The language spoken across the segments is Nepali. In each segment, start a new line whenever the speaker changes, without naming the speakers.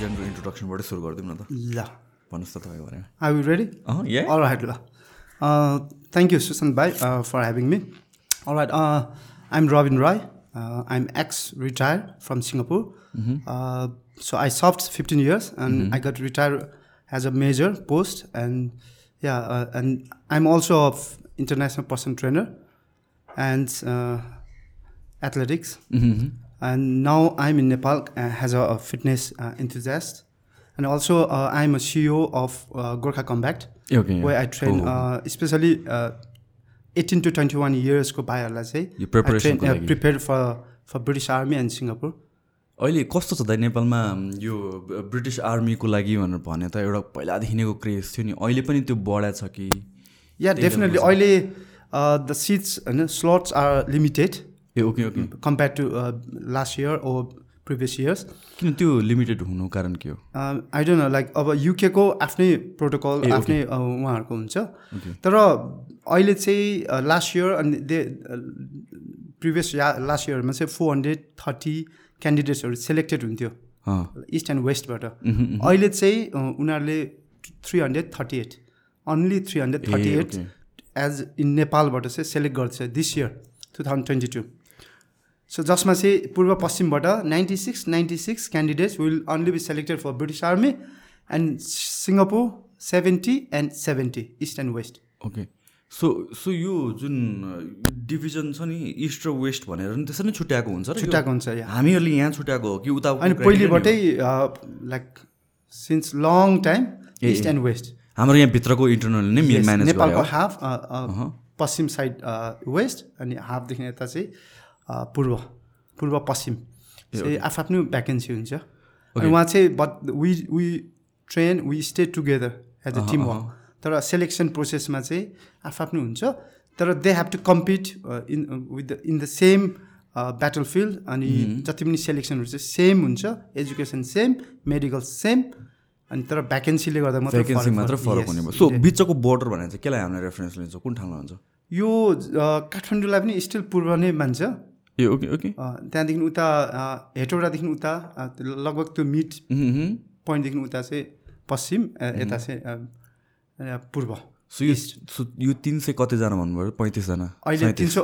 जेनरल इन्ट्रोडक्सनबाट आई विल
रेडी अल रा
thank you
सुशान्तई for having me all right I am Rabin Rai I am ex retire from Singapore so I served fifteen years and I got retire as a major post and yeah and I am also a international person trainer and athletics and uh, now I'm in Nepal uh, as a, a fitness uh, enthusiast. And also, uh, I'm a CEO of uh, Gorkha Combat,
ah okay
where I train,
Oh.
uh, especially uh, 18 to 21 years को भाइहरूलाई चाहिँ
यो
uh, prepared for for British Army and Singapore.
अहिले कस्तो छ त नेपालमा यो ब्रिटिस आर्मीको लागि भनेर भने त एउटा पहिलादेखि नैको क्रेज थियो नि अहिले पनि त्यो बढा छ कि
Yeah, definitely. अहिले uh, the seats होइन slots are limited
ah okay okay.
To uh, last year or previous years.
किन त्यो लिमिटेड हुनु कारण के हो?
आई डोन्ट नो लाइक अब युकेको आफ्नै प्रोटोकल आफ्नै अ, उहाँहरूको हुन्छ। तर अहिले चाहिँ लास्ट इयर अनि दे प्रिभियस या लास्ट इयरमा चाहिँ फोर हन्ड्रेड थर्टी क्यान्डिडेट्सहरू सेलेक्टेड हुन्थ्यो। इस्ट एन्ड वेस्टबाट अहिले चाहिँ अ, उनीहरूले three hundred thirty eight only three hundred thirty eight. As in नेपालबाट चाहिँ सेलेक्ट गर्छ this year two thousand twenty two so जसमा चाहिँ पूर्व पश्चिमबाट ninety six ninety six candidates will only be selected for British army and Singapore seventy and seventy east and west
okay so so यो जुन डिभिजन छ नि इस्ट र वेस्ट भनेर नि त्यसरी नै छुट्याएको हुन्छ?
छुट्याएको हुन्छ
हामीहरूले यहाँ छुट्याएको हो कि उता
अनि पहिलेबाटै like since long time east and west
हाम्रो यहाँ भित्रको इन्टरनल नै
नेपालको हाफ पश्चिम साइड वेस्ट अनि हाफदेखि यता चाहिँ पूर्व पूर्व पश्चिम। चाहिँ आफ्नो भ्याकेन्सी हुन्छ। अनि उहाँ चाहिँ but we we train we stay together as a team work तर सेलेक्सन प्रोसेसमा चाहिँ आफ्नो हुन्छ। तर they have to compete in with the in the same battle field अनि जति पनि सेलेक्सनहरू चाहिँ सेम हुन्छ। एजुकेसन सेम मेडिकल सेम अनि तर भ्याकेन्सीले गर्दा मात्रै
भ्याकेन्सी मात्र। फरक हुने भयो। सो. बिचको बोर्डर भनेर चाहिँ केलाई हामीले रेफरेन्स लिन्छ? कुन ठाउँमा हुन्छ?
यो अ, काठमाडौँलाई पनि स्टिल पूर्व नै मान्छ।
ए ओके ओके
त्यहाँदेखि उता हेटौडादेखि उता लगभग त्यो मिड पोइन्टदेखि उता चाहिँ पश्चिम अ, यता चाहिँ पूर्व
सो यो सो यो तिन सय कतिजना भन्नुभयो? पैँतिसजना?
अहिले तिन सौ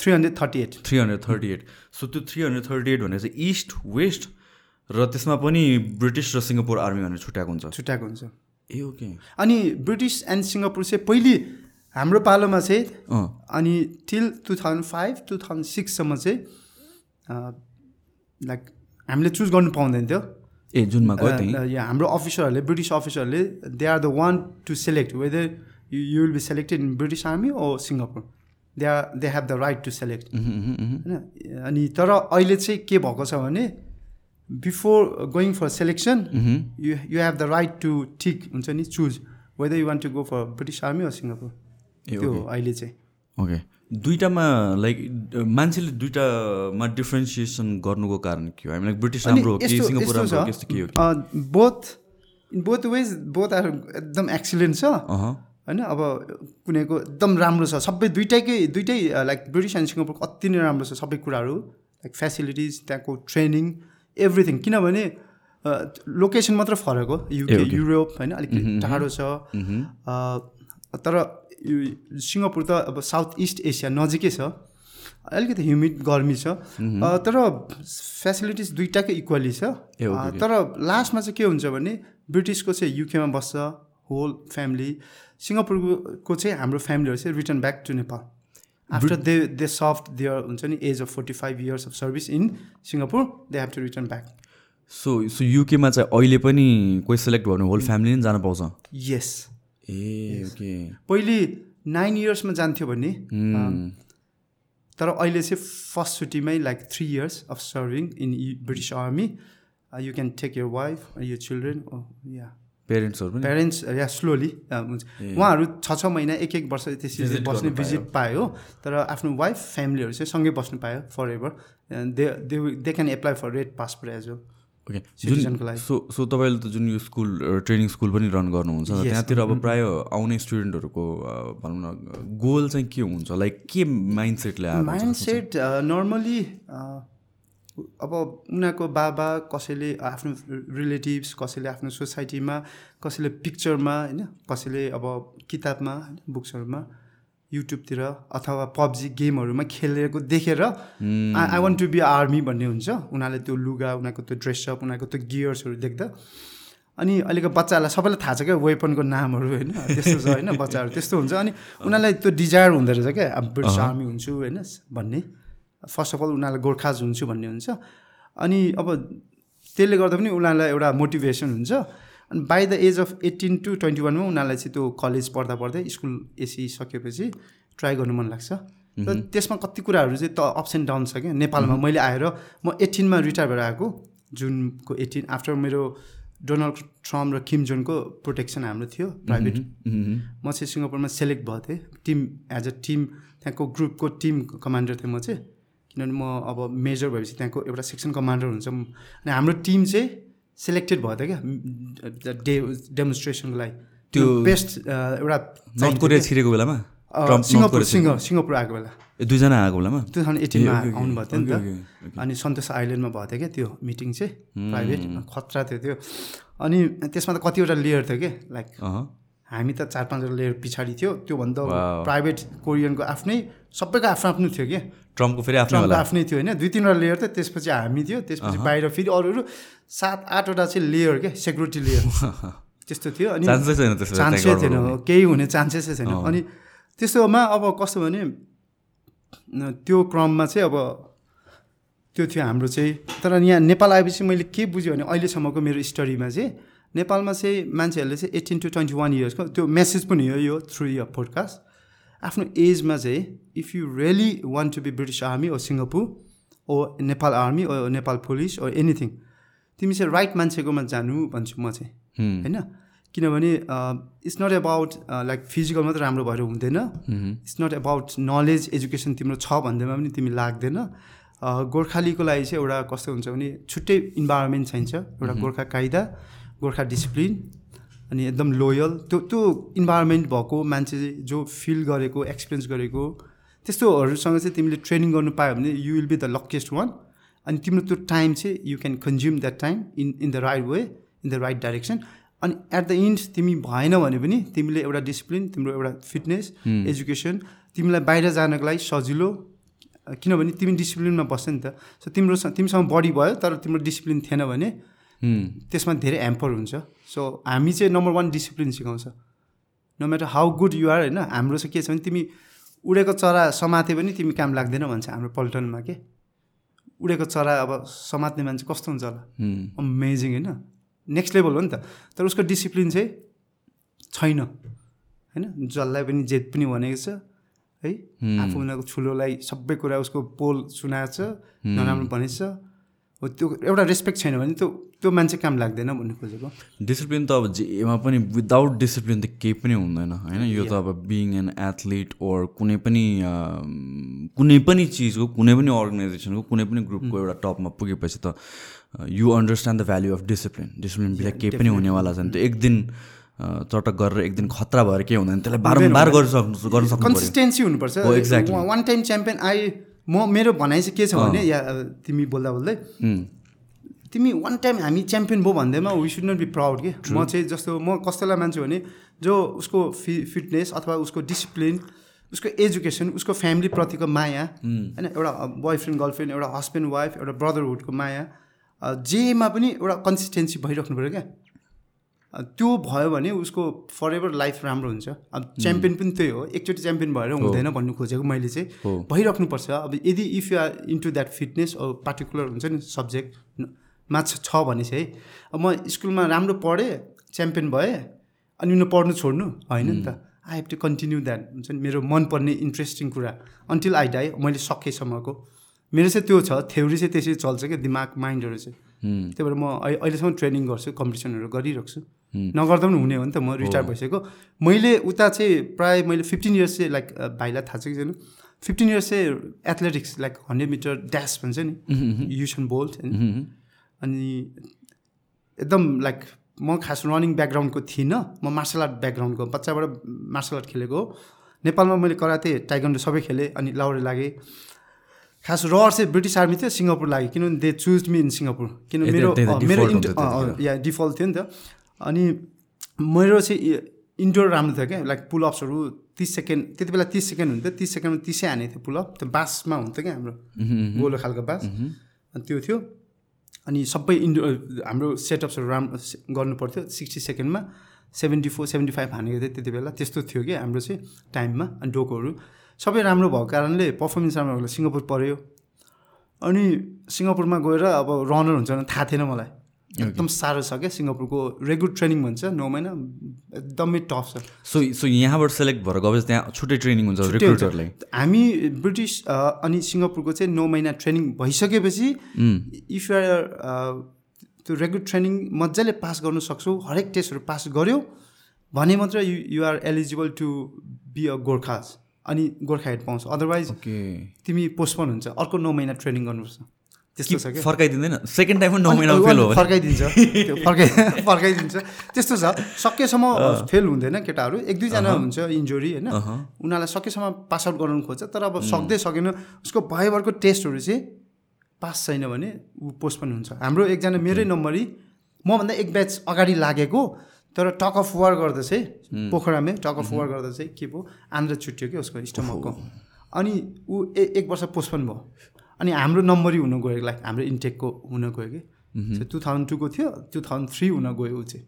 three hundred thirty eight.
Three hundred thirty eight. So त्यो थ्री हन्ड्रेड थर्टी एट भनेर चाहिँ इस्ट वेस्ट र त्यसमा पनि ब्रिटिस र सिङ्गापुर आर्मी भनेर छुट्याएको हुन्छ।
छुट्याएको हुन्छ।
ए ओके
अनि ब्रिटिस एन्ड सिङ्गापुर चाहिँ पहिले हाम्रो पालोमा चाहिँ अनि till two thousand five two thousand सिक्ससम्म चाहिँ लाइक हामीले चुज गर्नु पाउँदैन थियो।
ए जुनमा
हाम्रो अफिसरहरूले ब्रिटिस अफिसरहरूले they are the one to select whether you will be selected in British army or Singapore they are they have the right to select होइन? अनि तर अहिले चाहिँ के भएको छ भने before going for selection you you have the right to ठिक हुन्छ नि choose whether you want to go for British army or Singapore त्यो अहिले चाहिँ।
ओके दुइटामा लाइक मान्छेले दुइटामा डिफ्रेन्सिएसन गर्नुको कारण के हो? हामी लाइक ब्रिटिस राम्रो हो कि सिङ्गापुर राम्रो कि हो
both in both ways both are एकदम एक्सिलेन्ट छ।
अहँ
होइन अब कुनैको एकदम राम्रो छ। सबै दुइटैकै दुइटै लाइक ब्रिटिस एन्ड सिङ्गापुर अति नै राम्रो छ सबै कुराहरू। लाइक फेसिलिटिज त्यहाँको ट्रेनिङ एभ्रिथिङ किनभने लोकेसन मात्र फरक हो। युके. युरोप होइन अलिकति टाढो छ। अ, तर यो सिङ्गापुर त अब साउथ इस्ट एसिया नजिकै छ। अलिकति ह्युमिड गर्मी छ। तर फेसिलिटिज दुइटाकै इक्वली छ। तर लास्टमा चाहिँ के हुन्छ भने ब्रिटिसको चाहिँ युकेमा बस्छ होल फ्यामिली। सिङ्गापुरको चाहिँ हाम्रो फ्यामिलीहरू चाहिँ return back to Nepal. After they they served there हुन्छ नि as of forty five years of service in Singapore they have to return back.
So so युकेमा चाहिँ अहिले पनि कोही सेलेक्ट भयो भने होल फ्यामिली नै जान पाउँछ?
यस
ए ओके।
पहिले नाइन इयर्समा जान्थ्यो भने तर अहिले चाहिँ first छुट्टीमै like three years of serving in British army you can take your wife your children या
पेरेन्ट्सहरू पनि?
प्यारेन्ट्स या स्लोली हुन्छ। उहाँहरू छ छ महिना एक एक वर्ष त्यसरी बस्ने। भिजिट पायो। तर आफ्नो वाइफ फ्यामिलीहरू चाहिँ सँगै बस्नु पायो for ever they they they can apply for red passport as well
okay जुन
लागि।
सो सो तपाईँले त जुन यो स्कुल ट्रेनिङ स्कुल पनि रन गर्नुहुन्छ. त्यहाँतिर अब प्राय आउने स्टुडेन्टहरूको भनौँ न गोल चाहिँ के हुन्छ? लाइक के माइन्ड सेटले आएको
माइन्ड सेट नर्मली अब उनीहरूको बाबा कसैले आफ्नो रिलेटिभ्स कसैले आफ्नो सोसाइटीमा कसैले पिक्चरमा होइन? कसैले अब किताबमा होइन? बुक्सहरूमा युट्युबतिर अथवा पब्जी गेमहरूमा खेलेको देखेर I want to be army भन्ने हुन्छ। उनीहरूले त्यो लुगा उनीहरूको त्यो ड्रेसअप उनीहरूको त्यो गियर्सहरू देख्दा। अनि अहिलेको बच्चाहरूलाई सबैलाई थाहा छ क्या वेपनको नामहरू होइन त्यस्तो छ होइन बच्चाहरू त्यस्तो हुन्छ। अनि उनीहरूलाई त्यो डिजायर हुँदो रहेछ क्या अब ब्रिटिस आर्मी हुन्छु होइन भन्ने। फर्स्ट अफ अल उनीहरूलाई गोर्खाज हुन्छु भन्ने हुन्छ। अनि अब त्यसले गर्दा पनि उनीहरूलाई एउटा मोटिभेसन हुन्छ। अनि by the age of eighteen to twenty वानमा उनीहरूलाई चाहिँ त्यो कलेज पढ्दा पढ्दै स्कुल एसी सकेपछि ट्राई गर्नु मन लाग्छ। र त्यसमा कति कुराहरू चाहिँ त अप्स एन्ड डाउन छ क्या? नेपालमा मैले आएर म एट्टिनमा रिटायर भएर आएको। जुनको एट्टिन आफ्टर मेरो डोनाल्ड ट्रम्प र किम जोनको प्रोटेक्सन हाम्रो थियो प्राइभेट म चाहिँ सिङ्गापुरमा सेलेक्ट भएको थिएँ। टिम एज अ टिम त्यहाँको ग्रुपको टिम कमान्डर थिएँ म चाहिँ। किनभने म अब मेजर भएपछि त्यहाँको एउटा सेक्सन कमान्डर हुन्छ अनि हाम्रो टिम चाहिँ सेलेक्टेड भयो त क्या? डे डेमोन्स्ट्रेसनको लागि। त्यो बेस्ट एउटा
नर्थ कोरिया छिरेको बेलामा?
सिङ्गापुर सिङ्ग सिङ्गापुर आएको बेला।
दुईजना आएको बेलामा?
टु थाउजन्ड एटिनमा आउनुभएको थियो नि त। अनि सन्तोष आइल्यान्डमा भएको थियो क्या त्यो मिटिङ चाहिँ? प्राइभेट खतरा थियो त्यो। अनि त्यसमा त कतिवटा लेयर थियो कि लाइक हामी त चार पाँचवटा लेयर पछाडि थियो। त्योभन्दा प्राइभेट कोरियनको आफ्नै सबैको आफ्नो आफ्नो थियो कि?
ट्रम्पको फेरि आफ्नो
आफ्नै थियो होइन। दुई तिनवटा लेयर थियो त्यसपछि हामी थियो त्यसपछि बाहिर फेरि अरू अरू सात आठवटा चाहिँ लेयर क्या सेक्युरिटी लेयर त्यस्तो थियो अनि चान्सै थिएन केही हुने चान्सेसै छैन। अनि त्यस्तोमा अब कस्तो भने त्यो क्रममा चाहिँ अब त्यो थियो हाम्रो चाहिँ। तर यहाँ नेपाल आएपछि मैले के बुझेँ भने अहिलेसम्मको मेरो स्टडीमा चाहिँ नेपालमा चाहिँ मान्छेहरूले चाहिँ एट्टिन टु ट्वेन्टी वान इयर्सको त्यो मेसेज पनि हो यो थ्रु यो पोडकास्ट आफ्नो एजमा चाहिँ if you really want to be British army or Singapore or Nepal army or Nepal police or anything तिमी चाहिँ राइट मान्छेकोमा जानु भन्छु म चाहिँ। होइन? किनभने it's not about like physical मात्रै राम्रो भएर हुँदैन। It's not about knowledge education तिम्रो छ भन्दैमा पनि तिमी लाग्दैन। गोर्खालीको लागि चाहिँ एउटा कस्तो हुन्छ भने छुट्टै इन्भाइरोमेन्ट चाहिन्छ। एउटा गोर्खा कायदा गोर्खा डिसिप्लिन अनि एकदम लोयल त्यो त्यो इन्भाइरोमेन्ट भएको मान्छे जो फिल गरेको एक्सपिरियन्स गरेको त्यस्तोहरूसँग चाहिँ तिमीले ट्रेनिङ गर्नु पायो भने you will be the luckiest one अनि तिम्रो त्यो टाइम चाहिँ you can consume that time in in the right way in the right direction अनि एट द इन्ड तिमी भएन भने पनि तिमीले एउटा डिसिप्लिन तिम्रो एउटा फिटनेस एजुकेसन तिमीलाई बाहिर जानको लागि सजिलो किनभने तिमी डिसिप्लिनमा बस्छ नि त। सो तिम्रो तिमीसँग बडी भयो तर तिम्रो डिसिप्लिन थिएन भने त्यसमा धेरै ह्याम्पर हुन्छ। सो हामी चाहिँ नम्बर वान डिसिप्लिन सिकाउँछ। No matter how good you're होइन हाम्रो चाहिँ के छ भने तिमी उडेको चरा समाते पनि तिमी काम लाग्दैन भन्छ हाम्रो पल्टनमा के? उडेको चरा अब समात्ने मान्छे कस्तो हुन्छ होला? अमेजिङ होइन? नेक्स्ट लेभल हो नि त। तर उसको डिसिप्लिन चाहिँ छैन होइन? जसलाई पनि जेत पनि भनेको छ है? आफू उनीहरूको ठुलोलाई सबै कुरा उसको पोल सुनाएको छ नराम्रो भनेको छ। हो त्यो एउटा रेस्पेक्ट छैन भने त्यो त्यो मान्छे काम लाग्दैन भन्नु खोजेको।
डिसिप्लिन त अब जेमा पनि विदाउट डिसिप्लिन त केही पनि हुँदैन होइन? यो त अब बिङ एन एथलिट ओर कुनै पनि कुनै पनि चिजको कुनै पनि अर्गनाइजेसनको कुनै पनि ग्रुपको एउटा टपमा पुगेपछि त you understand the value of discipline discipline बिना केही पनि हुनेवाला छैन। त्यो एक दिन चटक गरेर एक दिन खतरा भएर केही हुँदैन। त्यसलाई बारम्बार गर्न सक्नु गर्न सक्नु
कन्सिस्टेन्सी हुनुपर्छ। वान टाइम च्याम्पियन आई म मेरो भनाइ चाहिँ के छ भने या तिमी बोल्दा बोल्दै तिमी वान टाइम हामी च्याम्पियन भयो भन्दैमा we should not be proud के। म चाहिँ जस्तो म कस्तोलाई मान्छु भने जो उसको फि फिटनेस अथवा उसको डिसिप्लिन उसको एजुकेसन उसको फ्यामिलीप्रतिको माया होइन एउटा बोयफ्रेन्ड गर्लफ्रेन्ड एउटा हस्बेन्ड वाइफ एउटा ब्रदरहुडको माया जेमा पनि एउटा कन्सिस्टेन्सी भइराख्नु पऱ्यो क्या। त्यो भयो भने उसको फर एभर लाइफ राम्रो हुन्छ। अब च्याम्पियन पनि त्यही हो एकचोटि च्याम्पियन भएर हुँदैन भन्नु खोजेको मैले चाहिँ। भइराख्नुपर्छ। अब यदि if you are into that fitness particular हुन्छ नि सब्जेक्ट मा छ भने चाहिँ अब म स्कुलमा राम्रो पढेँ च्याम्पियन भएँ अनि उनीहरू पढ्नु छोड्नु होइन नि त। I have to continue that हुन्छ नि। मेरो मनपर्ने इन्ट्रेस्टिङ कुरा अन्टिल आई डाई मैले सकेसम्मको। मेरो चाहिँ त्यो छ थ्योरी चाहिँ त्यसरी चल्छ क्या दिमाग माइन्डहरू चाहिँ। त्यही भएर म अहिलेसम्म ट्रेनिङ गर्छु कम्पिटिसनहरू गरिरहेको छु नगर्दा पनि हुने हो नि त म रिटायर भइसकेको। मैले उता चाहिँ प्रायः मैले फिफ्टिन इयर्स चाहिँ लाइक भाइलाई थाहा छ कि छैन? फिफ्टिन इयर्स चाहिँ athletics like hundred metre dash भन्छ नि? युसन बोल्ट होइन? अनि एकदम लाइक म खास रनिङ ब्याकग्राउन्डको थिइनँ। म मार्सल आर्ट ब्याकग्राउन्डको बच्चाबाट मार्सल आर्ट खेलेको नेपालमा मैले कराते टाइगन्डो सबै खेलेँ अनि लाउरे लागेँ। खास रहर चाहिँ ब्रिटिस आर्मी थियो सिङ्गापुर लाग्यो किनभने they choose me in Singapore किन
ए,
मेरो मेरो इन्ट। या डिफल्ट थियो नि त। अनि मेरो चाहिँ इन्डोर राम्रो थियो क्या। लाइक पुलअप्सहरू तिस सेकेन्ड त्यति बेला तिस सेकेन्ड हुन्थ्यो। तिस सेकेन्डमा तिसै हाने थियो पुलअप त्यो बाँसमा हुन्थ्यो क्या हाम्रो गोलो खालको बाँस। अनि त्यो थियो। अनि सबै इन्डोर हाम्रो सेटअप्सहरू राम्रो गर्नु पर्थ्यो सिक्सटी सेकेन्डमा सेभेन्टी फोर सेभेन्टी फाइभ हानेको थियो त्यति बेला। त्यस्तो थियो कि हाम्रो चाहिँ टाइममा अनि डोकोहरू। सबै राम्रो भएको कारणले पर्फर्मेन्स राम्रो भएको सिङ्गापुर पऱ्यो अनि सिङ्गापुरमा गएर अब रनर हुन्छ भने थाहा थिएन मलाई। एकदम साह्रो छ क्या सिङ्गापुरको रेगुलर ट्रेनिङ भन्छ नौ महिना एकदमै टफ छ।
सो सो यहाँबाट सेलेक्ट भएर गएपछि त्यहाँ छुट्टै ट्रेनिङ हुन्छ। रिक्रुटरलाई
हामी ब्रिटिस अनि सिङ्गापुरको चाहिँ नौ महिना ट्रेनिङ भइसकेपछि इफ युआर त्यो रेगुलर ट्रेनिङ मजाले पास गर्नु सक्छौ हरेक टेस्टहरू पास गर्यो भने मात्र you you're eligible to be a Gorkhas अनि गोर्खा हेड पाउँछ। अदरवाइज तिमी पोस्टपोन हुन्छ। अर्को नौ महिना ट्रेनिङ गर्नुपर्छ। त्यस्तो छ क्या।
फर्काइदिँदैन। सेकेन्ड टाइममा नौ फेल हो। भने
फर्काइदिन्छ फर्काइ फर्काइदिन्छ। त्यस्तो छ। सकेसम्म फेल हुँदैन केटाहरू। एक दुईजना हुन्छ इन्जुरी होइन? उनीहरूलाई सकेसम्म पास आउट गराउनु खोज्छ। तर अब सक्दै सकेन। उसको भयभरको टेस्टहरू चाहिँ पास छैन भने ऊ पोस्टपोन हुन्छ। हाम्रो एकजना मेरै नम्बरी मभन्दा एक ब्याच अगाडि लागेको तर टक अफ वार गर्दा चाहिँ पोखरामै टक अफ वार गर्दा चाहिँ के भयो आन्द्रा छुट्यो कि उसको स्टमकको अनि ऊ ए एक वर्ष पोस्टपोन भयो। अनि हाम्रो नम्बरी हुन गयो लाइक हाम्रो इन्टेकको हुन गयो कि। टु थाउजन्ड टूको थियो टु थाउजन्ड थ्री हुन गयो ऊ चाहिँ।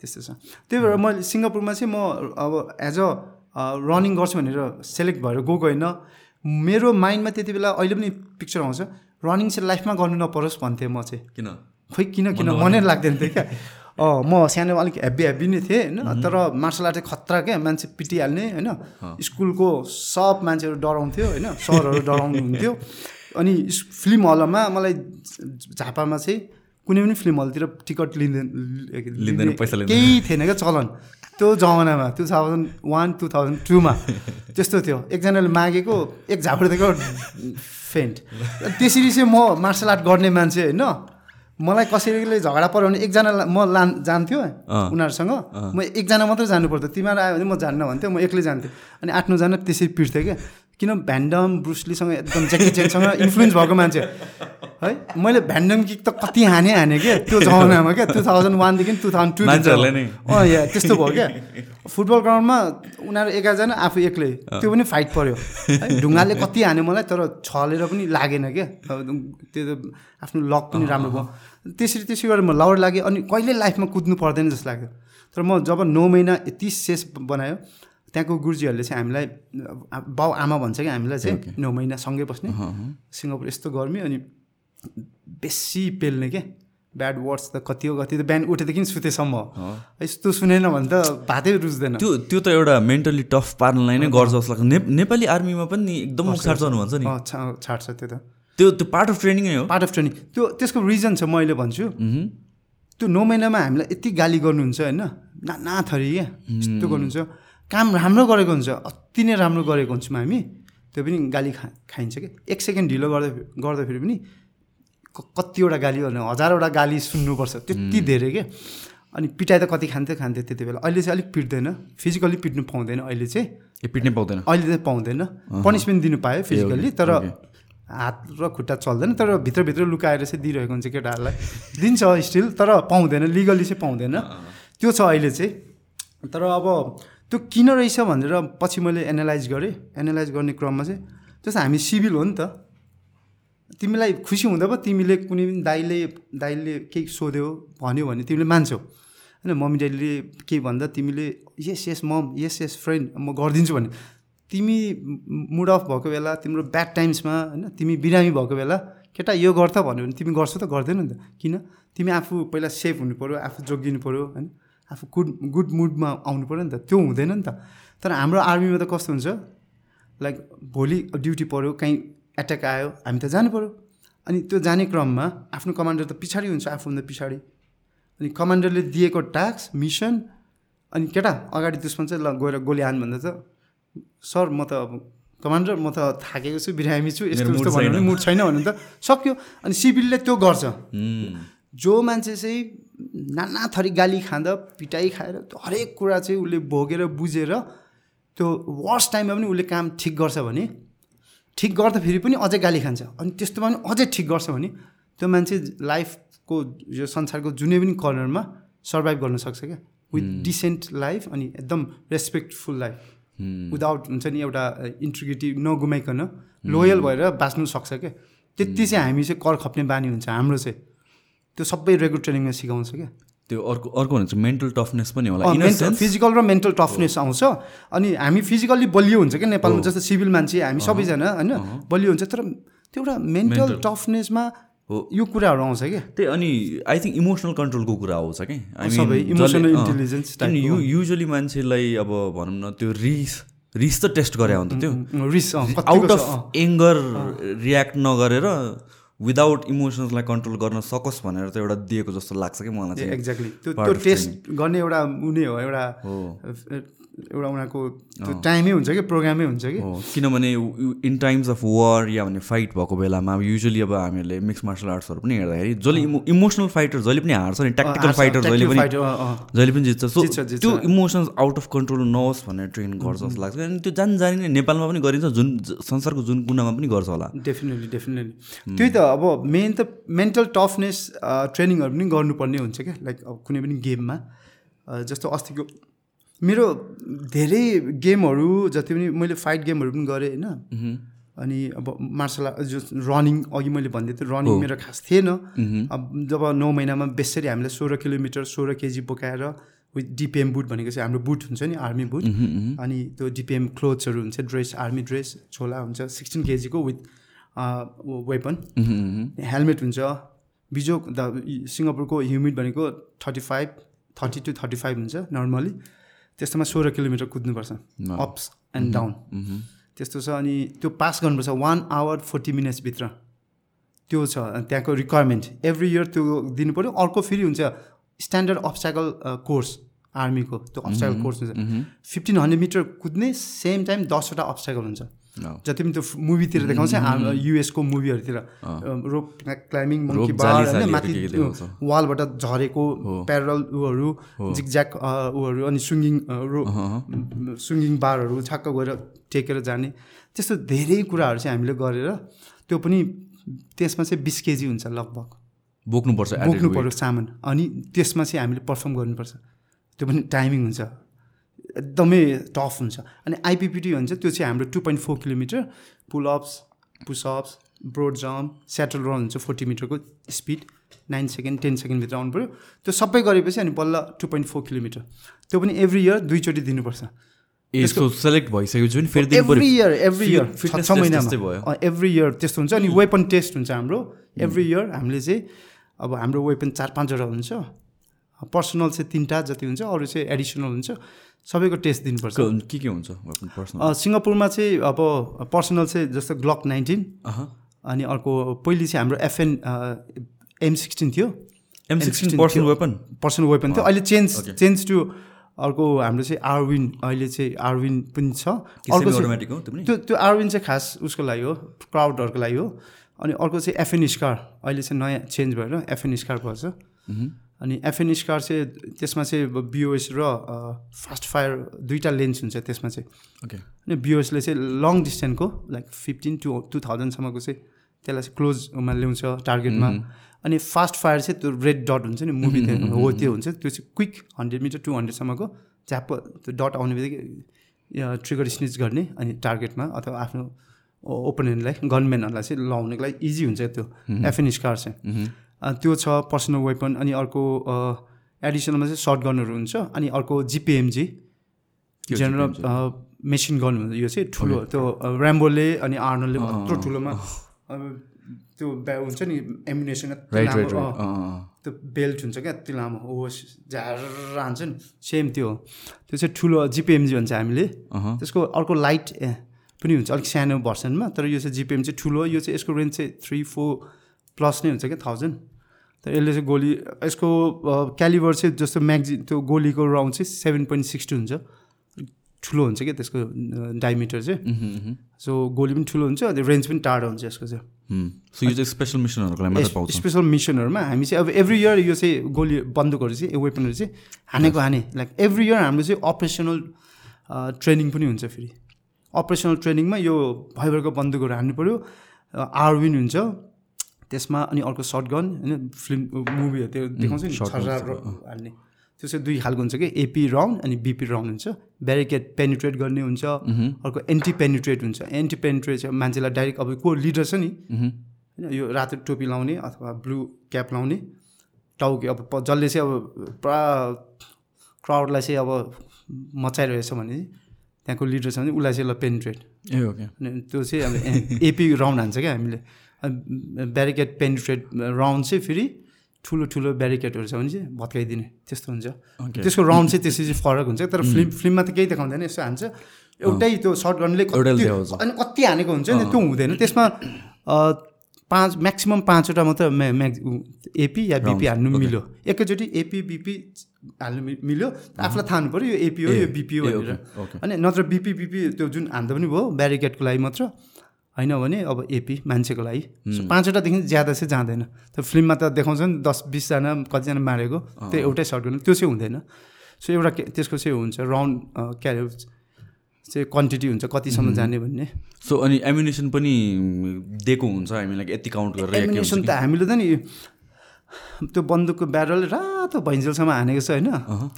त्यस्तो छ। त्यही भएर मैले सिङ्गापुरमा चाहिँ म अब एज अ रनिङ गर्छु भनेर सेलेक्ट भएर गएको होइन। मेरो माइन्डमा त्यति बेला अहिले पनि पिक्चर आउँछ। रनिङ चाहिँ लाइफमा गर्नु नपरोस् भन्थेँ म चाहिँ।
किन?
खोइ किन किन? मनै लाग्दैन थियो क्या। अँ म सानो अलिक हेब्बी हेब्बी नै थिएँ होइन? तर मार्सल आर्ट चाहिँ खतरा क्या मान्छे पिटिहाल्ने होइन? स्कुलको सब मान्छेहरू डराउँथ्यो होइन? सरहरू डराउनु हुन्थ्यो अनि फिल्म हलमा मलाई झापामा चाहिँ कुनै पनि फिल्म हलतिर टिकट लिँदैन
लिँदैन, पैसा।
केही थिएन क्या चलन। त्यो जमानामा two thousand one two thousand टूमा त्यस्तो थियो। एकजनाले मागेको एक झापड दिएको फेन्ट त्यसरी चाहिँ म मार्सल आर्ट गर्ने मान्छे होइन? मलाई कसैले झगडा पऱ्यो भने एकजना ला- म लान जान्थ्यो। उनीहरूसँग। म एकजना मात्रै जानु पर्थ्यो। तिमीहरू आयो भने म जान्न भन्थ्यो म एक्लै जान्थेँ। अनि आठ नौजना त्यसरी पिट्थेँ क्या। किन भ्यान्डम ब्रुसलीसँग एकदम चेनसँग इन्फ्लुएन्स भएको मान्छे। है? मैले भ्यान्डम किक त कति हाने हाने क्या त्यो जमानामा क्या। टु थाउजन्ड वानदेखि टु थाउजन्ड टू। अँ या त्यस्तो भयो क्या। फुटबल ग्राउन्डमा उनीहरू एघारजना आफू एक्लै। त्यो पनि फाइट पऱ्यो है? ढुङ्गाले कति हान्यो मलाई तर छलेर पनि लागेन क्या। त्यो त आफ्नो लक पनि राम्रो भयो। त्यसरी त्यसरी गरेर म लाउड लागेँ अनि कहिले लाइफमा कुद्नु पर्दैन जस्तो लाग्यो। तर म जब नौ महिना यति सेस बनायो त्यहाँको गुरुजीहरूले चाहिँ हामीलाई बाउ आमा भन्छ कि हामीलाई चाहिँ नौ महिना सँगै बस्ने। सिङ्गापुर यस्तो गर्मी अनि बेसी पेल्ने क्या ब्याड वर्ड्स त कति हो कति त बिहान उठेदेखि सुतेसम्म। हो यस्तो सुनेन भने त भातै रुच्दैन।
त्यो त्यो त एउटा मेन्टली टफ पार्नलाई नै गर्छ जस्तो लाग्छ। नेपाली आर्मीमा पनि एकदम मुख छाड्छनु भन्छ नि।
छाड्छ त्यो त।
त्यो त्यो पार्ट अफ ट्रेनिङ नै हो।
पार्ट अफ ट्रेनिङ त्यो त्यसको रिजन छ म अहिले भन्छु। त्यो नौ महिनामा हामीलाई यति गाली गर्नुहुन्छ होइन? नाना थरी क्या? यस्तो गर्नुहुन्छ। काम राम्रो गरेको हुन्छ अति नै राम्रो गरेको हुन्छौँ हामी। त्यो पनि गाली खा खाइन्छ कि एक सेकेन्ड ढिलो गर्दा गर्दाखेरि पनि कतिवटा गाली गर्ने हजारवटा गाली सुन्नुपर्छ। त्यति धेरै के अनि पिटाइ त कति खान्थ्यो खान्थ्यो त्यति बेला। अहिले चाहिँ अलिक पिट्दैन। फिजिकल्ली पिट्नु पाउँदैन अहिले चाहिँ।
ए पिट्नै पाउँदैन।
अहिले चाहिँ पाउँदैन। पनिसमेन्ट दिनु पायो फिजिकल्ली तर। हात र खुट्टा चल्दैन तर भित्रभित्र लुकाएर चाहिँ दिइरहेको हुन्छ केटाहरूलाई। दिन्छ स्टिल तर पाउँदैन लिगली चाहिँ पाउँदैन। त्यो छ अहिले चाहिँ। तर अब त्यो किन रहेछ भनेर पछि मैले एनालाइज गरेँ। एनालाइज गर्ने क्रममा चाहिँ जस्तो हामी सिभिल हो नि त। तिमीलाई खुसी हुँदा पो तिमीले कुनै पनि दाइले दाइले केही सोध्यो भन्यो भने तिमीले मान्छौ। होइन मम्मी ड्याडीले केही भन्दा तिमीले यस यस मम यस यस फ्रेन्ड म गरिदिन्छु भने तिमी मुड अफ भएको बेला तिम्रो ब्याड टाइम्समा होइन तिमी बिरामी भएको बेला केटा यो गर्छ भन्यो भने तिमी गर्छौ त गर्दैन नि त। किन? तिमी आफू पहिला सेफ हुनु पऱ्यो आफू जोगिनु पऱ्यो होइन आफू गुड गुड मुडमा आउनु पऱ्यो नि त। त्यो हुँदैन नि त। तर हाम्रो आर्मीमा त कस्तो हुन्छ? लाइक भोलि ड्युटी पऱ्यो कहीँ एट्याक आयो हामी त जानु पऱ्यो अनि त्यो जाने क्रममा आफ्नो कमान्डर त पछाडि हुन्छ आफूभन्दा पछाडि। अनि कमान्डरले दिएको टास्क मिसन अनि केटा अगाडि दुश्मन चाहिँ ल गएर गोली हान भन्दा त सर म त अब कमान्डर म त थाकेको छु बिरामी छु यस्तो यस्तो भन्यो भने। मुड छैन भने त सक्यो। अनि सिभिलले त्यो गर्छ। जो मान्छे चाहिँ नाना थरी गाली खाँदा पिटाइ खाएर त्यो हरेक कुरा चाहिँ उसले भोगेर बुझेर त्यो वर्स्ट टाइममा पनि उसले काम ठिक गर्छ भने ठिक गर्दाखेरि पनि अझै गाली खान्छ। अनि त्यस्तोमा पनि अझै ठिक गर्छ भने त्यो मान्छे लाइफको यो संसारको जुनै पनि कर्नरमा सर्भाइभ गर्न सक्छ क्या। विथ डिसेन्ट लाइफ अनि एकदम रेस्पेक्टफुल लाइफ विदाउट हुन्छ नि एउटा इन्टिग्रिटी नगुमाइकन लोयल भएर बाँच्नु सक्छ क्या। त्यति चाहिँ हामी चाहिँ कर खप्ने बानी हुन्छ हाम्रो चाहिँ। त्यो सबै रेगुलर ट्रेनिङमा सिकाउँछ क्या।
त्यो अर्को अर्को चाहिँ मेन्टल टफनेस पनि होला।
फिजिकल र मेन्टल टफनेस आउँछ। अनि हामी फिजिकल्ली बलियो हुन्छ क्या नेपालमा जस्तो सिभिल मान्छे हामी सबैजना होइन बलियो हुन्छ तर त्यो एउटा मेन्टल टफनेसमा
हो।
यो कुराहरू आउँछ क्या?
त्यही अनि आई थिङ्क इमोसनल कन्ट्रोलको कुरा आउँछ कि
सबै emotional intelligence
यु युजली मान्छेलाई अब भनौँ न त्यो रिस रिस त टेस्ट गरे हो नि त त्यो।
रिस
आउट अफ एङ्गर रियाक्ट नगरेर विदाउट इमोसन्सलाई कन्ट्रोल गर्न सकोस् भनेर त एउटा दिएको जस्तो लाग्छ कि मलाई चाहिँ।
एक्ज्याक्टली त्यो टेस्ट गर्ने एउटा उनी हो एउटा एउटा उनीहरूको त्यो टाइमै हुन्छ कि प्रोग्रामै हुन्छ कि?
किनभने इन टाइम्स अफ वार या भने फाइट भएको बेलामा अब युजली अब हामीहरूले मिक्स मार्सल आर्ट्सहरू पनि हेर्दाखेरि जसले इमो इमोसनल फाइटर जहिले पनि हार्छ नि ट्याक्टिकल फाइटर जहिले पनि जहिले पनि जित्छ। सो। त्यो इमोसन्स आउट अफ कन्ट्रोल नहोस् भनेर ट्रेन गर्छ जस्तो लाग्छ। अनि त्यो जान जानी नै नेपालमा पनि गरिन्छ जुन संसारको जुन कुनामा पनि गर्छ होला।
डेफिनेटली डेफिनेटली त्यही त अब मेन त मेन्टल टफनेस ट्रेनिङहरू पनि गर्नुपर्ने हुन्छ क्या लाइक अब कुनै पनि गेममा। जस्तो अस्तिको मेरो धेरै गेमहरू जति पनि मैले फाइट गेमहरू पनि गरेँ होइन? अनि अब मार्सल आर्ट जो रनिङ अघि मैले भन्दै थिएँ रनिङ मेरो खास थिएन। अब जब नौ महिनामा बेसरी हामीले सोह्र किलोमिटर सोह्र केजी बोकाएर विथ डिपिएम बुट भनेको चाहिँ हाम्रो बुट हुन्छ नि आर्मी बुट अनि त्यो डिपिएम क्लोथ्सहरू हुन्छ ड्रेस आर्मी ड्रेस छोला हुन्छ सिक्सटिन केजीको विथ वेपन हेलमेट हुन्छ बिजोक द सिङ्गापुरको ह्युमिड भनेको thirty five thirty two thirty five हुन्छ नर्मली त्यस्तोमा सोह्र किलोमिटर कुद्नुपर्छ। अप्स एन्ड डाउन त्यस्तो छ अनि त्यो पास गर्नुपर्छ। वान आवर फोर्टी मिनट्सभित्र त्यो छ। त्यहाँको रिक्वायरमेन्ट एभ्री इयर त्यो दिनु पऱ्यो अर्को फेरि हुन्छ स्ट्यान्डर्ड अब्स्टाकल कोर्स आर्मीको त्यो अब्स्टाकल कोर्स हुन्छ। फिफ्टिन हन्ड्रेड मिटर कुद्ने सेम टाइम दसवटा अब्स्टाकल हुन्छ. जति पनि त्यो मुभीतिर देखाउँछ युएसको मुभीहरूतिर रोप क्लाइम्बिङ मङ्की बार होइन माथि। वालबाट झरेको प्यारल उहरू जिगज्याक उहरू अनि सुइङ्गिङ रो सुइङ्गिङ बारहरू छक्क गएर टेकेर जाने। त्यस्तो धेरै कुराहरू चाहिँ हामीले गरेर त्यो पनि त्यसमा चाहिँ बिस केजी हुन्छ लगभग।
बोक्नुपर्छ
बोक्नु. पऱ्यो सामान। अनि त्यसमा चाहिँ हामीले पर्फर्म गर्नुपर्छ। त्यो पनि टाइमिङ हुन्छ। एकदमै टफ हुन्छ। अनि आइपिपिटी हुन्छ त्यो चाहिँ हाम्रो two point four kilometre. Pullups pushups broad jump shuttle run हुन्छ फोर्टी मिटरको स्पिड। नाइन सेकेन्ड टेन सेकेन्डभित्र आउनु पऱ्यो। त्यो सबै गरेपछि अनि बल्ल टु पोइन्ट फोर किलोमिटर। त्यो पनि एभ्री इयर दुईचोटि दिनुपर्छ।
सो सेलेक्ट भइसकेपछि पनि फेरि दिनु
एभ्री इयर एभ्री इयर छ
भयो।
महिनामा एभ्री इयर त्यस्तो हुन्छ। अनि वेपन टेस्ट हुन्छ हाम्रो। एभ्री इयर हामीले चाहिँ अब हाम्रो वेपन चार पाँचवटा हुन्छ। पर्सनल चाहिँ तिनवटा जति हुन्छ अरू चाहिँ एडिसनल हुन्छ। सबैको टेस्ट दिनुपर्छ।
क- के हुन्छ?
सिङ्गापुरमा चाहिँ अब पर्सनल चाहिँ जस्तो ग्लक नाइन्टिन अनि अर्को पहिले चाहिँ हाम्रो एफएन एम सिक्सटिन थियो।
M sixteen personal weapon
personal weapon थियो। अहिले चेन्ज चेन्ज टु अर्को हाम्रो चाहिँ आरविन अहिले चाहिँ आरविन पनि छ। अर्को
त्यो
त्यो आरविन चाहिँ खास उसको लागि हो क्राउडहरूको लागि हो। अनि अर्को चाहिँ एफएन स्कार अहिले चाहिँ नयाँ चेन्ज भएर एफएन स्कार पर्छ अनि एफएन स्कार चाहिँ त्यसमा चाहिँ बिओएस र फास्ट फायर दुईवटा लेन्स हुन्छ त्यसमा चाहिँ।
ओके
अनि बिओएसले चाहिँ लङ डिस्टेन्सको लाइक फिफ्टिन टु टु थाउजन्डसम्मको चाहिँ त्यसलाई चाहिँ क्लोजमा ल्याउँछ टार्गेटमा अनि फास्ट फायर चाहिँ त्यो रेड डट हुन्छ नि मुभी हो त्यो हुन्छ। त्यो चाहिँ क्विक हन्ड्रेड मिटर टु हन्ड्रेडसम्मको झ्याप त्यो डट आउने बित्तिकै ट्रिगर स्निच गर्ने अनि टार्गेटमा अथवा आफ्नो ओपोनेन्टलाई गनम्यानहरूलाई चाहिँ लगाउनेको लागि इजी हुन्छ त्यो एफएन स्कार चाहिँ। त्यो छ पर्सनल वेपन अनि अर्को एडिसनलमा चाहिँ सर्ट गनहरू हुन्छ अनि अर्को जिपिएमजी जेनरल मेसिन गन हुन्छ यो चाहिँ ठुलो त्यो ऱ्याम्बोले अनि आर्नलले यत्रो ठुलोमा त्यो ब्या हुन्छ नि
राइट
त्यो बेल्ट हुन्छ क्या यति लामो हो झार हान्छ नि सेम त्यो हो। त्यो चाहिँ ठुलो जिपिएमजी भन्छ हामीले। त्यसको अर्को लाइट पनि हुन्छ अलिक सानो भर्सनमा तर यो चाहिँ जिपिएम चाहिँ ठुलो यो चाहिँ यसको रेन्ज चाहिँ थ्री फोर प्लस नै हुन्छ क्या थाउजन्ड यसले चाहिँ गोली यसको क्यालिबर चाहिँ जस्तो म्याग्जि त्यो गोलीको राउन्ड चाहिँ सेभेन पोइन्ट सिक्सटी हुन्छ। ठुलो हुन्छ क्या त्यसको डायमिटर चाहिँ। सो गोली पनि ठुलो हुन्छ अनि रेन्ज पनि टाढो हुन्छ यसको चाहिँ।
सो यो चाहिँ स्पेसल मिसनहरूको लागि
स्पेसल मिसनहरूमा हामी चाहिँ अब एभ्री इयर यो चाहिँ गोली बन्दुकहरू चाहिँ वेपनहरू चाहिँ हानेको हाने। लाइक एभ्री इयर हाम्रो चाहिँ अपरेसनल ट्रेनिङ पनि हुन्छ फेरि। अपरेसनल ट्रेनिङमा यो भयभरको बन्दुकहरू हान्नु पऱ्यो आरविन हुन्छ। त्यसमा अनि अर्को सर्ट गन होइन फिल्म मुभीहरू त्यो देखाउँछ नि हान्ने त्यो चाहिँ दुई खालको हुन्छ कि एपी राउन्ड अनि बिपी राउन्ड हुन्छ। ब्यारिकेड पेनिट्रेट गर्ने हुन्छ। अर्को एन्टी पेनिट्रेट हुन्छ। एन्टी पेनिट्रेट चाहिँ मान्छेलाई डाइरेक्ट अब को लिडर छ नि। होइन यो रातो टोपी लाउने अथवा ब्लू क्याप लाउने। टाउके अब जसले चाहिँ अब पुरा क्राउडलाई चाहिँ अब मचाइरहेछ भने त्यहाँको लिडर छ भने उसलाई चाहिँ ल पेनिट्रेट
ए
त्यो चाहिँ अब एपी राउन्ड हान्छ क्या हामीले। ब्यारिकेड पेनिट्रेट राउन्ड चाहिँ फेरि ठुलो ठुलो ब्यारिकेडहरू छ भने चाहिँ भत्काइदिने। त्यस्तो हुन्छ. त्यसको राउन्ड चाहिँ त्यसरी चाहिँ फरक हुन्छ। तर फिल्म फिल्ममा त केही देखाउँदैन यसो हान्छ। एउटै त्यो सर्ट गर्नुले। अनि कति हानेको हुन्छ नि त्यो हुँदैन। त्यसमा पाँच म्याक्सिमम् पाँचवटा मात्र म्या एपी या बिपी हान्नु मिल्यो। एकैचोटि एपी बिपी हाल्नु मिल्यो। आफूलाई थाहा हुनु पऱ्यो यो एपी हो यो बिपी हो भनेर। अनि नत्र बिपी बिपी त्यो जुन हान्दा पनि भयो ब्यारिकेडको लागि मात्र। होइन भने अब एपी मान्छेको लागि। पाँचवटादेखि ज्यादा चाहिँ जाँदैन। त्यो फिल्ममा त देखाउँछ नि दस बिसजना कतिजना मारेको। त्यो एउटै सर्ट गर्नु। त्यो चाहिँ हुँदैन। सो एउटा त्यसको चाहिँ हुन्छ राउन्ड के अरे चाहिँ क्वान्टिटी हुन्छ कतिसम्म जाने भन्ने।
सो अनि एम्युनेसन पनि दिएको हुन्छ हामीलाई यति काउन्ट गरेर
एमिनेसन त हामीले त नि त्यो बन्दुकको ब्यारल रातो भैन्जेलसम्म हानेको छ होइन।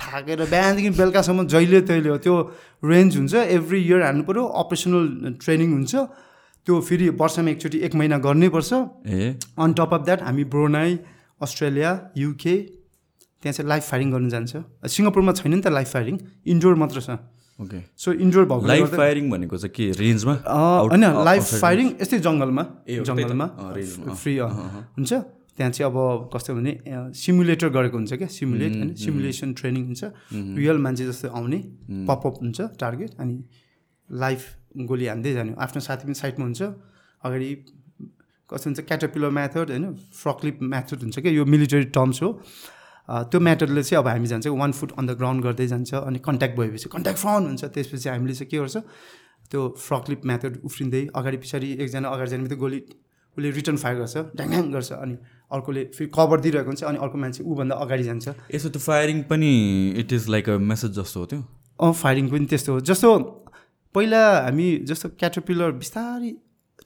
थाकेर बिहानदेखि बेलुकासम्म जहिले तहिले हो। त्यो रेन्ज हुन्छ। एभ्री इयर हान्नु पऱ्यो अपरेसनल ट्रेनिङ हुन्छ। त्यो फेरि वर्षमा एकचोटि एक महिना गर्नैपर्छ
ए।
अन टप अफ द्याट हामी ब्रोनाई अस्ट्रेलिया युके त्यहाँ चाहिँ लाइभ फायरिङ गर्नु जान्छ। सिङ्गापुरमा छैन नि त लाइभ फायरिङ इन्डोर मात्र छ।
ओके
सो इन्डोर भएको
लाइभ फायरिङ भनेको चाहिँ के? रेन्जमा
होइन
outside
फायरिङ यस्तै जङ्गलमा। जङ्गलमा। फ्री हुन्छ। त्यहाँ चाहिँ अब कस्तो भने सिमुलेटर गरेको हुन्छ क्या? सिमुलेट होइन? सिमुलेसन ट्रेनिङ हुन्छ। रियल मान्छे जस्तो आउने पपअप हुन्छ टार्गेट अनि लाइफ गोली हान्दै जाने आफ्नो साथी पनि साइडमा हुन्छ। अगाडि कस्तो हुन्छ क्याटरपिलर म्याथड होइन? फ्रकलिप म्याथड हुन्छ क्या। यो मिलिटरी टर्म्स हो। त्यो म्याथडले चाहिँ अब हामी जान्छ one foot on the ground गर्दै जान्छ अनि कन्ट्याक्ट भएपछि कन्ट्याक्ट फ्रन हुन्छ। त्यसपछि हामीले चाहिँ के गर्छ त्यो फ्रकलिप म्याथड उफ्रिँदै अगाडि पछाडि एकजना अगाडि जाने बित्तिकै गोली उसले रिटर्न फायर गर्छ ढ्याङ गर्छ अनि अर्कोले फेरि कभर दिइरहेको हुन्छ अनि अर्को मान्छे ऊभन्दा अगाडि जान्छ।
यसो त्यो फायरिङ पनि it is like a message जस्तो हो त्यो?
अँ फायरिङ पनि त्यस्तो हो। जस्तो पहिला हामी जस्तो क्याटरपिलर बिस्तारै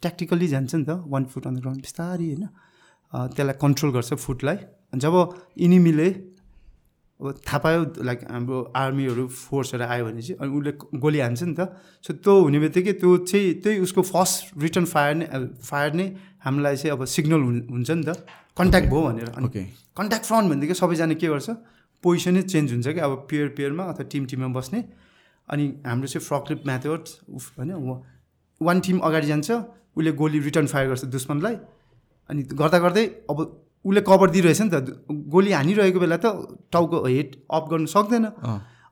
ट्याक्टिकल्ली जान्छ नि त one foot on the ground बिस्तारै होइन त्यसलाई कन्ट्रोल गर्छ फुटलाई जब इनिमीले अब थाहा पायो लाइक हाम्रो आर्मीहरू फोर्सहरू आयो भने चाहिँ अनि उसले गोली हान्छ नि त। सो त्यो हुने बित्तिकै त्यो चाहिँ त्यही उसको फर्स्ट रिटर्न फायर नै फायर नै हामीलाई चाहिँ अब सिग्नल हुन्छ नि त। कन्ट्याक्ट भयो भनेर। अनि
ओके
कन्ट्याक्ट फ्रन्ट भनेदेखि सबैजना के गर्छ पोजिसनै चेन्ज हुन्छ कि अब पेयर पेयरमा अथवा टिम टिममा बस्ने। अनि हाम्रो चाहिँ फ्रकलिप म्याथड उफ होइन वान टिम अगाडि जान्छ उसले गोली रिटर्न फायर गर्छ दुश्मनलाई। अनि गर्दा गर्दै अब उसले कभर दिइरहेछ नि त गोली हानिरहेको बेला त टाउको हेड अप गर्नु सक्दैन।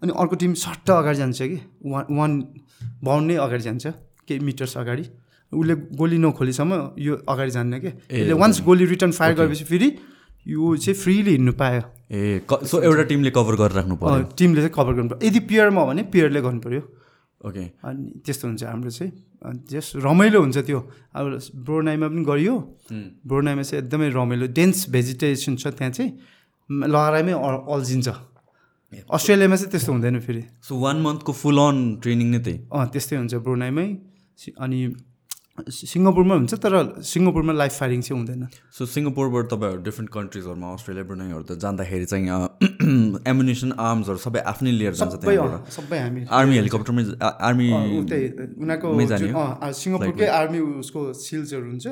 अनि अर्को टिम सट्ट अगाडि जान्छ कि वान वान बााउन्ड नै अगाडि जान्छ केही मिटर्स अगाडि। उसले गोली नखोलेसम्म यो अगाडि जान्न कि?
ए,
यसले वान्स गोली रिटर्न फायर गरेपछि फेरि यो चाहिँ फ्रिली हिँड्नु पायो।
ए सो एउटा टिमले कभर गरेर राख्नु पर्यो
टिमले चाहिँ कभर गर्नु पर्यो। यदि पियरमा हो भने पियरले गर्नु पऱ्यो
ओके
अनि त्यस्तो हुन्छ हाम्रो चाहिँ। अनि त्यस रमाइलो हुन्छ त्यो। अब ब्रोनाइमा पनि गरियो। ब्रोनाइमा चाहिँ एकदमै रमाइलो डेन्स भेजिटेसन छ त्यहाँ चाहिँ। म- लहराइमै अ- अल्झिन्छ। अस्ट्रेलियामा चाहिँ त्यस्तो हुँदैन फेरि।
सो वान मन्थको फुल अन ट्रेनिङ नै त्यही।
अँ त्यस्तै हुन्छ ब्रोनाइमै। अनि सिङ्गापुरमा हुन्छ तर सिङ्गापुरमा लाइफ फायरिङ चाहिँ हुँदैन।
सो सिङ्गापुरबाट तपाईँहरू डिफ्रेन्ट कन्ट्रिजहरूमा अस्ट्रेलिया ब्रुनाईहरू त जाँदाखेरि चाहिँ एम्युनेसन आर्म्सहरू सबै आफ्नै लिएर जान्छ
सबै हामी
आर्मी हेलिकप्टरमै आर्मी
उनीहरूको सिङ्गापुरकै आर्मी उसको सिल्सहरू हुन्छ।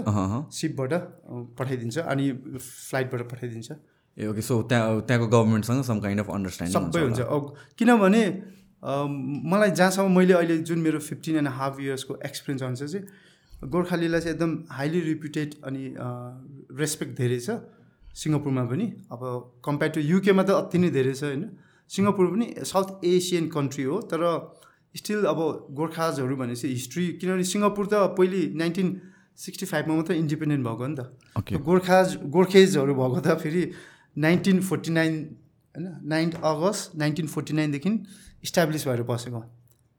सिपबाट पठाइदिन्छ अनि फ्लाइटबाट पठाइदिन्छ।
ए ओके सो त्यहाँ त्यहाँको गभर्मेन्टसँग सम काइन्ड अफ अन्डरस्ट्यान्डिङ
सबै हुन्छ किनभने मलाई जहाँसम्म मैले अहिले जुन मेरो फिफ्टिन एन्ड हाफ इयर्सको एक्सपिरियन्स अनुसार चाहिँ गोर्खालीलाई चाहिँ एकदम हाइली रिप्युटेड अनि रेस्पेक्ट धेरै छ। सिङ्गापुरमा पनि अब कम्पेयर टु युकेमा त अति नै धेरै छ होइन? सिङ्गापुर पनि साउथ एसियन कन्ट्री हो तर स्टिल अब गोर्खाजहरू भनेपछि हिस्ट्री किनभने सिङ्गापुर त पहिले नाइन्टिन सिक्सटी फाइभमा मात्रै इन्डिपेन्डेन्ट भएको नि त। गोर्खाज गोर्खेजहरू भएको त फेरि नाइन्टिन फोर्टी नाइन होइन? नाइन अगस्त नाइन्टिन फोर्टी नाइनदेखि इस्टाब्लिस भएर बसेको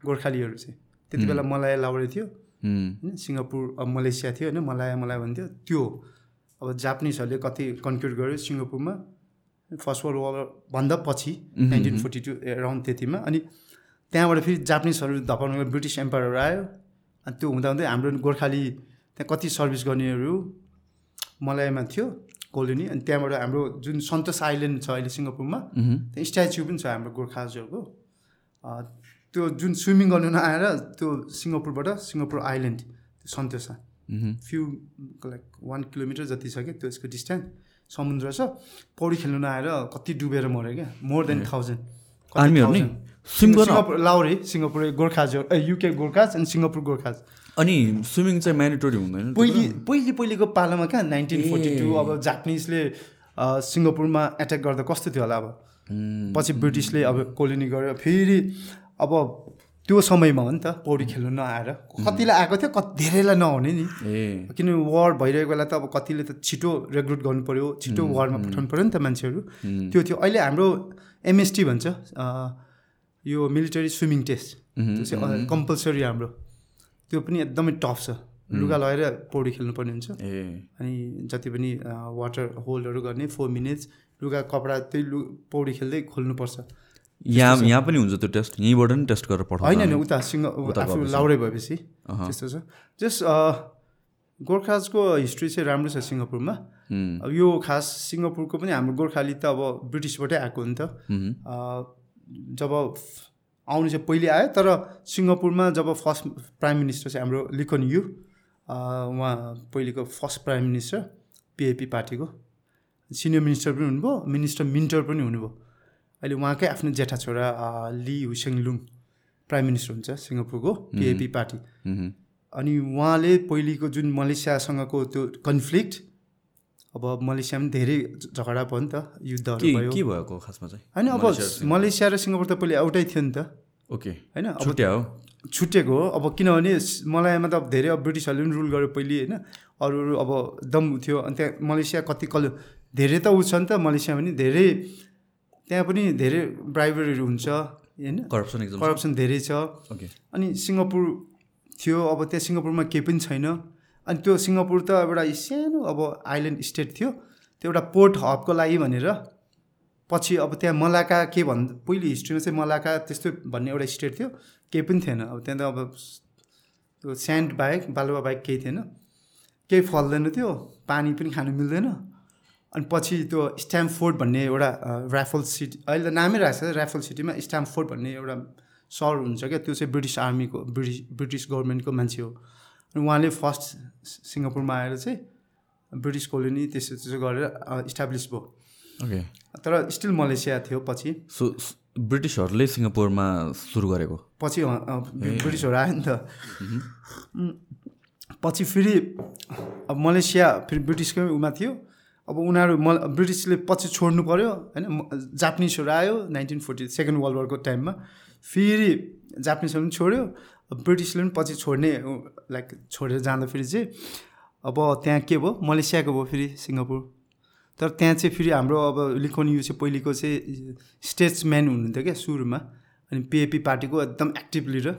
गोर्खालीहरू चाहिँ। त्यति बेला मलाया लाउडे थियो होइन सिङ्गापुर अब मलेसिया थियो होइन मलाया मलाया भन्थ्यो। त्यो अब जापानिजहरूले कति कन्क्युर गर्यो सिङ्गापुरमा। फर्स्ट वर्ल्ड वारभन्दा पछि नाइन्टिन फोर्टी टू एराउन्ड त्यतिमा। अनि त्यहाँबाट फेरि जापानिजहरू धपाउनु ब्रिटिस एम्पायरहरू आयो। अनि त्यो हुँदाहुँदै हाम्रो गोर्खाली त्यहाँ कति सर्भिस गर्नेहरू मलयमा थियो कोलोनी। अनि त्यहाँबाट हाम्रो जुन सन्तोष आइल्यान्ड छ अहिले सिङ्गापुरमा त्यहाँ स्ट्याच्यु पनि छ हाम्रो गोर्खाजहरूको। त्यो जुन स्विमिङ गर्नु नआएर त्यो सिङ्गापुरबाट सिङ्गापुर आइल्यान्ड त्यो सन्तोषमा फ्यु लाइक वान किलोमिटर जति छ क्या त्यसको डिस्टेन्स समुद्र छ। पौडी खेल्नु नआएर कति डुबेर मऱ्यो क्या? मोर देन थाउजन्ड सिङ्गापुर लाउरे सिङ्गापुर गोर्खाज युके गोर्खाज अनि सिङ्गापुर गोर्खाज।
अनि स्विमिङ चाहिँ म्यान्डेटोरी हुँदैन
पहिले पहिले पहिलेको पालामा कहाँ नाइन्टिन फोर्टी टू अब जापानिजले सिङ्गापुरमा एट्याक गर्दा कस्तो थियो होला अब? पछि ब्रिटिसले अब कोलोनी गर्यो फेरि अब त्यो समयमा हो नि त पौडी खेल्नु नआएर। कतिलाई आएको थियो कति धेरैलाई नहुने नि। किनभने वार भइरहेको बेला त अब कतिले त छिटो रेक्रुट गर्नु पऱ्यो छिटो वारमा पठाउनु पऱ्यो नि त मान्छेहरू। त्यो थियो। अहिले हाम्रो एमएसटी भन्छ यो मिलिटरी स्विमिङ टेस्ट। त्यो चाहिँ कम्पलसरी हाम्रो। त्यो पनि एकदमै टफ छ। लुगा लगाएर पौडी खेल्नुपर्ने हुन्छ। अनि जति पनि वाटर होल्डहरू गर्ने फोर मिनट्स लुगा कपडा त्यही लु पौडी खेल्दै खोल्नुपर्छ।
यहाँ यहाँ पनि हुन्छ त्यो टेस्ट यहीँबाट नि टेस्ट गरेर पठाउँछ
होइन होइन उता सिङ्ग आफू लाउडै भएपछि त्यस्तो छ। जस गोर्खाजको हिस्ट्री चाहिँ राम्रो छ सिङ्गापुरमा। अब यो खास सिङ्गापुरको पनि हाम्रो गोर्खाली त अब ब्रिटिसबाटै आएको हो नि त। जब आउनु चाहिँ पहिले आयो तर सिङ्गापुरमा जब फर्स्ट प्राइम मिनिस्टर चाहिँ हाम्रो लिखन यु उहाँ पहिलेको फर्स्ट प्राइम मिनिस्टर पिएपी पार्टीको सिनियर मिनिस्टर पनि हुनुभयो मिनिस्टर मिन्टर पनि हुनुभयो। अहिले उहाँकै आफ्नो जेठा छोरा ली हुसेङ लुङ प्राइम मिनिस्टर हुन्छ सिङ्गापुरको पिएपी पार्टी। अनि उहाँले पहिलेको जुन मलेसियासँगको त्यो कन्फ्लिक्ट अब मलेसिया पनि धेरै झगडा भयो नि त युद्धहरू भयो।
के भएको खासमा चाहिँ?
होइन अब मलेसिया र सिङ्गापुर। त पहिले एउटै थियो नि त।
ओके।
होइन
छुट्या हो?
छुटेको हो। अब किनभने मलायामा त अब धेरै अब ब्रिटिसहरूले पनि रुल गर्यो पहिले होइन। अरू अरू अब दम थियो। अनि त्यहाँ मलेसिया कति कल धेरै त उ छ नि त मलेसिया पनि धेरै त्यहाँ पनि धेरै ब्राइबरीहरू हुन्छ होइन?
करप्सन एकदम
करप्सन धेरै छ।
ओके
अनि सिङ्गापुर थियो अब त्यहाँ सिङ्गापुरमा केही पनि छैन। अनि त्यो सिङ्गापुर त एउटा सानो अब आइल्यान्ड स्टेट थियो। त्यो एउटा पोर्ट हबको लागि भनेर। पछि अब त्यहाँ मलाका के भन् पहिले हिस्ट्रीमा चाहिँ मलाका त्यस्तो भन्ने एउटा स्टेट थियो। केही पनि थिएन। अब त्यहाँ त अब त्यो स्यान्ड बाहेक बालुवा बाहेक केही थिएन। केही फल्दैन थियो। पानी पनि खानु मिल्दैन। अनि पछि त्यो स्ट्याम्पफोर्ड भन्ने एउटा ऱ्याफल सिटी अहिले त नामै राखेको छ ऱ्याफल सिटीमा स्ट्याम्पफोर्ड भन्ने एउटा सहर हुन्छ क्या त्यो चाहिँ ब्रिटिस आर्मीको ब्रिटिस ब्रिटिस गभर्मेन्टको मान्छे हो। अनि उहाँले फर्स्ट सिङ्गापुरमा आएर चाहिँ ब्रिटिस कोलोनी त्यसो त्यसो गरेर इस्टाब्लिस भयो।
ओके।
तर स्टिल मलेसिया थियो पछि।
सो ब्रिटिसहरूले सिङ्गापुरमा सुरु गरेको?
पछि ब्रिटिसहरू आयो नि त। पछि फेरि अब मलेसिया फेरि ब्रिटिसकै उमा थियो। अब उनीहरू म ब्रिटिसले पछि छोड्नु पऱ्यो होइन? जापानिजहरू आयो नाइन्टिन फोर्टी सेकेन्ड वर्ल्ड वारको टाइममा। फेरि जापानिजहरू पनि छोड्यो ब्रिटिसले पनि पछि छोड्ने लाइक छोडेर जाँदाखेरि चाहिँ अब त्यहाँ के भयो? मलेसियाको भयो फेरि सिङ्गापुर। तर त्यहाँ चाहिँ फेरि हाम्रो अब लिखोन यु चाहिँ पहिलेको चाहिँ स्टेट्सम्यान हुनुहुन्थ्यो क्या सुरुमा। अनि पिएपी पार्टीको एकदम एक्टिभ लिडर।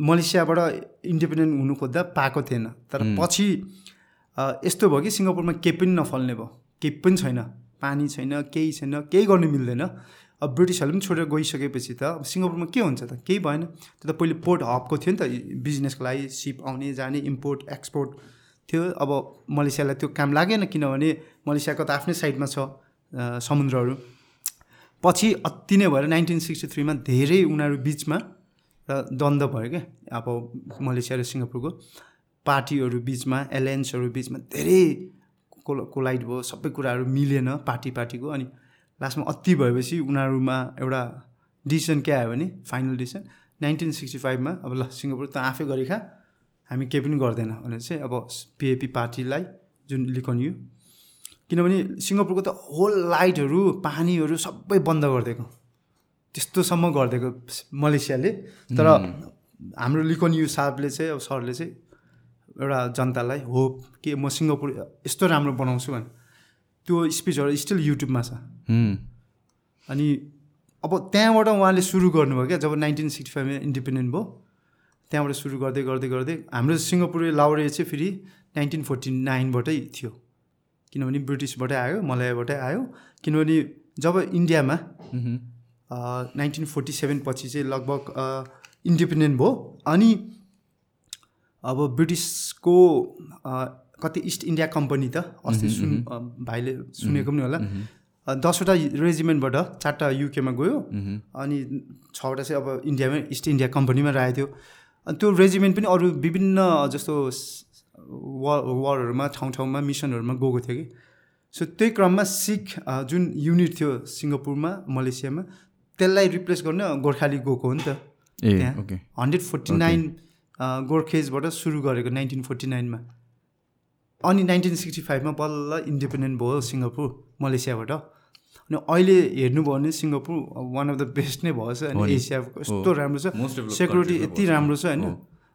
मलेसियाबाट इन्डिपेन्डेन्ट हुनु खोज्दा पाएको थिएन। तर पछि यस्तो भयो कि सिङ्गापुरमा केही पनि नफल्ने भयो। केही पनि छैन। पानी छैन केही छैन केही गर्नु मिल्दैन। अब ब्रिटिसहरूले पनि छोडेर गइसकेपछि त अब सिङ्गापुरमा के हुन्छ त? केही भएन। त्यो त पहिले पोर्ट हबको थियो नि त बिजनेसको लागि सिप आउने जाने इम्पोर्ट एक्सपोर्ट थियो। अब मलेसियालाई त्यो काम लागेन किनभने मलेसियाको त आफ्नै साइडमा छ समुद्रहरू। पछि अति नै भएर नाइन्टिन सिक्सटी थ्रीमा धेरै उनीहरू बिचमा र द्वन्द्व भयो क्या अब मलेसिया र सिङ्गापुरको। पार्टीहरू बिचमा एलायन्सहरू बिचमा धेरै कोल कोलाइड भयो सबै कुराहरू मिलेन पार्टी पार्टीको अनि लास्टमा अति भएपछि उनीहरूमा एउटा डिसिसन के आयो भने फाइनल डिसिसन नाइन्टिन सिक्सटी फाइभमा अब ल सिङ्गापुर त आफै गरी खा हामी केही पनि गर्दैन भनेर चाहिँ अब पिएपी पार्टीलाई जुन लिखनियो किनभने सिङ्गापुरको त होल लाइटहरू पानीहरू सबै बन्द गरिदिएको। त्यस्तोसम्म गरिदिएको मलेसियाले। तर हाम्रो लिकोन यु साहबले चाहिँ अब सरले चाहिँ एउटा जनतालाई होप के म सिङ्गापुर यस्तो राम्रो बनाउँछु भने त्यो स्पिचहरू स्टिल युट्युबमा छ। अनि अब त्यहाँबाट उहाँले सुरु गर्नुभयो क्या जब नाइन्टिन सिक्सटी फाइभमा इन्डिपेन्डेन्ट भयो त्यहाँबाट सुरु गर्दै गर्दै गर्दै हाम्रो सिङ्गापुर लाउरे चाहिँ फेरि नाइन्टिन फोर्टी नाइनबाटै थियो किनभने ब्रिटिसबाटै आयो मलयाबाटै आयो किनभने जब इन्डियामा। नाइन्टिन फोर्टी सेभेन पछि चाहिँ लगभग इन्डिपेन्डेन्ट भयो अनि अब ब्रिटिसको कति इस्ट इन्डिया कम्पनी त अस्ति सुन भाइले सुनेको पनि होला। दसवटा रेजिमेन्टबाट चारवटा युकेमा गयो। अनि छवटा चाहिँ अब इन्डियामै इस्ट इन्डिया कम्पनीमा राखेको थियो। अनि त्यो रेजिमेन्ट पनि अरू विभिन्न जस्तो वा वारहरूमा ठाउँ ठाउँमा मिसनहरूमा गएको थियो कि। सो त्यही क्रममा सिख जुन युनिट थियो सिङ्गापुरमा मलेसियामा त्यसलाई रिप्लेस गर्न गोर्खाली गएको हो नि त।
ए
त्यहाँ हन्ड्रेड फोर्टी नाइन गोर्खेजबाट सुरु गरेको नाइन्टिन फोर्टी नाइनमा। अनि नाइन्टिन सिक्सटी फाइभमा बल्ल इन्डिपेन्डेन्ट भयो सिङ्गापुर मलेसियाबाट। अनि अहिले हेर्नुभयो भने Singapore one of the best नै भएछ अनि। एसियाको यस्तो राम्रो छ। सेक्युरिटी यति राम्रो छ होइन।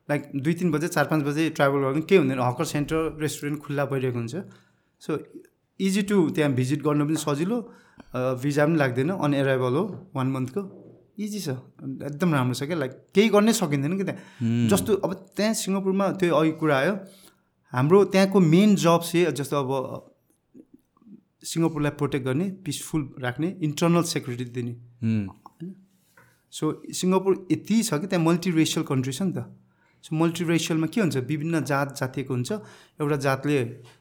लाइक दुई तिन बजे चार पाँच बजे ट्राभल गर्नु केही हुँदैन। हकर सेन्टर रेस्टुरेन्ट खुल्ला भइरहेको हुन्छ। सो इजी टु त्यहाँ भिजिट गर्न पनि सजिलो। भिजा पनि लाग्दैन। अन एराइभल हो वान मन्थको। इजी छ। एकदम राम्रो छ क्या लाइक केही गर्नै सकिँदैन कि त्यहाँ। जस्तो अब त्यहाँ सिङ्गापुरमा त्यो अघि कुरा आयो हाम्रो त्यहाँको मेन जब चाहिँ जस्तो अब सिङ्गापुरलाई प्रोटेक्ट गर्ने पिसफुल राख्ने इन्टर्नल सेक्युरिटी दिने। सो सिङ्गापुर यति छ कि त्यहाँ मल्टिरेसियल कन्ट्री छ नि त। सो मल्टिरेसियलमा के हुन्छ? विभिन्न जात जातिको हुन्छ। एउटा जातले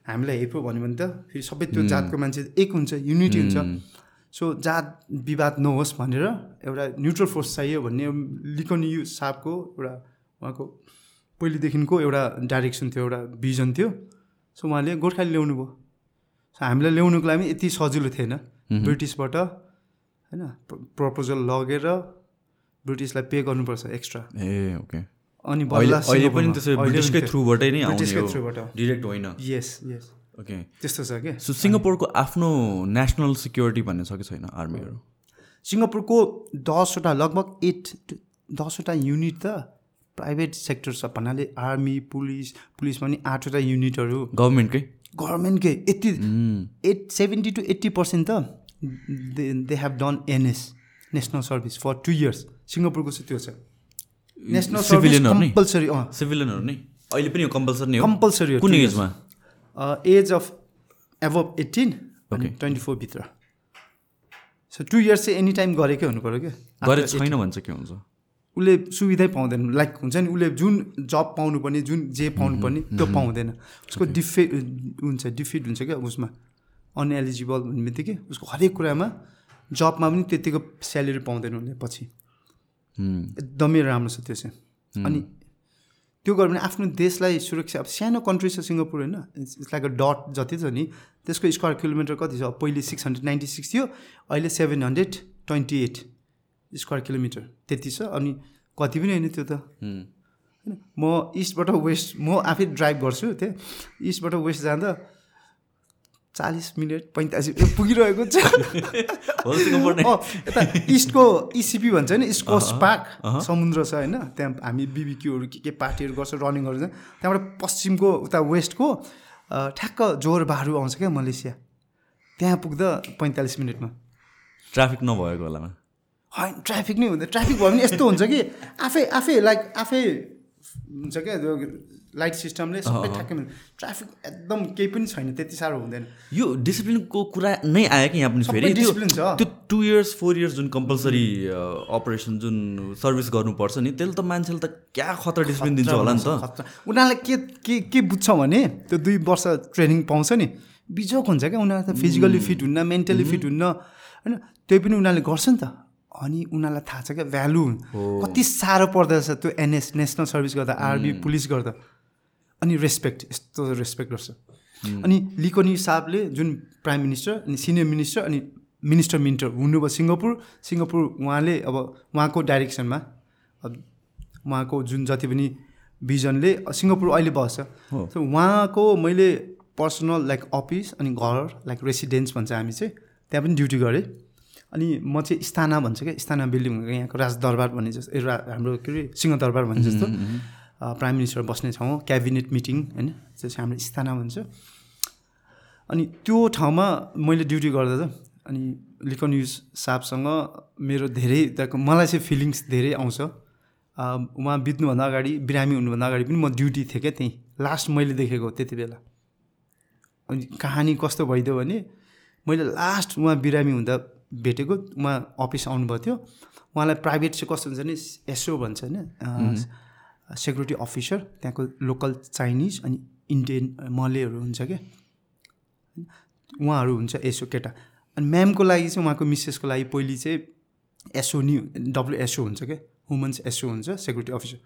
हामीलाई हेप्यो भन्यो भने त फेरि सबै त्यो जातको मान्छे एक हुन्छ युनिटी हुन्छ। सो जात विवाद नहोस् भनेर एउटा न्युट्रल फोर्स चाहियो भन्ने लिकोनी साहबको एउटा उहाँको पहिलेदेखिको एउटा डाइरेक्सन थियो एउटा भिजन थियो। सो उहाँले गोर्खाली ल्याउनु भयो। सो हामीलाई ल्याउनुको लागि यति सजिलो थिएन। ब्रिटिसबाट होइन प्रपोजल लगेर ब्रिटिसलाई पे गर्नुपर्छ एक्स्ट्रा।
ए ओके।
अनि
ब्रिटिसकै थ्रुबाटै नै
ब्रिटिसकै थ्रुबाट।
डिरेक्ट होइन।
यस यस
ओके
त्यस्तो छ क्या
सो सिङ्गापुरको आफ्नो नेसनल सिक्योरिटी भन्ने छ कि छैन आर्मीहरू
सिङ्गापुरको दसवटा लगभग एट दसवटा युनिट त प्राइभेट सेक्टर छ भन्नाले आर्मी पुलिस पुलिसमा पनि आठवटा युनिटहरू
गभर्मेन्टकै
गभर्मेन्टकै यति at seventy to eighty percent त they they have done NS national service for two years सिङ्गापुरको चाहिँ त्यो छ। नेसनल सर्भिस कम्पलसरी अँ।
सिभिलियनहरू नै? अहिले पनि कम्पलसरी
कम्पलसरी
कुन एजमा
एज अफ एभभ एट्टिन अनि. ट्वेन्टी फोरभित्र सो टु इयर्स चाहिँ एनी टाइम गरेकै हुनु पऱ्यो क्या?
गरे छैन भन्छ के हुन्छ?
उसले सुविधै पाउँदैन। लाइक हुन्छ नि उसले जुन जब पाउनु पर्ने जुन जे पाउनु पर्ने त्यो पाउँदैन। उसको डिफे हुन्छ डिफिट हुन्छ क्या उसमा। अनएलिजिबल भन्ने बित्तिकै उसको हरेक कुरामा जबमा पनि त्यतिको स्यालेरी पाउँदैन उसले पछि। एकदमै राम्रो छ त्यो चाहिँ। अनि त्यो गर्यो भने आफ्नो देशलाई सुरक्षा अब सानो कन्ट्री छ सिङ्गापुर होइन इट्स लाइक अ डट जति छ नि त्यसको स्क्वायर किलोमिटर कति छ? पहिले सिक्स हन्ड्रेड नाइन्टी सिक्स थियो अहिले seven hundred twenty eight square kilometre त्यति छ अनि कति पनि होइन त्यो त। होइन? म इस्टबाट वेस्ट म आफै ड्राइभ गर्छु त्यहाँ इस्टबाट वेस्ट जाँदा चालिस मिनट पैँतालिस पुगिरहेको छ। यता इस्टको इसिपी भन्छ नि इस्ट कोस्ट पार्क समुद्र छ होइन त्यहाँ हामी बिबिक्यूहरू के के पार्टीहरू गर्छ रनिङहरू त्यहाँबाट पश्चिमको उता वेस्टको ठ्याक्क जोर बाहरू आउँछ क्या मलेसिया। त्यहाँ पुग्दा पैँतालिस मिनटमा।
ट्राफिक नभएको बेलामा?
होइन ट्राफिक नै हुँदैन। ट्राफिक भयो भने यस्तो हुन्छ कि आफै आफै लाइक आफै हुन्छ क्या? त्यो लाइट सिस्टमले सबै ठ्याक्कै मिल्छ। ट्राफिक एकदम केही पनि छैन त्यति साह्रो हुँदैन।
यो डिसिप्लिनको कुरा नै आयो कि यहाँ पनि फेरि?
discipline छ।
त्यो टु इयर्स फोर इयर्स जुन कम्पलसरी अपरेसन जुन सर्भिस गर्नुपर्छ नि त्यसले त मान्छेले त क्या खतरा डिसिप्लिन दिन्छ होला नि त।
उनीहरूलाई के के के बुझ्छ भने त्यो दुई वर्ष ट्रेनिङ पाउँछ नि। बिजोक हुन्छ क्या उनीहरू त फिजिकल्ली फिट हुन्न मेन्टली फिट हुन्न होइन? त्यो पनि उनीहरूले गर्छ नि त। अनि उनीहरूलाई थाहा छ क्या भ्यालु कति साह्रो पर्दछ त्यो एनएस नेसनल सर्भिस गर्दा आर्मी पुलिस गर्दा। अनि रेस्पेक्ट यस्तो रेस्पेक्ट गर्छ। अनि लिकोनी साहबले जुन प्राइम मिनिस्टर अनि सिनियर मिनिस्टर अनि मिनिस्टर मिन्टर हुनुभयो सिङ्गापुर। सिङ्गापुर उहाँले अब उहाँको डाइरेक्सनमा अब उहाँको जुन जति पनि भिजनले सिङ्गापुर अहिले बस्छ। सो उहाँको मैले पर्सनल लाइक अफिस अनि घर लाइक रेसिडेन्स भन्छ हामी चाहिँ त्यहाँ पनि ड्युटी गरेँ। अनि म चाहिँ स्थाना भन्छ क्या स्थाना बिल्डिङ यहाँको राजदरबार भन्ने जस्तो रा- हाम्रो के अरे सिंहदरबार भन्ने जस्तो। प्राइम मिनिस्टर बस्ने ठाउँ क्याबिनेट मिटिङ होइन त्यो चाहिँ हाम्रो स्थाना भन्छ। अनि त्यो ठाउँमा मैले ड्युटी गर्दा त अनि लिकन युज साहबसँग मेरो धेरै त्यहाँको मलाई चाहिँ फिलिङ्स धेरै आउँछ। उहाँ बित्नुभन्दा अगाडि बिरामी हुनुभन्दा अगाडि पनि म ड्युटी थिएँ क्या त्यहीँ। लास्ट मैले देखेको त्यति बेला। अनि कहानी कस्तो भइदियो भने मैले लास्ट उहाँ बिरामी हुँदा भेटेको उहाँ अफिस आउनुभएको थियो। उहाँलाई प्राइभेट चाहिँ कस्तो हुन्छ भने एसओ भन्छ होइन सेक्युरिटी अफिसर त्यहाँको लोकल चाइनिज अनि इन्डियन मलेहरू हुन्छ क्या। उहाँहरू हुन्छ एसओ केटा। अनि म्यामको लागि चाहिँ उहाँको मिसेसको लागि पहिले चाहिँ एसओ नि डब्लुएसओ हुन्छ क्या वुमन्स एसओ हुन्छ सेक्युरिटी अफिसर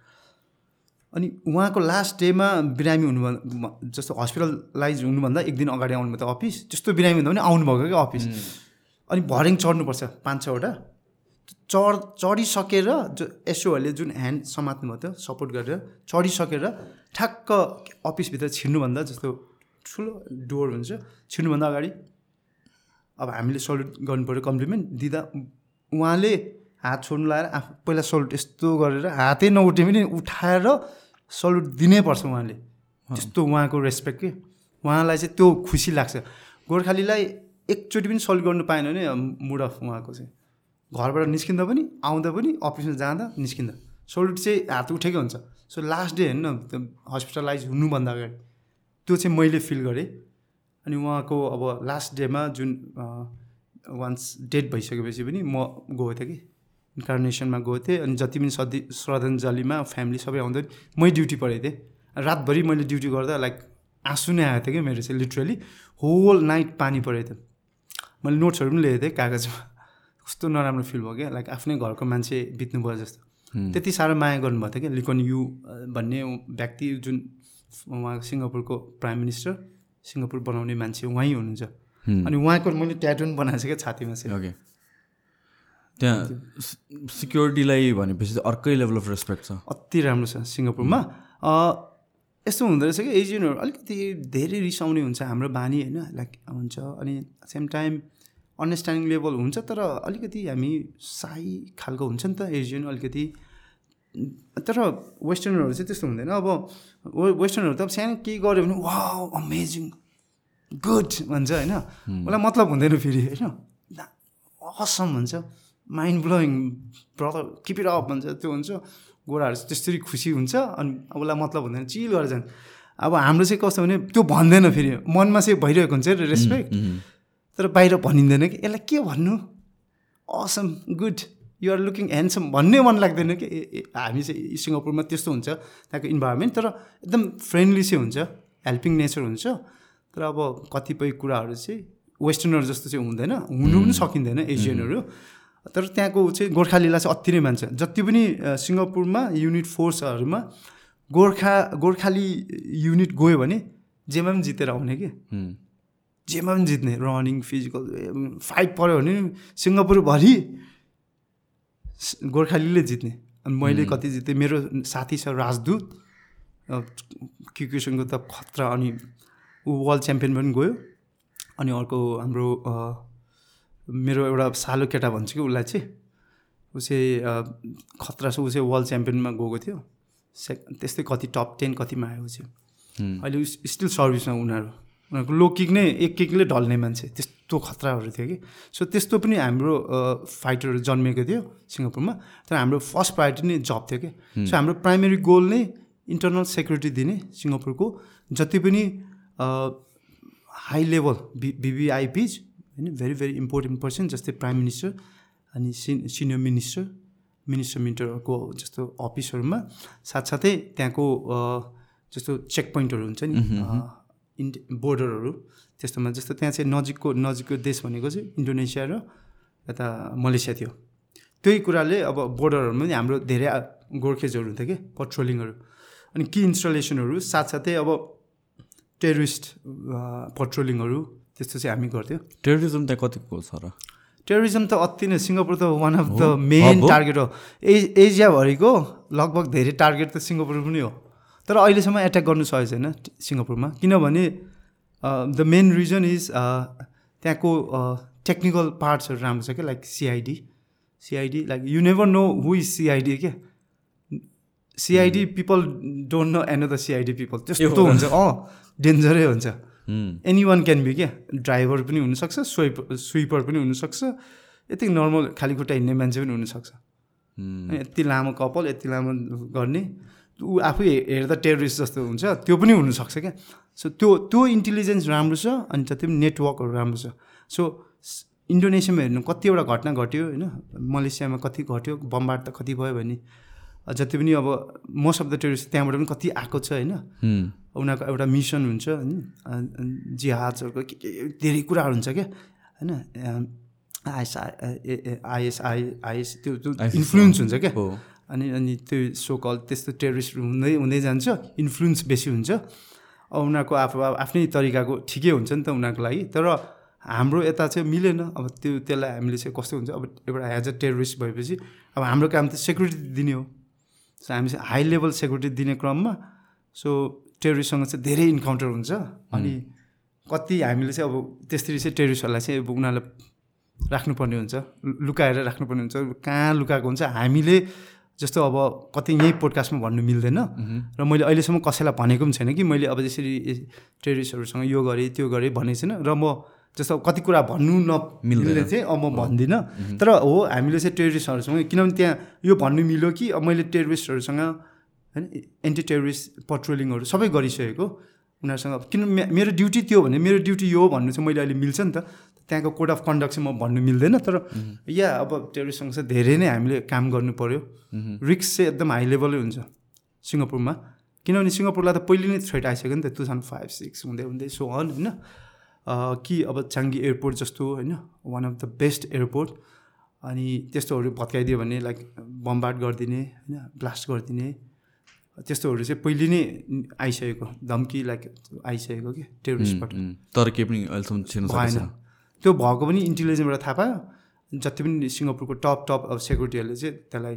अनि उहाँको लास्ट डेमा बिरामी हुनुभन्दा जस्तो हस्पिटलाइज हुनुभन्दा एक दिन अगाडि आउनुभयो त अफिस त्यस्तो बिरामी हुँदा पनि आउनुभएको क्या अफिस। अनि भर्याङ चढ्नुपर्छ पाँच छवटा। चढ चढिसकेर जो एसओहरूले जुन ह्यान्ड समात्नु भयो त्यो सपोर्ट गरेर चढिसकेर ठ्याक्क अफिसभित्र छिर्नुभन्दा जस्तो ठुलो डोर हुन्छ। छिर्नुभन्दा अगाडि अब हामीले सल्युट गर्नु पऱ्यो कम्प्लिमेन्ट दिँदा उहाँले हात छोड्नु लगाएर आफू पहिला सल्युट यस्तो गरेर हातै नउठे पनि उठाएर सल्युट दिनैपर्छ उहाँले। त्यस्तो उहाँको रेस्पेक्ट के? उहाँलाई चाहिँ त्यो खुसी लाग्छ। गोर्खालीलाई एकचोटि पनि सल्युट गर्नु पाएन भने मुड अफ उहाँको चाहिँ। घरबाट निस्किँदा पनि आउँदा पनि अफिसमा जाँदा निस्किँदा। सल्युट चाहिँ हात उठेकै हुन्छ। सो लास्ट डे हेर्नु न हस्पिटलाइज हुनुभन्दा अगाडि। त्यो चाहिँ मैले फिल गरेँ। अनि उहाँको अब लास्ट डेमा जुन वान्स डेट भइसकेपछि पनि म गएको थिएँ कि। इन्कार्नेसनमा गएको थिएँ। अनि जति पनि सधि श्रद्धाञ्जलीमा फ्यामिली सबै आउँदा मै ड्युटी परेको थिएँ। रातभरि मैले ड्युटी गर्दा लाइक आँसु नै आएको थियो कि मेरो चाहिँ लिटरली होल नाइट पानी परेको थियो मैले नोट्सहरू पनि लेखेको थिएँ कागजमा। कस्तो नराम्रो फिल भयो क्या। लाइक आफ्नै घरको मान्छे बित्नु भयो जस्तो। त्यति साह्रो माया गर्नुभएको थियो क्या। लिकोन यु भन्ने व्यक्ति जुन उहाँ सिङ्गापुरको प्राइम मिनिस्टर सिङ्गापुर बनाउने मान्छे उहाँै हुनुहुन्छ। अनि उहाँको मैले ट्याटुन बनाएको छु क्या छातीमा चाहिँ
ओके त्यहाँ सिक्योरिटीलाई भनेपछि अर्कै लेभल अफ रेस्पेक्ट छ।
अति राम्रो छ सिङ्गापुरमा। यस्तो हुँदो रहेछ कि एजियनहरू अलिकति धेरै रिसाउने हुन्छ हाम्रो बानी होइन लाइक हुन्छ अनि सेम टाइम अन्डरस्ट्यान्डिङ लेभल हुन्छ तर अलिकति हामी साई खालको हुन्छ नि त एजियन अलिकति। तर वेस्टर्नहरू चाहिँ त्यस्तो हुँदैन। अब वेस्टर्नहरू त अब सानो केही गऱ्यो भने वा अमेजिङ गुड भन्छ होइन। उसलाई मतलब हुँदैन फेरि होइन। असम भन्छ। Mind blowing brother keep it up भन्छ त्यो हुन्छ। गोराहरू चाहिँ त्यसरी खुसी हुन्छ अनि उसलाई मतलब हुँदैन चिल गरेर जान्छ। अब हाम्रो चाहिँ कस्तो भने त्यो भन्दैन फेरि मनमा चाहिँ भइरहेको हुन्छ रेस्पेक्ट। तर बाहिर भनिँदैन कि यसलाई के भन्नु? Awesome good you're looking handsome भन्नै मन लाग्दैन कि। हामी चाहिँ सिङ्गापुरमा त्यस्तो हुन्छ त्यहाँको इन्भाइरोमेन्ट तर एकदम फ्रेन्डली चाहिँ हुन्छ हेल्पिङ नेचर हुन्छ। तर अब कतिपय कुराहरू चाहिँ वेस्टर्नहरू जस्तो चाहिँ हुँदैन हुनु पनि सकिँदैन एसियनहरू तर त्यहाँको चाहिँ गोर्खालीलाई चाहिँ अति नै मान्छ। जति पनि सिङ्गापुरमा युनिट फोर्सहरूमा गोर्खा गोर्खाली युनिट गयो भने जेमा पनि जितेर आउने कि? जेमा पनि जित्ने। रनिङ फिजिकल फाइट पऱ्यो भने सिङ्गापुरभरि गोर्खालीले जित्ने। अनि मैले कति जितेँ। मेरो साथी छ राजदूत। क्रिकेसनको त खतरा अनि ऊ वर्ल्ड च्याम्पियन पनि गयो। अनि अर्को हाम्रो मेरो एउटा सालो केटा भन्छु कि उसलाई चाहिँ। चाहिँ खतरा छ चाहिँ वर्ल्ड च्याम्पियनमा गएको थियो। से त्यस्तै कति टप टेन कतिमा आयो चाहिँ अहिले स्टिल सर्भिसमा उनीहरू। उनीहरूको लो किक नै एक किकले ढल्ने मान्छे। त्यस्तो खतराहरू थियो कि। सो त्यस्तो पनि हाम्रो फाइटरहरू जन्मेको थियो सिङ्गापुरमा। तर हाम्रो फर्स्ट प्रायोरिटी नै जब थियो कि। सो हाम्रो प्राइमेरी गोल नै इन्टरनल सेक्युरिटी दिने सिङ्गापुरको। जति पनि हाई लेभल बि बिबिआइपिज होइन? भेरी भेरी इम्पोर्टेन्ट पर्सन जस्तै प्राइम मिनिस्टर अनि सिन सिनियर मिनिस्टर मिनिस्टर मिनिस्टरको जस्तो अफिसहरूमा साथसाथै त्यहाँको जस्तो चेक पोइन्टहरू हुन्छ नि इन्ड बोर्डरहरू त्यस्तोमा जस्तो त्यहाँ चाहिँ नजिकको नजिकको देश भनेको चाहिँ इन्डोनेसिया र यता मलेसिया थियो। त्यही कुराले अब बोर्डरहरूमा पनि हाम्रो धेरै गोर्खेजहरू हुन्थ्यो कि? पट्रोलिङहरू अनि कि इन्स्टलेसनहरू साथसाथै अब टेरिस्ट पट्रोलिङहरू त्यस्तो चाहिँ हामी गर्थ्यौँ।
टेरिजम त्यहाँ कतिको छ र
टेरिजम त अति नै सिङ्गापुर त one of the main target हो। ए एसियाभरिको लगभग धेरै टार्गेट त सिङ्गापुर पनि हो। तर अहिलेसम्म एट्याक गर्नु सकेको छैन सिङ्गापुरमा। किनभने द मेन रिजन इज त्यहाँको टेक्निकल पार्ट्सहरू राम्रो छ क्या like CID CID like you never know who is CID क्या? CID people don't know and the CID people त्यस्तो हुन्छ। अँ डेन्जरै हुन्छ। एनी वान क्यान बी क्या? ड्राइभर पनि हुनसक्छ स्विप स्विपर पनि हुनसक्छ यति नर्मल खाली खुट्टा हिँड्ने मान्छे पनि हुनसक्छ। यति लामो कपाल यति लामो गर्ने ऊ आफै हेर्दा टेरिस्ट जस्तो हुन्छ त्यो पनि हुनसक्छ क्या? सो त्यो त्यो इन्टेलिजेन्स राम्रो छ अनि जति पनि नेटवर्कहरू राम्रो छ। सो इन्डोनेसियामा हेर्नु कतिवटा घटना घट्यो होइन? मलेसियामा कति घट्यो बमबाट त कति भयो भने। जति पनि अब मोस्ट अफ द टेरिस्ट त्यहाँबाट पनि कति आएको छ होइन। उनीहरूको एउटा मिसन हुन्छ होइन। जिहाजहरूको के के धेरै कुराहरू हुन्छ क्या। होइन आइएसआई आइएसआई आइएस त्यो त्यो इन्फ्लुएन्स हुन्छ क्या। अनि अनि त्यो सो कल त्यस्तो टेरिस्ट हुँदै हुँदै जान्छ इन्फ्लुएन्स बेसी हुन्छ। अब उनीहरूको आफू आफ्नै तरिकाको ठिकै हुन्छ नि त उनीहरूको लागि। तर हाम्रो यता चाहिँ मिलेन। अब त्यो त्यसलाई हामीले चाहिँ कस्तो हुन्छ अब एउटा एज अ टेरोरिस्ट भएपछि अब हाम्रो काम त सेक्युरिटी दिने हो। सो हामी चाहिँ हाई लेभल सेक्युरिटी दिने क्रममा सो टेरोरिस्टसँग चाहिँ धेरै इन्काउन्टर हुन्छ। अनि कति हामीले चाहिँ अब त्यसरी चाहिँ टेरोरिस्टहरूलाई चाहिँ अब उनीहरूलाई राख्नुपर्ने हुन्छ लुकाएर राख्नुपर्ने हुन्छ। कहाँ लुकाएको हुन्छ हामीले जस्तो अब कति यहीँ पोडकास्टमा भन्नु मिल्दैन। र मैले अहिलेसम्म कसैलाई भनेको पनि छैन कि मैले अब यसरी टेरिस्टहरूसँग यो गरेँ त्यो गरेँ भनेको छैन। र म जस्तो कति कुरा भन्नु न मिल्ने चाहिँ अब म भन्दिनँ। तर हो हामीले चाहिँ टेरिस्टहरूसँग किनभने त्यहाँ यो भन्नु मिल्यो कि अब मैले टेरिस्टहरूसँग होइन एन्टी टेरोरिस्ट पट्रोलिङहरू सबै गरिसकेको उनीहरूसँग। किन मेरो ड्युटी त्यो भने मेरो ड्युटी यो हो भन्नु चाहिँ मैले अहिले मिल्छ नि त। त्यहाँको कोड अफ कन्डक्ट चाहिँ म भन्नु मिल्दैन तर या अब टेरोरिस्टसँग चाहिँ धेरै नै हामीले काम गर्नु पऱ्यो रिक्स चाहिँ एकदम हाई लेभलै हुन्छ सिङ्गापुरमा। किनभने सिङ्गापुरलाई त पहिले नै थ्रेट आइसक्यो नि त टु थाउजन्ड फाइभ सिक्स हुँदै हुँदै सो अन होइन। कि अब चाङ्गी एयरपोर्ट जस्तो होइन one of the best airport अनि त्यस्तोहरू भत्काइदियो भने लाइक बम्बार्ड गरिदिने होइन ब्लास्ट गरिदिने त्यस्तोहरू चाहिँ पहिले नै आइसकेको धम्की लाइक आइसकेको कि टेरोरिस्टबाट
हुँ, तर केही पनि अहिलेसम्म
भएन। त्यो भएको पनि इन्टेलिजेन्सबाट थाहा पायो जति पनि सिङ्गापुरको टप टप अब सेक्युरिटीहरूले चाहिँ त्यसलाई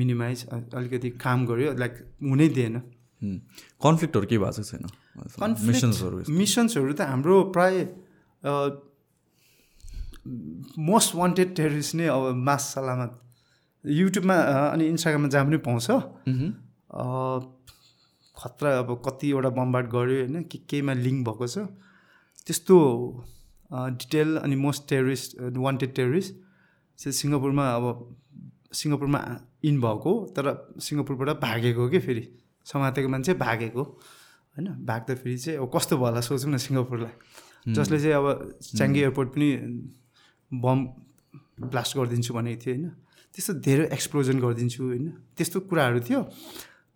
मिनिमाइज अलिकति काम गर्यो लाइक हुनै दिएन।
कन्फ्लिक्टहरू केही भएको छैन? मिसन्सहरू
मिसन्सहरू त हाम्रो प्राय मोस्ट वान्टेड टेरिस्ट नै अब मास सलामत। युट्युबमा अनि इन्स्टाग्राममा जहाँ पनि पाउँछ। खतरा अब कतिवटा बम्बार्ड गऱ्यो होइन के केमा लिङ्क भएको छ। त्यस्तो डिटेल अनि मोस्ट टेरिस्ट वान्टेड टेरिस्ट चाहिँ सिङ्गापुरमा अब सिङ्गापुरमा इन भएको तर सिङ्गापुरबाट भागेको के फेरि? समातेको मान्छे भागेको। होइन? भाग्दाखेरि चाहिँ अब कस्तो भयो होला सोचौँ न सिङ्गापुरलाई। जसले चाहिँ अब च्याङ्गी एयरपोर्ट पनि बम ब्लास्ट गरिदिन्छु भनेको थियो होइन? त्यस्तो धेरै एक्सप्लोजन गरिदिन्छु होइन? त्यस्तो कुराहरू थियो।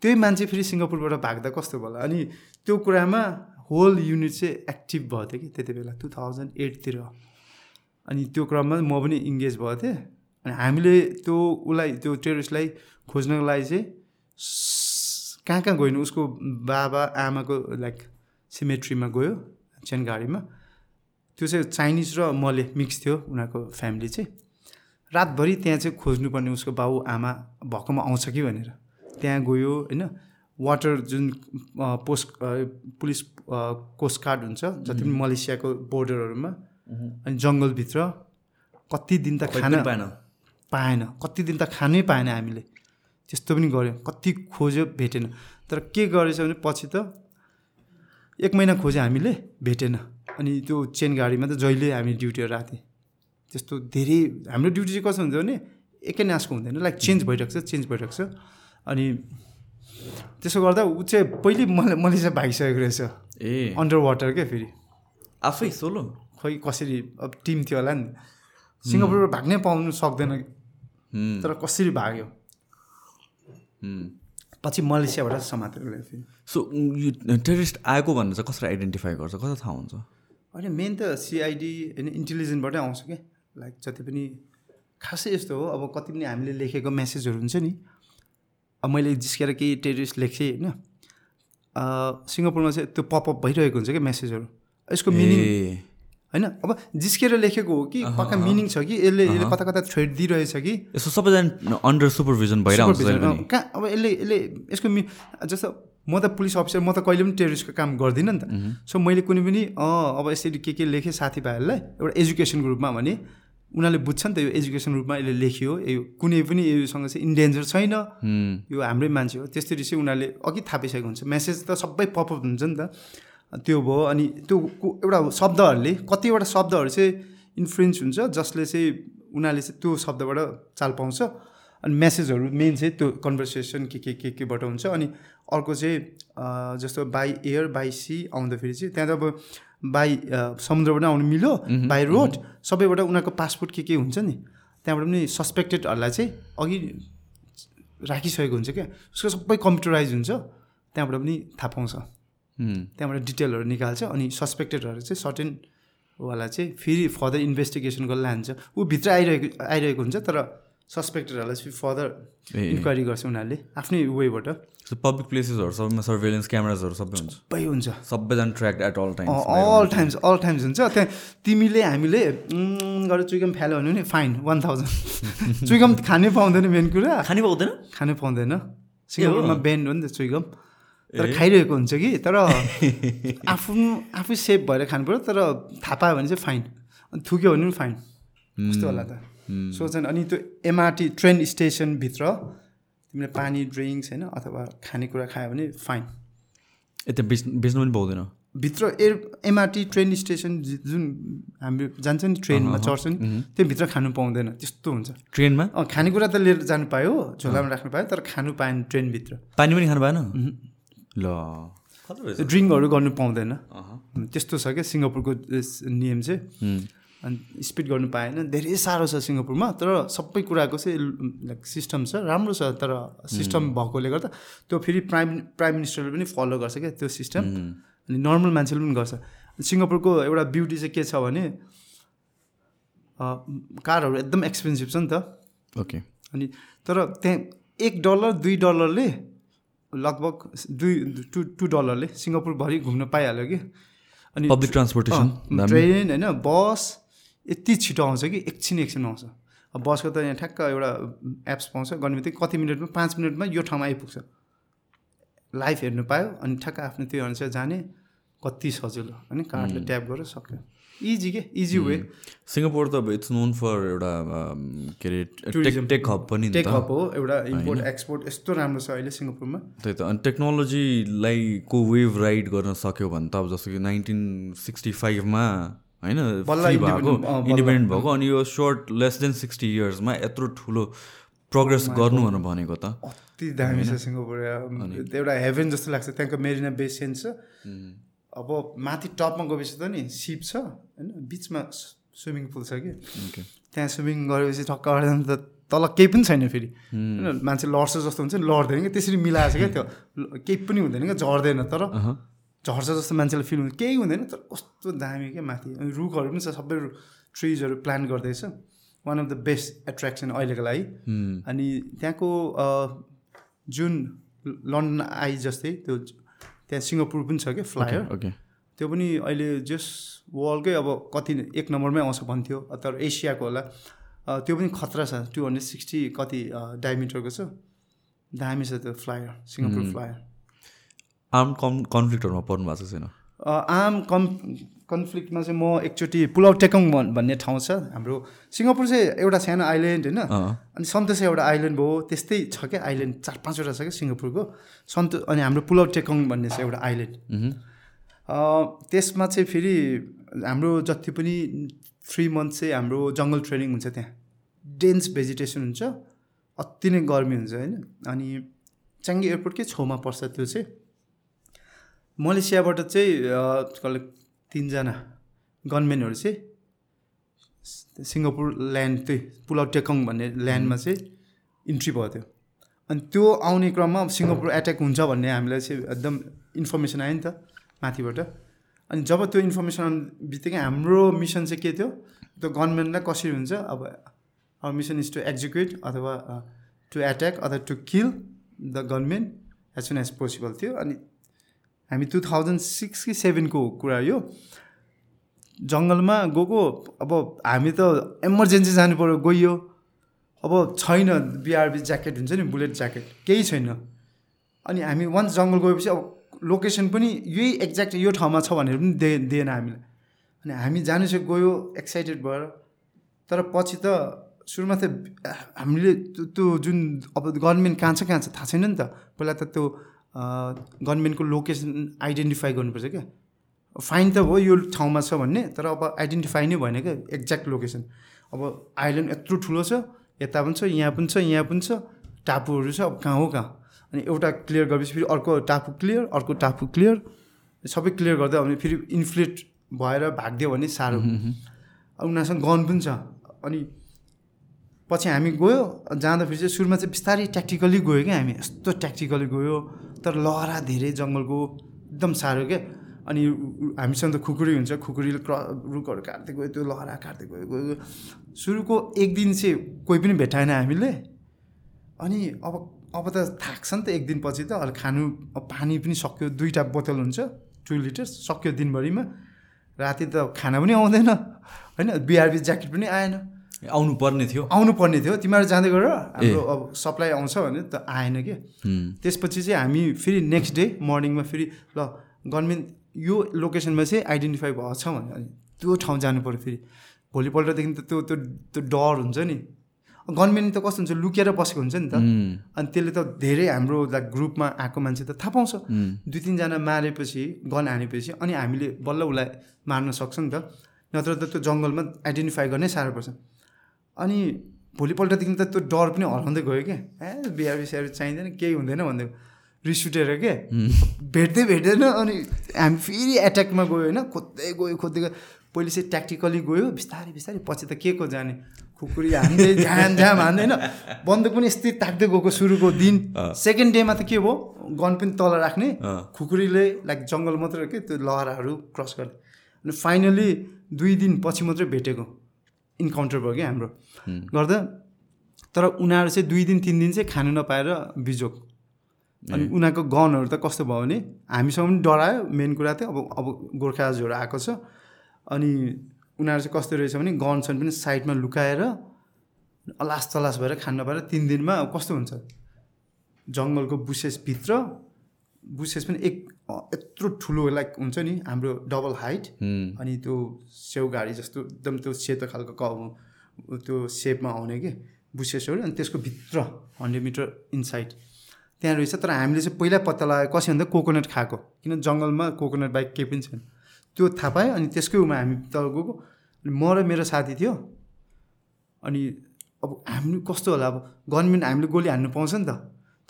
त्यही मान्छे फेरि सिङ्गापुरबाट भाग्दा कस्तो भयो होला? अनि त्यो कुरामा होल युनिट चाहिँ एक्टिभ भएको थियो कि त्यति बेला टु थाउजन्ड एटतिर अनि त्यो क्रममा म पनि इङ्गेज भएको थिएँ। अनि हामीले त्यो उसलाई त्यो टेरिस्टलाई खोज्नको लागि चाहिँ कहाँ कहाँ गएन? उसको बाबा आमाको लाइक सिमेट्रीमा गयो चेन गाडीमा। त्यो चाहिँ चाइनिज र मले मिक्स थियो उनीहरूको फ्यामिली चाहिँ। रातभरि त्यहाँ चाहिँ खोज्नुपर्ने उसको बाउ आमा भएकोमा आउँछ कि भनेर। त्यहाँ गयो होइन? वाटर जुन पोस्ट पुलिस कोस्ट गार्ड हुन्छ जति पनि मलेसियाको बोर्डरहरूमा अनि जङ्गलभित्र कति दिन त खाना
पाएन।
पाएन। कति दिन त खानै पाएन हामीले। त्यस्तो पनि गऱ्यो कति खोज्यो भेटेन। तर के गरेछ भने पछि त एक महिना खोज्यो हामीले भेटेन। अनि त्यो चेन गाडीमा त जहिले हामी ड्युटीहरू आएको थिएँ त्यस्तो धेरै हाम्रो ड्युटी चाहिँ कस्तो हुन्छ भने एकै नासको हुँदैन। लाइक चेन्ज भइरहेको छ चेन्ज भइरहेको छ। अनि त्यसो गर्दा ऊ चाहिँ पहिले मलाई मैले चाहिँ भागिसकेको रहेछ।
ए।
अन्डर वाटर क्या फेरि?
आफै सोलो?
खोइ कसरी? अब टिम थियो होला नि। सिङ्गापुरबाट भाग्नै पाउनु सक्दैन। तर कसरी भाग्यो। पछि मलेसियाबाट समातेर ल्यायो फेरि
सो यो टेरिस्ट आएको भनेर चाहिँ कसरी आइडेन्टिफाई गर्छ? कसरी थाहा हुन्छ?
होइन मेन त सिआइडी होइन इन्टेलिजेन्टबाटै आउँछ क्या लाइक जति पनि खासै यस्तो हो अब कति पनि हामीले लेखेको मेसेजहरू हुन्छ नि। अब मैले जिस्केर केही टेरिस्ट लेखेँ होइन। सिङ्गापुरमा चाहिँ त्यो पपअप भइरहेको हुन्छ क्या मेसेजहरू यसको मिनिङ होइन? अब जिस्केर लेखेको हो कि पक्का मिनिङ छ कि यसले यसले कता कता थ्रेड दिइरहेछ कि?
यसो सबैजना अन्डर सुपरभिजन भइरहेको
कहाँ अब यसले यसले यसको मि जस्तो म त पुलिस अफिसर म त कहिले पनि टेरिस्टको काम गर्दिनँ नि त। सो मैले कुनै पनि अँ अब यसरी के के लेखेँ साथीभाइहरूलाई एउटा एजुकेसनको रूपमा भने उनीहरूले बुझ्छ नि त यो एजुकेसन रूपमा यसले लेख्यो यो कुनै पनि योसँग चाहिँ इन्डेन्जर छैन। यो हाम्रै मान्छे हो। त्यसरी चाहिँ उनीहरूले अघि थाहा पाइसकेको हुन्छ। मेसेज त सबै पपअप हुन्छ नि त। त्यो भयो अनि त्यो एउटा शब्दहरूले कतिवटा शब्दहरू चाहिँ इन्फ्लुएन्स हुन्छ जसले चाहिँ उनीहरूले चाहिँ त्यो शब्दबाट चाल पाउँछ। अनि मेसेजहरू मेन चाहिँ त्यो कन्भर्सेसन के के के केबाट हुन्छ। अनि अर्को चाहिँ जस्तो बाई एयर बाई सी आउँदाखेरि चाहिँ त्यहाँ त अब बाई समुद्रबाट आउनु मिल्यो बाई रोड सबैबाट उनीहरूको पासपोर्ट के के हुन्छ नि? त्यहाँबाट पनि सस्पेक्टेडहरूलाई चाहिँ अघि राखिसकेको हुन्छ क्या। उसको सबै कम्प्युटराइज हुन्छ त्यहाँबाट पनि थाहा पाउँछ। त्यहाँबाट डिटेलहरू निकाल्छ अनि सस्पेक्टेडहरू चाहिँ सर्टेन वाला चाहिँ फेरि फर्दर इन्भेस्टिगेसनको लान्छ। ऊ भित्र आइरहेको आइरहेको हुन्छ तर सस्पेक्टेडहरूलाई चाहिँ फर्दर इन्क्वायरी गर्छ उनीहरूले आफ्नै वेबाट
पब्लिक प्लेसेसहरू सबैमा सर्भेलेन्स क्यामेराजहरू सबै हुन्छ?
सबै हुन्छ।
सबैजना track at all time
all times all times हुन्छ। त्यहाँ तिमीले हामीले गरेर चुइगम फ्याल्यो भने नि फाइन वान थाउजन्ड चुइगम खानै पाउँदैन मेन कुरा।
खाने पाउँदैन?
खानु पाउँदैन। सिङ्गापुरमा बेन्ड हो नि त चुइगम तर खाइरहेको हुन्छ कि? तर आफ्नो आफै सेफ भएर खानु पऱ्यो तर थाहा पायो भने चाहिँ फाइन अनि थुक्यो भने पनि फाइन कस्तो होला त? सोच अनि त्यो एमआरटी ट्रेन स्टेसनभित्र तिमीले पानी ड्रिङ्क्स होइन अथवा खानेकुरा खायो भने फाइन
यता बेच बेच्नु पनि पाउँदैन?
भित्र एयर एमआरटी ट्रेन स्टेसन जुन हामी जान्छ नि ट्रेनमा चढ्छ नि त्यो भित्र खानु पाउँदैन। त्यस्तो हुन्छ।
ट्रेनमा
खानेकुरा त लिएर जानु पायो झोलामा राख्नु पायो तर खानु पाएन ट्रेनभित्र
पानी पनि खानु पाएन? ल।
ड्रिङ्कहरू गर्नु पाउँदैन। त्यस्तो छ क्या सिङ्गापुरको नियम चाहिँ। अनि स्पिड गर्नु पाएन। धेरै साह्रो छ सिङ्गापुरमा तर सबै कुराको चाहिँ लाइक सिस्टम छ। राम्रो छ तर सिस्टम भएकोले गर्दा त्यो फेरि प्राइम प्राइम मिनिस्टरले पनि फलो गर्छ क्या त्यो सिस्टम। अनि नर्मल मान्छेले पनि गर्छ। सिङ्गापुरको एउटा ब्युटी चाहिँ के छ भने कारहरू एकदम एक्सपेन्सिभ छ नि त।
ओके।
अनि तर त्यहाँ एक डलर दुई डलरले लगभग दुई टु टु डलरले सिङ्गापुरभरि घुम्न पाइहाल्यो कि। अनि
पब्लिक ट्रान्सपोर्टेसन
ट्रेन होइन बस यति छिटो आउँछ कि एकछिन एकछिन आउँछ। अब बसको त यहाँ ठ्याक्क एउटा एप्स पाउँछ गर्ने बित्तिकै कति मिनटमा पाँच मिनटमा यो ठाउँमा आइपुग्छ। लाइभ हेर्नु पायो अनि ठ्याक्क आफ्नो त्यो अनुसार जाने कति सजिलो। होइन कार्डले ट्याप गरेर सक्यो। इजी के इजी वे।
सिङ्गापुर त अब इट्स नोन फर एउटा के अरे टेक हब पनि
टेक हब हो एउटा इम्पोर्ट एक्सपोर्ट यस्तो राम्रो छ अहिले सिङ्गापुरमा।
त्यही त अनि टेक्नोलोजीलाई को वेभ राइड गर्न सक्यो भने त अब जस्तो कि नाइन्टिन सिक्सटी फाइभमा होइन भएको। इन्डिपेन्डेन्ट भएको अनि यो सर्ट लेस देन सिक्सटी इयर्समा यत्रो ठुलो प्रोग्रेस गर्नु भनेर भनेको त।
अति दामी छ सिङ्गापुर एउटा हेभेन जस्तो लाग्छ त्यहाँको मेरिना बेस सेन्स छ। अब माथि टपमा गएपछि त नि सिप छ होइन? बिचमा स्विमिङ पुल छ कि? त्यहाँ स्विमिङ गरेपछि ठक्क जाँदा त तल केही पनि छैन फेरि। होइन? मान्छे लड्छ जस्तो हुन्छ नि लड्दैन कि? त्यसरी मिलाएको छ क्या त्यो। केही पनि हुँदैन क्या झर्दैन तर झर्छ जस्तो मान्छेलाई फिल हुन्छ केही हुँदैन तर कस्तो दामी क्या माथि। अनि रुखहरू पनि छ सबै ट्रिजहरू प्लान गर्दैछ। One of the best attraction अहिलेको लागि। अनि त्यहाँको जुन लन्डन आई जस्तै त्यो त्यहाँ सिङ्गापुर पनि छ क्या फ्लायर
ओके
त्यो पनि अहिले जस वर्ल्डकै अब कति एक नम्बरमै आउँछ भन्थ्यो। तर एसियाको होला। त्यो पनि खतरा छ। टु हन्ड्रेड सिक्सटी कति डायमिटरको छ। दामी छ त्यो फ्लायर सिङ्गापुर फ्लायर
आर्म कन् कन्फ्लिक्टहरूमा पर्नु भएको छैन?
आम कम् कन्फ्लिक्टमा चाहिँ म एकचोटि पुलाउ टेकङ भन्- भन्ने ठाउँ छ। हाम्रो सिङ्गापुर चाहिँ एउटा सानो आइल्यान्ड होइन। अनि सन्तोष एउटा आइल्यान्ड भयो। त्यस्तै छ क्या आइल्यान्ड। चार पाँचवटा छ क्या सिङ्गापुरको। सन्तो अनि हाम्रो पुलाउ टेकङ भन्ने छ एउटा आइल्यान्ड। त्यसमा चाहिँ फेरि हाम्रो जति पनि थ्री मन्थ चाहिँ हाम्रो जङ्गल ट्रेनिङ हुन्छ त्यहाँ। डेन्स भेजिटेसन हुन्छ। अति नै गर्मी हुन्छ होइन। अनि चाङ्गी एयरपोर्टकै छेउमा पर्छ त्यो चाहिँ। मलेसियाबाट चाहिँ तिनजना गनमेनहरू चाहिँ सिङ्गापुर ल्यान्ड त्यही पुलाउ टेकङ भन्ने ल्यान्डमा चाहिँ इन्ट्री भयो त्यो। अनि त्यो आउने क्रममा सिङ्गापुर एट्याक हुन्छ भन्ने हामीलाई चाहिँ एकदम इन्फर्मेसन आयो नि त माथिबाट। अनि जब त्यो इन्फर्मेसन आउने बित्तिकै हाम्रो मिसन चाहिँ के थियो त्यो गभर्मेन्टलाई कसरी हुन्छ अब अब मिसन इज टु एक्जिक्युट अथवा टु एट्याक अथवा to kill the government as soon as possible थियो। अनि हामी टु थाउजन्ड सिक्स कि सेभेनको कुरा यो। जङ्गलमा गएको अब हामी त इमर्जेन्सी जानु पऱ्यो गइयो। अब छैन बिआरबी ज्याकेट हुन्छ नि बुलेट ज्याकेट केही छैन। अनि हामी वान्स जङ्गल गएपछि अब लोकेसन पनि यही एक्ज्याक्ट यो ठाउँमा छ भनेर पनि दिए दिएन हामीलाई। अनि हामी जानु चाहिँ गयो एक्साइटेड भएर। तर पछि त सुरुमा त हामीले त्यो जुन अब गभर्मेन्ट कहाँ छ कहाँ छ थाहा छैन नि त। पहिला त त्यो गभर्मेन्टको लोकेसन आइडेन्टिफाई गर्नुपर्छ क्या। फाइन त हो यो ठाउँमा छ भन्ने तर अब आइडेन्टिफाई नै भएन क्या एक्ज्याक्ट लोकेसन। अब आइल्यान्ड यत्रो ठुलो छ यता पनि छ यहाँ पनि छ यहाँ पनि छ टापुहरू छ अब कहाँ हो कहाँ? अनि एउटा क्लियर गरेपछि फेरि अर्को टापु क्लियर अर्को टापु क्लियर सबै क्लियर गर्दा भने फेरि इन्फ्लेट भएर भागिदियो भने साह्रो। अब उनीहरूसँग गन पनि छ। अनि पछि हामी गयो जाँदाखेरि चाहिँ सुरुमा चाहिँ बिस्तारै ट्याक्टिकली गयो क्या हामी यस्तो ट्याक्टिकली गयो। तर लहरा धेरै जङ्गलको एकदम साह्रो क्या अनि हामीसँग त खुकुरी हुन्छ खुकुरीले क्रु रुखहरू काट्दै गयो त्यो लहरा काट्दै गयो गयो सुरुको एक दिन चाहिँ कोही पनि भेटाएन हामीले। अनि अब अब त थाक्छ नि त एक दिनपछि त अहिले खानु पानी पनि सक्यो दुईवटा बोतल हुन्छ टु लिटर्स सक्यो दिनभरिमा। राति त खाना पनि आउँदैन होइन? बिआरबी ज्याकेट पनि आएन।
आउनु पर्ने थियो।
आउनु पर्ने थियो। तिमीहरू जाँदै गर। हाम्रो अब सप्लाई आउँछ भने त आएन कि?
हुँ,
त्यसपछि चाहिँ हामी फेरि नेक्स्ट डे मर्निङमा फेरि ल गभर्मेन्ट यो लोकेसनमा चाहिँ आइडेन्टिफाई भएको छ भने त्यो ठाउँ जानु पऱ्यो फेरि। भोलिपल्टदेखि त त्यो त्यो त्यो डर हुन्छ नि। गभर्मेन्ट त कस्तो हुन्छ लुकेर बसेको हुन्छ नि त। अनि त्यसले त धेरै हाम्रो लाइक ग्रुपमा आएको मान्छे त थाहा पाउँछ। दुई तिनजना मारेपछि गन हानेपछि अनि हामीले बल्ल उसलाई मार्न सक्छ नि त। नत्र त त्यो जङ्गलमा आइडेन्टिफाई गर्नै साह्रो पर्छ। अनि भोलिपल्टदेखि त त्यो डर पनि हराउँदै गयो क्या ए बिहार सिहार चाहिँदैन केही हुँदैन भन्दै रिस उठेर के? भेट्दै भेट्दैन अनि हामी फेरि एट्याकमा गयो होइन खोज्दै गयो खोज्दै गयो। पहिले चाहिँ ट्याक्टिकली गयो बिस्तारै बिस्तारै पछि त के को जाने? खुकुरी हान्दै झ्याम झ्याम हान्दैन। बन्दुक पनि यस्तै ताक्दै गएको सुरुको दिन। सेकेन्ड डेमा त के भयो? गन पनि तल राख्ने। खुकुरीले लाइक जङ्गल मात्रै के त्यो लहराहरू क्रस गर्ने। अनि फाइनली दुई दिन पछि मात्रै भेटेको। इन्काउन्टर भयो क्या हाम्रो। गर्दा तर उनीहरू चाहिँ दुई दिन तिन दिन चाहिँ खानु नपाएर बिजोक अनि उनीहरूको गनहरू त कस्तो भयो भने हामीसँग पनि डरायो मेन कुरा चाहिँ अब अब गोर्खाजहरू आएको छ। अनि उनीहरू चाहिँ कस्तो रहेछ भने गनसन पनि साइडमा लुकाएर अलास तलास भएर खानु नपाएर तिन दिनमा कस्तो हुन्छ? जङ्गलको बुसेसभित्र बुसेस पनि एक यत्रो ठुलो लाइक हुन्छ नि हाम्रो डबल हाइट अनि त्यो स्याउगाडी जस्तो एकदम त्यो सेतो खालको क त्यो सेपमा आउने कि बुसेसहरू अनि त्यसको भित्र हन्ड्रेड मिटर इनसाइड। त्यहाँ रहेछ तर हामीले चाहिँ पहिला पत्ता लगायो कसै भन्दा कोकोनट खाएको किन जङ्गलमा कोकोनट बाइक केही पनि छैन। त्यो थाहा पायो अनि त्यसकै उमा हामी तल गएको अनि म र मेरो साथी थियो अनि अब हामी कस्तो होला अब गभर्मेन्ट हामीले गोली हान्नु पाउँछ नि त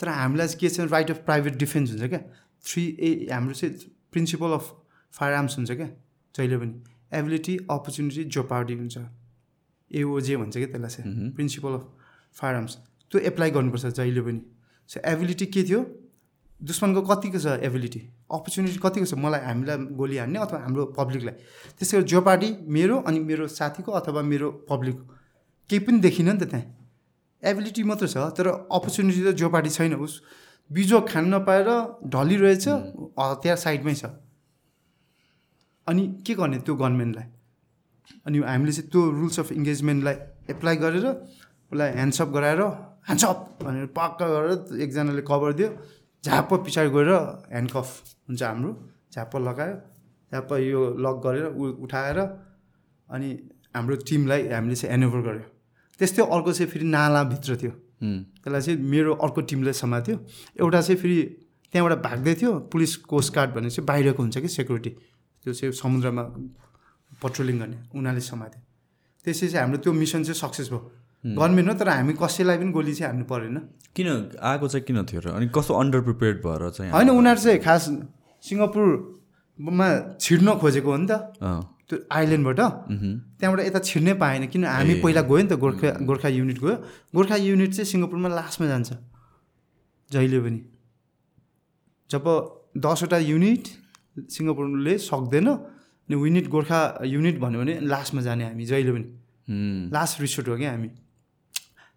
तर हामीलाई चाहिँ के छ राइट अफ प्राइभेट डिफेन्स हुन्छ क्या। थ्री ए हाम्रो चाहिँ प्रिन्सिपल अफ फायर आर्म्स हुन्छ क्या जहिले पनि। एबिलिटी अपर्च्युनिटी जोपार्टी हुन्छ। एओजे भन्छ क्या त्यसलाई चाहिँ प्रिन्सिपल अफ फायर आर्म्स। त्यो एप्लाई गर्नुपर्छ जहिले पनि। सो एबिलिटी के थियो? दुश्मनको कतिको छ एबिलिटी? अपर्च्युनिटी कतिको छ? मलाई हामीलाई गोली हान्ने अथवा हाम्रो पब्लिकलाई। त्यसै गरी जोपार्टी मेरो अनि मेरो साथीको अथवा मेरो पब्लिकको। केही पनि देखिनँ नि त त्यहाँ। एबिलिटी मात्र छ तर अपर्च्युनिटी त जोपार्टी छैन उस। बिजो खान नपाएर ढलिरहेछ हतियार साइडमै छ। अनि के गर्ने त्यो गभर्मेन्टलाई अनि हामीले चाहिँ त्यो रुल्स अफ इङ्गेजमेन्टलाई एप्लाई गरेर उसलाई ह्यान्डसअप गराएर ह्यान्डसअप भनेर पक्का गरेर एकजनाले कभर दियो। झाप्प पछाडि गएर ह्यान्डकफ हुन्छ हाम्रो। झाप्प लगायो। झाप्प यो लक गरेर उ उठाएर अनि हाम्रो टिमलाई हामीले चाहिँ ह्यान्डओभर गऱ्यो। त्यस्तै अर्को चाहिँ फेरि नालाभित्र थियो। त्यसलाई चाहिँ मेरो अर्को टिमले समात्यो। एउटा चाहिँ फेरि त्यहाँबाट भाग्दै थियो पुलिस कोस्ट गार्ड भन्ने चाहिँ बाहिरको हुन्छ कि सेक्युरिटी। त्यो चाहिँ समुद्रमा पट्रोलिङ गर्ने उनीहरूले समात्यो। त्यसै चाहिँ हाम्रो त्यो मिसन चाहिँ सक्सेस भयो। गभर्मेन्ट हो तर हामी कसैलाई पनि गोली चाहिँ हान्नु परेन।
किन? आएको चाहिँ किन थियो र? अनि कस्तो अन्डर प्रिपेयर्ड भएर चाहिँ
होइन उनीहरू चाहिँ खास सिङ्गापुरमा छिर्न खोजेको हो नि त। त्यो आइल्यान्डबाट त्यहाँबाट यता छिर्नै पाएन किन हामी पहिला गयो नि त गोर्खा गोर्खा युनिट गयो। गोर्खा युनिट चाहिँ सिङ्गापुरमा लास्टमा जान्छ जहिले पनि। जब दसवटा युनिट सिङ्गापुरले सक्दैन अनि युनिट गोर्खा युनिट भन्यो भने लास्टमा जाने हामी जहिले पनि। लास्ट रिसोर्ट हो क्या हामी।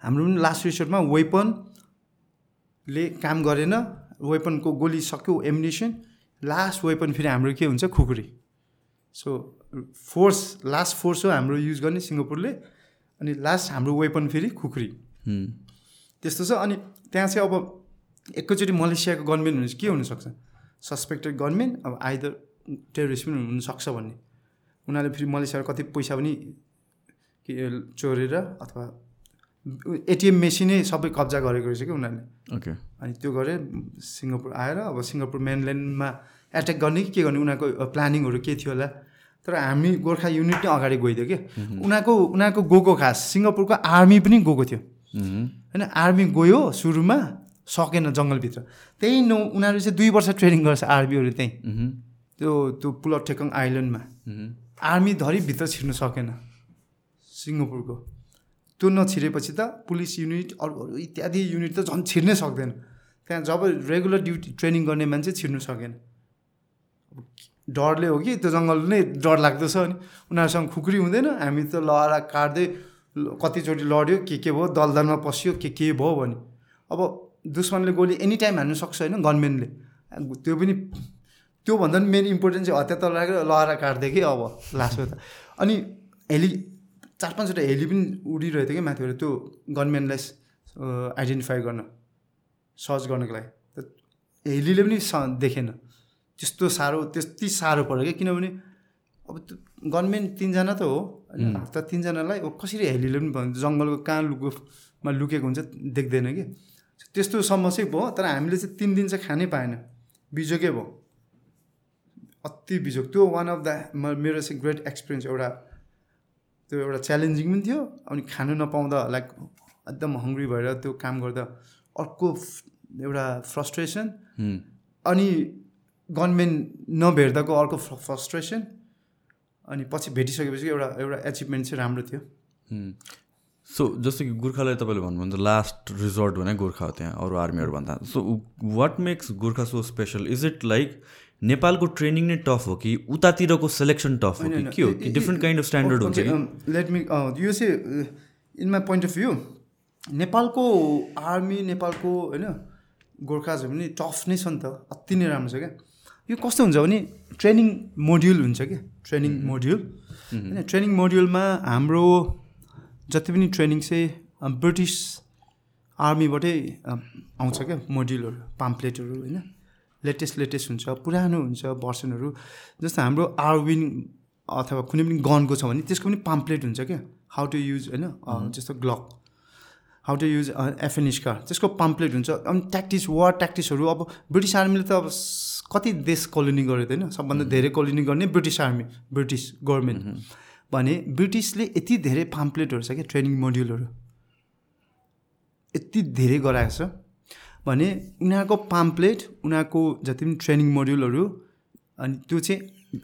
हाम्रो पनि लास्ट रिसोर्टमा वेपनले काम गरेन वेपनको गोली सक्यो एमुनेसन लास्ट वेपन फेरि हाम्रो के हुन्छ? खुकुरी। सो फोर्स लास्ट फोर्स हो हाम्रो युज गर्ने सिङ्गापुरले अनि लास्ट हाम्रो वेपन फेरि खुकुरी। त्यस्तो छ अनि त्यहाँ चाहिँ अब एकैचोटि मलेसियाको गभर्मेन्ट चाहिँ के हुनसक्छ? सस्पेक्टेड गभर्मेन्ट अब आइदर टेरोरिस्ट पनि हुनसक्छ भन्ने। उनीहरूले फेरि मलेसियाको कति पैसा पनि के चोरेर अथवा एटिएम मेसिनै सबै कब्जा गरेको रहेछ कि उनीहरूले।
ओके
अनि त्यो गरे सिङ्गापुर आएर अब सिङ्गापुर मेनल्यान्डमा एट्याक गर्ने कि के गर्ने उनीहरूको प्लानिङहरू के थियो होला? तर हामी गोर्खा युनिट नै अगाडि गइदियो कि? उनीहरूको उनीहरूको गएको खास सिङ्गापुरको आर्मी पनि गएको थियो। होइन आर्मी गयो सुरुमा सकेन जङ्गलभित्र। त्यही न उनीहरू चाहिँ दुई वर्ष ट्रेनिङ गर्छ आर्मीहरू त्यहीँ। त्यो त्यो पुलट ठेकङ आइल्यान्डमा।
मह्म,
आर्मी धरि भित्र छिर्नु सकेन सिङ्गापुरको। त्यो नछिरेपछि त पुलिस युनिट अरू अरू इत्यादि युनिट त झन् छिर्नै सक्दैन। त्यहाँ जब रेगुलर ड्युटी ट्रेनिङ गर्ने मान्छे छिर्नु सकेन। डरले हो कि त्यो जङ्गल नै डर लाग्दो छ अनि उनीहरूसँग खुकुरी हुँदैन। हामी त लहरा काट्दै कतिचोटि लड्यो के के भयो दलदलमा पस्यो के के भयो भने। अब दुश्मनले गोली एनी टाइम हान्नु सक्छ होइन गनमेनले। त्यो पनि त्योभन्दा पनि मेन इम्पोर्टेन्ट चाहिँ हतियार तल राखेर लहरा काट्दै कि अब लास्टमा त। अनि हेली चार पाँचवटा हेली पनि उडिरहेको थियो कि माथिबाट त्यो गनमेनलाई आइडेन्टिफाई गर्न सर्च गर्नको लागि। त हेलीले पनि स देखेन। त्यस्तो साह्रो त्यति साह्रो पऱ्यो क्या? किनभने अब गनमेन तिनजना त हो। त तिनजनालाई अब कसरी हेलीले पनि भन्छ जङ्गलको कहाँ लुकोमा लुकेको हुन्छ देख्दैन कि? त्यस्तोसम्म चाहिँ भयो तर हामीले चाहिँ तिन दिन चाहिँ खानै पाएन। बिजोकै भयो। अति बिजोग। त्यो वान अफ द मेरो चाहिँ ग्रेट एक्सपिरियन्स एउटा त्यो एउटा च्यालेन्जिङ पनि थियो अनि खानु नपाउँदा लाइक एकदम हङ्ग्री भएर त्यो काम गर्दा अर्को एउटा फ्रस्ट्रेसन। अनि गनमेन नभेट्दाको अर्को फ्रस्ट्रेसन अनि पछि भेटिसकेपछि एउटा एउटा एचिभमेन्ट चाहिँ राम्रो थियो।
सो जस्तो कि गोर्खालाई तपाईँले भन्नुहुन्छ लास्ट रिजोर्ट भने गोर्खा हो त्यहाँ अरू आर्मीहरूभन्दा। So what makes Gorkha so special is it like नेपालको ट्रेनिङ नै टफ हो कि उतातिरको सेलेक्सन टफ हो कि के हो? कि डिफ्रेन्ट काइन्ड अफ स्ट्यान्डर्ड हुन्छ
लेट मी यो चाहिँ in my point of view नेपालको आर्मी नेपालको होइन गोर्खाजहरू पनि टफ नै छ नि त। अति नै राम्रो छ क्या। यो कस्तो हुन्छ भने ट्रेनिङ मोड्युल हुन्छ क्या ट्रेनिङ मोड्युल। होइन ट्रेनिङ मोड्युलमा हाम्रो जति पनि ट्रेनिङ चाहिँ ब्रिटिस आर्मीबाटै आउँछ क्या मोड्युलहरू पाम्प्लेटहरू होइन। लेटेस्ट लेटेस्ट हुन्छ पुरानो हुन्छ भर्सनहरू। जस्तो हाम्रो आरविन अथवा कुनै पनि गनको छ भने त्यसको पनि पाम्प्लेट हुन्छ क्या। हाउ टु युज होइन जस्तो ग्लक हाउ टु युज एफएनिस्का त्यसको पाम्प्लेट हुन्छ। अनि ट्याक्टिस वार ट्याक्टिसहरू अब ब्रिटिस आर्मीले त अब कति देश कोलोनी गरेको होइन? सबभन्दा धेरै कोलोनी गर्ने ब्रिटिस आर्मी ब्रिटिस गभर्मेन्ट। भने ब्रिटिसले यति धेरै पाम्प्लेटहरू छ क्या ट्रेनिङ मोड्युलहरू? यति धेरै गराएको छ। भने उनीहरूको पाम्प्लेट उनीहरूको जति पनि ट्रेनिङ मोड्युलहरू अनि त्यो चाहिँ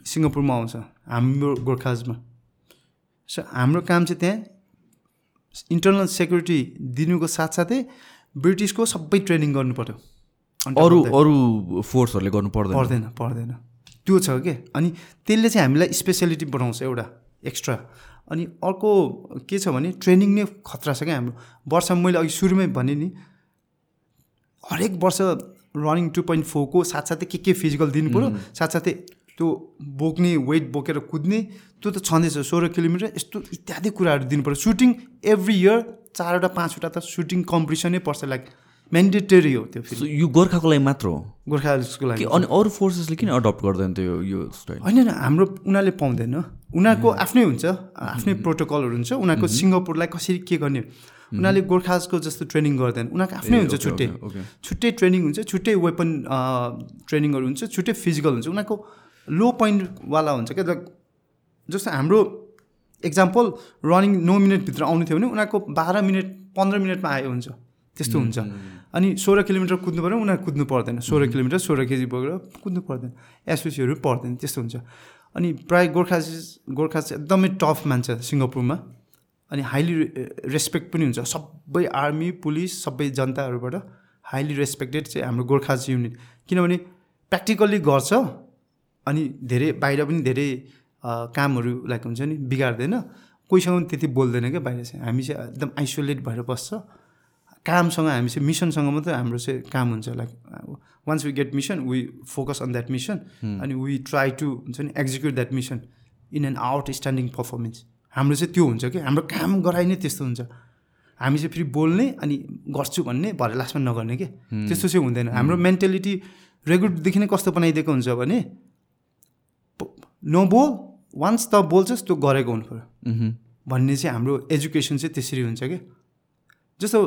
सिङ्गापुरमा आउँछ हाम्रो गोर्खाजमा। सो हाम्रो काम चाहिँ त्यहाँ इन्टरनल सेक्युरिटी दिनुको साथसाथै ब्रिटिसको सबै ट्रेनिङ गर्नु पऱ्यो।
अरू. अरू फोर्सहरूले गर्नु पर्दैन।
पर्दैन पर्दैन। त्यो छ क्या अनि त्यसले चाहिँ हामीलाई स्पेसियालिटी बनाउँछ एउटा एक्स्ट्रा अनि अर्को के छ भने ट्रेनिङ नै खतरा छ क्या हाम्रो। वर्षमा मैले अघि सुरुमै भने नि हरेक वर्ष रनिङ टु पोइन्ट फोरको साथसाथै के के फिजिकल दिनु पऱ्यो साथसाथै त्यो बोक्ने वेट बोकेर कुद्ने त्यो त छँदैछ। सोह्र किलोमिटर यस्तो इत्यादि कुराहरू दिनु पऱ्यो सुटिङ एभ्री इयर चारवटा पाँचवटा त सुटिङ कम्पिटिसनै पर्छ। लाइक मेन्डेटरी हो त्यो फेरि
यो गोर्खाको लागि मात्र हो।
गोर्खाको लागि
अनि अरू फोर्सेसले किन अडप्ट गर्दैन त्यो यो स्टाइल
होइन होइन हाम्रो उनीहरूले पाउँदैन। उनीहरूको आफ्नै हुन्छ आफ्नै प्रोटोकलहरू हुन्छ। उनीहरूको सिङ्गापुरलाई कसरी के गर्ने? उनीहरूले गोर्खाजको जस्तो ट्रेनिङ गर्दैन। उनीहरूको आफ्नै हुन्छ छुट्टै। छुट्टै ट्रेनिङ हुन्छ छुट्टै वेपन ट्रेनिङहरू हुन्छ छुट्टै फिजिकल हुन्छ। उनीहरूको लो पोइन्टवाला हुन्छ क्या। जस्तो हाम्रो इक्जाम्पल रनिङ नौ मिनटभित्र आउनु थियो भने उनीहरूको बाह्र मिनट पन्ध्र मिनटमा आयो हुन्छ। त्यस्तो हुन्छ। अनि सोह्र किलोमिटर कुद्नु पऱ्यो उनीहरू कुद्नु पर्दैन। सोह्र किलोमिटर सोह्र केजी बोकेर कुद्नु पर्दैन। एसपिसीहरू पर्दैन त्यस्तो हुन्छ। अनि प्रायः गोर्खा गोर्खा चाहिँ एकदमै टफ मान्छ सिङ्गापुरमा। अनि हाइली रेस्पेक्ट पनि हुन्छ। सबै आर्मी पुलिस सबै जनताहरूबाट हाइली रेस्पेक्टेड चाहिँ हाम्रो गोर्खाज युनिट। किनभने प्र्याक्टिकल्ली गर्छ अनि धेरै बाहिर पनि धेरै कामहरू लाइक हुन्छ नि बिगार्दैन। कोहीसँग पनि त्यति बोल्दैन क्या बाहिर चाहिँ। हामी चाहिँ एकदम आइसोलेट भएर बस्छ। कामसँग हामी चाहिँ मिसनसँग मात्रै हाम्रो चाहिँ काम हुन्छ। Like once we get mission we focus on that mission अनि वी ट्राई टु हुन्छ नि execute that mission in an outstanding performance हाम्रो चाहिँ त्यो हुन्छ कि हाम्रो काम गराइ नै त्यस्तो हुन्छ। हामी चाहिँ फेरि बोल्ने अनि गर्छु भन्ने भरे लास्टमा नगर्ने के। त्यस्तो चाहिँ हुँदैन। हाम्रो मेन्टालिटी रेगुलरदेखि नै कस्तो बनाइदिएको हुन्छ भने नबोल वान्स त बोल्छस् त्यो गरेको हुनु पऱ्यो भन्ने चाहिँ हाम्रो एजुकेसन चाहिँ त्यसरी हुन्छ कि। जस्तो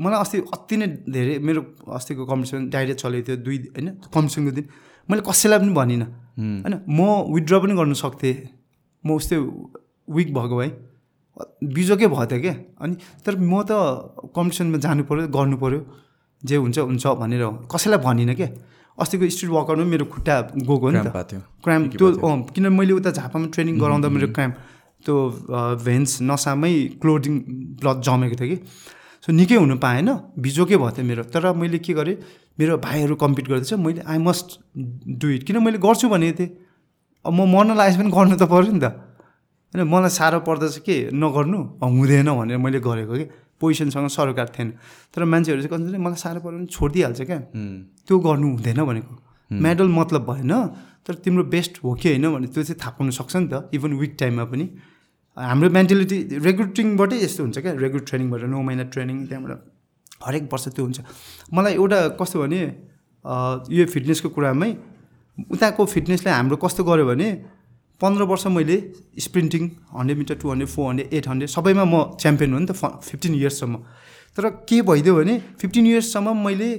मलाई अस्ति अति नै धेरै मेरो अस्तिको कम्पिटिसन डाइरेक्ट चलेको थियो दुई होइन कम्पिटिसनको दिन। मैले कसैलाई पनि भनिनँ। होइन म विथड्र पनि गर्न सक्थेँ। म उस्तै विक भएको भए। बिजोकै भयो त क्या अनि तर म त कम्पिटिसनमा जानु पऱ्यो गर्नु पऱ्यो जे हुन्छ हुन्छ भनेर कसैलाई भनिनँ क्या अस्तिको स्ट्रिट वर्कआउटमा मेरो खुट्टा गएको नि त। क्राम्प त्यो किनभने मैले उता झापामा ट्रेनिङ गराउँदा मेरो क्राम्प त्यो भेन्स नसामै क्लोदिङ ब्लड जमेको थियो कि। सो निकै हुनु पाएन। बिजोकै भयो थियो मेरो। तर मैले के गरेँ? मेरो भाइहरू कम्पिट गर्दैछ। मैले आई मस्ट डु इट किन मैले गर्छु भनेको थिएँ। अब म मर्न लागेपछि पनि गर्नु त पऱ्यो नि त। होइन मलाई साह्रो पर्दछ के? नगर्नु? हुँदैन भनेर मैले गरेको कि? पोजिसनसँग सरोकार थिएन। तर मान्छेहरू चाहिँ कति मलाई साह्रो पऱ्यो भने छोडिदिइहाल्छ क्या। त्यो गर्नु हुँदैन भनेको। मेडल मतलब भएन। तर तिम्रो बेस्ट हो कि होइन भने त्यो चाहिँ थाहा पाउनु सक्छ नि त। इभन विक टाइममा पनि। हाम्रो मेन्टालिटी रेग्रुटिङबाटै यस्तो हुन्छ क्या रेग्रुट ट्रेनिङबाट नौ महिना ट्रेनिङ त्यहाँबाट हरेक वर्ष त्यो हुन्छ। मलाई एउटा कस्तो भने यो फिटनेसको कुरामै उताको फिटनेसले हाम्रो कस्तो गर्यो भने पन्ध्र वर्ष मैले sprinting hundred metre two hundred four hundred eight hundred सबैमा म च्याम्पियन हो नि त फिफ्टिन इयर्ससम्म। तर के भइदियो भने फिफ्टिन इयर्ससम्म मैले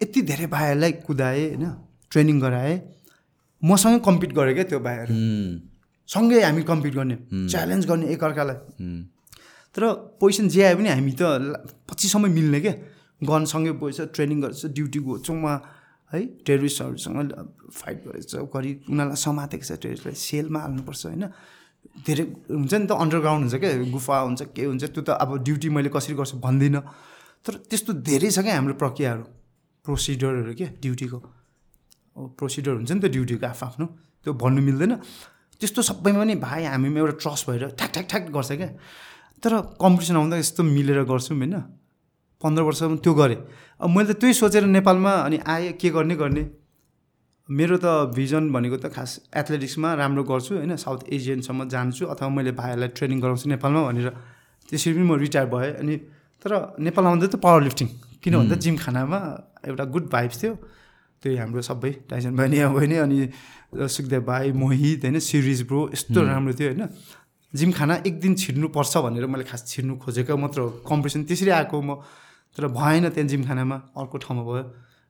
यति धेरै भाइहरूलाई कुदाएँ होइन ट्रेनिङ गराएँ मसँगै कम्पिट गरेँ क्या त्यो भाइहरू। सँगै हामी कम्पिट गर्ने च्यालेन्ज गर्ने एकअर्कालाई। तर पोजिसन जे आयो भने हामी त पछिसम्म मिल्ने क्या गनसँगै गएछ ट्रेनिङ गरेछ ड्युटी गएछौँ उहाँ है? टेरिस्टहरूसँग फाइट गरेछ गरी उनीहरूलाई समातेको छ टेरिस्टलाई सेलमा हाल्नुपर्छ होइन? धेरै हुन्छ नि त अन्डरग्राउन्ड हुन्छ क्या गुफा हुन्छ के हुन्छ त्यो त अब ड्युटी मैले कसरी गर्छु भन्दिनँ। तर त्यस्तो धेरै छ क्या हाम्रो प्रक्रियाहरू प्रोसिडरहरू क्या ड्युटीको। प्रोसिडर हुन्छ नि त ड्युटीको आफ्नो त्यो भन्नु मिल्दैन। त्यस्तो सबैमा पनि भाइ हामीमा एउटा ट्रस्ट भएर ठ्याक ठ्याक ठ्याक गर्छ क्या। तर कम्पिटिसन आउँदा यस्तो मिलेर गर्छौँ होइन। पन्ध्र वर्षमा त्यो गरेँ। अब मैले त त्यही सोचेर नेपालमा अनि आएँ के गर्ने गर्ने। मेरो त भिजन भनेको त खास एथलेटिक्समा राम्रो गर्छु होइन साउथ एसियनसम्म जान्छु अथवा मैले भाइहरूलाई ट्रेनिङ गराउँछु नेपालमा भनेर। त्यसरी पनि म रिटायर भएँ अनि तर नेपाल आउँदा त पावर लिफ्टिङ किन भन्दा जिम खानामा एउटा गुड भाइब्स थियो। त्यही हाम्रो सबै टाइसन बहिनी बहिनी अनि सुखदेव भाइ मोहित होइन सिरिज ब्रो यस्तो राम्रो थियो होइन। जिम खाना एक दिन छिर्नुपर्छ भनेर मैले खास छिर्नु खोजेको मात्र हो कम्पिटिसन त्यसरी आएको म। तर भएन त्यहाँ जिमखानामा अर्को ठाउँमा भयो।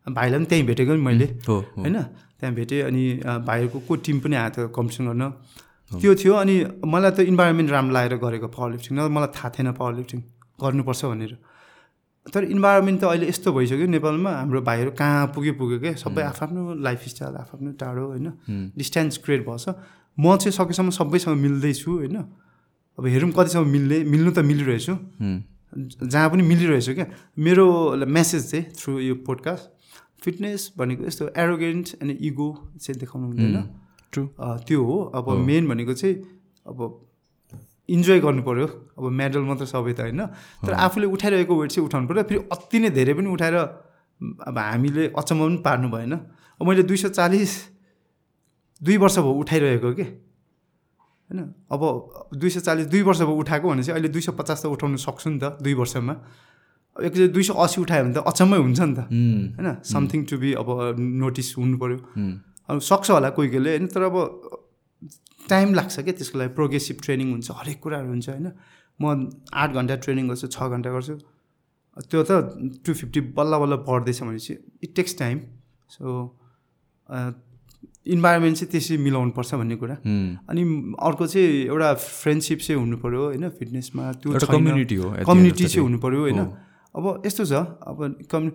भाइलाई पनि त्यहीँ भेटेको नि मैले होइन। त्यहाँ भेटेँ अनि भाइहरूको को टिम पनि आएको थियो कम्पिटिसन गर्न। त्यो थियो अनि मलाई त इन्भाइरोमेन्ट राम्रो लागेर गरेको पावर लिफ्टिङ न मलाई थाहा थिएन पावर लिफ्टिङ गर्नुपर्छ भनेर। तर इन्भाइरोमेन्ट त अहिले यस्तो भइसक्यो नेपालमा हाम्रो भाइहरू कहाँ पुग्यो पुग्यो क्या सबै आफ्नो लाइफ स्टाइल आफ्नो टाढो होइन? डिस्टेन्स क्रिएट भएछ। म चाहिँ सकेसम्म सबैसँग मिल्दैछु होइन? अब हेरौँ कतिसम्म मिल्ने मिल्नु त मिलिरहेछु। जहाँ पनि मिलिरहेछ क्या। मेरो मेसेज चाहिँ थ्रु यो पोडकास्ट फिटनेस भनेको यस्तो एरोगेन्ट अनि इगो चाहिँ देखाउनु हुँदैन। ट्रु त्यो हो। अब मेन भनेको चाहिँ अब इन्जोय गर्नु पऱ्यो अब मेडल मात्र सबै त होइन? तर आफूले उठाइरहेको वेट चाहिँ उठाउनु पऱ्यो। फेरि अति नै धेरै पनि उठाएर अब हामीले अचम्म पनि पार्नु भएन। अब मैले दुई सय चालिस दुई वर्ष भयो उठाइरहेको कि? होइन? अब दुई सय चालिस दुई वर्ष भयो उठाएको भने चाहिँ अहिले दुई सय पचास त उठाउनु सक्छु नि त दुई वर्षमा। एकचोटि दुई सय असी उठायो भने त अचम्मै हुन्छ नि त। होइन? समथिङ टु बी अब नोटिस हुनु पऱ्यो। अब सक्छ होला कोही कोहीले। होइन? तर अब टाइम लाग्छ क्या त्यसको लागि प्रोग्रेसिभ ट्रेनिङ हुन्छ हरेक कुराहरू हुन्छ होइन। म आठ घन्टा ट्रेनिङ गर्छु छ घन्टा गर्छु। त्यो त टु फिफ्टी बल्ल बल्ल बढ्दैछ भने चाहिँ it takes time so environment चाहिँ त्यसरी मिलाउनु पर्छ भन्ने कुरा। अनि अर्को चाहिँ एउटा फ्रेन्डसिप चाहिँ हुनु पऱ्यो होइन फिटनेसमा त्यो
कम्युनिटी हो
कम्युनिटी चाहिँ हुनु पऱ्यो होइन। अब यस्तो छ अब कम्यु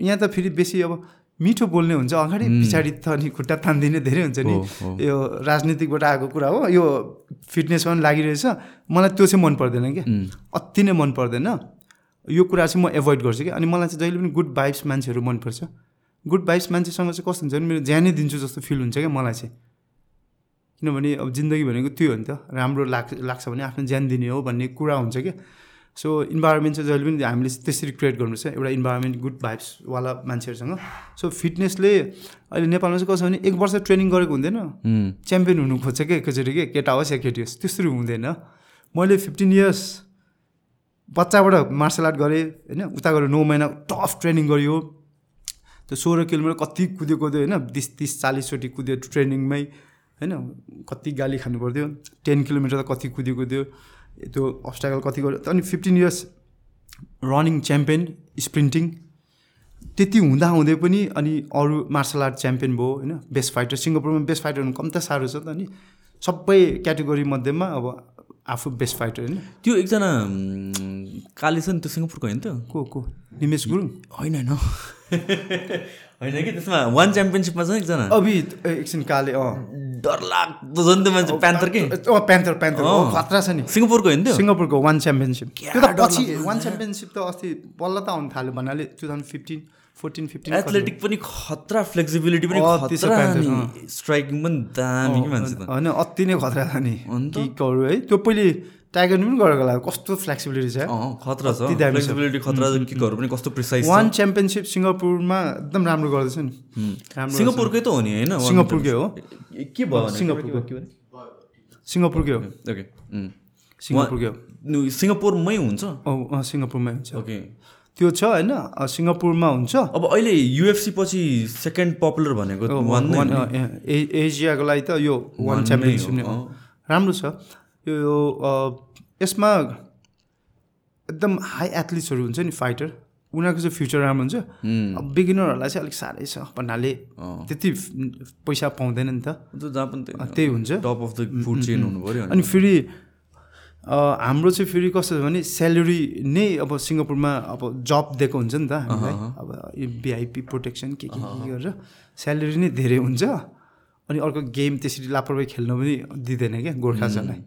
यहाँ त फेरि बेसी अब मिठो बोल्ने हुन्छ अगाडि पछाडि त अनि खुट्टा तानिदिने धेरै हुन्छ नि। यो राजनीतिकबाट आएको कुरा हो यो फिटनेसमा पनि लागिरहेछ। मलाई त्यो चाहिँ मन पर्दैन क्या। अति नै मन पर्दैन। यो कुरा चाहिँ म एभोइड गर्छु कि अनि मलाई चाहिँ जहिले पनि गुड भाइब्स मान्छेहरू मनपर्छ। गुड भाइब्स मान्छेसँग चाहिँ कस्तो हुन्छ भने मेरो ज्यानै दिन्छु जस्तो फिल हुन्छ क्या मलाई चाहिँ। किनभने अब जिन्दगी भनेको त्यो हो नि त। राम्रो लाग्छ लाग्छ भने आफ्नो ज्यान दिने हो भन्ने कुरा हुन्छ क्या। सो इन्भाइरोमेन्ट चाहिँ जहिले पनि हामीले त्यसरी क्रिएट गर्नुपर्छ। एउटा इन्भाइरोमेन्ट गुड भाइब्सवाला मान्छेहरूसँग। सो फिटनेसले अहिले नेपालमा चाहिँ कसो भने एक वर्ष ट्रेनिङ गरेको हुँदैन। च्याम्पियन हुनु खोज्छ क्या एकैचोटि के? केटा होस् या केटी होस् त्यसरी हुँदैन। मैले फिफ्टिन इयर्स बच्चाबाट मार्सल आर्ट गरेँ होइन? उता गएर नौ महिना टफ ट्रेनिङ गरियो। त्यो सोह्र किलोमिटर कति कुद्यो कुद्यो होइन? बिस तिस चालिसचोटि कुद्यो ट्रेनिङमै होइन? कति गाली खानु पर्थ्यो टेन किलोमिटर त कति कुद्यो कुद्यो। त्यो अब्सटाकल कति गर्यो अनि fifteen years running champion sprinting त्यति हुँदा हुँदै पनि अनि अरू मार्सल आर्ट च्याम्पियन भयो होइन बेस्ट फाइटर सिङ्गापुरमा बेस्ट फाइटर हुनु कम त साह्रो छ त अनि सबै क्याटेगोरी मध्येमा अब आफू बेस्ट फाइटर होइन?
त्यो एकजना काली छ नि त्यो सिङ्गापुरको होइन त?
को को? निमेश गुरुङ?
होइन होइन। होइन कि? त्यसमा वान च्याम्पियनसिपमा छ एकजना।
अभि एकछिन काले अँ।
डरलाग्दो झन् त्यो मान्छे प्यान्थर के?
अँ प्यान्थर प्यान्थर खतरा छ नि।
सिङ्गापुरको होइन
सिङ्गापुरको वान च्याम्पियनसिप त्यो त पछि वान च्याम्पियनसिप त अस्ति बल्ल त आउनु थाल्यो भन्नाले two thousand fifteen fourteen fifteen
athletic पनि खतरा फ्लेक्सिबिलिटी पनि स्ट्राइकिङ पनि दामी कि मान्छे त।
होइन अति नै खतरा छ नि? किकहरू है त्यो पहिले टाइगर पनि गरेको होला कस्तो फ्लेक्सिबिलिटी छ
खतरा छ। फ्लेक्सिबिलिटी खतरा किकहरू पनि कस्तो प्रिसाइज
वान च्याम्पियनसिप सिङ्गापुरमा एकदम राम्रो गर्दैछ नि। राम्रो
सिङ्गापुरकै त हो नि होइन?
सिङ्गापुरकै हो।
के भयो?
सिङ्गापुरको।
के?
सिङ्गापुरकै हो।
ओके.
सिङ्गापुरकै हो।
सिङ्गापुरमै हुन्छ?
सिङ्गापुरमै हुन्छ।
ओके
त्यो छ होइन? सिङ्गापुरमा हुन्छ।
अब अहिले युएफसी पछि सेकेन्ड पपुलर भनेको
अँ,
वान नै
वान
हो
अँ, ए- ए- एसियाको लागि त यो
वान
च्याम्पियनसिप नै हो। राम्रो छ। यो यसमा एकदम हाई एथलिट्सहरू हुन्छ नि फाइटर उनीहरूको चाहिँ फ्युचर राम्रो हुन्छ. अब बिगिनरहरूलाई चाहिँ अलिक साह्रै छ भन्नाले। त्यति पैसा पाउँदैन नि त।
जहाँ पनि
त्यही हुन्छ।
Top of the food chain हुनु पऱ्यो
अनि फेरि हाम्रो चाहिँ फेरि कस्तो छ भने स्यालेरी नै अब सिङ्गापुरमा अब जब दिएको हुन्छ नि त हामीलाई। अब भिआइपी प्रोटेक्सन के के के गरेर स्यालेरी नै धेरै हुन्छ। अनि अर्को गेम त्यसरी लापरवाही खेल्न पनि दिँदैन क्या गोर्खाजनलाई.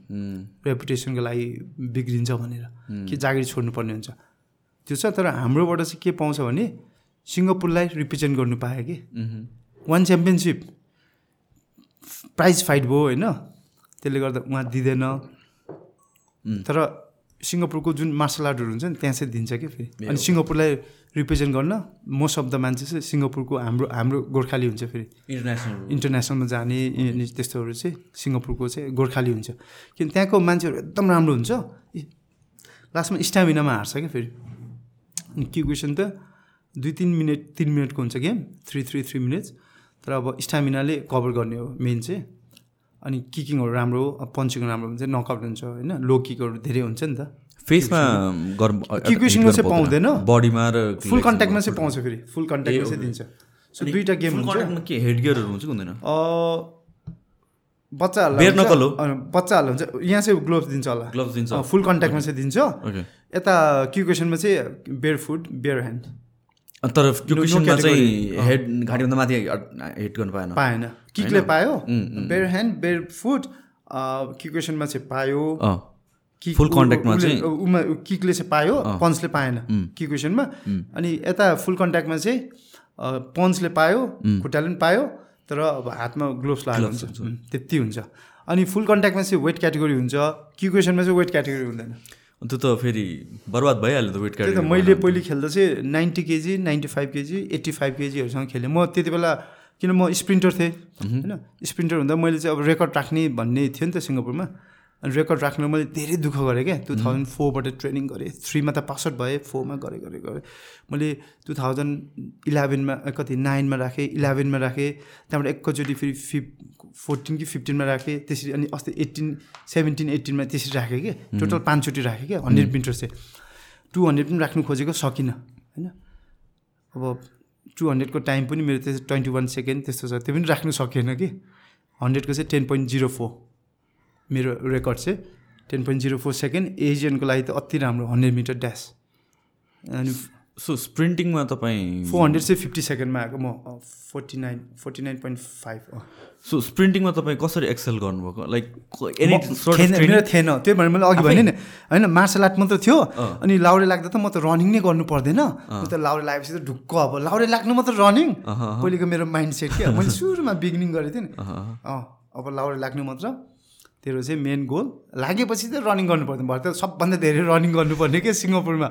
रेपुटेसनको लागि बिग्रिन्छ भनेर। कि जागिर छोड्नुपर्ने हुन्छ। त्यो छ तर हाम्रोबाट चाहिँ के पाउँछ भने सिङ्गापुरलाई रिप्रेजेन्ट गर्नु पायो कि. वान च्याम्पियनसिप प्राइज फाइट भयो होइन। त्यसले गर्दा उहाँ दिँदैन। तर सिङ्गापुरको जुन मार्सल आर्टहरू हुन्छ नि त्यहाँ चाहिँ दिन्छ क्या फेरि? अनि सिङ्गापुरलाई रिप्रेजेन्ट गर्न मोस्ट अफ द मान्छे चाहिँ सिङ्गापुरको हाम्रो हाम्रो गोर्खाली हुन्छ फेरि।
इन्टरनेसनल
इन्टरनेसनलमा जाने त्यस्तोहरू चाहिँ सिङ्गापुरको चाहिँ गोर्खाली हुन्छ। किन त्यहाँको मान्छेहरू एकदम राम्रो हुन्छ। लास्टमा स्टामिनामा हार्छ क्या फेरि। अनि के क्वेसन त दुई तिन मिनट तिन मिनटको हुन्छ game three three three minutes. तर अब स्टामिनाले कभर गर्ने हो मेन चाहिँ। अनि किकिङहरू राम्रो पन्चिङ राम्रो हुन्छ नकआउट हुन्छ होइन? लो किकहरू धेरै हुन्छ नि त।
फेसमा
किक्वेसनमा चाहिँ पाउँदैन।
बडीमा र
फुल कन्ट्याक्टमा चाहिँ पाउँछ फेरि। फुल कन्ट्याक्टमा चाहिँ दिन्छ। सो दुईवटा गेम हुन्छ।
के हेड गियरहरू हुन्छ कि हुँदैन?
बच्चाहरूलाई बच्चाहरूलाई हुन्छ। यहाँ चाहिँ ग्लोभ्स दिन्छ होला।
ग्लोभ्स दिन्छ।
फुल कन्ट्याक्टमा चाहिँ दिन्छ। यता क्युक्वेसनमा चाहिँ बेयर फुट बेयर ह्यान्ड
तर त्यो
no
क्वेसनमा
category.
चाहिँ हेड घाँटीभन्दा माथि हिट गर्नु पाएन।
पाएन। किकले पायो? बेयर ह्यान्ड बेयर फुट क्युक्वेसनमा चाहिँ पायो।
अँ
किक
Full
उ-
contact मा
उसले-
चाहिँ-
उमा किकले चाहिँ पायो पन्चले पाएन किक्वेसनमा। अनि यता फुल कन्ट्याक्टमा चाहिँ अँ, पन्चले पायो खुट्टाले पनि पायो तर अब हातमा ग्लोभ्स लगाएको हुन्छ। त्यति हुन्छ। अनि फुल कन्ट्याक्टमा चाहिँ वेट क्याटेगोरी हुन्छ। किक्वेसनमा चाहिँ वेट क्याटेगोरी हुँदैन।
त्यो त फेरि बर्बाद भइहाल्यो त वेट
त मैले पहिले खेल्दा चाहिँ ninety KG ninety five KG eighty five केजीहरूसँग खेलेँ। म त्यति बेला किन म स्प्रिन्टर थिएँ? होइन स्प्रिन्टर हुँदा मैले चाहिँ अब रेकर्ड राख्ने भन्ने थियो नि त सिङ्गापुरमा। अनि रेकर्ड राख्न मैले धेरै दुःख गरेँ क्या। टु थाउजन्ड फोरबाट ट्रेनिङ गरेँ थ्रीमा त पास आउट भएँ फोरमा गरेँ गरेँ गरेँ। मैले टु थाउजन्ड इलेभेनमा कति नाइनमा राखेँ इलेभेनमा राखेँ। त्यहाँबाट एकैचोटि फेरि फिफ फोर्टिन कि फिफ्टिनमा राखेँ। त्यसरी अनि अस्ति एट्टिन सेभेन्टिन एट्टिनमा त्यसरी राखेँ कि टोटल पाँचचोटि राखेँ क्या। हन्ड्रेड मिटर चाहिँ। टु हन्ड्रेड पनि राख्नु खोजेको सकिनँ। होइन? अब टु हन्ड्रेडको टाइम पनि मेरो त्यस्तो ट्वेन्टी वान सेकेन्ड त्यस्तो छ। त्यो पनि राख्नु सकेन कि। हन्ड्रेडको चाहिँ टेन पोइन्ट जिरो फोर मेरो रेकर्ड चाहिँ ten point zero four second एजियनको लागि त अति राम्रो हन्ड्रेड मिटर ड्यास अनि
सो स्प्रिन्टिङमा तपाईँ
फोर हन्ड्रेड चाहिँ फिफ्टी सेकेन्डमा आएको। म forty nine forty nine point five.
So स्प्रिन्टिङमा तपाईँ कसरी एक्सेल गर्नुभएको? लाइक
मेरो थिएन। त्यही भएर मैले अघि भने नि होइन मार्सल आर्ट मात्र थियो। अनि लाउडे लाग्दा त म त रनिङ नै गर्नु पर्दैन। म त लाउडे लागेपछि त ढुक्क अब। लाउडे लाग्नु मात्र रनिङ पहिलेको मेरो माइन्ड सेट क्या मैले सुरुमा बिगिनिङ गरेको थिएँ नि। अँ अब लाउडे लाग्नु मात्र। तेरो चाहिँ मेन गोल लागेपछि त रनिङ गर्नु पर्दैन भरे त सबभन्दा धेरै रनिङ गर्नुपर्ने क्या सिङ्गापुरमा।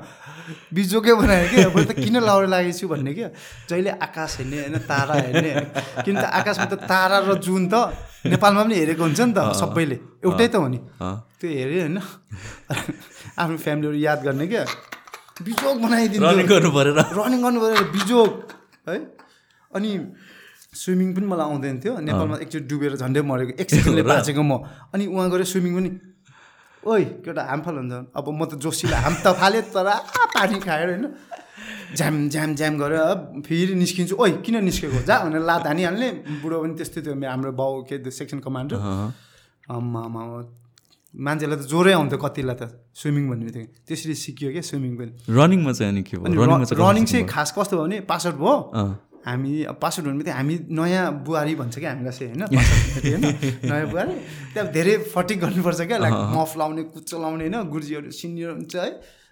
बिजोकै बनायो क्या अब त किन लाउडे लागेको छु भन्ने क्या जहिले आकाश हेर्ने होइन तारा हेर्ने किन त आकाशमा त तारा र जुन त नेपालमा पनि हेरेको हुन्छ नि त सबैले। एउटै त हो नि। त्यो हेऱ्यो होइन। आफ्नो फ्यामिलीहरू याद गर्ने क्या बिजोग बनाइदिनु
रनिङ गर्नु परेर
रनिङ गर्नु पऱ्यो बिजोग। है? अनि स्विमिङ पनि मलाई आउँदैन थियो। नेपालमा एकचोटि डुबेर झन्डै मरेको। एक सेकेन्डले बाँचेको म। अनि उहाँ गएर स्विमिङ पनि। ओइ केटा हामफाल हुन्छ। अब म त जोसीलाई हाम त फालेँ तर आ, पानी खाएर होइन। झ्याम झ्याम झ्याम गरेर फेरि निस्किन्छु। ओइ किन निस्केको? जा भनेर लात हानिहाल्ने बुढो पनि त्यस्तै थियो। मेरो हाम्रो बाउ के सेक्सन कमान्डर। आम्मा आमा मान्छेलाई त जोरै आउँथ्यो कतिलाई त स्विमिङ भन्ने बित्तिकै। त्यसरी सिकियो क्या स्विमिङ पनि।
रनिङमा चाहिँ अनि के भयो
रनिङ चाहिँ खास कस्तो भयो भने पास आउट भयो हामी पासआउट हुने बित्तिकै हामी नयाँ बुहारी भन्छ क्या हामीलाई चाहिँ होइन? नयाँ बुहारी? त्यहाँ धेरै फटिक गर्नुपर्छ क्या लाइक मफ लाउने कुच्चो लाउने होइन? गुरुजीहरू सिनियर हुन्छ है?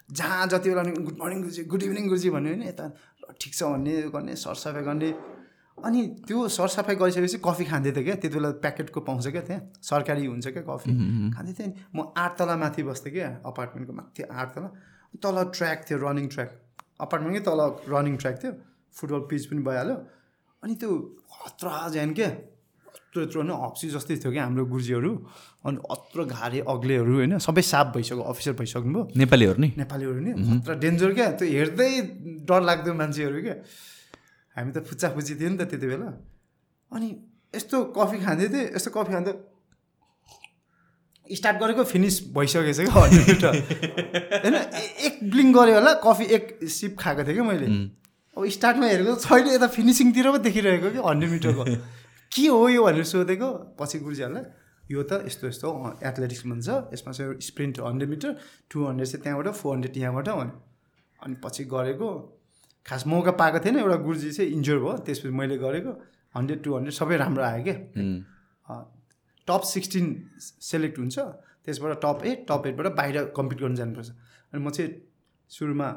जहाँ जति बेला good morning Guruji good evening Guruji भन्यो भने यता ठिक छ भन्ने गर्ने सरसफाइ गर्ने। अनि त्यो सरसफाइ गरिसकेपछि कफी खाँदै थियो क्या त्यति बेला प्याकेटको पाउँछ क्या त्यहाँ। सरकारी हुन्छ क्या कफी। खाँदै थिएँ। म आठ तला माथि बस्थेँ क्या अपार्टमेन्टको माथि आठ तला तल ट्र्याक थियो रनिङ ट्र्याक। अपार्टमेन्टकै तल रनिङ ट्र्याक थियो। फुटबल पिच पनि भइहाल्यो। अनि त्यो खतरा ज्यान क्या यत्रो यत्रो होइन हप्सी जस्तै थियो क्या हाम्रो गुरुजीहरू। अनि अत्रो घारे अग्लेहरू होइन सबै साफ भइसक्यो अफिसर भइसक्नु भयो
नेपालीहरू नि?
नेपालीहरू नि? खतरा डेन्जर क्या? त्यो हेर्दै डर लाग्दो मान्छेहरू क्या। हामी त फुच्चा फुच्ची थियो नि त त्यति बेला। अनि यस्तो कफी खाँदै थिएँ यस्तो कफी खाँदा स्टार्ट गरेको फिनिस भइसकेको छ क्या। हन्ड्रेड होइन एक ब्लिङ गऱ्यो होला कफी एक सिप खाएको थिएँ क्या मैले। अब स्टार्टमा हेरेको छैन यता फिनिसिङतिर पो देखिरहेको कि हन्ड्रेड मिटरको के हो यो भनेर सोधेको? पछि गुरुजीहरूलाई यो त यस्तो यस्तो एथलेटिक्स भन्छ यसमा चाहिँ sprint hundred metre two hundred चाहिँ त्यहाँबाट फोर हन्ड्रेड यहाँबाट भन्यो। अनि पछि गरेको खास मौका पाएको थिएन एउटा गुरुजी चाहिँ इन्जोर भयो त्यसपछि मैले गरेको हन्ड्रेड टु हन्ड्रेड सबै राम्रो आयो क्या। टप सिक्सटिन सेलेक्ट हुन्छ त्यसबाट टप एट टप एटबाट बाहिर कम्पिट गर्नु जानुपर्छ। अनि म चाहिँ सुरुमा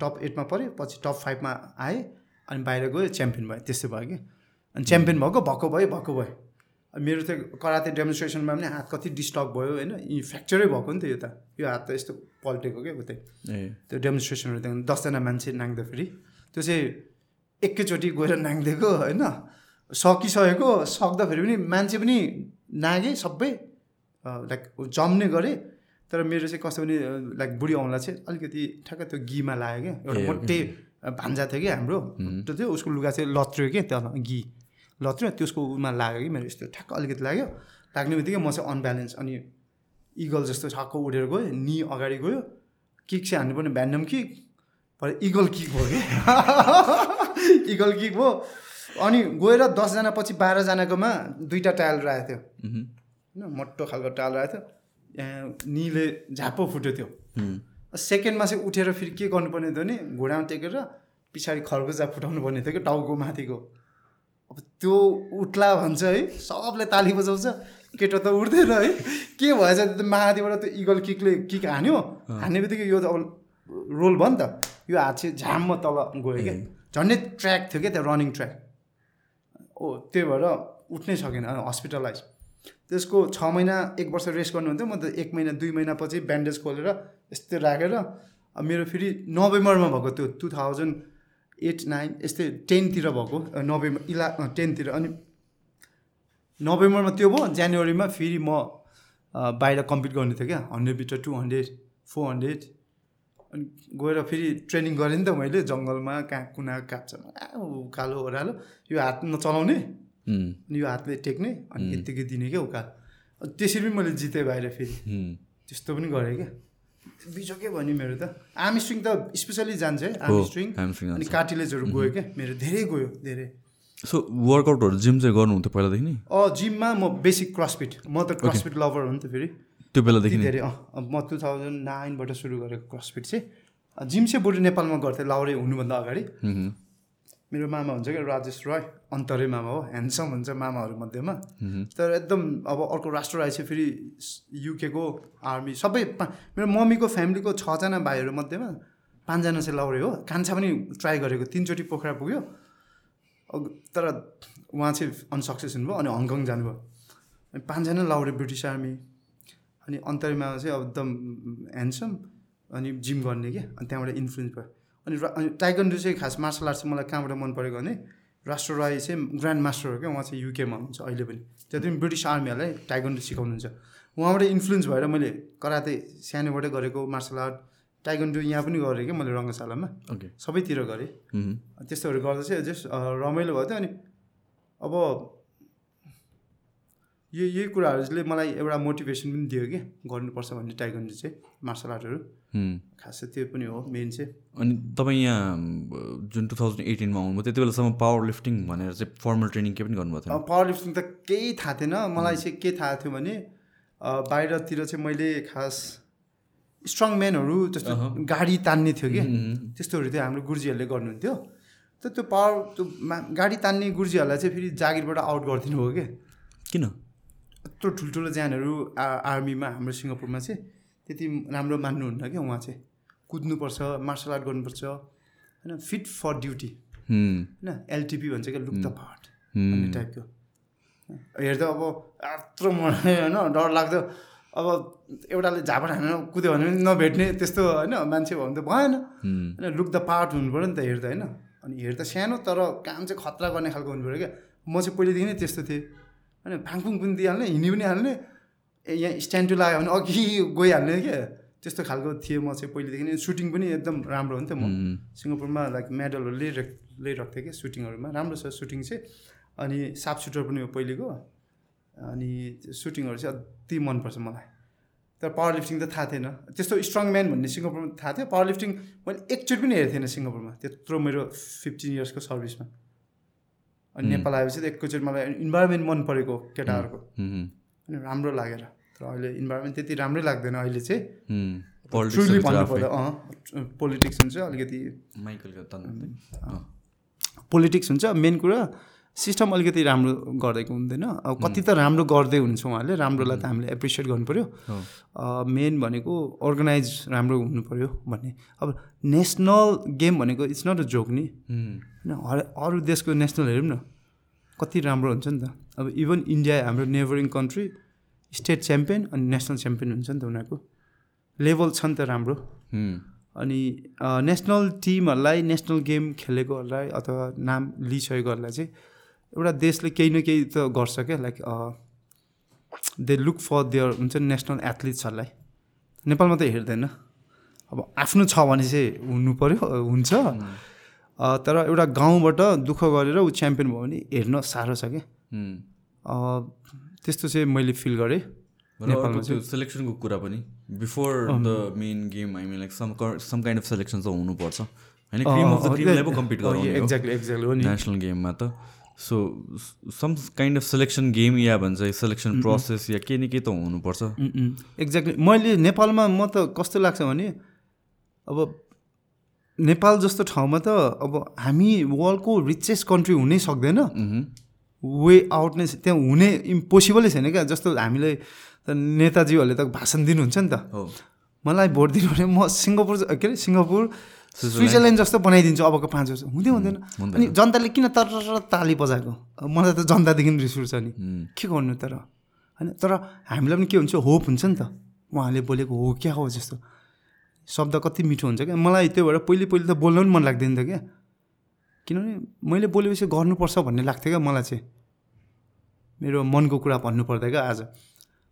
टप एटमा पऱ्यो पछि टप फाइभमा आएँ अनि बाहिर गयो च्याम्पियन भयो त्यस्तै भयो कि। अनि च्याम्पियन भएको भएको भयो भएको भयो। मेरो त्यो कराते डेमोन्स्ट्रेसनमा पनि हात कति डिस्टर्ब भयो होइन यी फ्र्याक्चरै भएको नि त यो त। यो हात त यस्तो पल्टेको क्या उतै। त्यो डेमोन्स्ट्रेसनहरू त्यहाँ दसजना मान्छे नाङ्दाखेरि त्यो चाहिँ एकैचोटि गएर नाङ्दिएको होइन। सकिसकेको सक्दाखेरि पनि मान्छे पनि नागेँ सबै लाइक जम्ने गरेँ तर मेरो चाहिँ कस्तो भने लाइक बुढी औँला चाहिँ अलिकति ठ्याक्क त्यो घीमा लाग्यो क्या एउटा मोटे भान्जा थियो कि हाम्रो। त्यो थियो उसको लुगा चाहिँ लत्रियो क्या त्यहाँ घी। लत्रियो त्यसको उमा लाग्यो कि मेरो यस्तो ठ्याक्क अलिकति लाग्यो। लाग्ने बित्तिकै म चाहिँ अनब्यालेन्स अनि इगल जस्तो छक्क उडेर गयो नि अगाडि गयो। किक चाहिँ हान्नुपर्ने भ्यान्डम किक भरे इगल किक भयो कि। इगल किक भयो अनि गएर दसजना पछि बाह्रजनाकोमा दुईवटा टायल रहेको थियो। होइन मोटो खालको टायल रहेको थियो। निले झापो फुट्यो त्यो। सेकेन्डमा चाहिँ उठेर फेरि के गर्नुपर्ने थियो भने घुँडामा टेकेर पछाडि खर्बुजा फुटाउनु पर्ने थियो कि टाउको माथिको। अब त्यो उठ्ला भन्छ है सबले ताली बजाउँछ केटो त उठ्दैन है। के भएछ माथिबाट त्यो इगल किकले किक हान्यो हान्ने बित्तिकै यो त अब रोल भयो नि त। यो हात चाहिँ झाममा तल गयो क्या। झन्डै ट्र्याक थियो क्या त्यो रनिङ ट्र्याक। ओ त्यही भएर उठ्नै सकेन हस्पिटलाइज त्यसको छ महिना एक वर्ष रेस्ट गर्नुहुन्थ्यो। म त एक महिना दुई महिनापछि ब्यान्डेज खोलेर यस्तै राखेर मेरो फेरि नोभेम्बरमा भएको त्यो टु थाउजन्ड एट नाइन यस्तै टेनतिर भएको नोभेम्बर इला टेनतिर। अनि नोभेम्बरमा त्यो भयो जनवरीमा फेरि म बाहिर कम्पिट गर्ने थियो क्या hundred metre two hundred four hundred. अनि गएर फेरि ट्रेनिङ गरेँ नि त मैले जङ्गलमा कहाँ कुना काप्चामा। आ, उकालो ओह्रालो यो हात नचलाउने अनि यो हातले टेक्ने अनि यत्तिकै दिने क्या उकाल। अनि त्यसरी पनि मैले जितेँ बाहिर फेरि। त्यस्तो पनि गरेँ क्या। बिजोकै भयो नि मेरो त? आर्मी स्ट्रिङ त स्पेसली जान्छ है आर्मी स्ट्रिङ। अनि। कार्टिलेजहरू गयो क्या मेरो धेरै गयो धेरै।
सो वर्कआउटहरू जिम चाहिँ गर्नुहुन्थ्यो पहिलादेखि नै?
अँ जिममा म बेसिक क्रसफिट म त क्रसफिट लभर हो नि त फेरि।
त्यो बेलादेखि
धेरै अँ म टु थाउजन्ड नाइनबाट सुरु गरेको क्रसफिट चाहिँ। जिम चाहिँ बरु नेपालमा गर्थेँ लाउरे हुनुभन्दा अगाडि। मेरो मामा हुन्छ क्या राजेश रोय अन्तरे मामा हो ह्यान्डसम हुन्छ मामाहरू मध्येमा। तर एकदम अब अर्को राष्ट्र चाहिँ फेरि युकेको आर्मी सबै मेरो मम्मीको फ्यामिलीको छजना भाइहरू मध्येमा पाँचजना चाहिँ लाउरे हो। कान्छा पनि ट्राई गरेको तिनचोटि पोखरा पुग्यो। तर उहाँ चाहिँ अनसक्सेस हुनुभयो अनि हङकङ जानुभयो। अनि पाँचजना लाउरे ब्रिटिस आर्मी अनि अन्तरिमा चाहिँ एकदम ह्यान्डसम अनि जिम गर्ने क्या अनि त्यहाँबाट इन्फ्लुएन्स भयो। अनि अनि टाइगन्डो चाहिँ खास मार्सल आर्ट चाहिँ मलाई कहाँबाट मन परेको भने राष्ट्र राई चाहिँ ग्रान्ड मास्टर हो क्या उहाँ चाहिँ युकेमा हुनुहुन्छ अहिले पनि। जति पनि ब्रिटिस आर्मीहरूलाई टाइगन्डो सिकाउनुहुन्छ। उहाँबाट इन्फ्लुएन्स भएर मैले कराते सानोबाटै गरेको मार्सल आर्ट टाइगन्डो यहाँ पनि गरेँ क्या मैले रङ्गशालामा।
ओके
सबैतिर गरेँ। त्यस्तोहरू गर्दा चाहिँ जस्ट रमाइलो भयो थियो अनि अब यो यही कुराहरूले मलाई एउटा मोटिभेसन पनि दियो कि गर्नुपर्छ भन्ने टाइगन्डो चाहिँ मार्सल आर्टहरू। खास त्यो पनि हो मेन चाहिँ।
अनि तपाईँ यहाँ जुन टु थाउजन्ड एटिनमा आउनुभयो त्यति बेलासम्म पावर लिफ्टिङ भनेर चाहिँ फर्मल ट्रेनिङ केही पनि गर्नुभएको
अब पावर लिफ्टिङ त केही थाहा थिएन। मलाई चाहिँ के थाहा थियो भने बाहिरतिर चाहिँ मैले खास स्ट्रङ म्यानहरू जस्तो गाडी तान्ने थियो कि। त्यस्तोहरू थियो हाम्रो गुरुजीहरूले गर्नुहुन्थ्यो। त त्यो पावर त्यो गाडी तान्ने गुरुजीहरूलाई चाहिँ फेरि जागिरबाट आउट गरिदिनु हो कि।
किन?
यत्रो ठुल्ठुलो ज्यानहरू आ आर्मीमा हाम्रो सिङ्गापुरमा चाहिँ त्यति राम्रो मान्नुहुन्न क्या उहाँ चाहिँ। कुद्नुपर्छ मार्सल आर्ट गर्नुपर्छ होइन फिट फर ड्युटी होइन एलटिपी भन्छ क्या लुक द पार्ट भन्ने टाइपको हेर्दा अब यत्रो मलाई होइन डर लाग्दो। अब एउटाले झापड हानेर कुद्यो भने पनि नभेट्ने त्यस्तो होइन मान्छे भयो भने त भएन। होइन लुक द पार्ट हुनु पऱ्यो नि त हेर्दा होइन। अनि हेर्दा सानो तर काम चाहिँ खतरा गर्ने खालको हुनु पऱ्यो क्या। म चाहिँ पहिलेदेखि नै त्यस्तो थिएँ। होइन फाङफुङ पनि दिइहाल्ने हिँडी पनि हाल्ने ए यहाँ स्ट्यान्ड टु लाग्यो भने अघि गइहाल्ने क्या त्यस्तो खालको थिएँ म चाहिँ पहिलेदेखि नै। सुटिङ पनि एकदम राम्रो हो नि त म। सिङ्गापुरमा लाइक मेडलहरू लिइरहेको लिइरहेको थिएँ कि सुटिङहरूमा। राम्रो छ सुटिङ चाहिँ। अनि साफ सुटर पनि हो पहिलेको। अनि सुटिङहरू चाहिँ अति मनपर्छ मलाई। तर पावर लिफ्टिङ त थाहा थिएन। त्यस्तो स्ट्रङ म्यान भन्ने सिङ्गापुरमा थाहा थियो। पावर लिफ्टिङ मैले एकचोटि पनि हेरेको थिएन सिङ्गापुरमा। त्यत्रो मेरो फिफ्टिन इयर्सको सर्भिसमा अनि नेपाल आएपछि त एकैचोटि मलाई इन्भाइरोमेन्ट मन परेको केटाहरूको। अनि राम्रो लागेर। तर अहिले इन्भाइरोमेन्ट त्यति राम्रै लाग्दैन अहिले चाहिँ। भन्नु अँ पोलिटिक्स हुन्छ अलिकति। पोलिटिक्स हुन्छ मेन कुरा सिस्टम अलिकति राम्रो गरिदिएको हुँदैन। अब कति त राम्रो गर्दै हुन्छ उहाँहरूले राम्रोलाई त हामीले एप्रिसिएट गर्नु पऱ्यो। मेन भनेको अर्गनाइज राम्रो हुनु पऱ्यो भन्ने। अब नेसनल गेम भनेको इट्स नट अ जोक नि। होइन हर अरू देशको नेसनल हेरौँ न कति राम्रो हुन्छ नि त। अब इभन इन्डिया हाम्रो नेबरिङ कन्ट्री स्टेट च्याम्पियन अनि नेसनल च्याम्पियन हुन्छ नि त उनीहरूको। लेभल छ नि त राम्रो। अनि नेसनल टिमहरूलाई नेसनल गेम खेलेकोहरूलाई अथवा नाम लिइसकेकोहरूलाई चाहिँ एउटा देशले केही न केही त गर्छ क्या like they look for there हुन्छ नि नेसनल एथलिट्सहरूलाई नेपालमा त हेर्दैन। अब आफ्नो छ भने चाहिँ हुनु पऱ्यो हुन्छ। अ, तर एउटा गाउँबाट दुःख गरेर ऊ च्याम्पियन भयो भने हेर्न साह्रो छ क्या। अ, त्यस्तो चाहिँ मैले फिल गरेँ। नेपालमा
अर्को त्यो सेलेक्सनको कुरा पनि। Before the main game I mean like some some kind of selection चाहिँ हुनुपर्छ। होइन
एक्ज्याक्टली एक्ज्याक्टली हो। नि।
नेसनल गेममा त। So some kind of selection game या भन्छ सेलेक्सन प्रोसेस या केही न केही त हुनुपर्छ।
एक्ज्याक्टली मैले नेपालमा म त कस्तो लाग्छ भने अब नेपाल जस्तो ठाउँमा त अब हामी वर्ल्डको रिचेस्ट कन्ट्री हुनै सक्दैन। वे आउट नै त्यहाँ हुने इम्पोसिबलै छैन क्या। जस्तो हामीले त नेताजीहरूले त भाषण दिनुहुन्छ नि त। मलाई भोट दिनु भने म सिङ्गापुर के अरे सिङ्गापुर स्विजरल्यान्ड जस्तो बनाइदिन्छु अबको पाँच वर्ष। हुँदै हुँदैन। अनि जनताले किन तर ताली बजाएको? मलाई त जनतादेखि रिस उठ्छ नि। के गर्नु तर? होइन तर हामीलाई पनि के हुन्छ होप हुन्छ नि त। उहाँले बोलेको हो क्या हो जस्तो। शब्द कति मिठो हुन्छ क्या। मलाई त्यो भएर पहिले पहिले त बोल्न पनि मन लाग्दैन थियो क्या। किनभने मैले बोलेपछि गर्नुपर्छ भन्ने लाग्थ्यो क्या मलाई चाहिँ। मेरो मनको कुरा भन्नुपर्दा क्या आज।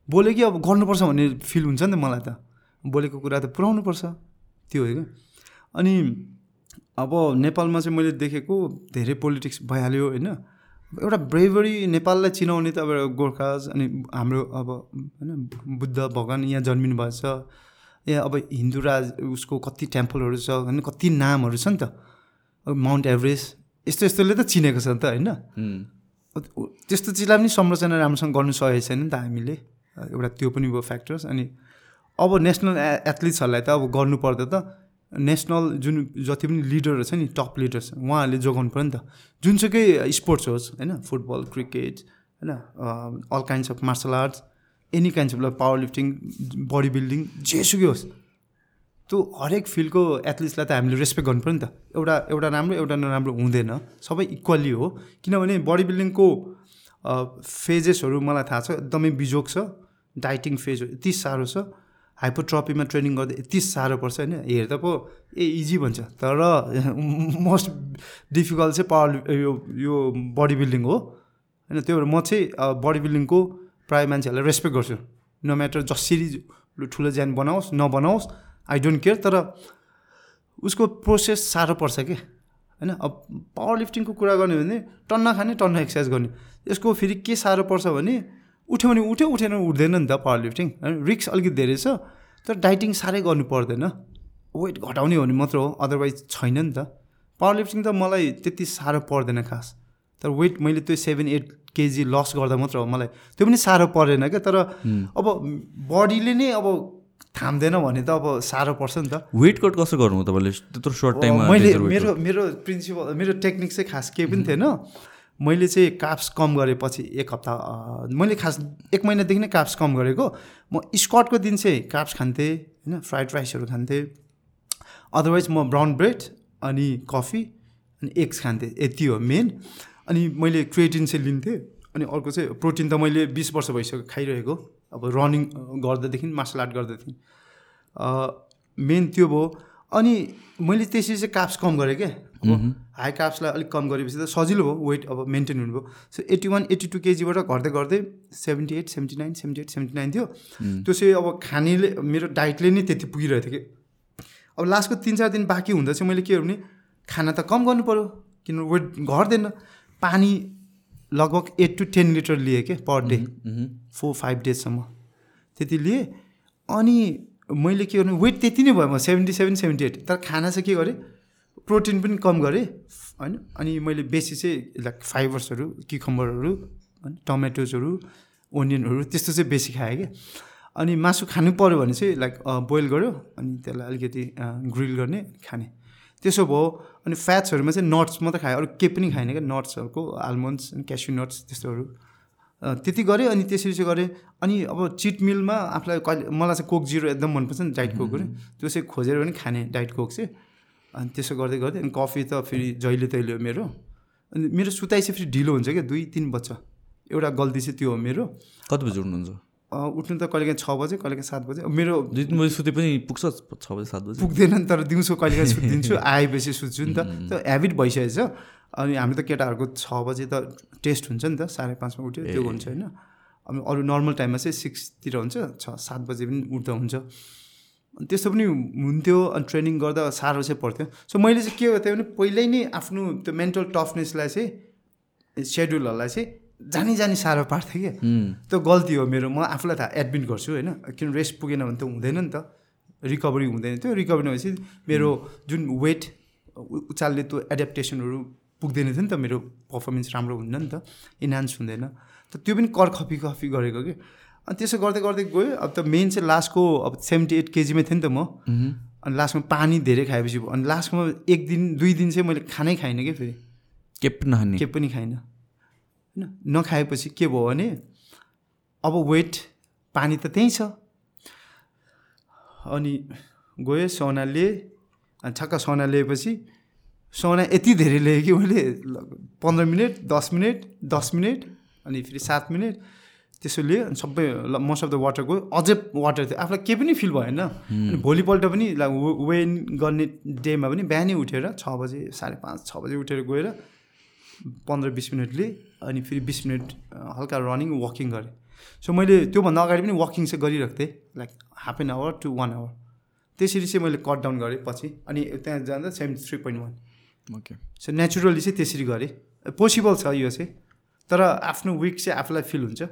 बोल्यो कि अब गर्नुपर्छ भन्ने फिल हुन्छ नि त मलाई त। बोलेको कुरा त पुऱ्याउनुपर्छ। त्यो हो क्या। अनि अब नेपालमा चाहिँ मैले देखेको धेरै पोलिटिक्स भइहाल्यो होइन? एउटा ब्रेभरी नेपाललाई चिनाउने त अब एउटा गोर्खाज अनि हाम्रो अब होइन बुद्ध भगवान् यहाँ जन्मिनु भएको छ। यहाँ अब हिन्दू राज उसको कति टेम्पलहरू छ होइन कति नामहरू छ नि त। माउन्ट एभरेस्ट यस्तो यस्तोले त चिनेको छ नि त होइन? त्यस्तो चिजलाई पनि संरचना राम्रोसँग गर्नु सकेको छैन नि त हामीले। एउटा त्यो पनि भयो फ्याक्टर्स अनि अब नेसनल ए एथलिट्सहरूलाई त अब गर्नु पर्दा त। नेसनल जुन जति पनि लिडरहरू छ नि टप लिडर्स उहाँहरूले जोगाउनु पऱ्यो नि त। जुनसुकै स्पोर्ट्स होस् होइन फुटबल क्रिकेट होइन all kinds of martial arts any kinds of powerlifting bodybuilding जेसुकै होस् त्यो हरेक फिल्डको एथलिट्सलाई त हामीले रेस्पेक्ट गर्नु पऱ्यो नि त। एउटा एउटा राम्रो एउटा नराम्रो हुँदैन। सबै इक्वल्ली हो। किनभने बडी बिल्डिङको फेजेसहरू मलाई थाहा छ। एकदमै बिजोग छ। डाइटिङ फेजहरू यति साह्रो छ। हाइपोट्रपीमा ट्रेनिङ गर्दा यति साह्रो पर्छ होइन? हेर्दा पो ए इजी भन्छ। तर मोस्ट डिफिकल्ट चाहिँ पावर यो यो बडी बिल्डिङ हो। होइन त्यही भएर म चाहिँ बडी बिल्डिङको प्रायः मान्छेहरूलाई रेस्पेक्ट गर्छु। नो म्याटर जसरी ठुलो ज्यान बनाओस् नबनाओस् आई डोन्ट केयर तर उसको प्रोसेस साह्रो पर्छ कि? होइन अब पावर लिफ्टिङको कुरा गर्ने भने टन्न खाने टन्न एक्सर्साइज गर्ने। यसको फेरि के साह्रो पर्छ भने उठ्यो भने उठ्यो उठेन उठ्दैन नि त पावर लिफ्टिङ होइन रिक्स अलिकति धेरै छ तर डाइटिङ साह्रै गर्नु पर्दैन। वेट घटाउने हो भने मात्र हो अदरवाइज छैन नि त। पावर लिफ्टिङ त मलाई त्यति साह्रो पर्दैन खास। तर वेट मैले त्यो सेभेन एट केजी लस गर्दा मात्र हो मलाई त्यो पनि साह्रो परेन क्या। तर अब बडीले नै अब थाम्दैन भने त अब साह्रो पर्छ नि त।
वेट कट कसो गर्नु तपाईँले? त्यत्रो सर्ट टाइममा
मैले मेरो मेरो प्रिन्सिपल मेरो टेक्निक चाहिँ खास केही पनि थिएन। मैले चाहिँ काप्स कम गरेपछि एक हप्ता मैले खास एक महिनादेखि नै काप्स कम गरेको। म स्कटको दिन चाहिँ काप्स खान्थेँ होइन फ्राइड राइसहरू खान्थेँ। अदरवाइज म ब्राउन ब्रेड अनि कफी अनि एग्स खान्थेँ यति हो मेन। अनि मैले क्रिएटिन चाहिँ लिन्थेँ। अनि अर्को चाहिँ प्रोटिन त मैले बिस वर्ष भइसक्यो खाइरहेको। अब रनिङ गर्दादेखि मार्सल आर्ट गर्दादेखि मेन त्यो भयो। अनि मैले त्यसरी चाहिँ काप्स कम गरेँ क्या। अब हाई काप्सलाई अलिक कम गरेपछि त सजिलो भयो वेट अब मेन्टेन हुनुभयो। So eighty one eighty two केजीबाट घट्दै घट्दै seventy eight seventy nine seventy eight seventy nine थियो त्यो चाहिँ अब खानेले मेरो डाइटले नै त्यति पुगिरहेको थियो कि। अब लास्टको तिन चार दिन बाँकी हुँदा चाहिँ मैले के भने खाना त कम गर्नु पऱ्यो किनभने वेट घट्दैन। पानी लगभग एट टु टेन लिटर लिएँ क्या पर डे फोर फाइभ डेजसम्म त्यति लिएँ। अनि मैले के गर्नु वेट त्यति नै भयो म सेभेन्टी सेभेन सेभेन्टी एट तर खाना चाहिँ के गरेँ प्रोटिन पनि कम गरेँ। होइन? अनि मैले बेसी चाहिँ लाइक फाइबर्सहरू किखम्बरहरू होइन? टमेटोजहरू ओनियनहरू त्यस्तो चाहिँ बेसी खाएँ क्या। अनि मासु खानु पऱ्यो भने चाहिँ लाइक बोइल गऱ्यो अनि त्यसलाई अलिकति ग्रिल गर्ने खाने। त्यसो भयो अनि फ्याट्सहरूमा चाहिँ नट्स मात्रै खाएँ। अरू केही पनि खाएन क्या। नट्सहरूको आलमन्ड्स अनि क्यास्यु नट्स त्यस्तोहरू। त्यति गरेँ अनि त्यसरी चाहिँ गरेँ। अनि अब चिट मिलमा आफूलाई कहिले मलाई चाहिँ कोक जिरो एकदम मनपर्छ नि डाइट कोकहरू। त्यो चाहिँ खोजेर पनि खाने डाइट कोक चाहिँ। अनि त्यसो गर्दै गर्दै अनि कफी त फेरि जहिले तहिले हो मेरो। अनि मेरो सुताइ चाहिँ फेरि ढिलो हुन्छ क्या दुई तिन बज्छ। एउटा गल्ती चाहिँ त्यो हो मेरो।
कति बजी उठ्नुहुन्छ?
उठ्नु त कहिलेकाहीँ छ बजे कहिलेकाहीँ सात बजे। मेरो
दुई तिन बजी सुते पनि पुग्छ छ बजी सात बजी?
पुग्दैन नि तर दिउँसो कहिलेकाहीँ सुत्दिन्छु आएपछि सुत्छु नि त। त्यो ह्याबिट भइसकेको छ अनि हामी त केटाहरूको छ बजे त टेस्ट हुन्छ नि त साढे पाँचमा उठ्यो त्यो हुन्छ होइन। अनि अरू नर्मल टाइममा चाहिँ सिक्सतिर हुन्छ छ सात बजे पनि उठ्दा हुन्छ। अनि त्यस्तो पनि हुन्थ्यो अनि ट्रेनिङ गर्दा साह्रो चाहिँ पर्थ्यो। सो मैले चाहिँ के गर्थेँ भने पहिल्यै नै आफ्नो त्यो मेन्टल टफनेसलाई चाहिँ सेड्युलहरूलाई चाहिँ जानी जानी साह्रो पार्थेँ क्या। त्यो गल्ती हो मेरो। म आफूलाई थाहा एडमिट गर्छु होइन। किन रेस्ट पुगेन भने त हुँदैन नि त। रिकभरी हुँदैन। थियो रिकभरी नभएपछि मेरो जुन वेट उचाल्ने त्यो एड्याप्टेसनहरू पुग्दैन थियो नि त। मेरो पर्फर्मेन्स राम्रो हुन्न नि त। इन्हान्स हुँदैन। त त्यो पनि कर खपी खपी गरेको कि अनि त्यसो गर्दै गर्दै गयो। अब त मेन चाहिँ लास्टको अब सेभेन्टी एट केजीमै थिएँ नि त म। अनि लास्टमा पानी धेरै खाएपछि अनि लास्टमा एक दिन दुई दिन चाहिँ मैले खानै खाइनँ क्या फेरि।
के पनि नखाने।
के पनि खाइनँ। होइन? नखाएपछि के भयो भने अब वेट पानी त त्यहीँ छ। अनि गएँ सौना लिएँ। अनि छक्क सौना लिएपछि सौना यति धेरै लिएँ कि मैले पन्ध्र मिनट दस मिनट दस मिनट अनि फेरि सात मिनट। त्यसो लिएँ अनि सबै मोस्ट अफ द वाटर गयो अझै वाटर थियो। आफूलाई केही पनि फिल भएन। अनि भोलिपल्ट पनि लाइक वेन गर्ने डेमा पनि बिहानै उठेर छ बजे साढे पाँच छ बजे उठेर गएर पन्ध्र बिस मिनट लिएँ अनि फेरि बिस मिनट हल्का रनिङ वकिङ गरेँ। सो मैले त्योभन्दा अगाडि पनि वकिङ चाहिँ गरिरहेको थिएँ like half an hour to one hour त्यसरी चाहिँ मैले कट डाउन गरेँ पछि। अनि त्यहाँ जाँदा seventy three point one
okay
so naturally चाहिँ त्यसरी गरेँ। पोसिबल छ यो चाहिँ। तर आफ्नो विक चाहिँ आफूलाई फिल हुन्छ।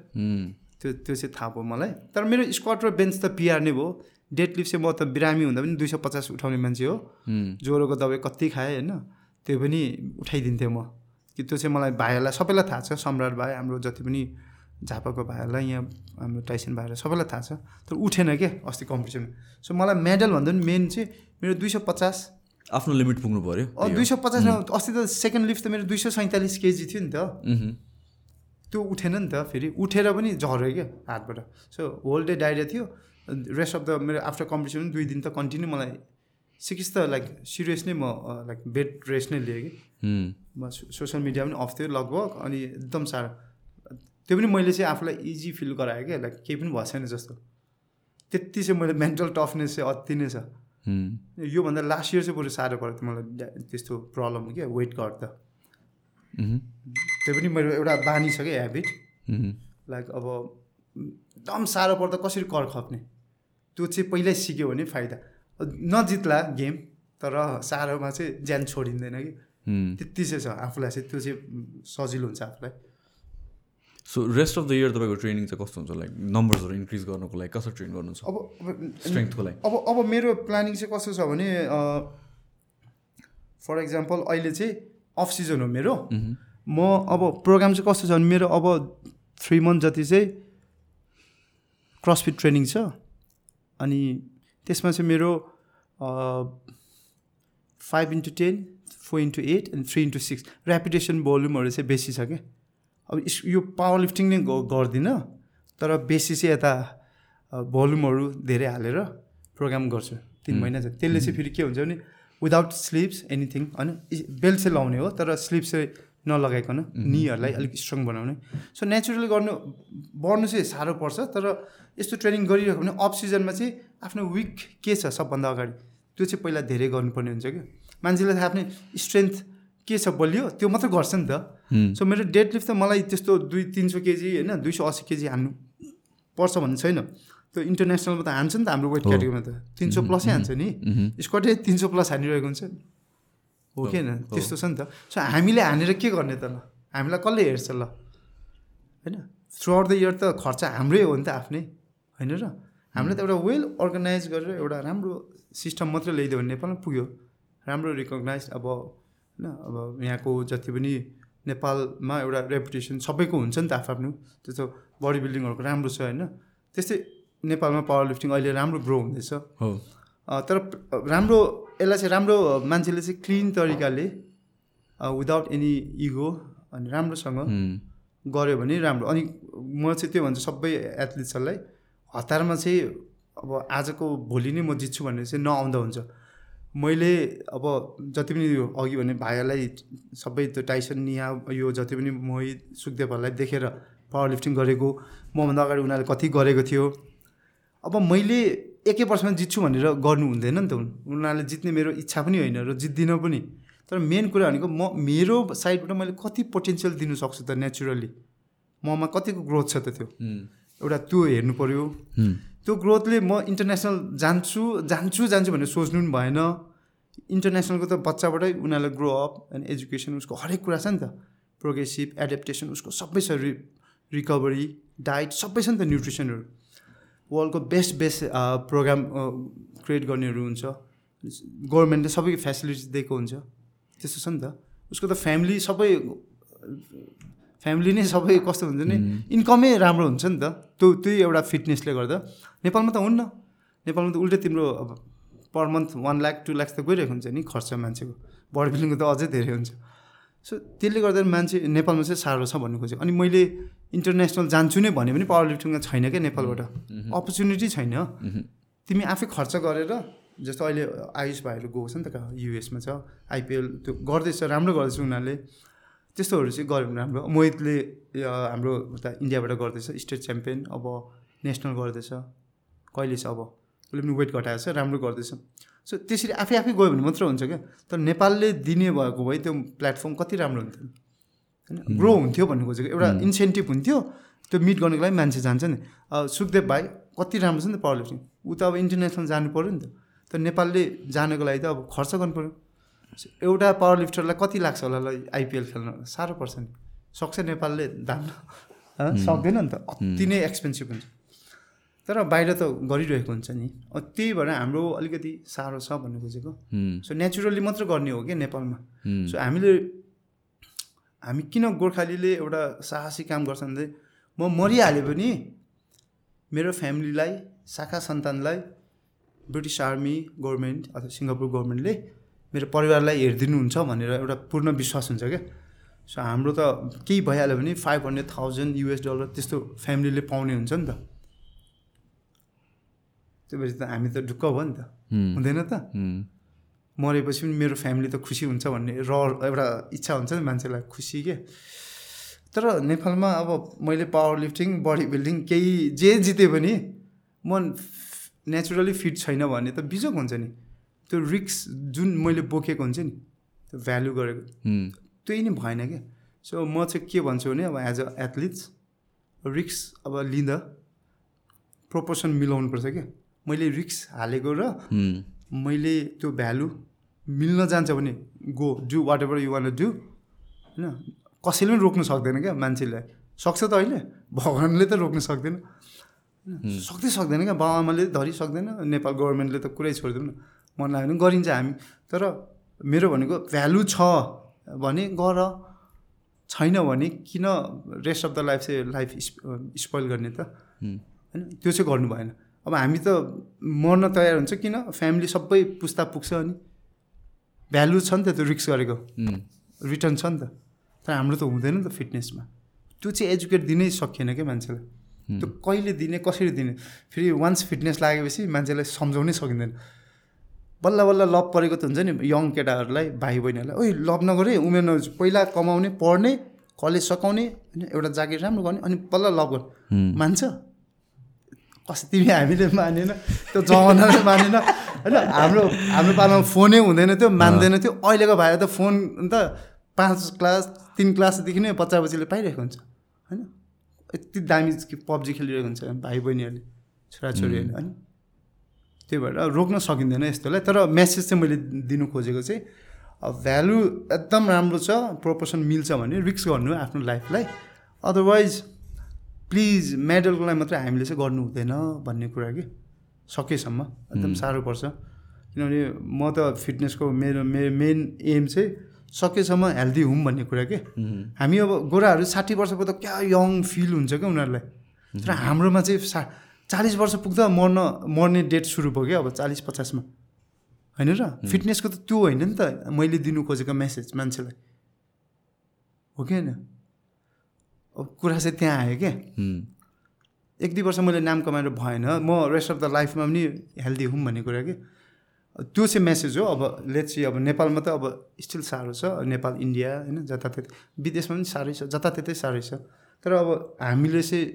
त्यो त्यो चाहिँ थाहा भयो मलाई। तर मेरो स्क्वाड र बेन्च त पिआर नै भयो डेड लिफ्ट चाहिँ म त बिरामी हुँदा पनि दुई सय पचास उठाउने मान्छे हो। ज्वरोको दबाई कति खाएँ होइन? त्यो पनि उठाइदिन्थेँ म। कि त्यो चाहिँ मलाई भाइहरूलाई सबैलाई थाहा छ सम्राट भाइ हाम्रो जति पनि झापाको भाइहरूलाई यहाँ हाम्रो टाइसन भाइहरूलाई सबैलाई थाहा छ। तर उठेन क्या अस्ति कम्पिटिसनमा सो मलाई मेडल भन्दा पनि मेन चाहिँ मेरो दुई सय पचास।
आफ्नो लिमिट पुग्नु पऱ्यो
दुई सय पचास अस्ति त सेकेन्ड लिफ्ट त मेरो दुई सय सैँतालिस केजी थियो नि त। त्यो उठेन नि त फेरि। उठेर पनि झऱ्यो क्या हातबाट। सो होल डे डाइरिया थियो। रेस्ट अफ द मेरो आफ्टर कम्पिटिसन दुई दिन त कन्टिन्यू मलाई सिकिस त लाइक सिरियस नै म लाइक बेड रेस्ट नै लिएँ कि।
हुँ।
म सोसियल मिडिया पनि अफ थियो लगभग अनि एकदम साह्रो। त्यो पनि मैले चाहिँ आफूलाई इजी फिल गराएँ क्या लाइक केही पनि भएको छैन जस्तो। त्यति चाहिँ मैले मेन्टल टफनेस चाहिँ अति नै छ।
हुँ।
योभन्दा लास्ट इयर चाहिँ बरु साह्रो परेको थियो मलाई त्यस्तो प्रब्लम क्या वेट
मह्म।
त्यो पनि मेरो एउटा बानी छ क्या ह्याबिट
मह्म।
लाइक अब एकदम साह्रो पर्दा कसरी कर खप्ने? त्यो चाहिँ पहिल्यै सिक्यो भने फाइदा। नजित्ला गेम तर साह्रोमा चाहिँ ज्यान छोडिँदैन कि। त्यति चाहिँ छ आफूलाई चाहिँ त्यो चाहिँ सजिलो हुन्छ आफूलाई।
So rest of the year तपाईँको ट्रेनिङ चाहिँ कस्तो हुन्छ? लाइक नम्बर्सहरू इन्क्रिज गर्नुको लागि कसरी ट्रेन गर्नुहुन्छ?
अब अब
स्ट्रेङ्थको लागि।
अब अब मेरो प्लानिङ चाहिँ कस्तो छ भने फर इक्जाम्पल अहिले चाहिँ अफ सिजन हो मेरो। म अब प्रोग्राम चाहिँ कस्तो छ भने मेरो अब थ्री मन्थ जति चाहिँ क्रसफिट ट्रेनिङ छ। अनि त्यसमा चाहिँ मेरो five into ten four into eight and three into six repetition भोल्युमहरू चाहिँ बेसी छ क्या। अब यो पावर लिफ्टिङ नै गर्दिनँ तर बेसी चाहिँ यता भोल्युमहरू धेरै हालेर प्रोग्राम गर्छु तिन महिना चाहिँ त्यसले चाहिँ फेरि के हुन्छ भने विदाउट स्लिप्स एनिथिङ होइन बेल्ट चाहिँ लाउने हो तर स्लिप्स चाहिँ नलगाइकन निहरूलाई अलिक स्ट्रङ बनाउने। सो नेचुरली गर्नु बढ्नु चाहिँ साह्रो पर्छ तर यस्तो ट्रेनिङ गरिरहेको भने अफ सिजनमा चाहिँ आफ्नो विक के छ सबभन्दा अगाडि? त्यो चाहिँ पहिला धेरै गर्नुपर्ने हुन्छ क्या। मान्छेलाई थाहा आफ्नै स्ट्रेन्थ के छ बलियो त्यो मात्रै गर्छ नि त। सो मेरो डेड लिफ्ट त मलाई त्यस्तो दुई तिन सौ केजी होइन दुई सौ अस्सी केजी हान्नु पर्छ भन्ने छैन। त्यो इन्टरनेसनलमा त हान्छ नि त हाम्रो वेट क्याटेगोरीमा त। तिन सौ प्लसै हान्छ नि। स्कटै तिन सौ प्लस हानिरहेको हुन्छ। नि हो कि होइन? त्यस्तो छ नि त। सो हामीले हानेर के गर्ने त ल? हामीलाई कसले हेर्छ ल? होइन? थ्रु आउट द इयर त खर्च हाम्रै हो नि त आफ्नै। होइन र? हामीले त एउटा वेल अर्गनाइज गरेर एउटा राम्रो सिस्टम मात्रै ल्याइदियो भने नेपालमा पुग्यो। राम्रो रिकगनाइज अब होइन? अब यहाँको जति पनि नेपालमा एउटा रेपुटेसन सबैको हुन्छ नि त आफ्नो आफ्नो त्यस्तो बडी बिल्डिङहरूको राम्रो छ होइन? त्यस्तै नेपालमा पावर लिफ्टिङ अहिले राम्रो ग्रो हुँदैछ।
हो।
तर राम्रो यसलाई चाहिँ राम्रो मान्छेले चाहिँ क्लिन तरिकाले विदाउट एनी इगो अनि राम्रोसँग गऱ्यो भने राम्रो। अनि म चाहिँ त्यो भन्छु सबै एथलिट्सहरूलाई हतारमा चाहिँ अब आजको भोलि नै म जित्छु भनेर चाहिँ नआउँदा हुन्छ। मैले अब जति पनि यो अघि भने भाइहरूलाई सबै त्यो टाइसन निया यो जति पनि मोहित सुखदेवहरूलाई देखेर पावर लिफ्टिङ गरेको मभन्दा अगाडि उनीहरूले कति गरेको थियो। अब मैले एकै वर्षमा जित्छु भनेर गर्नु हुँदैन नि त उनीहरूले जित्ने मेरो इच्छा पनि होइन र जित्दिनँ पनि। तर मेन कुरा भनेको म मेरो साइडबाट मैले कति पोटेन्सियल दिनु सक्छु त नेचुरली? ममा कतिको ग्रोथ छ त त्यो? एउटा त्यो हेर्नु पऱ्यो त्यो ग्रोथले म इन्टरनेसनल जान्छु जान्छु जान्छु भनेर सोच्नु पनि भएन। इन्टरनेसनलको त बच्चाबाटै उनीहरूलाई ग्रो अप एन्ड एजुकेसन उसको हरेक कुरा छ नि त। प्रोग्रेसिभ एडेप्टेसन उसको सबै छ रि रिकभरी डाइट सबै छ नि त न्युट्रिसनहरू। वर्ल्डको बेस्ट बेस्ट प्रोग्राम क्रिएट गर्नेहरू हुन्छ। गभर्मेन्टले सबै फेसिलिटिज दिएको हुन्छ। त्यस्तो छ नि त। उसको त फ्यामिली सबै फ्यामिली नै सबै कस्तो हुन्छ नि इन्कमै राम्रो हुन्छ नि त। त्यो त्यही एउटा फिटनेसले गर्दा। नेपालमा त हुन्न। नेपालमा त उल्टै तिम्रो अब per month one lakh two lakh त गइरहेको हुन्छ नि खर्च मान्छेको। बडी बिल्डिङको त अझै धेरै हुन्छ। सो त्यसले गर्दा मान्छे नेपालमा चाहिँ साह्रो छ भन्नु खोजेको। अनि मैले इन्टरनेसनल जान्छु नै भने पनि पावर लिफ्टिङमा छैन क्या नेपालबाट। अपर्च्युनिटी छैन। तिमी आफै खर्च गरेर जस्तो अहिले आयुष भाइहरू गएको छ नि त युएसमा छ आइपिएल त्यो गर्दैछ राम्रो गर्दैछ उनीहरूले। त्यस्तोहरू चाहिँ गऱ्यो भने राम्रो। मोहितले हाम्रो उता इन्डियाबाट गर्दैछ स्टेट च्याम्पियन अब नेसनल गर्दैछ। कहिले छ अब? उसले पनि वेट घटाएको छ राम्रो गर्दैछ। सो त्यसरी आफै आफै गयो भने मात्र हुन्छ क्या। तर नेपालले दिने भएको भए त्यो प्लेटफर्म कति राम्रो हुन्थ्यो? होइन? ग्रो हुन्थ्यो भन्नु खोजेको एउटा इन्सेन्टिभ हुन्थ्यो। त्यो मिट गर्नुको लागि मान्छे जान्छ नि। सुखदेव भाइ कति राम्रो छ नि त पावर लिफ्टिङ ऊ त अब इन्टरनेसनल जानु पऱ्यो नि त। तर नेपालले जानको लागि त अब खर्च गर्नु पऱ्यो एउटा पावर लिफ्टरलाई कति लाग्छ होला ल आइपिएल खेल्न? साह्रो पर्छ नि। सक्छ नेपालले धान्न सक्दैन नि त। अति नै एक्सपेन्सिभ हुन्छ। तर बाहिर त गरिरहेको हुन्छ नि। त्यही भएर हाम्रो अलिकति साह्रो छ भन्नु खोजेको सो नेचुरली मात्र गर्ने हो क्या नेपालमा। सो हामीले हामी किन गोर्खालीले एउटा साहसी काम गर्छ भने म मरिहालेँ पनि मेरो फ्यामिलीलाई शाखा सन्तानलाई ब्रिटिस आर्मी गभर्मेन्ट अथवा सिङ्गापुर गभर्मेन्टले मेरो परिवारलाई हेरिदिनुहुन्छ भनेर एउटा पूर्ण विश्वास हुन्छ क्या। सो हाम्रो त केही भइहाल्यो भने five hundred thousand US dollar त्यस्तो फ्यामिलीले पाउने हुन्छ नि त। त्यो भएपछि त हामी त ढुक्क भयो नि त। हुँदैन त। मरेपछि पनि मेरो फ्यामिली त खुसी हुन्छ भन्ने र एउटा इच्छा हुन्छ नि मान्छेलाई खुसी के? तर नेपालमा अब मैले पावर लिफ्टिङ बडी बिल्डिङ केही जे जितेँ पनि म नेचुरली फिट छैन भने त बिजोक हुन्छ नि। त्यो रिक्स जुन मैले बोकेको हुन्छ नि त्यो भ्यालु गरेको। त्यही नै भएन क्या सो म चाहिँ के भन्छु भने अब एज अ एथलिट्स रिक्स अब लिँदा प्रोपोर्सन मिलाउनुपर्छ क्या मैले रिक्स हालेको र मैले त्यो भ्यालु मिल्न जान्छ भने go do whatever you want do होइन? कसैले पनि रोक्नु सक्दैन क्या मान्छेलाई। सक्छ त अहिले भगवान्ले त रोक्नु सक्दैन। होइन? सक्दै सक्दैन क्या बाउ आमाले धरि सक्दैन नेपाल गभर्मेन्टले त कुरै छोडिदिउँ न मन लाग्यो भने गरिन्छ हामी। तर मेरो भनेको भ्यालु छ भने गर। छैन भने किन रेस्ट अफ द लाइफ चाहिँ लाइफ स्पोइल गर्ने त? होइन? त्यो चाहिँ गर्नु भएन। अब हामी त मर्न तयार हुन्छ किन? फ्यामिली सबै पुस्ता पुग्छ अनि। भ्यालु छ नि त त्यो रिक्स गरेको। रिटर्न छ नि त। तर हाम्रो त हुँदैन नि त फिटनेसमा त्यो चाहिँ एजुकेट दिनै सकिएन क्या मान्छेलाई? त्यो कहिले दिने कसरी दिने? फेरि वान्स फिटनेस लागेपछि मान्छेलाई सम्झाउनै सकिँदैन। बल्ल बल्ल लभ परेको त हुन्छ नि यङ केटाहरूलाई भाइ बहिनीहरूलाई ओइ लभ नगर उमेर पहिला कमाउने पढ्ने कलेज सकाउने होइन एउटा जागिर राम्रो गर्ने अनि बल्ल लभ गर्ने। मान्छ? कस्तो तिमी हामीले मानेन त्यो जमानाले मानेन। होइन हाम्रो हाम्रो पालामा फोनै हुँदैन थियो मान्दैन थियो। अहिलेको भाइ त फोन अन्त पाँच क्लास तिन क्लासदेखि नै बच्चा बच्चीले पाइरहेको हुन्छ। होइन यति दामी पब्जी खेलिरहेको हुन्छ भाइ बहिनीहरूले छोराछोरीहरूले होइन। त्यही भएर रोक्न सकिँदैन यस्तोलाई। तर मेसेज चाहिँ मैले दिनु खोजेको चाहिँ भ्यालु एकदम राम्रो छ प्रोपोर्सन मिल्छ भने रिक्स गर्नु आफ्नो लाइफलाई अदरवाइज प्लिज मेडलको लागि मात्रै हामीले चाहिँ गर्नु हुँदैन भन्ने कुरा कि? सकेसम्म। एकदम साह्रो पर्छ। किनभने म त फिटनेसको मेरो मेरो मेन एम चाहिँ सकेसम्म हेल्दी हुँ भन्ने कुरा के? हामी अब गोराहरू साठी वर्षको त क्या यङ फिल हुन्छ क्या उनीहरूलाई। तर हाम्रोमा चाहिँ सा चालिस वर्ष पुग्दा मर्न मर्ने डेट सुरु भयो क्या अब चालिस पचासमा। होइन र? फिटनेसको त त्यो होइन नि त। मैले दिनु खोजेको मेसेज मान्छेलाई। हो कि होइन? कुरा चाहिँ त्यहाँ आयो क्या। एक दुई वर्ष मैले नाम कमाएर भएन म रेस्ट अफ द लाइफमा पनि हेल्दी हुँ भन्ने कुरा कि त्यो चाहिँ मेसेज हो। अब लेट्स अब नेपालमा त अब स्टिल साह्रो छ। नेपाल इन्डिया होइन जताततै विदेशमा पनि साह्रै छ जताततै साह्रै छ। तर अब हामीले चाहिँ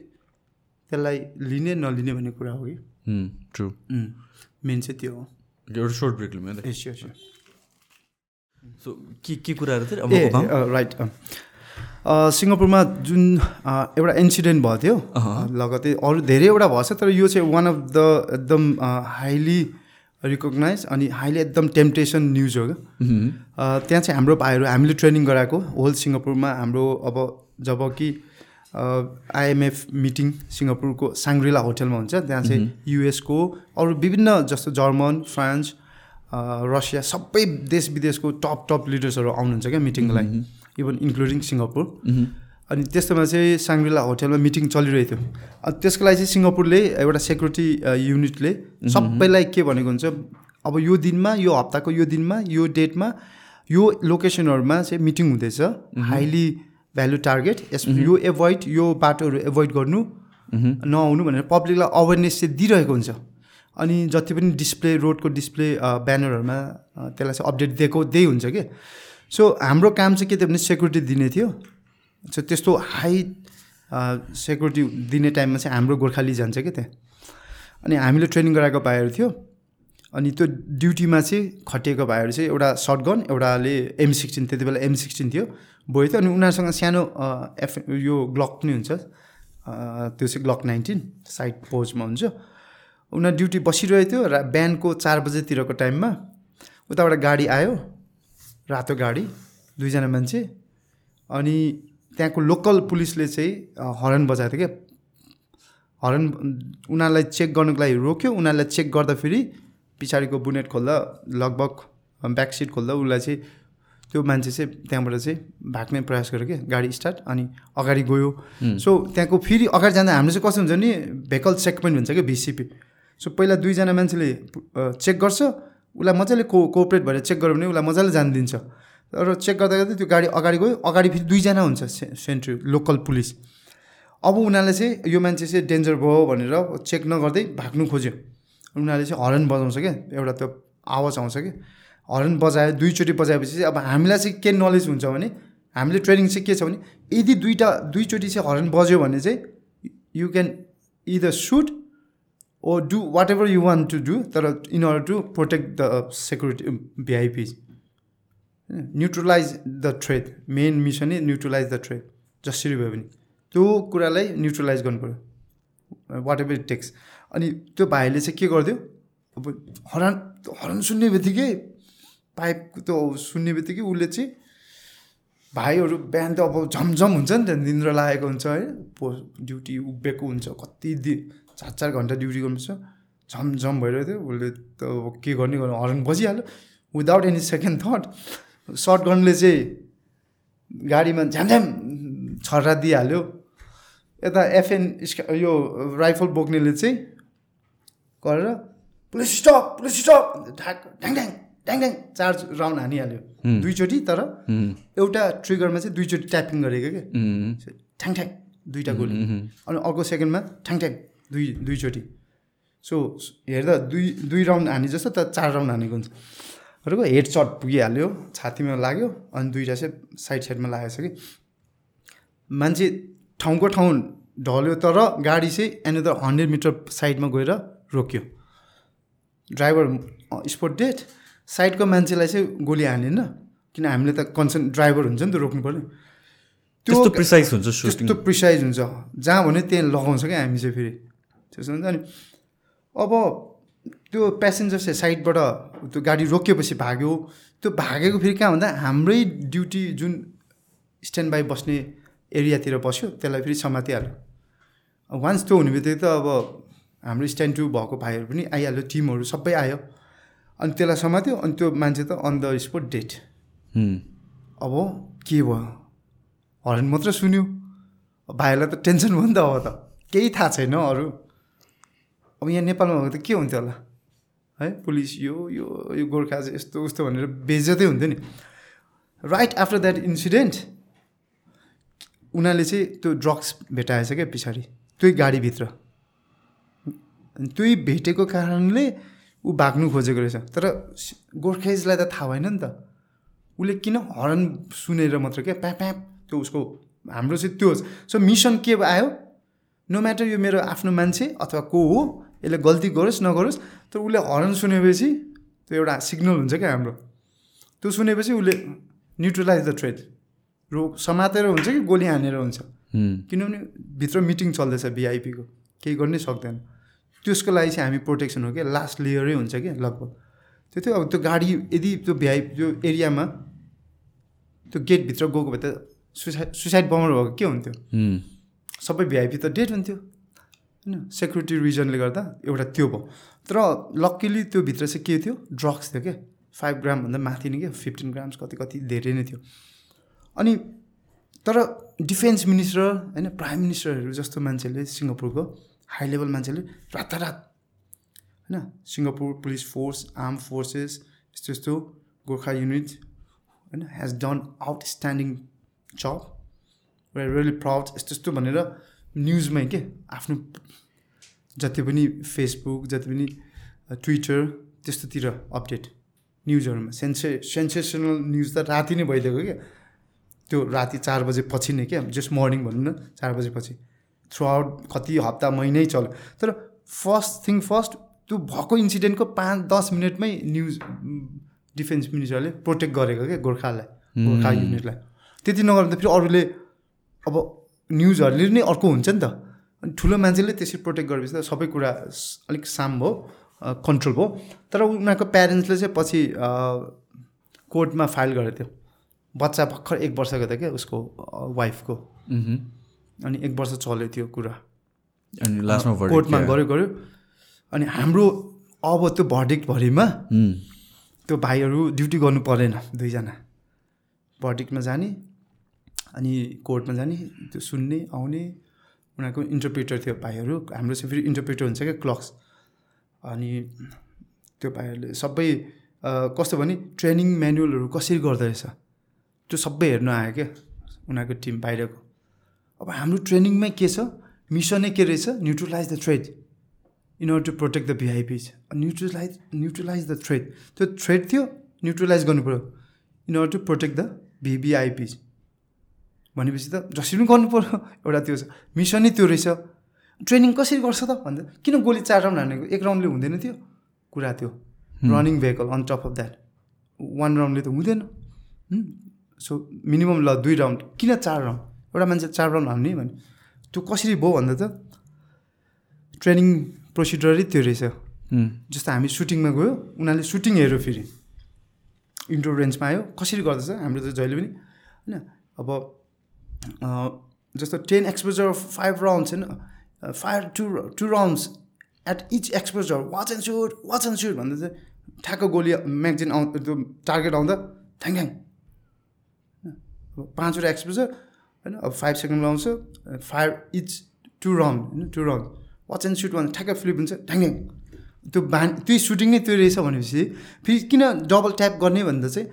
त्यसलाई लिने नलिने भन्ने कुरा हो कि।
ट्रु
मेन चाहिँ त्यो हो।
एउटा सोर्ट ब्रेक लिउँ सो के के कुराहरू थियो? अब?
राइट सिङ्गापुरमा जुन एउटा इन्सिडेन्ट भएको थियो लगतै अरू धेरैवटा छ तर यो चाहिँ वान अफ द एकदम हाइली रिकगनाइज अनि हाइली एकदम टेम्पटेसन न्युज हो क्या। त्यहाँ चाहिँ हाम्रो भाइहरू हामीले ट्रेनिङ गराएको होल सिङ्गापुरमा हाम्रो अब जब कि आइएमएफ मिटिङ सिङ्गापुरको साङ्ग्रिला होटलमा हुन्छ त्यहाँ चाहिँ युएसको अरू विभिन्न जस्तो जर्मन फ्रान्स रसिया सबै देश विदेशको टप टप लिडर्सहरू आउनुहुन्छ क्या मिटिङको लागि इभन इन्क्लुडिङ सिङ्गापुर अनि त्यस्तोमा चाहिँ साङ्ग्रिला होटलमा मिटिङ चलिरहेको थियो। अनि त्यसको लागि चाहिँ सिङ्गापुरले एउटा सेक्युरिटी युनिटले सबैलाई के भनेको हुन्छ अब यो दिनमा यो हप्ताको यो दिनमा यो डेटमा यो लोकेसनहरूमा चाहिँ मिटिङ हुँदैछ। हाइली भ्यालु टार्गेट यस यो एभोइड यो बाटोहरू एभोइड गर्नु नआउनु भनेर पब्लिकलाई अवेरनेस चाहिँ दिइरहेको हुन्छ। अनि जति पनि डिस्प्ले रोडको डिस्प्ले ब्यानरहरूमा त्यसलाई चाहिँ अपडेट दिएको त्यही हुन्छ कि? सो हाम्रो काम चाहिँ के थियो भने सेक्युरिटी दिने थियो। सो त्यस्तो हाई सेक्युरिटी दिने टाइममा चाहिँ हाम्रो गोर्खाली जान्छ क्या त्यहाँ। अनि हामीले ट्रेनिङ गराएको भाइहरू थियो। अनि त्यो ड्युटीमा चाहिँ खटिएको भाइहरू चाहिँ एउटा सर्ट गन एउटाले एम सिक्सटिन त्यति बेला एम सिक्सटिन थियो। बोय थियो। अनि उनीहरूसँग सानो एफ यो ग्लक पनि हुन्छ। त्यो चाहिँ ग्लक नाइन्टिन साइड पोजमा हुन्छ। उनीहरू ड्युटी बसिरहेको थियो र बिहानको चार बजेतिरको टाइममा उताबाट गाडी आयो। रातो गाडी दुईजना मान्छे अनि त्यहाँको लोकल पुलिसले चाहिँ हर्न बजाएको थियो क्या। हर्न उनीहरूलाई चेक गर्नुको लागि रोक्यो। उनीहरूलाई चेक गर्दाखेरि पछाडिको बुनेट खोल्दा लगभग ब्याक सिट खोल्दा उसलाई चाहिँ त्यो मान्छे चाहिँ त्यहाँबाट चाहिँ भाग्ने प्रयास गर्यो क्या। गाडी स्टार्ट अनि अगाडि गयो। सो त्यहाँको फेरि अगाडि जाँदा हाम्रो चाहिँ कस्तो हुन्छ नि भेकल चेक पोइन्ट हुन्छ क्या भिसिपी। सो पहिला दुईजना मान्छेले चेक गर्छ। उसलाई मजाले को कोअपरेट भएर चेक गऱ्यो भने उसलाई मजाले जान दिन्छ तर चेक गर्दा गर्दै त्यो गाडी अगाडि गयो अगाडि फेरि दुईजना हुन्छ से सेन्ट्री लोकल पुलिस अब उनीहरूले चाहिँ यो मान्छे चाहिँ डेन्जर भयो भनेर चेक नगर्दै भाग्नु खोज्यो। उनीहरूले चाहिँ हर्न बजाउँछ क्या एउटा त्यो आवाज आउँछ कि। हर्न बजायो दुईचोटि बजाएपछि चाहिँ अब हामीलाई चाहिँ के नलेज हुन्छ भने हामीले ट्रेनिङ चाहिँ के छ भने यदि दुईवटा दुईचोटि चाहिँ हर्न बज्यो भने चाहिँ you can either shoot or do whatever you want to do तर in order to protect the security VIPs neutralise the threat main mission neutralise the threat जसरी भयो भने त्यो कुरालाई न्युट्रलाइज पऱ्यो वाट एभर इट टेक्स अनि त्यो भाइले चाहिँ के गरिदियो? अब हरान हरान सुन्ने बित्तिकै पाइप त्यो सुन्ने बित्तिकै उसले चाहिँ भाइहरू बिहान त अब झमझम हुन्छ नि त निन्द्रा लागेको हुन्छ है। ड्युटी उभिएको हुन्छ कति दि चार चार घन्टा ड्युटी गर्नुपर्छ। झमझम भइरहेको थियो। उसले त के गर्ने गर्नु? हर्न बजिहाल्यो without any second thought short गनले चाहिँ गाडीमा झ्यामझ्याम छर्रा दिइहाल्यो। यता एफएन यो राइफल बोक्नेले चाहिँ गरेर पुलिस स्टप पुलिस स्टप ढाक ढ्याङ ढ्याङ ढ्याङ ढ्याङ चार राउन्ड हानिहाल्यो दुईचोटि तर एउटा ट्रिगरमा चाहिँ दुईचोटि ट्यापिङ गरेको क्या। ठ्याङ ठ्याङ दुईवटा गोली। अनि अर्को सेकेन्डमा ठ्याङ ठ्याङ दुई दुईचोटि। सो हेर्दा दुई दुई राउन्ड हाने जस्तो तर चार राउन्ड हानेको हुन्छ। अरूको हेड सट पुगिहाल्यो छातीमा लाग्यो अनि दुइटा चाहिँ साइड साइडमा लागेको छ कि। मान्छे ठाउँको ठाउँ ढल्यो तर गाडी चाहिँ एनदर हन्ड्रेड मिटर साइडमा गएर रोक्यो। ड्राइभर स्पोट डेट साइडको मान्छेलाई चाहिँ गोली हानेन किन हामीले त कन्सर्न ड्राइभर हुन्छ नि त रोक्नु पऱ्यो
त्यस्तो प्रिसाइज हुन्छ
त्यस्तो प्रिसाइज हुन्छ। जहाँ भने त्यहाँ लगाउँछ क्या हामी चाहिँ फेरि। त्यसो हुन्छ अनि अब त्यो प्यासेन्जर चाहिँ साइडबाट त्यो गाडी रोकिएपछि भाग्यो। त्यो भागेको फेरि कहाँ भन्दा हाम्रै ड्युटी जुन स्ट्यान्ड बाई बस्ने एरियातिर बस्यो त्यसलाई फेरि समातिहाल्यो। वान्स त्यो हुने बित्तिकै त अब हाम्रो स्ट्यान्ड टू भएको भाइहरू पनि आइहाल्यो टिमहरू सबै आयो। अनि त्यसलाई समात्यो अनि त्यो मान्छे त अन द स्पोट डेट अब के भयो? हर्न मात्र सुन्यो। भाइलाई त टेन्सन भयो नि त अब त। केही थाहा छैन अरू। अब यहाँ नेपालमा भएको त के हुन्थ्यो होला? है पुलिस यो यो यो गोर्खा चाहिँ यस्तो उस्तो भनेर बेजतै हुन्थ्यो नि। राइट आफ्टर द्याट इन्सिडेन्ट उनीहरूले चाहिँ त्यो ड्रग्स भेटाएछ क्या पछाडि त्यही गाडीभित्र। त्यही भेटेको कारणले ऊ भाग्नु खोजेको रहेछ। तर गोर्खेजलाई त थाहा भएन नि त। उसले किन हर्न सुनेर मात्र क्या प्याप प्याप त्यो उसको हाम्रो चाहिँ त्यो सो मिसन के आयो? नो म्याटर यो मेरो आफ्नो मान्छे अथवा को हो यसले गल्ती गरोस् नगरोस् तर उसले हर्न सुनेपछि त्यो एउटा सिग्नल हुन्छ क्या हाम्रो। त्यो सुनेपछि उसले न्युट्रलाइज द ट्रेड रो समातेर हुन्छ कि गोली हानेर हुन्छ। किनभने भित्र मिटिङ चल्दैछ भिआइपीको केही गर्नै सक्दैन। त्यसको लागि चाहिँ हामी प्रोटेक्सन हो क्या लास्ट लेयरै हुन्छ क्या लगभग। त्यो थियो अब त्यो गाडी यदि त्यो भिआइपी त्यो एरियामा त्यो गेटभित्र गएको भए त सुसाइड सुसाइड बमर भएको के हुन्थ्यो? सबै भिआइपी त डेट हुन्थ्यो। होइन? सेक्युरिटी रिजनले गर्दा एउटा त्यो भयो। तर लक्किली त्यो भित्र चाहिँ के थियो? ड्रग्स थियो क्या। फाइभ ग्रामभन्दा माथि नै क्या। फिफ्टिन ग्राम्स कति कति धेरै नै थियो। अनि तर डिफेन्स मिनिस्टर होइन प्राइम मिनिस्टरहरू जस्तो मान्छेले सिङ्गापुरको हाई लेभल मान्छेले रातारात होइन Singapore police force arm forces यस्तो यस्तो गोर्खा युनिट होइन has done outstanding job really proud यस्तो यस्तो भनेर न्युजमै के? आफ्नो जति पनि फेसबुक जति पनि ट्विटर त्यस्तोतिर अपडेट न्युजहरूमा। सेन्से सेन्सेसनल न्युज त राति नै भइदिएको क्या। त्यो राति चार बजे पछि नै क्या? जस्ट मर्निङ भनौँ न चार बजेपछि थ्रु आउट कति हप्ता महिनै चल्यो तर फर्स्ट थिङ फर्स्ट त्यो भएको इन्सिडेन्टको पाँच दस मिनटमै न्युज डिफेन्स मिनिस्टरले प्रोटेक्ट गरेको क्या गोर्खालाई गोर्खा युनिटलाई त्यति नगर्दा फेरि अरूले अब न्युजहरूले नै अर्को हुन्छ नि त। अनि ठुलो मान्छेले त्यसरी प्रोटेक्ट गरेपछि त सबै कुरा अलिक साम भयो कन्ट्रोल भयो। तर उनीहरूको प्यारेन्ट्सले चाहिँ पछि कोर्टमा फाइल गरेको थियो। बच्चा भर्खर एक वर्षको थियो क्या उसको वाइफको अनि एक वर्ष चल्यो त्यो कुरा।
अनि लास्टमा
कोर्टमा? गऱ्यो गऱ्यो अनि हाम्रो अब त्यो भर्डिक्टभरिमा त्यो भाइहरू ड्युटी गर्नु परेन दुईजना। भर्डिक्टमा जाने अनि कोर्टमा जाने त्यो सुन्ने आउने उनीहरूको इन्टरप्रिटर थियो भाइहरू हाम्रो चाहिँ फेरि इन्टरप्रिटर हुन्छ क्या क्लक्स अनि त्यो भाइहरूले सबै कस्तो भने ट्रेनिङ म्यानुअलहरू कसरी गर्दो रहेछ? त्यो सबै हेर्नु आयो क्या उनीहरूको टिम बाहिरको। अब हाम्रो ट्रेनिङमै के छ? मिसनै के रहेछ? Neutralise the threat in order to protect the VIPs neutralise neutralise the threat त्यो थ्रेड थियो न्युट्रलाइज पऱ्यो in order to protect the VVIPs भनेपछि त जसरी पनि गर्नु पऱ्यो एउटा त्यो छ। मिसनै त्यो रहेछ। ट्रेनिङ कसरी गर्छ त? भन्दा किन गोली चार राउन्ड हानेको? एक राउन्डले हुँदैन थियो कुरा त्यो। Running vehicle on top of that one राउन्डले त हुँदैन। सो मिनिमम ल दुई राउन्ड। किन चार राउन्ड? एउटा मान्छे चार राउन्ड हान्ने भने त्यो कसरी भयो भन्दा त ट्रेनिङ प्रोसिडरै त्यो रहेछ। जस्तो हामी सुटिङमा गयो उनीहरूले सुटिङ हेऱ्यो फेरि। इन्डोर रेन्जमा आयो। कसरी गर्दैछ? हाम्रो त जहिले पनि होइन अब जस्तो टेन एक्सपोजर फाइभ राउन्ड्स होइन? Five two two rounds at each exposure watch and shoot watch and shoot भन्दा चाहिँ ठ्याक्क गोली म्यागजिन आउ त्यो टार्गेट आउँदा थ्याङ थ्याङ पाँचवटा एक्सपोजर होइन? अब फाइभ सेकेन्ड लाउँछ फाइभ इच टु राउन्ड होइन? Two round watch and shoot भन्छ ठ्याक्कै फ्लिप हुन्छ ढ्याङ त्यो बान त्यही सुटिङ नै त्यो रहेछ भनेपछि फेरि किन डबल ट्याप गर्ने भन्दा चाहिँ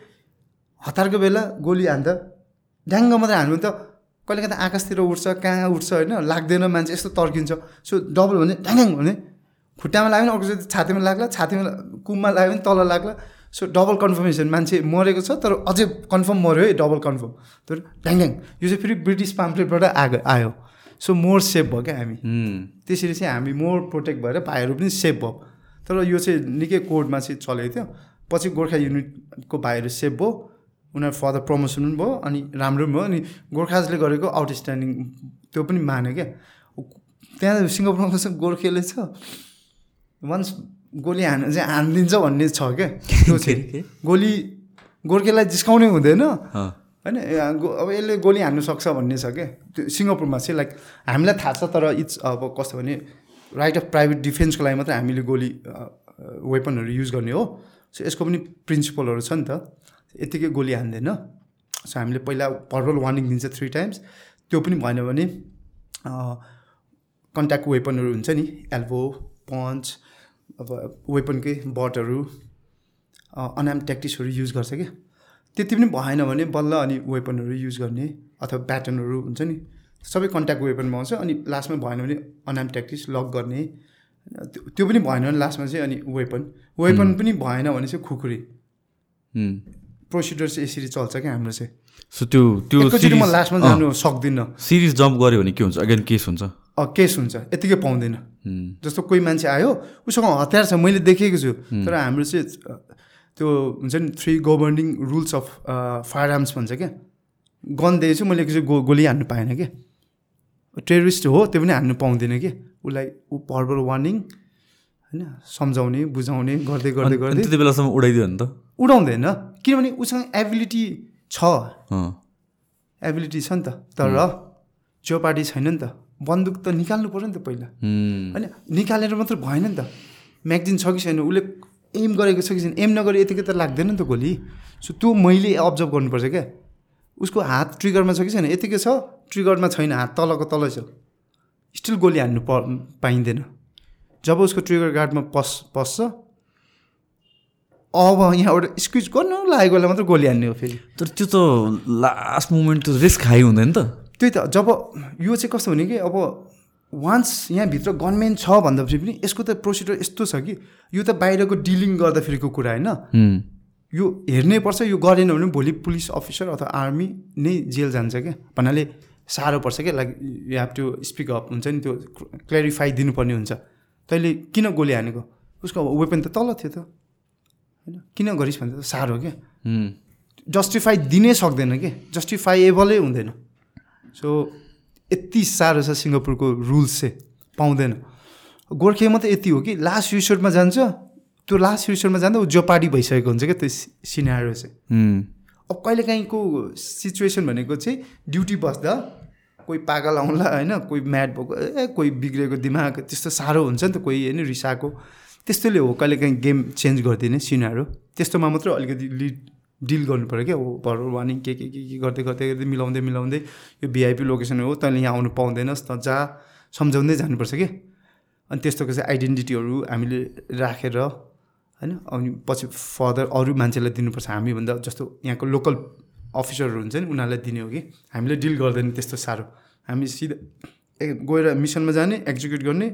हतारको बेला गोली हान्दा ड्याङ्ग मात्रै हान्नु त कहिले काहीँ त आकाशतिर उठ्छ कहाँ उठ्छ होइन लाग्दैन मान्छे यस्तो तर्किन्छ। सो डबल भने ढ्याङ भने खुट्टामा लाग्यो भने अर्कोचोटि छातीमा लाग्ला छातीमा कुममा लाग्यो भने तल लाग्ला। सो डबल कन्फर्मेसन मान्छे मरेको छ तर अझै कन्फर्म मऱ्यो है डबल कन्फर्म तर ढ्याङ यो चाहिँ फेरि ब्रिटिस पाम्पलेटबाट आएको आयो। सो मोर सेफ भयो क्या हामी। त्यसरी चाहिँ हामी मोर प्रोटेक्ट भएर भाइहरू पनि सेफ भयो। तर यो चाहिँ निकै कोडमा चाहिँ चलेको थियो। पछि गोर्खा युनिटको भाइहरू सेफ भयो। उनीहरू फर्दर प्रमोसन पनि भयो अनि राम्रो पनि भयो अनि गोर्खाजले गरेको आउटस्ट्यान्डिङ त्यो पनि मान्यो क्या। त्यहाँ सिङ्गापुरमा चाहिँ गोर्खेले छ वान्स गोली हान्नु चाहिँ हानिदिन्छ भन्ने छ क्या। त्यो चाहिँ गोली गोर्खेलाई जिस्काउनै हुँदैन। होइन अब यसले गोली हान्नु सक्छ भन्ने छ क्या। त्यो सिङ्गापुरमा चाहिँ लाइक हामीलाई थाहा छ तर इट्स अब कस्तो भने राइट अफ प्राइभेट डिफेन्सको लागि मात्रै हामीले गोली वेपनहरू युज गर्ने हो। सो यसको पनि प्रिन्सिपलहरू छ नि त। यत्तिकै गोली हान्दैन। सो हामीले पहिला भर्बल वार्निङ दिन्छ थ्री टाइम्स त्यो पनि भएन भने कन्ट्याक्ट वेपनहरू हुन्छ नि एल्बो पन्च अब वेपनकै बटहरू अनाम ट्याक्टिक्सहरू युज गर्छ क्या। त्यति पनि भएन भने बल्ल अनि वेपनहरू युज गर्ने अथवा प्याटर्नहरू हुन्छ नि। सबै कन्ट्याक्ट वेपनमा आउँछ अनि लास्टमा भएन भने अनाम ट्याक्टिक्स लक गर्ने। त्यो पनि भएन भने लास्टमा चाहिँ अनि वेपन वेपन पनि भएन भने चाहिँ खुकुरी। प्रोसिडर चाहिँ यसरी चल्छ क्या हाम्रो चाहिँ?
सो त्यो त्यो
म लास्टमा जानु सक्दिनँ।
सिरिज जम्प गऱ्यो भने के हुन्छ? अगेन केस हुन्छ।
अ, केस हुन्छ। यत्तिकै पाउँदैन। जस्तो कोही मान्छे आयो उसँग हतियार छ मैले देखेको छु। तर हाम्रो चाहिँ त्यो हुन्छ नि three governing rules of firearms भन्छ क्या। गन दिएछु मैले एकचोटि गो गोली हान्नु पाएन क्या टेरिस्ट हो त्यो पनि हान्नु पाउँदैन कि। उसलाई ऊ भर्बल वार्निङ होइन सम्झाउने बुझाउने गर्दै गर्दै गर्दै।
त्यति बेलासम्म उडाइदियो नि त।
उडाउँदैन। किनभने उसँग एबिलिटी छ। एबिलिटी छ नि त। तर चौपाटी छैन नि त। बन्दुक त निकाल्नु पऱ्यो नि त पहिला। होइन निकालेर मात्र भएन नि त। म्यागजिन छ कि छैन उसले एम गरेको छ कि छैन एम नगरे यतिकै त लाग्दैन नि त गोली। सो त्यो मैले अब्जर्भ गर्नुपर्छ क्या। उसको हात ट्रिगरमा छ कि छैन यतिकै छ। ट्रिगरमा छैन हात तलको तलै छ। स्टिल गोली हान्नु प पाइँदैन। जब उसको ट्रिगर गार्डमा पस् पस्छ अब यहाँबाट स्क्विज गर्नु लागेको बेला मात्र गोली हान्ने हो फेरि।
तर त्यो त लास्ट मोमेन्ट त रिस्क हाई हुँदैन त।
त्यही त जब यो चाहिँ कस्तो हुने कि अब वान्स यहाँभित्र गनमेन छ भन्दाखेरि पनि यसको त प्रोसिडर यस्तो छ कि यो त बाहिरको डिलिङ गर्दाखेरिको कुरा होइन। यो हेर्नै पर्छ यो गरेन भने भोलि पुलिस अफिसर अथवा आर्मी नै जेल जान्छ क्या। भन्नाले साह्रो पर्छ क्या like you have to speak up हुन्छ नि त्यो क्ल्यारिफाई दिनुपर्ने हुन्छ। तैँले किन गोली हानेको? उसको वेपन त तल थियो त। होइन? किन गरिस् भने त साह्रो क्या जस्टिफाई दिनै सक्दैन कि? जस्टिफाइएबलै हुँदैन। सो यति साह्रो छ सिङ्गापुरको रुल्स चाहिँ पाउँदैन। गोर्खेमा त यति हो कि लास्ट रिसोर्टमा जान्छ त्यो लास्ट रिसोर्टमा जाँदा ऊ जोपाडी भइसकेको हुन्छ क्या त्यो सिनारो चाहिँ अब कहिलेकाहीँको सिचुएसन भनेको चाहिँ ड्युटी बस्दा कोही पागल आउँला होइन कोही म्याड भएको ए कोही बिग्रेको दिमाग त्यस्तो साह्रो हुन्छ नि त कोही होइन रिसाएको त्यस्तोले हो कहिलेकाहीँ गेम चेन्ज गरिदिने सिनहरू। त्यस्तोमा मात्रै अलिकति लिड डिल गर्नु पऱ्यो क्या। हो भर वार्निङ के के के के गर्दै गर्दै गर्दै मिलाउँदै मिलाउँदै यो भिआइपी लोकेसन हो तैँले यहाँ आउनु पाउँदैनस् त जा सम्झाउँदै जानुपर्छ कि। अनि त्यस्तोको चाहिँ आइडेन्टिटीहरू हामीले राखेर होइन अनि पछि फर्दर अरू मान्छेलाई दिनुपर्छ। हामीभन्दा जस्तो यहाँको लोकल अफिसरहरू हुन्छ नि उनीहरूलाई दिने हो कि। हामीले डिल गर्दैन त्यस्तो साह्रो। हामी सिधा गएर मिसनमा जाने एक्जिक्युट गर्ने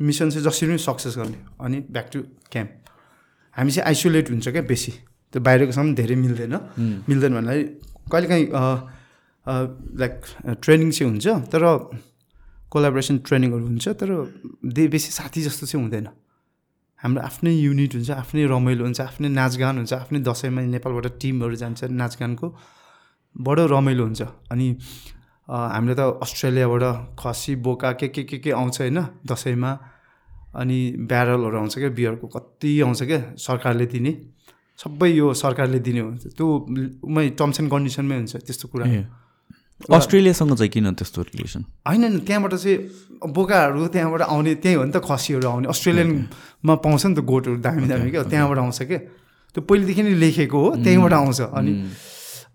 मिसन चाहिँ जसरी पनि सक्सेस गर्ने अनि ब्याक टु क्याम्प हामी चाहिँ आइसोलेट हुन्छ क्या बेसी। त्यो बाहिरकोसँग धेरै मिल्दैन। मिल्दैन भन्नाले कहिलेकाहीँ लाइक ट्रेनिङ चाहिँ हुन्छ तर कोलाबोरेसन ट्रेनिङहरू हुन्छ तर दे बेसी साथी जस्तो चाहिँ हुँदैन। हाम्रो आफ्नै युनिट हुन्छ आफ्नै रमाइलो हुन्छ आफ्नै नाचगान हुन्छ आफ्नै दसैँमा नेपालबाट टिमहरू जान्छ नाचगानको। बडो रमाइलो हुन्छ। अनि हामीले त अस्ट्रेलियाबाट खसी बोका के के के के आउँछ होइन दसैँमा अनि ब्यारलहरू आउँछ क्या बियरको कति आउँछ क्या सरकारले दिने। सबै यो सरकारले दिने हुन्छ त्यो मै टर्म्स एन्ड कन्डिसनमै हुन्छ त्यस्तो कुरा।
अस्ट्रेलियासँग चाहिँ किन त्यस्तो रिलेसन
होइन नि त्यहाँबाट चाहिँ बोकाहरू त्यहाँबाट आउने त्यहीँ हो नि त खसीहरू आउने। अस्ट्रेलियनमा पाउँछ नि त गोठहरू दामी दामी क्या त्यहाँबाट आउँछ क्या। त्यो पहिलेदेखि नै लेखेको हो त्यहीँबाट आउँछ। अनि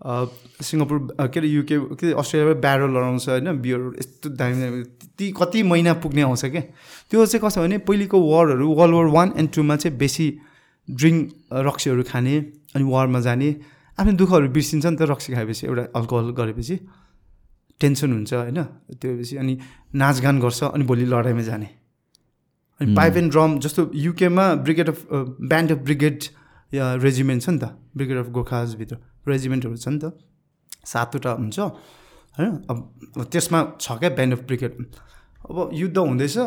सिङ्गापुर के अरे युके के अरे अस्ट्रेलियाबाट ब्यारल लडाउँछ होइन? बियर यस्तो दामी दामी। ती कति महिना पुग्ने आउँछ क्या त्यो चाहिँ कस्तो भने पहिलेको वारहरू वर्ल्ड वार वान एन्ड टूमा चाहिँ बेसी ड्रिङ्क रक्सीहरू खाने अनि वारमा जाने आफ्नो दुःखहरू बिर्सिन्छ नि त रक्सी खाएपछि एउटा अल्कोहल गरेपछि। टेन्सन हुन्छ होइन? त्योपछि अनि नाचगान गर्छ अनि भोलि लडाइँमा जाने। अनि पाइप एन्ड ड्रम जस्तो युकेमा brigade of band of brigade yeah regiment छ नि त ब्रिगेड अफ गोखाजभित्र। रेजिमेन्टहरू छ नि त सातवटा हुन्छ होइन? अब त्यसमा छ क्या ब्यान्ड अफ ब्रिगेड अब युद्ध हुँदैछ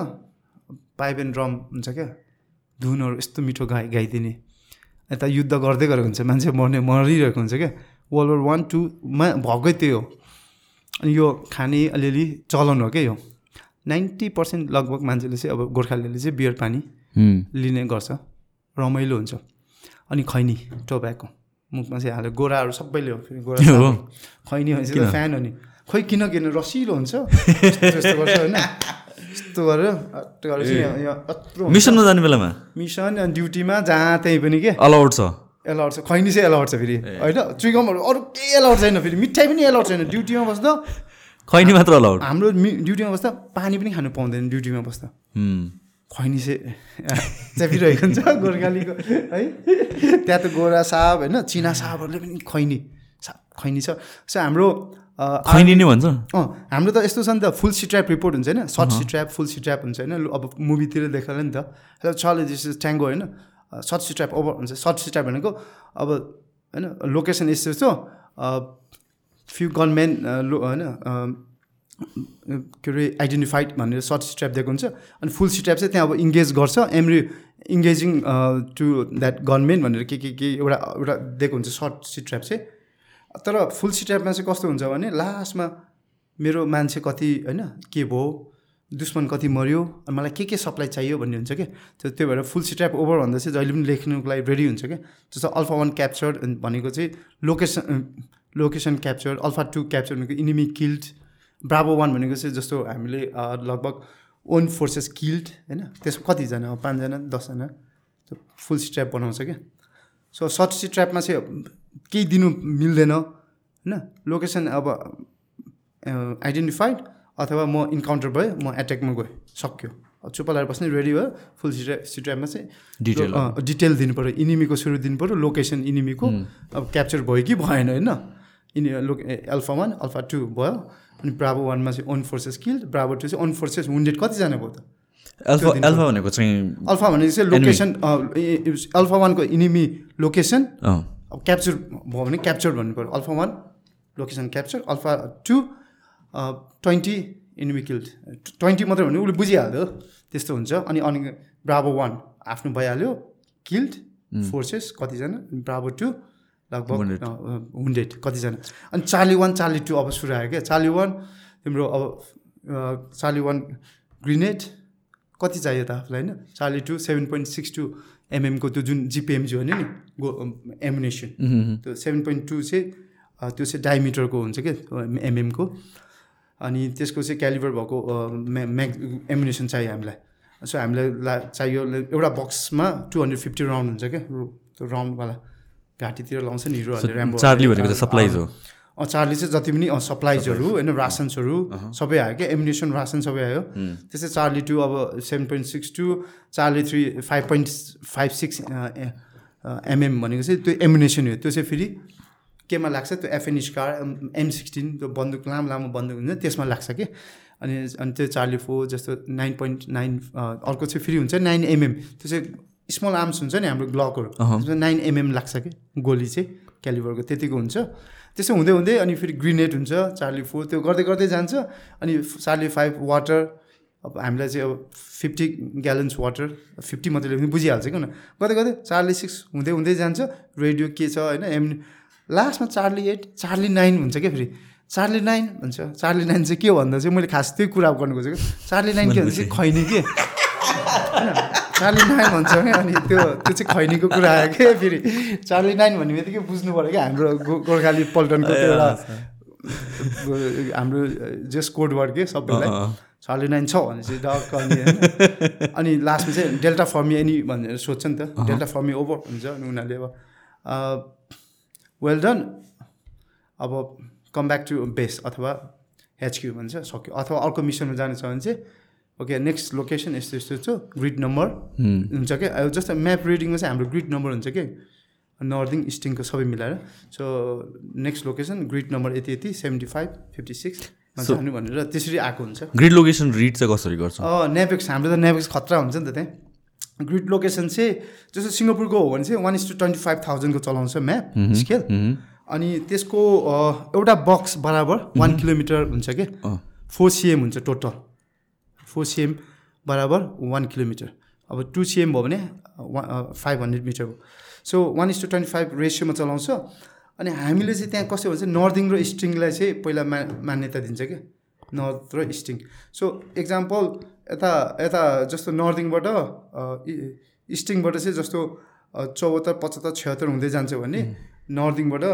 पाइप एन्ड ड्रम हुन्छ क्या धुनहरू यस्तो मिठो गाइ गाइदिने। यता युद्ध गर्दै गरेको हुन्छ मान्छे मर्ने मरिरहेको हुन्छ क्या। वर्ल्ड वार वान टूमा भएकै त्यही हो। अनि यो खाने अलिअलि चलन हो क्या यो। नाइन्टी पर्सेन्ट लगभग मान्छेले चाहिँ अब गोर्खालीले चाहिँ बियर पानी। लिने गर्छ रमाइलो हुन्छ। अनि खैनी टोब्याको। मुखमा चाहिँ हाल्यो। गोराहरू सबैले हो। फेरि गोरा
हो।
खैनी भनेपछि त फ्यान हो नि। खोइ किन किन? रसिलो हुन्छ त्यस्तो गर्छ होइन। यस्तो गरेर चाहिँ।
मिसनमा जाने बेलामा?
मिसन अनि ड्युटीमा जहाँ त्यहीँ पनि के?
अलाउड छ।
एलाउड छ। खैनी चाहिँ एलाउड छ फेरि। होइन? चुइगमहरू अरू केही एलाउड छैन फेरि। मिठाई पनि एलाउड छैन। ड्युटीमा बस्दा
खैनी मात्र अलाउड
हाम्रो ड्युटीमा बस्दा पानी पनि खानु पाउँदैन ड्युटीमा बस्दा।
हुँ।
खैनी चाहिँ च्यापिरहेको हुन्छ गोर्खालीको है? त्यहाँ त गोरा साहब होइन? चिना साहबहरूले पनि खैनी साहब खैनी छ। सो हाम्रो
खैनी नै भन्छ।
अँ हाम्रो त यस्तो छ नि त फुल सिट्र्याप रिपोर्ट हुन्छ होइन? सर्ट सिट्र्याप फुल सिट्र्याप हुन्छ होइन? अब मुभीतिर देखाएर नि त। चले इज ट्याङ्गो होइन? सर्ट सिट्र्याप ओभर हुन्छ। सर्ट सिट्र्याप भनेको अब होइन? लोकेसन यस्तो यस्तो फ्यु गनम्यान लो होइन? के अरे आइडेन्टिफाइड भनेर सर्ट सिट्र्याप दिएको हुन्छ। अनि फुल सिट्र्याप चाहिँ त्यहाँ अब इङ्गेज गर्छ। Enemy engaging to that gunmen भनेर के के के एउटा एउटा दिएको हुन्छ सर्ट सिट्र्याप चाहिँ। तर फुल सिट्र्यापमा चाहिँ कस्तो हुन्छ भने लास्टमा मेरो मान्छे कति होइन के भयो दुश्मन कति मऱ्यो अनि मलाई के के सप्लाई चाहियो भन्ने हुन्छ क्या त्यो भएर फुल सिट्र्याप ओभर भन्दा चाहिँ जहिले पनि लेख्नुको लागि रेडी हुन्छ क्या जस्तो अल्फा वान क्याप्चर भनेको चाहिँ location location capture alpha two capture भनेको इनिमी किल्ड ब्राभो वान भनेको चाहिँ जस्तो हामीले लगभग ओन फोर्सेस किल्ड होइन? त्यसमा कतिजना पाँचजना दसजना त्यो फुल सिट्र्याप बनाउँछ क्या? सो सर्ट सिट्र्यापमा चाहिँ केही दिनु मिल्दैन होइन? लोकेसन अब आइडेन्टिफाइड अथवा म इन्काउन्टर भएँ म एट्याकमा गएँ सक्यो। अब चुप्प लगाएर बस्ने रेडी भयो फुल सिट्र्याप सिट्र्यापमा चाहिँ. अँ, डिटेल दिनु पऱ्यो इनिमीको सुरु दिनु पऱ्यो लोकेसन इनिमीको अब क्याप्चर भयो कि भएन होइन? इनि लोक एल्फा वान अल्फा टू भयो। अनि ब्राभो वानमा चाहिँ own forces killed bravo two चाहिँ ओन फोर्सेस वुन्डेड कतिजना भयो त?
एल्फा एल्फा भनेको चाहिँ
अल्फा भनेको चाहिँ लोकेसन अल्फा वानको इनिमी लोकेसन अब क्याप्चर भयो भने क्याप्चर भन्नु पऱ्यो। Alpha one location capture alpha two twenty enemy killed twenty मात्रै भने उसले बुझिहाल्यो त्यस्तो हुन्छ। अनि अनि ब्राभो वान आफ्नो भइहाल्यो किल्ड फोर्सेस कतिजना ब्राभो टू लगभग. हुन्डेड कतिजना। अनि चार्ली वान चार्ली टू अब सुरु आयो क्या? चार्ली वान तिम्रो अब अ, चार्ली वान ग्रिनेड कति चाहियो त आफूलाई होइन? Charlie two seven point six two एमएमको त्यो जुन जिपिएमजी भन्यो नि गो एमुनेसन त्यो सेभेन पोइन्ट टू चाहिँ त्यो चाहिँ डायमिटरको हुन्छ क्या एमएमको अनि त्यसको चाहिँ क्यालिबर भएको म्याग एमुनेसन चाहियो हामीलाई। सो हामीलाई ला चाहियो एउटा बक्समा टु हन्ड्रेड फिफ्टी राउन्ड हुन्छ क्या त्यो राउन्डवाला घाँटीतिर लाउँछ नि हिरोहरूले ऱ्याम्बो
चार्ली भनेको चाहिँ सप्लाइज हो।
अँ चार्ली चाहिँ जति पनि सप्लाइजहरू होइन रासन्सहरू सबै आयो क्या एमुनेसन रासन सबै आयो। त्यस्तै चार्ली टू अब seven point six two Charlie three five point five six mm भनेको चाहिँ त्यो एमुनेसन हो। त्यो चाहिँ फेरि केमा लाग्छ? त्यो एफएनइस कार एम सिक्सटिन त्यो बन्दुक लामो लामो बन्दुक हुन्छ त्यसमा लाग्छ कि। अनि अनि त्यो चार्ली फोर जस्तो नाइन पोइन्ट नाइन अर्को चाहिँ फेरि हुन्छ नाइन एमएम त्यो चाहिँ स्मल आर्म्स हुन्छ नि हाम्रो ग्लकहरू त्यसमा नाइन एमएम लाग्छ कि? गोली चाहिँ क्यालिबरको त्यतिको हुन्छ। त्यसो हुँदै हुँदै अनि फेरि ग्रिनेड हुन्छ चार्ली फोर त्यो गर्दै गर्दै जान्छ। अनि चार्ली फाइभ वाटर अब हामीलाई चाहिँ अब फिफ्टी ग्यालन्स वाटर फिफ्टी मात्रै पनि बुझिहाल्छ कि न गर्दै गर्दै चार्ली सिक्स हुँदै हुँदै जान्छ। रेडियो के छ होइन एम लास्टमा चार्ली एट चार्ली नाइन हुन्छ क्या फेरि? चार्ली नाइन भन्छ। चार्ली नाइन चाहिँ के भन्दा चाहिँ मैले खास त्यही कुरा गर्नु खोजेको। चार्ली नाइन के भन्छ चाहिँ खैनी के? चार्ली नाइन भन्छ क्या अनि त्यो त्यो चाहिँ खैनीको कुरा आयो क्या फेरि। चार्ली नाइन भन्ने बित्तिकै बुझ्नु पऱ्यो क्या हाम्रो गोर्खाली पल्टनको त्यो एउटा हाम्रो जस कोड वर्ड के सबैलाई। चार्ली नाइन छ भने चाहिँ डक अनि अनि लास्टमा चाहिँ डेल्टा फर्मी एनी भनेर सोध्छ नि त। डेल्टा फर्मी ओभर हुन्छ अनि उनीहरूले अब वेल डन। अब कम ब्याक टु बेस अथवा एचक्यू भन्छ सक्यो। अथवा अर्को मिसनमा जानु छ भने चाहिँ ओके नेक्स्ट लोकेसन यस्तो यस्तो छ ग्रिड नम्बर हुन्छ क्या जस्तो म्याप रिडिङमा चाहिँ हाम्रो ग्रिड नम्बर हुन्छ कि? नर्दिङ इस्टिङको सबै मिलाएर। So next location grid number यति यति सेभेन्टी फाइभ फिफ्टी सिक्समा जानु भनेर त्यसरी आएको हुन्छ।
ग्रिड लोकेसन रिड चाहिँ कसरी गर्छ?
नेपेक्स हाम्रो त नेपेक्स खतरा हुन्छ नि त त्यहाँ। ग्रिड लोकेसन चाहिँ जस्तो सिङ्गापुरको हो भने चाहिँ one is to twenty five thousand चलाउँछ म्याप स्केल अनि त्यसको एउटा बक्स बराबर वान किलोमिटर हुन्छ कि?
अँ।
फोर सिएम हुन्छ टोटल फोर सिएम बराबर वान किलोमिटर। अब टु सिएम भयो भने फाइभ हन्ड्रेड मिटर भयो। So one is to twenty five रेसियोमा चलाउँछ। अनि हामीले चाहिँ त्यहाँ कस्तो भन्छ नर्दिङ र इस्टिङलाई चाहिँ पहिला मा मान्यता दिन्छ क्या नर्थ र इस्टिङ सो इक्जाम्पल यता यता जस्तो नर्दिङबाट इस्टिङबाट चाहिँ जस्तो चौहत्तर पचहत्तर छत्तर हुँदै जान्छ भने नर्दिङबाट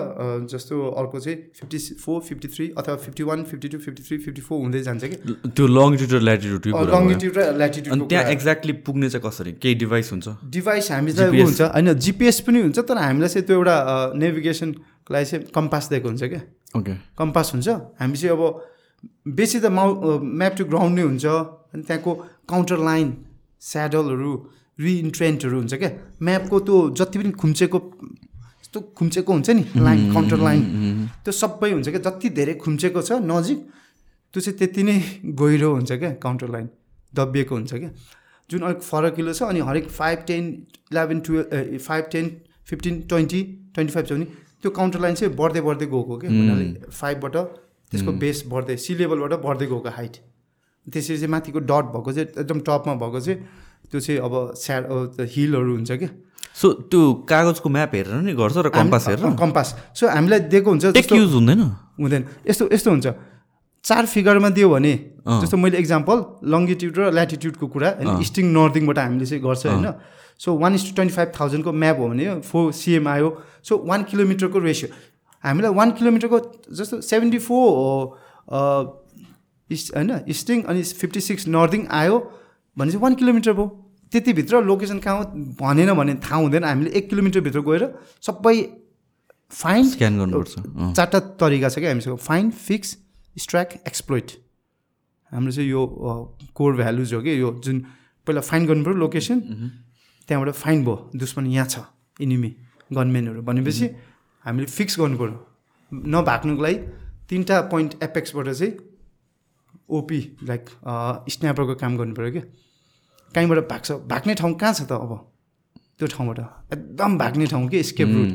जस्तो अर्को चाहिँ फिफ्टी फोर फिफ्टी थ्री अथवा fifty one fifty two fifty three fifty four हुँदै जान्छ कि?
त्यो लङ्गिट्युड र ल्याटिट्युड
लङ्गिट्युड र
अनि
ल्याटिट्युड
त्यहाँ एक्ज्याक्टली पुग्ने चाहिँ कसरी? केही डिभाइस हुन्छ?
डिभाइस हामीलाई ऊ
GPS.
हुन्छ। होइन जिपिएस पनि हुन्छ तर हामीलाई चाहिँ त्यो एउटा नेभिगेसनको लागि चाहिँ कम्पास दिएको हुन्छ क्या।
ओके
कम्पास हुन्छ। हामी चाहिँ अब बेसी त माउ म्याप टु ग्राउन्ड नै हुन्छ। अनि त्यहाँको काउन्टर लाइन स्याडलहरू रिइन्ट्रेन्टहरू हुन्छ क्या। म्यापको त्यो जति पनि खुम्चेको यस्तो खुम्चेको हुन्छ नि लाइन काउन्टर लाइन त्यो सबै हुन्छ क्या जति धेरै खुम्चेको छ नजिक त्यो चाहिँ त्यति नै गहिरो हुन्छ क्या काउन्टर लाइन दबिएको हुन्छ क्या। जुन अलिक फरकिलो छ अनि हरेक five ten eleven twelve five ten fifteen twenty twenty five छ भने त्यो काउन्टर लाइन चाहिँ बढ्दै बढ्दै गएको क्या हुनाले फाइभबाट त्यसको बेस बढ्दै सी लेभलबाट बढ्दै गएको हाइट त्यसरी चाहिँ माथिको डट भएको चाहिँ एकदम टपमा भएको चाहिँ त्यो चाहिँ अब स्या हिलहरू हुन्छ क्या।
सो त्यो कागजको म्याप हेरेर नि गर्छ र कम्पास हेरेर?
कम्पास सो हामीलाई दिएको हुन्छ
युज हुँदैन?
हुँदैन। यस्तो यस्तो हुन्छ। चार फिगरमा दियो भने। जस्तो मैले इक्जाम्पल लङ्गिट्युड र ल्याटिट्युडको कुरा होइन इस्टिङ नर्दिङबाट हामीले चाहिँ गर्छ होइन। So one is to twenty five थाउजन्डको map हो भने फोर सिएम आयो सो वान किलोमिटरको रेसियो हामीलाई वान किलोमिटरको जस्तो सेभेन्टी फोर इस्ट होइन इस्टिङ अनि फिफ्टी सिक्स नर्दिङ आयो भने चाहिँ वान किलोमिटर भयो। त्यतिभित्र लोकेसन कहाँ हो भनेन भने थाहा हुँदैन। हामीले एक किलोमिटरभित्र गएर सबै फाइन
स्क्यान गर्नुपर्छ।
चारवटा तरिका छ क्या हामीसँग। फाइन फिक्स स्ट्राइक एक्सप्लोइट हाम्रो चाहिँ यो कोर भ्यालुज हो कि यो जुन पहिला फाइन गर्नु पऱ्यो लोकेसन त्यहाँबाट फाइन भयो। दुश्मन यहाँ छ इनिमी गनमेनहरू भनेपछि हामीले फिक्स गर्नु पऱ्यो नभाग्नुको लागि तिनवटा पोइन्ट एपेक्सबाट चाहिँ ओपी लाइक स्न्यापरको काम पऱ्यो क्या। कहीँबाट भाग्छ? भाग्ने ठाउँ कहाँ छ त अब? त्यो ठाउँबाट। एकदम भाग्ने ठाउँ कि? स्केप रुट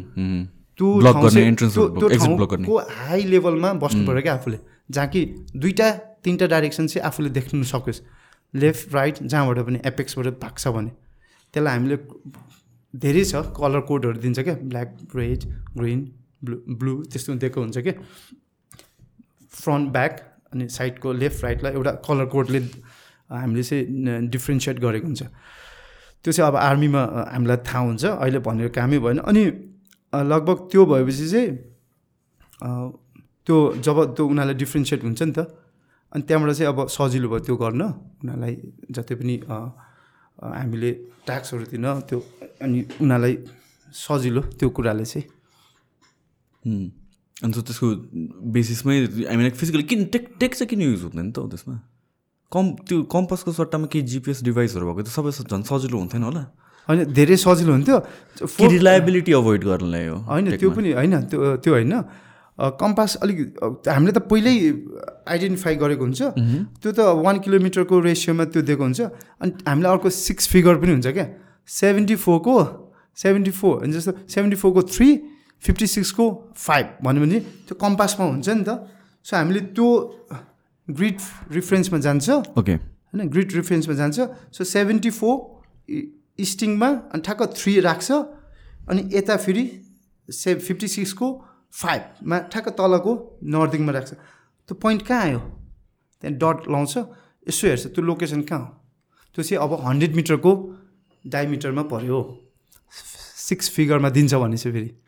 त्यो। ठाउँको हाई लेभलमा बस्नु पऱ्यो क्या आफूले। जहाँ कि दुईवटा तिनवटा डाइरेक्सन चाहिँ आफूले देख्नु सकोस्। लेफ्ट राइट जहाँबाट पनि एपेक्सबाट भाग्छ भने। त्यसलाई हामीले धेरै छ कलर कोडहरू दिन्छ क्या। Black red green blue blue त्यस्तो दिएको हुन्छ क्या। फ्रन्ट ब्याक अनि साइडको लेफ्ट राइटलाई एउटा कलर कोडले हामीले चाहिँ डिफ्रेन्सिएट गरेको हुन्छ। त्यो चाहिँ अब आर्मीमा हामीलाई थाहा हुन्छ अहिले भनेर कामै भएन। अनि लगभग त्यो भएपछि चाहिँ त्यो जब त्यो उनीहरूलाई डिफ्रेन्सिएट हुन्छ नि त अनि त्यहाँबाट चाहिँ अब सजिलो भयो त्यो गर्न। उनीहरूलाई जति पनि हामीले ट्याक्सहरू दिन त्यो अनि उनीहरूलाई सजिलो त्यो कुराले चाहिँ।
उम्। अनि त त्यसको बेसिसमै लाइक फिजिकली किन टेक टेक चाहिँ किन युज हुँदैन त त्यसमा? कम त्यो कम्पसको सट्टामा केही जिपिएस डिभाइसहरू भएको त सबै झन् सजिलो हुन्थेन होला।
होइन धेरै सजिलो हुन्थ्यो।
रिलायबिलिटी अभोइड गर्नलाई हो
होइन त्यो पनि होइन त्यो त्यो होइन। कम्पास अलिक हामीले त पहिल्यै आइडेन्टिफाई गरेको हुन्छ। त्यो त वान किलोमिटरको रेसियोमा त्यो दिएको हुन्छ। अनि हामीलाई अर्को सिक्स फिगर पनि हुन्छ क्या। सेभेन्टी फोरको सेभेन्टी फोर अनि जस्तो सेभेन्टी फोरको थ्री फिफ्टी सिक्सको फाइभ भन्यो भने त्यो कम्पासमा हुन्छ नि त। सो हामीले त्यो ग्रिड रिफरेन्समा जान्छ
ओके
होइन ग्रिड रिफरेन्समा जान्छ सो सेभेन्टी फोर इस्टिङमा अनि ठ्याक्क थ्री राख्छ अनि यता फेरि से फिफ्टी सिक्सको फाइभमा ठ्याक्क तलको नर्दिङमा राख्छ त्यो पोइन्ट कहाँ आयो त्यहाँ डट लाउँछ यसो हेर्छ त्यो लोकेसन कहाँ हो? त्यो चाहिँ अब हन्ड्रेड मिटरको डायमिटरमा पऱ्यो सिक्स फिगरमा दिन्छ भने चाहिँ फेरि।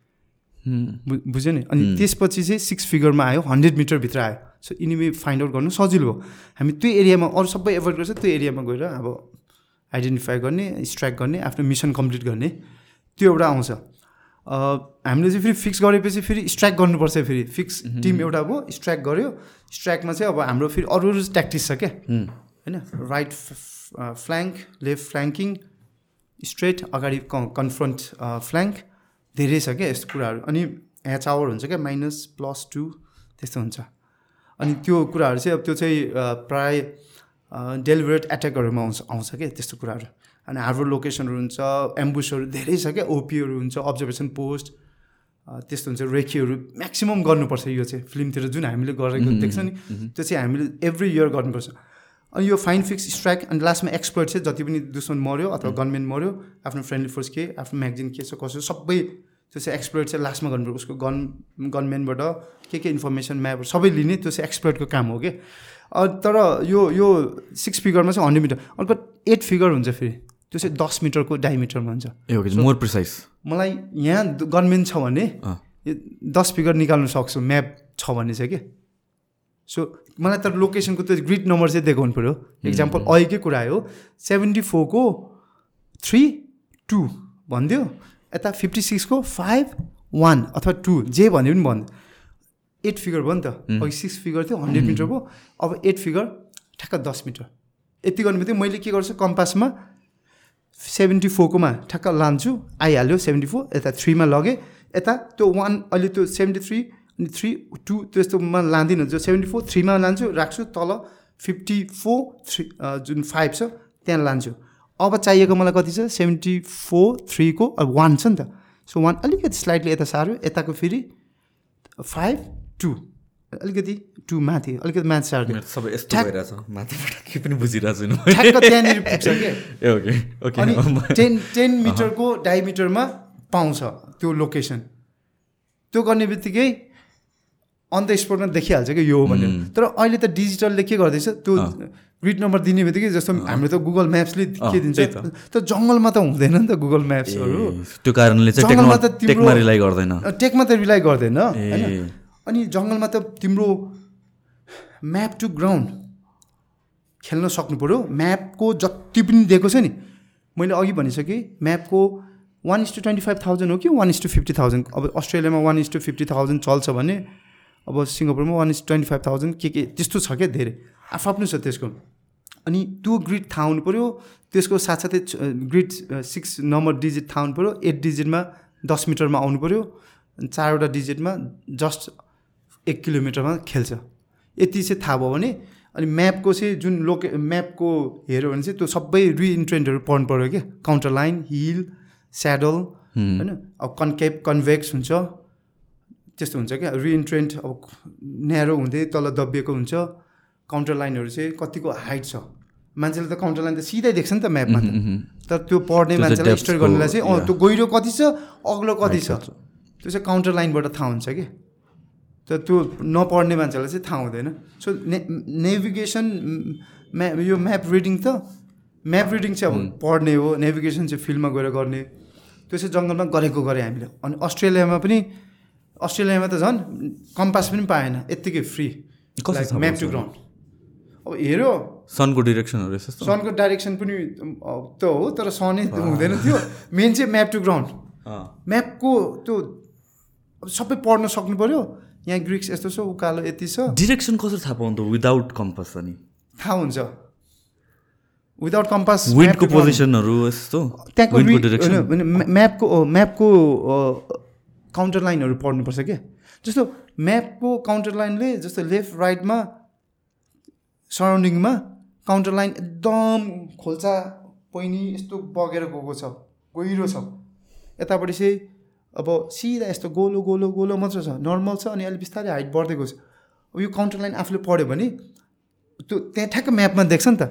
बुझ्यो नि? अनि त्यसपछि चाहिँ सिक्स फिगरमा आयो हन्ड्रेड मिटरभित्र आयो। सो इनिमी फाइन्ड आउट गर्नु सजिलो हो हामी त्यो एरियामा अरू सबै एभोइड गर्छ त्यो एरियामा गएर अब आइडेन्टिफाई गर्ने स्ट्राइक गर्ने आफ्नो मिसन कम्प्लिट गर्ने त्यो एउटा आउँछ। हामीले चाहिँ फेरि फिक्स गरेपछि फेरि स्ट्राइक गर्नुपर्छ फेरि। फिक्स टिम एउटा भयो स्ट्राइक गऱ्यो स्ट्राइकमा चाहिँ अब हाम्रो फेरि अरू अरू ट्याक्टिस छ क्या। होइन? Right flank left flanking straight अगाडि कन्फ्रन्ट फ्ल्याङ्क धेरै छ क्या यस्तो कुराहरू। अनि ह्याच आवर हुन्छ क्या माइनस प्लस टू त्यस्तो हुन्छ। अनि त्यो कुराहरू चाहिँ अब त्यो चाहिँ प्राय डेलिभरेट एट्याकहरूमा आउँछ आउँछ क्या त्यस्तो कुराहरू। अनि हाम्रो लोकेसनहरू हुन्छ एम्बुसहरू धेरै छ क्या ओपीहरू हुन्छ अब्जर्भेसन पोस्ट त्यस्तो हुन्छ रेखीहरू म्याक्सिमम् गर्नुपर्छ यो चाहिँ फिल्मतिर जुन हामीले गरेको देख्छ नि त्यो चाहिँ हामीले एभ्री इयर गर्नुपर्छ। अनि यो फाइन फिक्स स्ट्राइक अनि लास्टमा एक्सपर्ट चाहिँ जति पनि दुश्मन मऱ्यो अथवा गनमेन मऱ्यो आफ्नो फ्रेन्डली फोर्स के आफ्नो म्यागजिन के छ कसो सबै त्यो चाहिँ एक्सपर्ट चाहिँ लास्टमा गर्नुपर्छ। उसको गन गनमेनबाट के के इन्फर्मेसन म्याप सबै लिने त्यो चाहिँ एक्सपर्टको काम हो कि? तर यो यो सिक्स फिगरमा चाहिँ हन्ड्रेड मिटर अर्को एट फिगर हुन्छ फेरि। त्यो चाहिँ दस मिटरको डाइमिटरमा हुन्छ।
More precise.
मलाई यहाँ गनमेन छ भने दस फिगर निकाल्नु सक्छु म्याप छ भने चाहिँ के। सो मलाई तर लोकेसनको त्यो ग्रिड नम्बर चाहिँ देखाउनु पऱ्यो इक्जाम्पल अहिलेकै कुरा हो सेभेन्टी फोरको थ्री टू भनिदियो। यता फिफ्टी सिक्सको फाइभ वान अथवा टू जे भन्यो पनि भन्। एट फिगर भयो नि त। अघि सिक्स फिगर थियो हन्ड्रेड मिटरको अब एट फिगर ठ्याक्क दस मिटर। यति गर्नु बित्तिकै मैले के गर्छु कम्पासमा सेभेन्टी फोरकोमा ठ्याक्क लान्छु आइहाल्यो सेभेन्टी फोर यता थ्रीमा लगेँ। यता त्यो वान अहिले त्यो सेभेन्टी थ्री अनि थ्री टू त्यस्तोमा लाँदिनँ। जो सेभेन्टी फोर थ्रीमा लान्छु राख्छु तल फिफ्टी फोर थ्री जुन फाइभ छ त्यहाँ लान्छु। अब चाहिएको मलाई कति छ? सेभेन्टी फोर थ्रीको अब वान छ नि त। सो वान अलिकति स्लाइडली यता साह्रो यताको फेरि फाइभ टू अलिकति टू माथि अलिकति म्याथ साह्रो
सबै यस्तो भइरहेछ। माथिबाट के पनि बुझिरहेको छैन
त्यहाँनिर पुग्छ
ए ओके ओके
अनि टेन टेन मिटरको डायमिटरमा पाउँछ त्यो लोकेसन त्यो गर्ने बित्तिकै अन द स्पोटमा देखिहाल्छ कि? यो भनेर। तर अहिले त डिजिटलले के गर्दैछ। त्यो ग्रिड नम्बर दिने बित्तिकै जस्तो हाम्रो त गुगल म्याप्सले के दिन्छ? त। जङ्गलमा त हुँदैन नि त गुगल म्याप्सहरू
त्यो कारणले चाहिँ
जङ्गलमा त
टेकमा रिलाइ गर्दैन।
टेकमा त रिलाइ गर्दैन होइन? अनि जङ्गलमा त तिम्रो म्याप टु ग्राउन्ड खेल्न सक्नु पऱ्यो म्यापको जति पनि दिएको छ नि मैले अघि भनिसकेँ म्यापको one is to twenty five thousand हो कि one is to fifty thousand अब अस्ट्रेलियामा one is to fifty thousand चल्छ भने अब सिङ्गापुरमा one is twenty five thousand के के त्यस्तो छ क्या धेरै। आफ्नो छ त्यसको। अनि त्यो ग्रिड थाहा हुनु पऱ्यो त्यसको साथसाथै ग्रिड सिक्स नम्बर डिजिट थाहा हुनु पऱ्यो एट डिजिटमा दस मिटरमा आउनु पऱ्यो चारवटा डिजिटमा जस्ट एक किलोमिटरमा खेल्छ। यति चाहिँ थाहा भयो भने अनि म्यापको चाहिँ जुन लोके म्यापको हेऱ्यो भने चाहिँ त्यो सबै रिइन्ट्रेन्टहरू पढ्नु पऱ्यो क्या। काउन्टर लाइन हिल स्याडल होइन अब कन्केप कन्भेक्स हुन्छ त्यस्तो हुन्छ क्या। रिइन्ट्रेन्ट अब न्यारो हुँदै तल दबिएको हुन्छ काउन्टर लाइनहरू चाहिँ कतिको हाइट छ। मान्छेले त काउन्टर लाइन त सिधै देख्छ नि त म्यापमा त तर त्यो पढ्ने मान्छेलाई स्टोर गर्नेलाई चाहिँ अँ त्यो गहिरो कति छ अग्लो कति छ। त्यो चाहिँ काउन्टर लाइनबाट थाहा हुन्छ कि। तर त्यो नपढ्ने मान्छेलाई चाहिँ थाहा हुँदैन। सो ने नेभिगेसन म्या यो म्याप रिडिङ त म्याप रिडिङ चाहिँ अब पढ्ने हो नेभिगेसन चाहिँ फिल्डमा गएर गर्ने। त्यो चाहिँ जङ्गलमा गरेको गरेँ हामीले। अनि अस्ट्रेलियामा पनि अस्ट्रेलियामा त झन् कम्पास पनि पाएन यत्तिकै फ्री म्याप टु ग्राउन्ड अब हेऱ्यो
सनको डिरेक्सनहरू यस्तो
सनको डाइरेक्सन पनि त हो तर सनै हुँदैन। थियो मेन चाहिँ म्याप टु ग्राउन्ड म्यापको त्यो सबै पढ्न सक्नु पऱ्यो यहाँ ग्रिक्स यस्तो छ उकालो यति छ।
डिरेक्सन कसरी थाहा पाउँछ विदाउट कम्पास अनि।
थाहा हुन्छ। विदाउट कम्पास
विन्डको पोजिसनहरू यस्तो?
त्यहाँको म्यापको म्यापको काउन्टर लाइनहरू पढ्नुपर्छ क्या। जस्तो म्यापको काउन्टर लाइनले जस्तो लेफ्ट राइटमा सराउन्डिङमा काउन्टर लाइन एकदम खोल्चा पहिनी यस्तो बगेर गएको छ गहिरो छ। यतापट्टि चाहिँ अब सिधा यस्तो गोलो गोलो गोलो मात्र छ नर्मल छ अनि अलिक बिस्तारै हाइट बढ्दै गएको छ। अब यो काउन्टर लाइन आफूले पढ्यो भने त्यो त्यहाँ ठ्याक्क म्यापमा देख्छ नि त।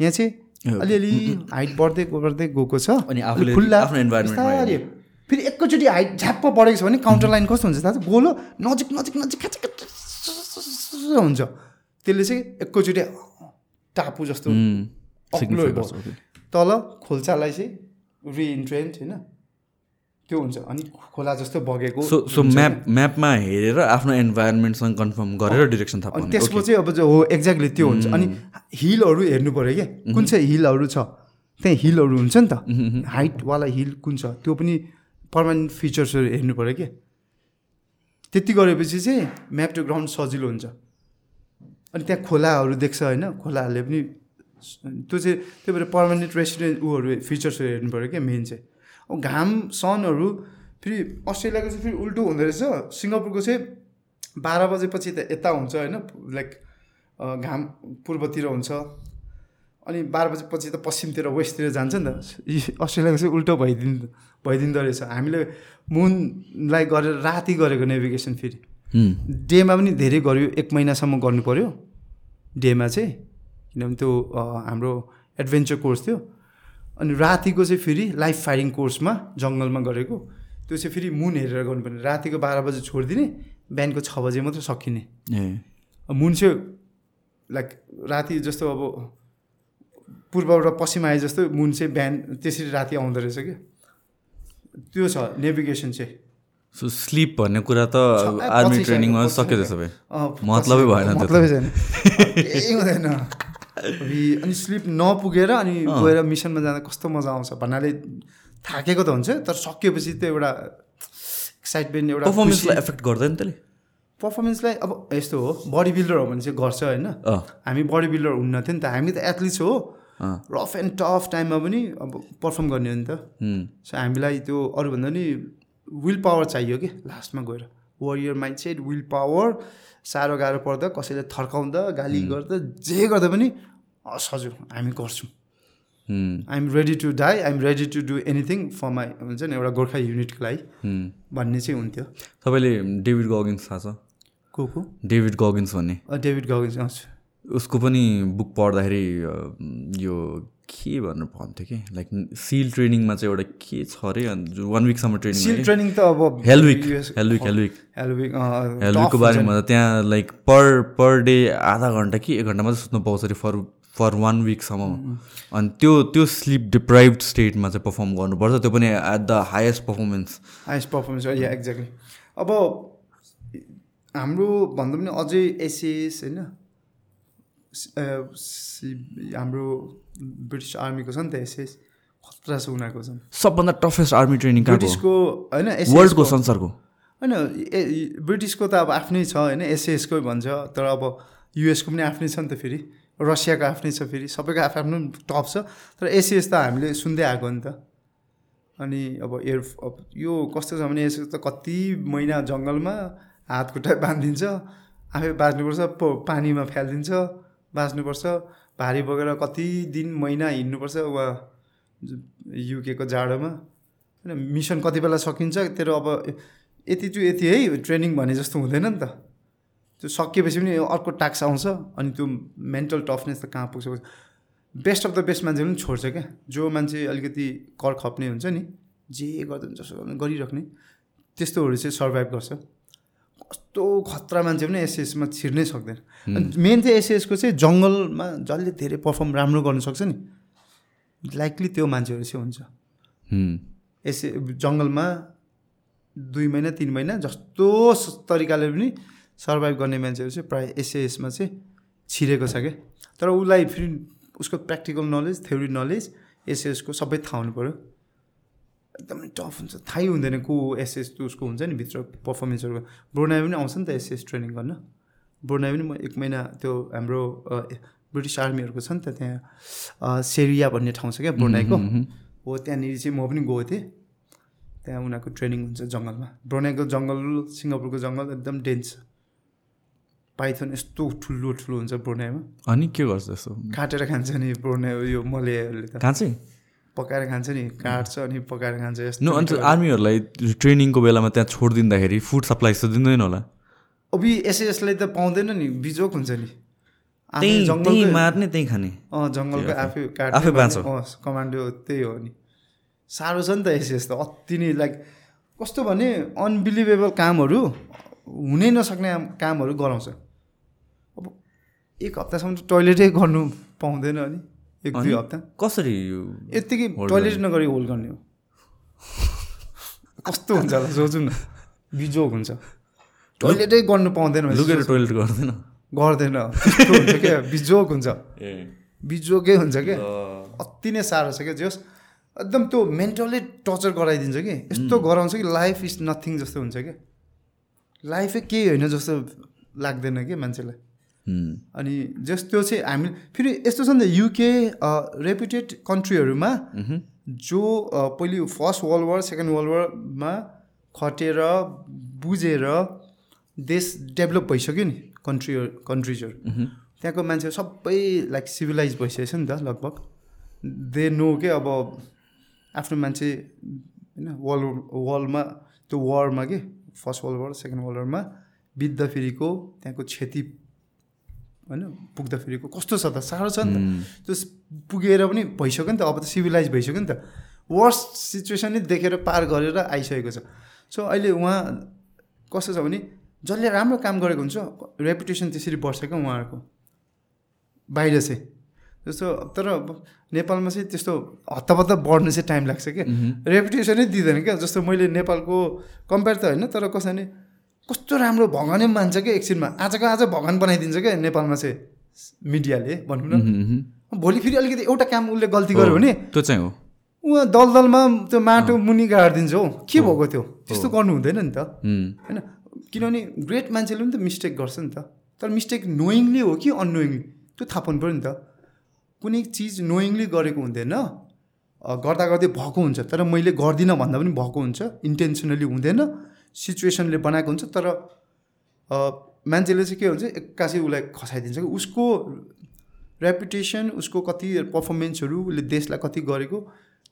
यहाँ चाहिँ अलिअलि हाइट बढ्दै बढ्दै गएको छ।
अनि आफूले
खुल्ला
आफ्नो इन्भाइरोमेन्टमा
फेरि एकैचोटि हाइट झ्याप्प बढेको छ भने काउन्टर लाइन कस्तो हुन्छ थाहा छ? गोलो नजिक नजिक नजिक हुन्छ। त्यसले चाहिँ एकैचोटि टापु जस्तो अग्लो तल खोल्चालाई चाहिँ रिइन्ट्रेन्ट होइन त्यो हुन्छ। अनि खोला जस्तो बगेको
सो सो म्याप म्यापमा हेरेर आफ्नो इन्भाइरोमेन्टसँग कन्फर्म गरेर डिरेक्सन थाहा
अनि त्यसको चाहिँ अब हो एक्ज्याक्टली त्यो हुन्छ। अनि हिलहरू हेर्नु पऱ्यो क्या। कुन चाहिँ हिलहरू छ? त्यहाँ हिलहरू हुन्छ नि त। हाइटवाला हिल कुन छ? त्यो पनि पर्मानेन्ट फिचर्सहरू हेर्नु पऱ्यो कि त्यति गरेपछि चाहिँ म्याप टु ग्राउन्ड सजिलो हुन्छ। अनि त्यहाँ खोलाहरू देख्छ होइन? खोलाहरूले पनि त्यो चाहिँ त्यही भएर पर्मानेन्ट रेसिडेन्ट उहरू फिचर्सहरू हेर्नु पऱ्यो क्या मेन चाहिँ। अब घाम सनहरू फेरि अस्ट्रेलियाको चाहिँ फेरि उल्टो हुँदो रहेछ। सिङ्गापुरको चाहिँ बाह्र बजेपछि त यता हुन्छ होइन? लाइक घाम पूर्वतिर हुन्छ। अनि बाह्र बजेपछि त पश्चिमतिर वेस्टतिर जान्छ नि त। अस्ट्रेलियाको चाहिँ उल्टो भइदिन् भइदिँदो रहेछ। हामीले मुनलाई गरेर राति गरेको नेभिगेसन फेरि। डेमा पनि धेरै गऱ्यो एक महिनासम्म गर्नु पऱ्यो डेमा चाहिँ किनभने त्यो हाम्रो एडभेन्चर कोर्स थियो। अनि रातिको चाहिँ फेरि लाइफ फायरिङ कोर्समा जङ्गलमा गरेको। त्यो चाहिँ फेरि मुन हेरेर गर्नुपर्ने रातिको बाह्र बजे छोडिदिने बिहानको छ बजे मात्रै सकिने। मुन चाहिँ लाइक राति जस्तो अब पूर्वबाट पश्चिम आए जस्तो मुन चाहिँ बिहान त्यसरी राति आउँदो रहेछ क्या। त्यो छ नेभिगेसन चाहिँ।
सो स्लिप भन्ने कुरा त आर्मी ट्रेनिङमा भए
अँ,
मतलबै भएन त्यो।
मतलबै छैन। केही हुँदैन। अनि स्लिप नपुगेर अनि। गएर मिसनमा जाँदा कस्तो मजा आउँछ भन्नाले थाकेको त हुन्छ तर सकिएपछि त एउटा एक्साइटमेन्ट एउटा
पर्फर्मेन्सलाई एफेक्ट गर्दैन त्यसले?
पर्फर्मेन्सलाई अब यस्तो हो बडी बिल्डर हो भने चाहिँ गर्छ होइन। हामी बडी बिल्डर हुन्न थियो नि त हामी त एथलिट्स हो। रफ एन्ड टफ टाइममा पनि अब पर्फर्म गर्ने हो नि त। सो हामीलाई त्यो अरूभन्दा नि विल पावर चाहियो कि? लास्टमा गएर। Warrior mindset willpower साह्रो गाह्रो पर्दा कसैले थर्काउँदा गाली गर्दा जे गर्दा पनि हस् हजुर हामी गर्छौँ। I'm ready to die I'm ready to do anything for my हुन्छ नि एउटा गोर्खा युनिटको लागि। भन्ने चाहिँ हुन्थ्यो।
तपाईँले डेभिड गगिन्स थाहा छ?
को को?
डेभिड गगिन्स भन्ने।
डेभिड गगिन्स हजुर।
उसको पनि बुक पढ्दाखेरि यो के भनेर भन्थ्यो कि? लाइक सिल ट्रेनिङमा चाहिँ एउटा के छ अरे? वान विकसम्म
सिल
ट्रेनिङ
ट्रेनिङ त अब
हेलविक हेलविक हेलविक
हेलविक
हेलविकको बारेमा त्यहाँ लाइक पर पर डे आधा घन्टा कि एक घन्टा मात्रै सुत्नु पाउँछ अरे फर फर वान विकसम्म अनि त्यो त्यो स्लिप डिप्राइभड स्टेटमा चाहिँ पर्फर्म गर्नुपर्छ। त्यो पनि at the highest performance
highest performance yeah exactly अब हाम्रो भन्दा पनि अझै एसिएस होइन? हाम्रो ब्रिटिस आर्मीको छ नि त एसिएस खतरा छ उनीहरूको छन्।
सबभन्दा टफेस्ट आर्मी ट्रेनिङ
ब्रिटिसको होइन
वर्ल्डको संसारको।
होइन ब्रिटिसको त अब आफ्नै छ होइन एसिएसकै भन्छ तर अब युएसको पनि आफ्नै छ नि त फेरि रसियाको आफ्नै छ फेरि सबैको आफ्नो आफ्नो टप छ तर एसिएस त हामीले सुन्दै आएको नि त। अनि अब एयर अब यो कस्तो छ भने एसिएस त कति महिना जङ्गलमा हात खुट्टा बाँधिदिन्छ आफै बाँच्नुपर्छ प- पानीमा फ्यालिदिन्छ बाँच्नुपर्छ। भारी बोकेर कति दिन महिना हिँड्नुपर्छ वा युकेको जाडोमा। होइन मिसन कति बेला सकिन्छ तेरो अब यति टु यति है ट्रेनिङ भने जस्तो हुँदैन नि त। त्यो सकिएपछि पनि अर्को टाक्स आउँछ अनि त्यो मेन्टल टफनेस त कहाँ पुग्छ? बेस्ट अफ द बेस्ट मान्छे पनि छोड्छ क्या। जो मान्छे अलिकति कर खप्ने हुन्छ नि जे गर्दा जसो गरिराख्ने त्यस्तोहरू चाहिँ सर्भाइभ गर्छ। कस्तो खतरा मान्छे पनि एसएसमा छिर्नै सक्दैन। मेन चाहिँ एसएसको चाहिँ जङ्गलमा जसले धेरै पर्फर्म राम्रो गर्न सक्छ नि लाइकली त्यो मान्छेहरू चाहिँ हुन्छ। एसए जङ्गलमा दुई महिना तिन महिना जस्तो तरिकाले पनि सर्भाइभ गर्ने मान्छेहरू चाहिँ प्रायः एसएएसमा चाहिँ छिरेको छ क्या। तर उसलाई फेरि उसको प्र्याक्टिकल नलेज थ्योरी नलेज एसएसको सबै थाहा हुनु पऱ्यो एकदमै टफ हुन्छ। थाहै हुँदैन को एसएस उसको हुन्छ नि भित्र पर्फर्मेन्सहरू ब्रोनाई पनि आउँछ नि त एसएस ट्रेनिङ गर्न। ब्रोनाई पनि म एक महिना त्यो हाम्रो ब्रिटिस आर्मीहरूको छ नि त त्यहाँ सेरिया भन्ने ठाउँ छ क्या ब्रोनाईको। हो त्यहाँनिर चाहिँ म पनि गएको थिएँ। त्यहाँ उनीहरूको ट्रेनिङ हुन्छ जङ्गलमा। ब्रोनाईको जङ्गल सिङ्गापुरको जङ्गल एकदम डेन्स छ। पाइथन यस्तो ठुलो ठुलो हुन्छ ब्रोनाईमा।
अनि के गर्छ त्यस्तो
काटेर खान्छ नि ब्रोनाई यो मलेहरूले त।
चाहिँ?
पकाएर खान्छ नि काट्छ अनि पकाएर खान्छ यस्तो
अन्त आर्मीहरूलाई ट्रेनिङको बेलामा त्यहाँ छोडिदिँदाखेरि फुड सप्लाई त दिँदैन होला?
अब एसएसलाई त पाउँदैन नि बिजोक हुन्छ नि।
त्यहीँ मार्ने त्यहीँ खाने।
अँ जङ्गलकै आफै काट्ने
आफै बाँच्छ।
कमान्डो त्यही हो नि। साह्रो छ नि त एसएस त अति नै लाइक कस्तो भने अनबिलिभेबल कामहरू हुनै नसक्ने काम- कामहरू गराउँछ। अब एक हप्तासम्म त टोइलेटै गर्नु पाउँदैन अनि। एक दुई? हप्ता।
कसरी
यत्तिकै टोइलेट नगरी होल्ड गर्ने हो। कस्तो हुन्छ होला सोचौँ न। बिजोक हुन्छ। टोइलेटै गर्नु पाउँदैन
लुकेर टोइलेट गर्दैन?
गर्दैन। हुन्छ क्या? बिजोक हुन्छ।
ए।
बिजोकै हुन्छ क्या? अति नै साह्रो छ क्या? जस एकदम त्यो मेन्टली टर्चर गराइदिन्छ कि? यस्तो गराउँछ कि लाइफ इज नथिङ जस्तो हुन्छ क्या? लाइफै केही होइन जस्तो लाग्दैन कि मान्छेलाई? अनि जस त्यो चाहिँ हामी फेरि यस्तो छ नि त युके रेपुटेड कन्ट्रीहरूमा जो पहिले first world war second world वारमा खटेर बुझेर देश डेभलप भइसक्यो नि कन्ट्रीहरू कन्ट्रिजहरू त्यहाँको मान्छे सबै लाइक सिभिलाइज भइसकेको छ नि त लगभग। दे नो के अब आफ्नो मान्छे होइन वर्ल्ड वर्ल्डमा त्यो वारमा के? First world war second world वारमा बित्दाफेरिको त्यहाँको क्षति होइन? पुग्दाफेरिको कस्तो छ त? साह्रो छ नि त। त्यो पुगेर पनि भइसक्यो नि त। अब त सिभिलाइज भइसक्यो नि त। वर्स्ट सिचुएसन नै देखेर पार गरेर आइसकेको छ। सो अहिले उहाँ कस्तो छ भने जसले राम्रो काम गरेको हुन्छ रेपुटेसन त्यसरी बढ्छ क्या उहाँहरूको। बाहिर चाहिँ। जस्तो तर नेपालमा चाहिँ त्यस्तो हत्तापत्ता बढ्नु चाहिँ टाइम लाग्छ क्या। रेपुटेसनै दिँदैन क्या। जस्तो मैले नेपालको कम्पेयर त होइन तर कसै भने कस्तो राम्रो भगवानै मान्छ क्या एकछिनमा। आजको आज भगवान बनाइदिन्छ क्या नेपालमा चाहिँ मिडियाले भनौँ न। भोलि फेरि अलिकति एउटा काम उसले गल्ती गर्यो भने
त्यो चाहिँ हो।
उहाँ दलदलमा त्यो माटो मुनि गाडिदिन्छ हौ। के भएको थियो त्यस्तो गर्नु हुँदैन नि त। होइन? किनभने ग्रेट मान्छेले पनि त मिस्टेक गर्छ नि त। तर मिस्टेक नोइङली हो कि अननोइङली त्यो थाहा पाउनु पऱ्यो नि त। कुनै चिज नोइङली गरेको हुँदैन। गर्दा गर्दै भएको हुन्छ। तर मैले गर्दिनँ भन्दा पनि भएको हुन्छ। इन्टेन्सनली हुँदैन। सिचुएसनले बनाएको हुन्छ तर मान्छेले चाहिँ के हुन्छ एक्कासी उसलाई खसाइदिन्छ कि उसको रेपुटेसन उसको कति पर्फर्मेन्सहरू उसले देशलाई कति गरेको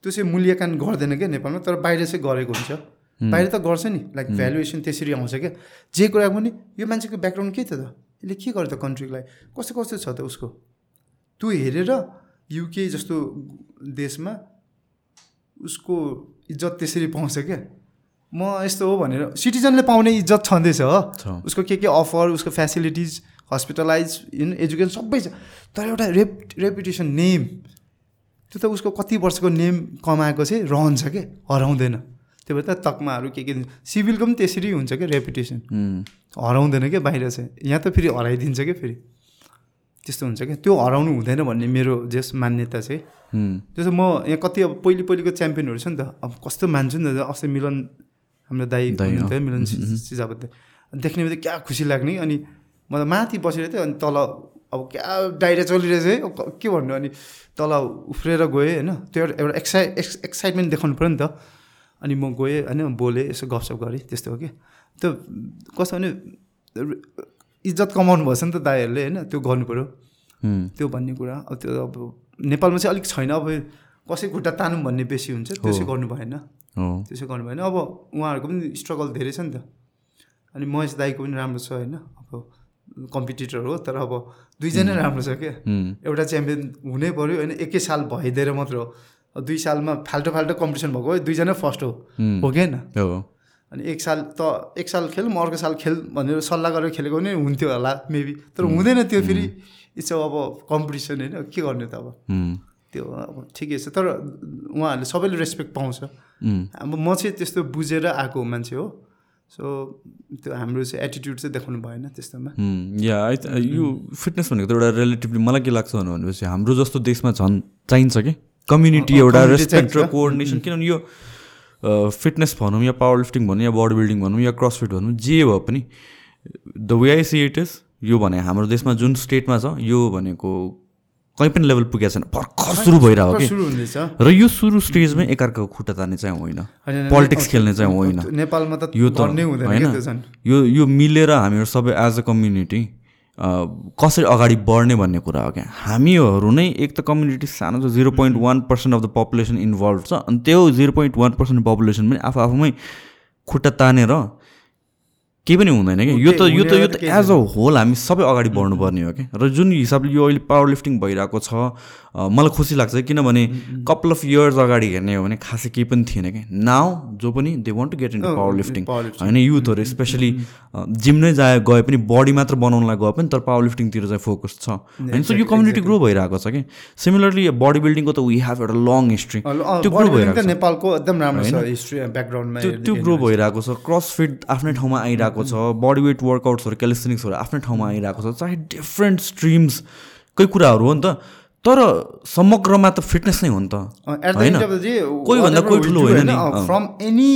त्यो चाहिँ मूल्याङ्कन गर्दैन क्या नेपालमा तर बाहिर चाहिँ गरेको हुन्छ। बाहिर त गर्छ नि लाइक भ्यालुएसन त्यसरी आउँछ क्या। जे कुरा पनि यो मान्छेको ब्याकग्राउन्ड के थियो त? यसले के गर्यो त कन्ट्रीलाई कस्तो कस्तो छ त उसको? त्यो हेरेर युके जस्तो देशमा उसको इज्जत त्यसरी पाउँछ क्या। म यस्तो हो भनेर सिटिजनले पाउने इज्जत छँदैछ। उसको के के अफर उसको फेसिलिटिज हस्पिटलाइज इन एजुकेसन सबै छ। तर एउटा रेप रेपुटेसन नेम त्यो त उसको कति वर्षको नेम कमाएको चाहिँ रहन्छ क्या हराउँदैन। त्यो भएर त तकमाहरू के के दिन्छ? सिभिलको पनि त्यसरी हुन्छ क्या रेपुटेसन हराउँदैन क्या बाहिर चाहिँ? यहाँ त फेरि हराइदिन्छ क्या फेरि? त्यस्तो हुन्छ क्या त्यो हराउनु हुँदैन भन्ने मेरो जस मान्यता चाहिँ।
उम्,
त्यसो म यहाँ कति अब पहिले पहिलेको च्याम्पियनहरू छ नि त। अब कस्तो मान्छु नि त? अस्ति मिलन हाम्रो दाई हुनुहुन्थ्यो। मिलन सिजाबत देख्ने बित्तिकै क्या खुसी लाग्ने अनि म त माथि बसेर थिएँ अनि तल अब क्या डाइरिया चलिरहेछ है। क- भन्नु? अनि तल उफ्रेर गएँ होइन? त्यो एउटा एउटा एक्साइ एक्स एक्साइटमेन्ट देखाउनु पऱ्यो नि त। अनि म गएँ होइन? बोलेँ यसो गफसप गरेँ त्यस्तो हो कि? त्यो कस्तो भने इज्जत कमाउनु भएछ नि त दाईहरूले होइन? त्यो गर्नु पऱ्यो। त्यो भन्ने कुरा। अब त्यो अब नेपालमा चाहिँ अलिक छैन। अब कसै खुट्टा तानौँ भन्ने बेसी हुन्छ त्यो चाहिँ गर्नु भएन। त्यसो गर्नु भएन। अब उहाँहरूको पनि स्ट्रगल धेरै छ नि त। अनि महेश दाईको पनि राम्रो छ होइन। अब कम्पिटिटर हो तर अब दुईजना राम्रो छ क्या। एउटा च्याम्पियन हुनै पऱ्यो होइन एकै साल भइदिएर मात्र हो। दुई सालमा फाल्टो फाल्टो कम्पिटिसन भएको भए दुईजना फर्स्ट हो। हो कि होइन? अनि एक साल त एक साल खेल म अर्को साल खेल भनेर सल्लाह गरेर खेलेको पनि हुन्थ्यो होला मेबी तर हुँदैन त्यो फेरि। इट्स अब कम्पिटिसन होइन के गर्ने त अब? त्यो अब ठिकै छ। तर उहाँहरूले सबैले रेस्पेक्ट पाउँछ। अब म चाहिँ त्यस्तो बुझेर आएको मान्छे हो। सो त्यो हाम्रो चाहिँ एटिट्युड चाहिँ देखाउनु भएन त्यस्तोमा।
या आई यो फिटनेस भनेको त एउटा रिलेटिभली मलाई के लाग्छ भनेपछि हाम्रो जस्तो देशमा झन् चाहिन्छ कि? कम्युनिटी एउटा रेस्पेक्ट र। कोअर्डिनेसन किनभने यो फिटनेस भनौँ या पावर लिफ्टिङ भनौँ या बडी बिल्डिङ भनौँ या क्रसफिट भनौँ जे भए पनि the way I see it is यो भने हाम्रो देशमा जुन स्टेटमा छ यो भनेको कहीँ पनि लेभल पुगेको छैन। भर्खर सुरु भइरहेको कि? र यो सुरु स्टेजमै एकअर्काको खुट्टा तान्ने चाहिँ होइन। पोलिटिक्स खेल्ने चाहिँ होइन।
नेपालमा त
यो त होइन। यो यो मिलेर हामीहरू सबै एज अ कम्युनिटी कसरी अगाडि बढ्ने भन्ने कुरा हो क्या? हामीहरू नै एक त कम्युनिटी सानो छ zero point one percent of the population involve छ अनि त्यो zero point one percent population पनि आफू आफूमै खुट्टा तानेर केही पनि हुँदैन कि? यो त यो त यो त एज अ होल हामी सबै अगाडि बढ्नुपर्ने हो कि? र जुन हिसाबले यो अहिले पावर लिफ्टिङ भइरहेको छ मलाई खुसी लाग्छ किनभने कपाल अफ इयर्स अगाडि हेर्ने हो भने खासै केही पनि थिएन कि नाउ जो पनि they want to get in power lifting. होइन युथहरू स्पेसली जिम नै जाए गए पनि बडी मात्र बनाउनलाई गए पनि तर पावर लिफ्टिङतिर चाहिँ फोकस छ। होइन सो यो कम्युनिटी ग्रो भइरहेको छ कि सिमिलरली बडी बिल्डिङको त वी हेभ एउटा लङ हिस्ट्री त्यो ग्रो भइरहेको
नेपालको एकदम राम्रो ब्याकग्राउन्डमा
त्यो त्यो ग्रो भइरहेको छ। क्रसफिट आफ्नै ठाउँमा आइरहेको छ। बडी वेट वर्कआउट्सहरू क्यालिस्थेनिक्सहरू आफ्नै ठाउँमा आइरहेको छ। चाहे डिफ्रेन्ट स्ट्रिम्सकै कुराहरू हो नि त। तर समग्रमा त फिटनेस नै हो नि त। होइन?
एन्ड
कोही भन्दा कोही ठुलो होइन नि।
फ्रम एनी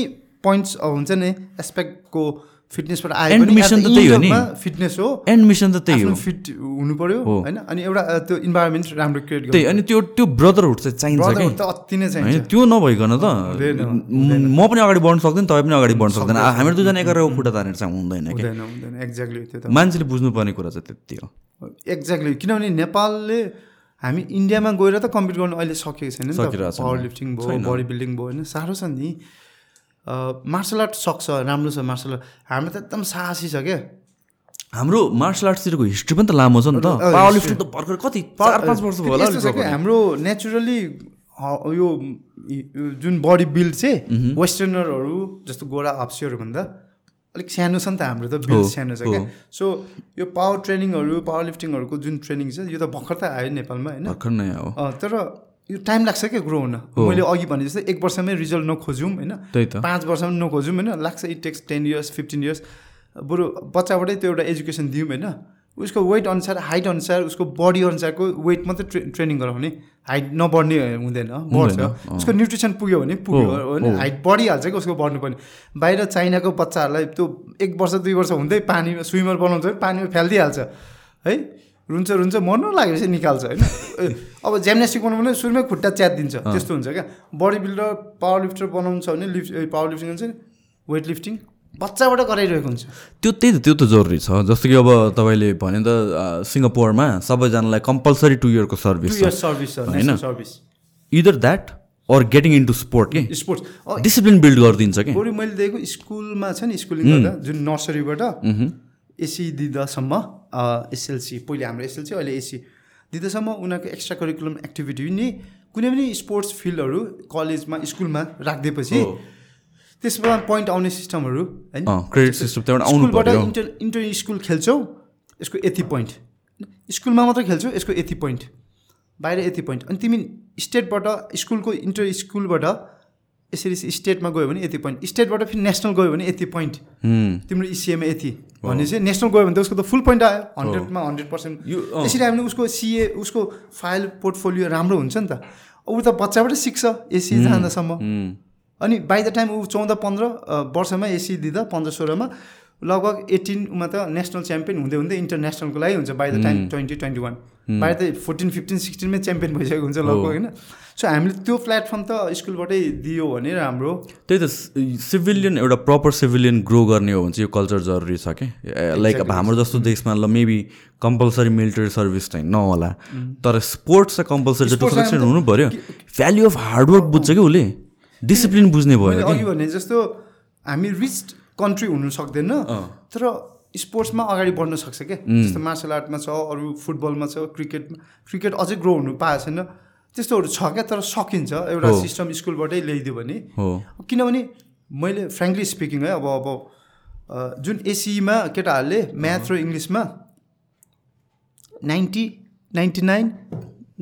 पोइन्ट्स हुन्छ नि एस्पेक्टको फिटनेसबाट आयो
mission त त्यही हो नि।
फिटनेस हो
एन्ड मिसन त त्यही हो।
फिट हुनु पर्यो। होइन? अनि एउटा त्यो इन्भाइरोमेन्ट राम्रो क्रिएट
त्यही अनि त्यो त्यो ब्रदरहुड चाहिँ चाहिन्छ कि?
अति नै चाहिन्छ।
त्यो नभइकन त म- पनि अगाडि बढ्न सक्दैन तपाईँ पनि अगाडि बढ्न सक्दैन। हामीहरू दुईजना एघारको खुट्टा तानेर चाहिँ हुँदैन कि?
हुँदैन हुँदैन। एक्ज्याक्टली त्यो त।
मान्छेले बुझ्नुपर्ने कुरा चाहिँ त्यति हो।
एक्ज्याक्टली किनभने नेपालले हामी इन्डियामा गएर त कम्पिट गर्नु अहिले सकेको छैन नि त। पावर लिफ्टिङ भयो बडी बिल्डिङ भयो होइन? साह्रो छ नि। मार्सल आर्ट सक्छ राम्रो छ मार्सल आर्ट। हाम्रो त एकदम साहसी छ क्या।
हाम्रो मार्सल आर्ट्सतिरको हिस्ट्री पनि त लामो छ नि त। पावर। लिफ्टिङ त भर्खर कति चार पाँच वर्ष भयो होला
हाम्रो नेचुरली यो जुन बडी बिल्ड चाहिँ वेस्टर्नरहरू जस्तो गोरा हप्सीहरू भन्दा अलिक सानो छ नि त हाम्रो त बिल्ड
हो,
सानो छ। क्या। सो यो पावर ट्रेनिङहरू पावर लिफ्टिङहरूको जुन ट्रेनिङ छ यो त भर्खर त आयो नेपालमा होइन? तर यो टाइम लाग्छ क्या ग्रो हुन। मैले अघि भने जस्तै एक वर्षमै रिजल्ट नखोजौँ होइन? पाँच वर्षमा नखोजौँ होइन? लाग्छ it takes ten years fifteen years बरु बच्चाबाटै त्यो एउटा एजुकेसन दिउँ होइन? उसको वेट अनुसार हाइट अनुसार उसको बडी अनुसारको वेट मात्रै ट्रे ट्रेनिङ गराउने हाइट नबढ्ने हुँदैन बढ्छ। उसको न्युट्रिसन पुग्यो भने पुग्यो
हो।
हाइट बढिहाल्छ कि उसको बढ्नुपर्ने बाहिर चाइनाको बच्चाहरूलाई त्यो एक वर्ष दुई वर्ष हुँदै पानीमा स्विमर बनाउँछ भने पानीमा फ्यालिदिइहाल्छ है? रुन्छ रुन्छ मर्नु लागेपछि निकाल्छ होइन? अब जिम्नास्टिक बनाउनु भने सुरुमै खुट्टा च्यातिदिन्छ त्यस्तो हुन्छ क्या? बडी बिल्डर पावर लिफ्टर बनाउनु छ भने लिफ्ट पावर लिफ्टिङ हुन्छ नि? वेट लिफ्टिङ बच्चाबाट गराइरहेको हुन्छ।
त्यो त्यही त त्यो त जरुरी छ। जस्तो कि अब तपाईँले भने त सिङ्गापुरमा सबैजनालाई कम्पलसरी टु इयरको सर्भिस
सर्भिस
होइन? Either that or getting into sport के
स्पोर्ट्स
डिसिप्लिन बिल्ड गरिदिन्छ कि
बरु मैले दिएको स्कुलमा छ नि स्कुलिङ गर्दा जुन नर्सरीबाट एसी दिँदासम्म एसएलसी पहिले हाम्रो एसएलसी अहिले एसी दिँदासम्म उनीहरूको एक्स्ट्रा करिकुलम एक्टिभिटी नि कुनै पनि स्पोर्ट्स फिल्डहरू कलेजमा स्कुलमा राखिदिएपछि। त्यसमा पोइन्ट आउने सिस्टमहरू होइन?
क्रेडिट सिस्टम त्यहाँबाट आउनु
स्कुलबाट
पर्यो
इन्टर इन्टर स्कुल खेल्छौ यसको यति पोइन्ट स्कुलमा मात्रै खेल्छौ यसको यति पोइन्ट बाहिर यति पोइन्ट अनि तिमी स्टेटबाट स्कुलको इन्टर स्कुलबाट यसरी स्टेटमा गयो भने यति पोइन्ट स्टेटबाट फेरि नेसनल गयो भने यति पोइन्ट। तिम्रो इसिएमा यति भने चाहिँ नेसनल गयो भने त उसको त फुल पोइन्ट आयो। हन्ड्रेडमा हन्ड्रेड पर्सेन्ट। यसरी हामीले उसको सिए उसको फाइल पोर्टफोलियो राम्रो हुन्छ नि त। ऊ त बच्चाबाट सिक्छ एसी जाँदासम्म। अनि बाई द टाइम ऊ चौध पन्ध्र वर्षमा एसी दिँदा पन्ध्र सोह्रमा लगभग एटिनमा त नेसनल च्याम्पियन हुँदै हुँदै इन्टरनेसनलको लागि हुन्छ by the time twenty twenty one बाहिर त फोर्टिन फिफ्टिन सिक्सटिनमै च्याम्पियन भइसकेको हुन्छ लगभग होइन? सो हामीले त्यो प्लेटफर्म त स्कुलबाटै दियो भने राम्रो।
त्यही त सिभिलियन एउटा प्रपर सिभिलियन ग्रो गर्ने हो भने चाहिँ यो कल्चर जरुरी छ कि? लाइक अब हाम्रो जस्तो देशमा ल मेबी कम्पलसरी मिलिटरी सर्भिस चाहिँ नहोला। तर स्पोर्ट्स चाहिँ कम्पलसरी हुनु पर्यो भ्याल्यु अफ हार्डवर्क बुझ्छ कि उसले? डिसिप्लिन बुझ्ने भयो
अघि भने जस्तो हामी रिच कन्ट्री हुनु सक्दैन तर स्पोर्ट्समा अगाडि बढ्न सक्छ क्या। जस्तो मार्सल आर्टमा छ अरू फुटबलमा छ क्रिकेटमा क्रिकेट अझै ग्रो हुनु पाएको छैन त्यस्तोहरू छ क्या तर सकिन्छ। एउटा। सिस्टम स्कुलबाटै ल्याइदियो भने। किनभने मैले फ्रेङ्कली स्पिकिङ है अब अब जुन एसीमा केटाहरूले म्याथ र इङ्ग्लिसमा ninety ninety nine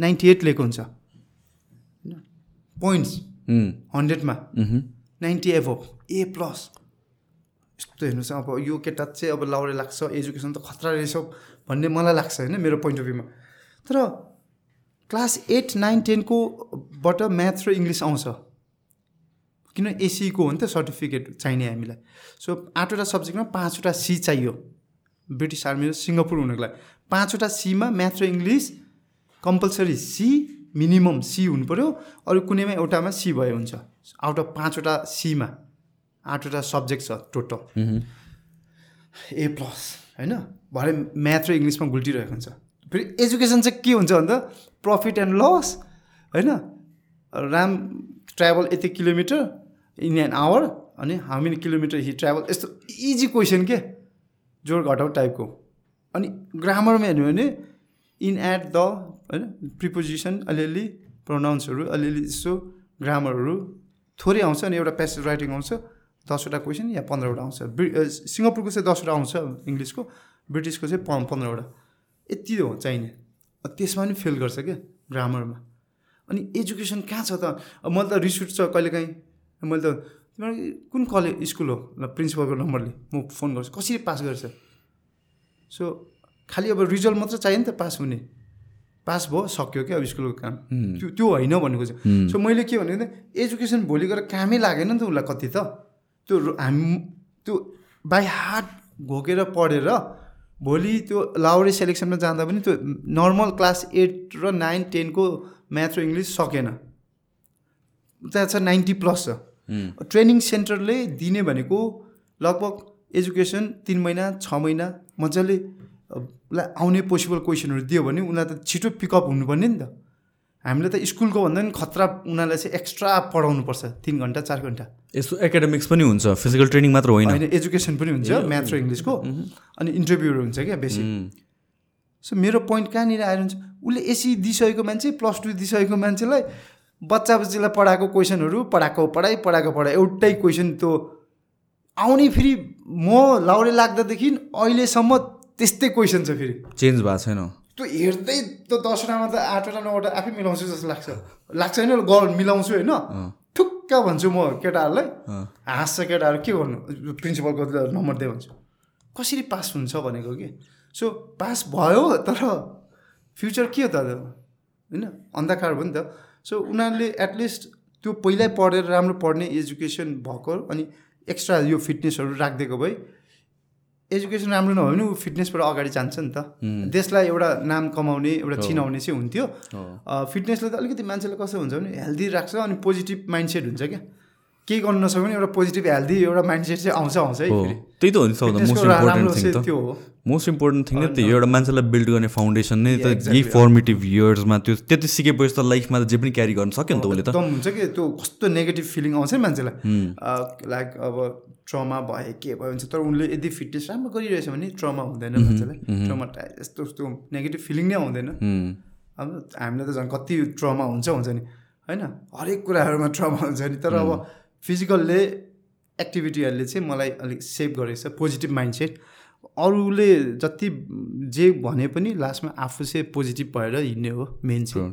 ninety eight लिएको हुन्छ। पोइन्ट्स। हन्ड्रेडमा। Ninety above A plus. यस्तो हेर्नुहोस् अब यो केटा चाहिँ अब लाउरे लाग्छ एजुकेसन त खतरा रहेछ भन्ने मलाई लाग्छ होइन मेरो पोइन्ट अफ भ्यूमा तर क्लास एट नाइन टेनकोबाट म्याथ र इङ्ग्लिस आउँछ। किन एसीको हो नि त सर्टिफिकेट चाहिने हामीलाई। सो आठवटा सब्जेक्टमा पाँचवटा सी चाहियो। ब्रिटिस आर्मी र सिङ्गापुर हुनुको लागि। पाँचवटा सीमा म्याथ र English compulsory C minimum C हुनु पऱ्यो अरू कुनैमा एउटामा सी भए हुन्छ। आउट अफ पाँचवटा सीमा आठवटा सब्जेक्ट छ टोटल। ए प्लस होइन? भरे म्याथ र इङ्ग्लिसमा गुल्टिरहेको हुन्छ। फेरि एजुकेसन चाहिँ के हुन्छ भन्दा प्रफिट एन्ड लस होइन? राम ट्राभल यति किलोमिटर इन एन आवर अनि how many kilometre he travel यस्तो इजी क्वेसन के? जोड घटाउ टाइपको अनि ग्रामरमा हेर्नु भने इन एट द होइन? प्रिपोजिसन अलिअलि प्रोनाउन्सहरू अलिअलि यस्तो ग्रामरहरू थोरै आउँछ अनि एउटा प्यासेज राइटिङ आउँछ दसवटा क्वेसन या पन्ध्रवटा आउँछ। सिङ्गापुरको चाहिँ दसवटा आउँछ इङ्ग्लिसको ब्रिटिसको चाहिँ प पन्ध्रवटा। यति हो चाहिने। त्यसमा पनि फेल गर्छ क्या ग्रामरमा अनि एजुकेसन कहाँ छ त? मैले त रिस उठ्छ कहिलेकाहीँ। मैले त तिमीहरू कुन कलेज स्कुल हो? ल प्रिन्सिपलको नम्बरले म फोन गर्छु। कसरी पास गर्छ? सो खालि अब रिजल्ट मात्र चाहियो नि त पास हुने। पास भयो सक्यो क्या अब स्कुलको काम। त्यो त्यो होइन भन्ने खोज्यो सो मैले के भने एजुकेसन भोलि गएर कामै लागेन नि त उसलाई कति त। त्यो हामी त्यो बाई हार्ट घोकेर पढेर भोलि त्यो लाउरे सेलेक्सनमा जाँदा पनि त्यो नर्मल क्लास एट र नाइन टेनको म्याथ र इङ्ग्लिस सकेन। त्यहाँ छ नाइन्टी प्लस छ ट्रेनिङ सेन्टरले दिने भनेको लगभग एजुकेसन तिन महिना छ महिना मजाले उसलाई आउने पोसिबल क्वेसनहरू दियो भने उनीलाई त छिटो पिकअप हुनुपर्ने नि त। हामीले त स्कुलको भन्दा पनि खतरा उनीहरूलाई चाहिँ एक्स्ट्रा पढाउनु पर्छ तिन घन्टा चार घन्टा।
यस्तो एकाडेमिक्स पनि हुन्छ फिजिकल ट्रेनिङ मात्र होइन।
होइन एजुकेसन पनि हुन्छ म्याथ र इङ्ग्लिसको अनि इन्टरभ्यूहरू हुन्छ क्या बेसी। सो मेरो पोइन्ट कहाँनिर आएर हुन्छ? उसले एसी दिइसकेको मान्छे प्लस टू दिइसकेको मान्छेलाई बच्चा बच्चीलाई पढाएको क्वेसनहरू पढाएको पढाइ पढाएको पढाइ एउटै क्वेसन त्यो आउने फेरि म लाउरे लाग्दादेखि अहिलेसम्म त्यस्तै क्वेसन छ फेरि।
चेन्ज भएको छैन।
त्यो हेर्दै त्यो दसवटामा त आठवटा नौवटा आफै मिलाउँछु जस्तो लाग्छ। लाग्छ होइन गर मिलाउँछु होइन। ठुक्क भन्छु म केटाहरूलाई। हाँस्छ केटाहरू के गर्नु प्रिन्सिपलको नम्बर दिए भन्छु। कसरी पास हुन्छ भनेको कि? सो पास भयो तर फ्युचर के हो त होइन अन्धकार भयो नि त। सो उनीहरूले एटलिस्ट त्यो पहिल्यै पढेर राम्रो पढ्ने एजुकेसन भएको अनि एक्स्ट्रा यो फिटनेसहरू राखिदिएको भए एजुकेसन राम्रो नभए पनि ऊ फिटनेसबाट अगाडि जान्छ नि त। देशलाई एउटा नाम कमाउने एउटा चिनाउने चाहिँ हुन्थ्यो। फिटनेसले त अलिकति मान्छेलाई कस्तो हुन्छ भने हेल्दी राख्छ अनि पोजिटिभ माइन्डसेट हुन्छ क्या। केही गर्नु नसक्यो भने एउटा पोजिटिभ हेल्दी एउटा माइन्डसेट चाहिँ आउँछ आउँछ है
त्यही त हो नि सबभन्दा मोस्ट इम्पोर्टेन्ट थिङ
त्यो हो।
मोस्ट इम्पोर्टेन्ट थिङ नै त्यही हो एउटा मान्छेलाई बिल्ड गर्ने फाउन्डेसन नै त. यही फर्मेटिभ इयर्समा त्यो त्यति सिकेपछि त लाइफमा त जे पनि क्यारी गर्न सक्यो नि त उसले त।
हुन्छ कि त्यो कस्तो नेगेटिभ फिलिङ आउँछ नि मान्छेलाई। लाइक अब ट्रमा भयो के भयो हुन्छ तर उनले यदि फिटनेस राम्रो गरिरहेछ भने ट्रमा हुँदैन मान्छेलाई। ट्रमा यस्तो यस्तो नेगेटिभ फिलिङ नै आउँदैन। अब हामीलाई त झन् कति ट्रमा हुन्छ हुन्छ नि। होइन? हरेक कुराहरूमा ट्रमा हुन्छ नि। तर अब फिजिकलले एक्टिभिटीहरूले चाहिँ मलाई अलिक सेभ गरेको छ पोजिटिभ माइन्डसेट अरूले जति जे भने पनि लास्टमा आफू चाहिँ पोजिटिभ भएर हिँड्ने हो मेन चाहिँ.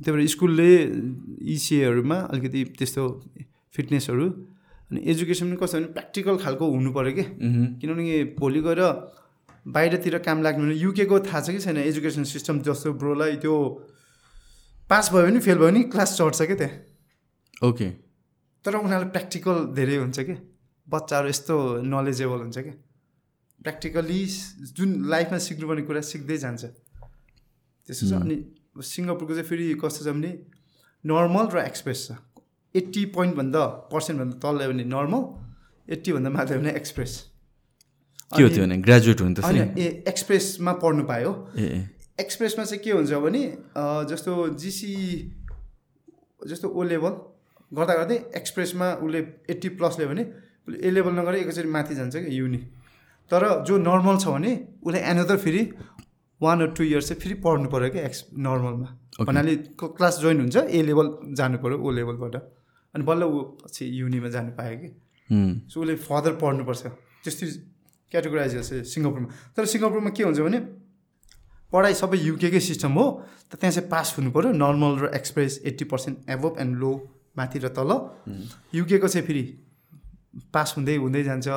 त्यही भएर स्कुलले इसिएहरूमा अलिकति त्यस्तो फिटनेसहरू अनि एजुकेसन पनि कस्तो भने प्र्याक्टिकल खालको हुनु पऱ्यो कि. किनभने भोलि गएर बाहिरतिर काम लाग्नु भने युकेको थाहा छ कि छैन? एजुकेसन सिस्टम जस्तो ब्रोलाई त्यो पास भयो भने फेल भयो भने क्लास चढ्छ क्या त्यहाँ।
ओके
तर उनीहरूलाई प्र्याक्टिकल धेरै हुन्छ कि? बच्चाहरू यस्तो नलेजेबल हुन्छ क्या प्र्याक्टिकली जुन लाइफमा सिक्नुपर्ने कुरा सिक्दै जान्छ। त्यसो छ अनि सिङ्गापुरको चाहिँ फेरि कस्तो छ भने नर्मल र एक्सप्रेस छ। एट्टी पोइन्टभन्दा पर्सेन्टभन्दा तल ल्यायो भने नर्मल एट्टीभन्दा माथि भने एक्सप्रेस
के हो त्यो भने? ग्रेजुएट हुनु
होइन ए एक्सप्रेसमा पढ्नु पायो।
ए
एक्सप्रेसमा चाहिँ के हुन्छ भने जस्तो जिसी जस्तो ओ लेभल गर्दा गर्दै एक्सप्रेसमा उसले एट्टी प्लस ल्यायो भने उसले ए लेभल नगरेर एकैचोटि माथि जान्छ कि युनि तर जो नर्मल छ भने उसले एनदर फेरि वान अर टू इयर्स चाहिँ फेरि पढ्नु पऱ्यो क्या एक्स नर्मलमा भन्नाले क्लास जोइन हुन्छ ए लेभल जानु पऱ्यो ओ लेभलबाट अनि बल्ल ऊ पछि युनिमा जानु पायो कि। सो उसले फर्दर पढ्नुपर्छ। त्यस्तै क्याटेगोराइज गर्छ सिङ्गापुरमा। तर सिङ्गापुरमा के हुन्छ भने पढाइ सबै युकेकै सिस्टम हो त त्यहाँ चाहिँ पास हुनु पऱ्यो नर्मल र express eighty percent above and low माथि र तल। युकेको चाहिँ फेरि पास हुँदै हुँदै जान्छ।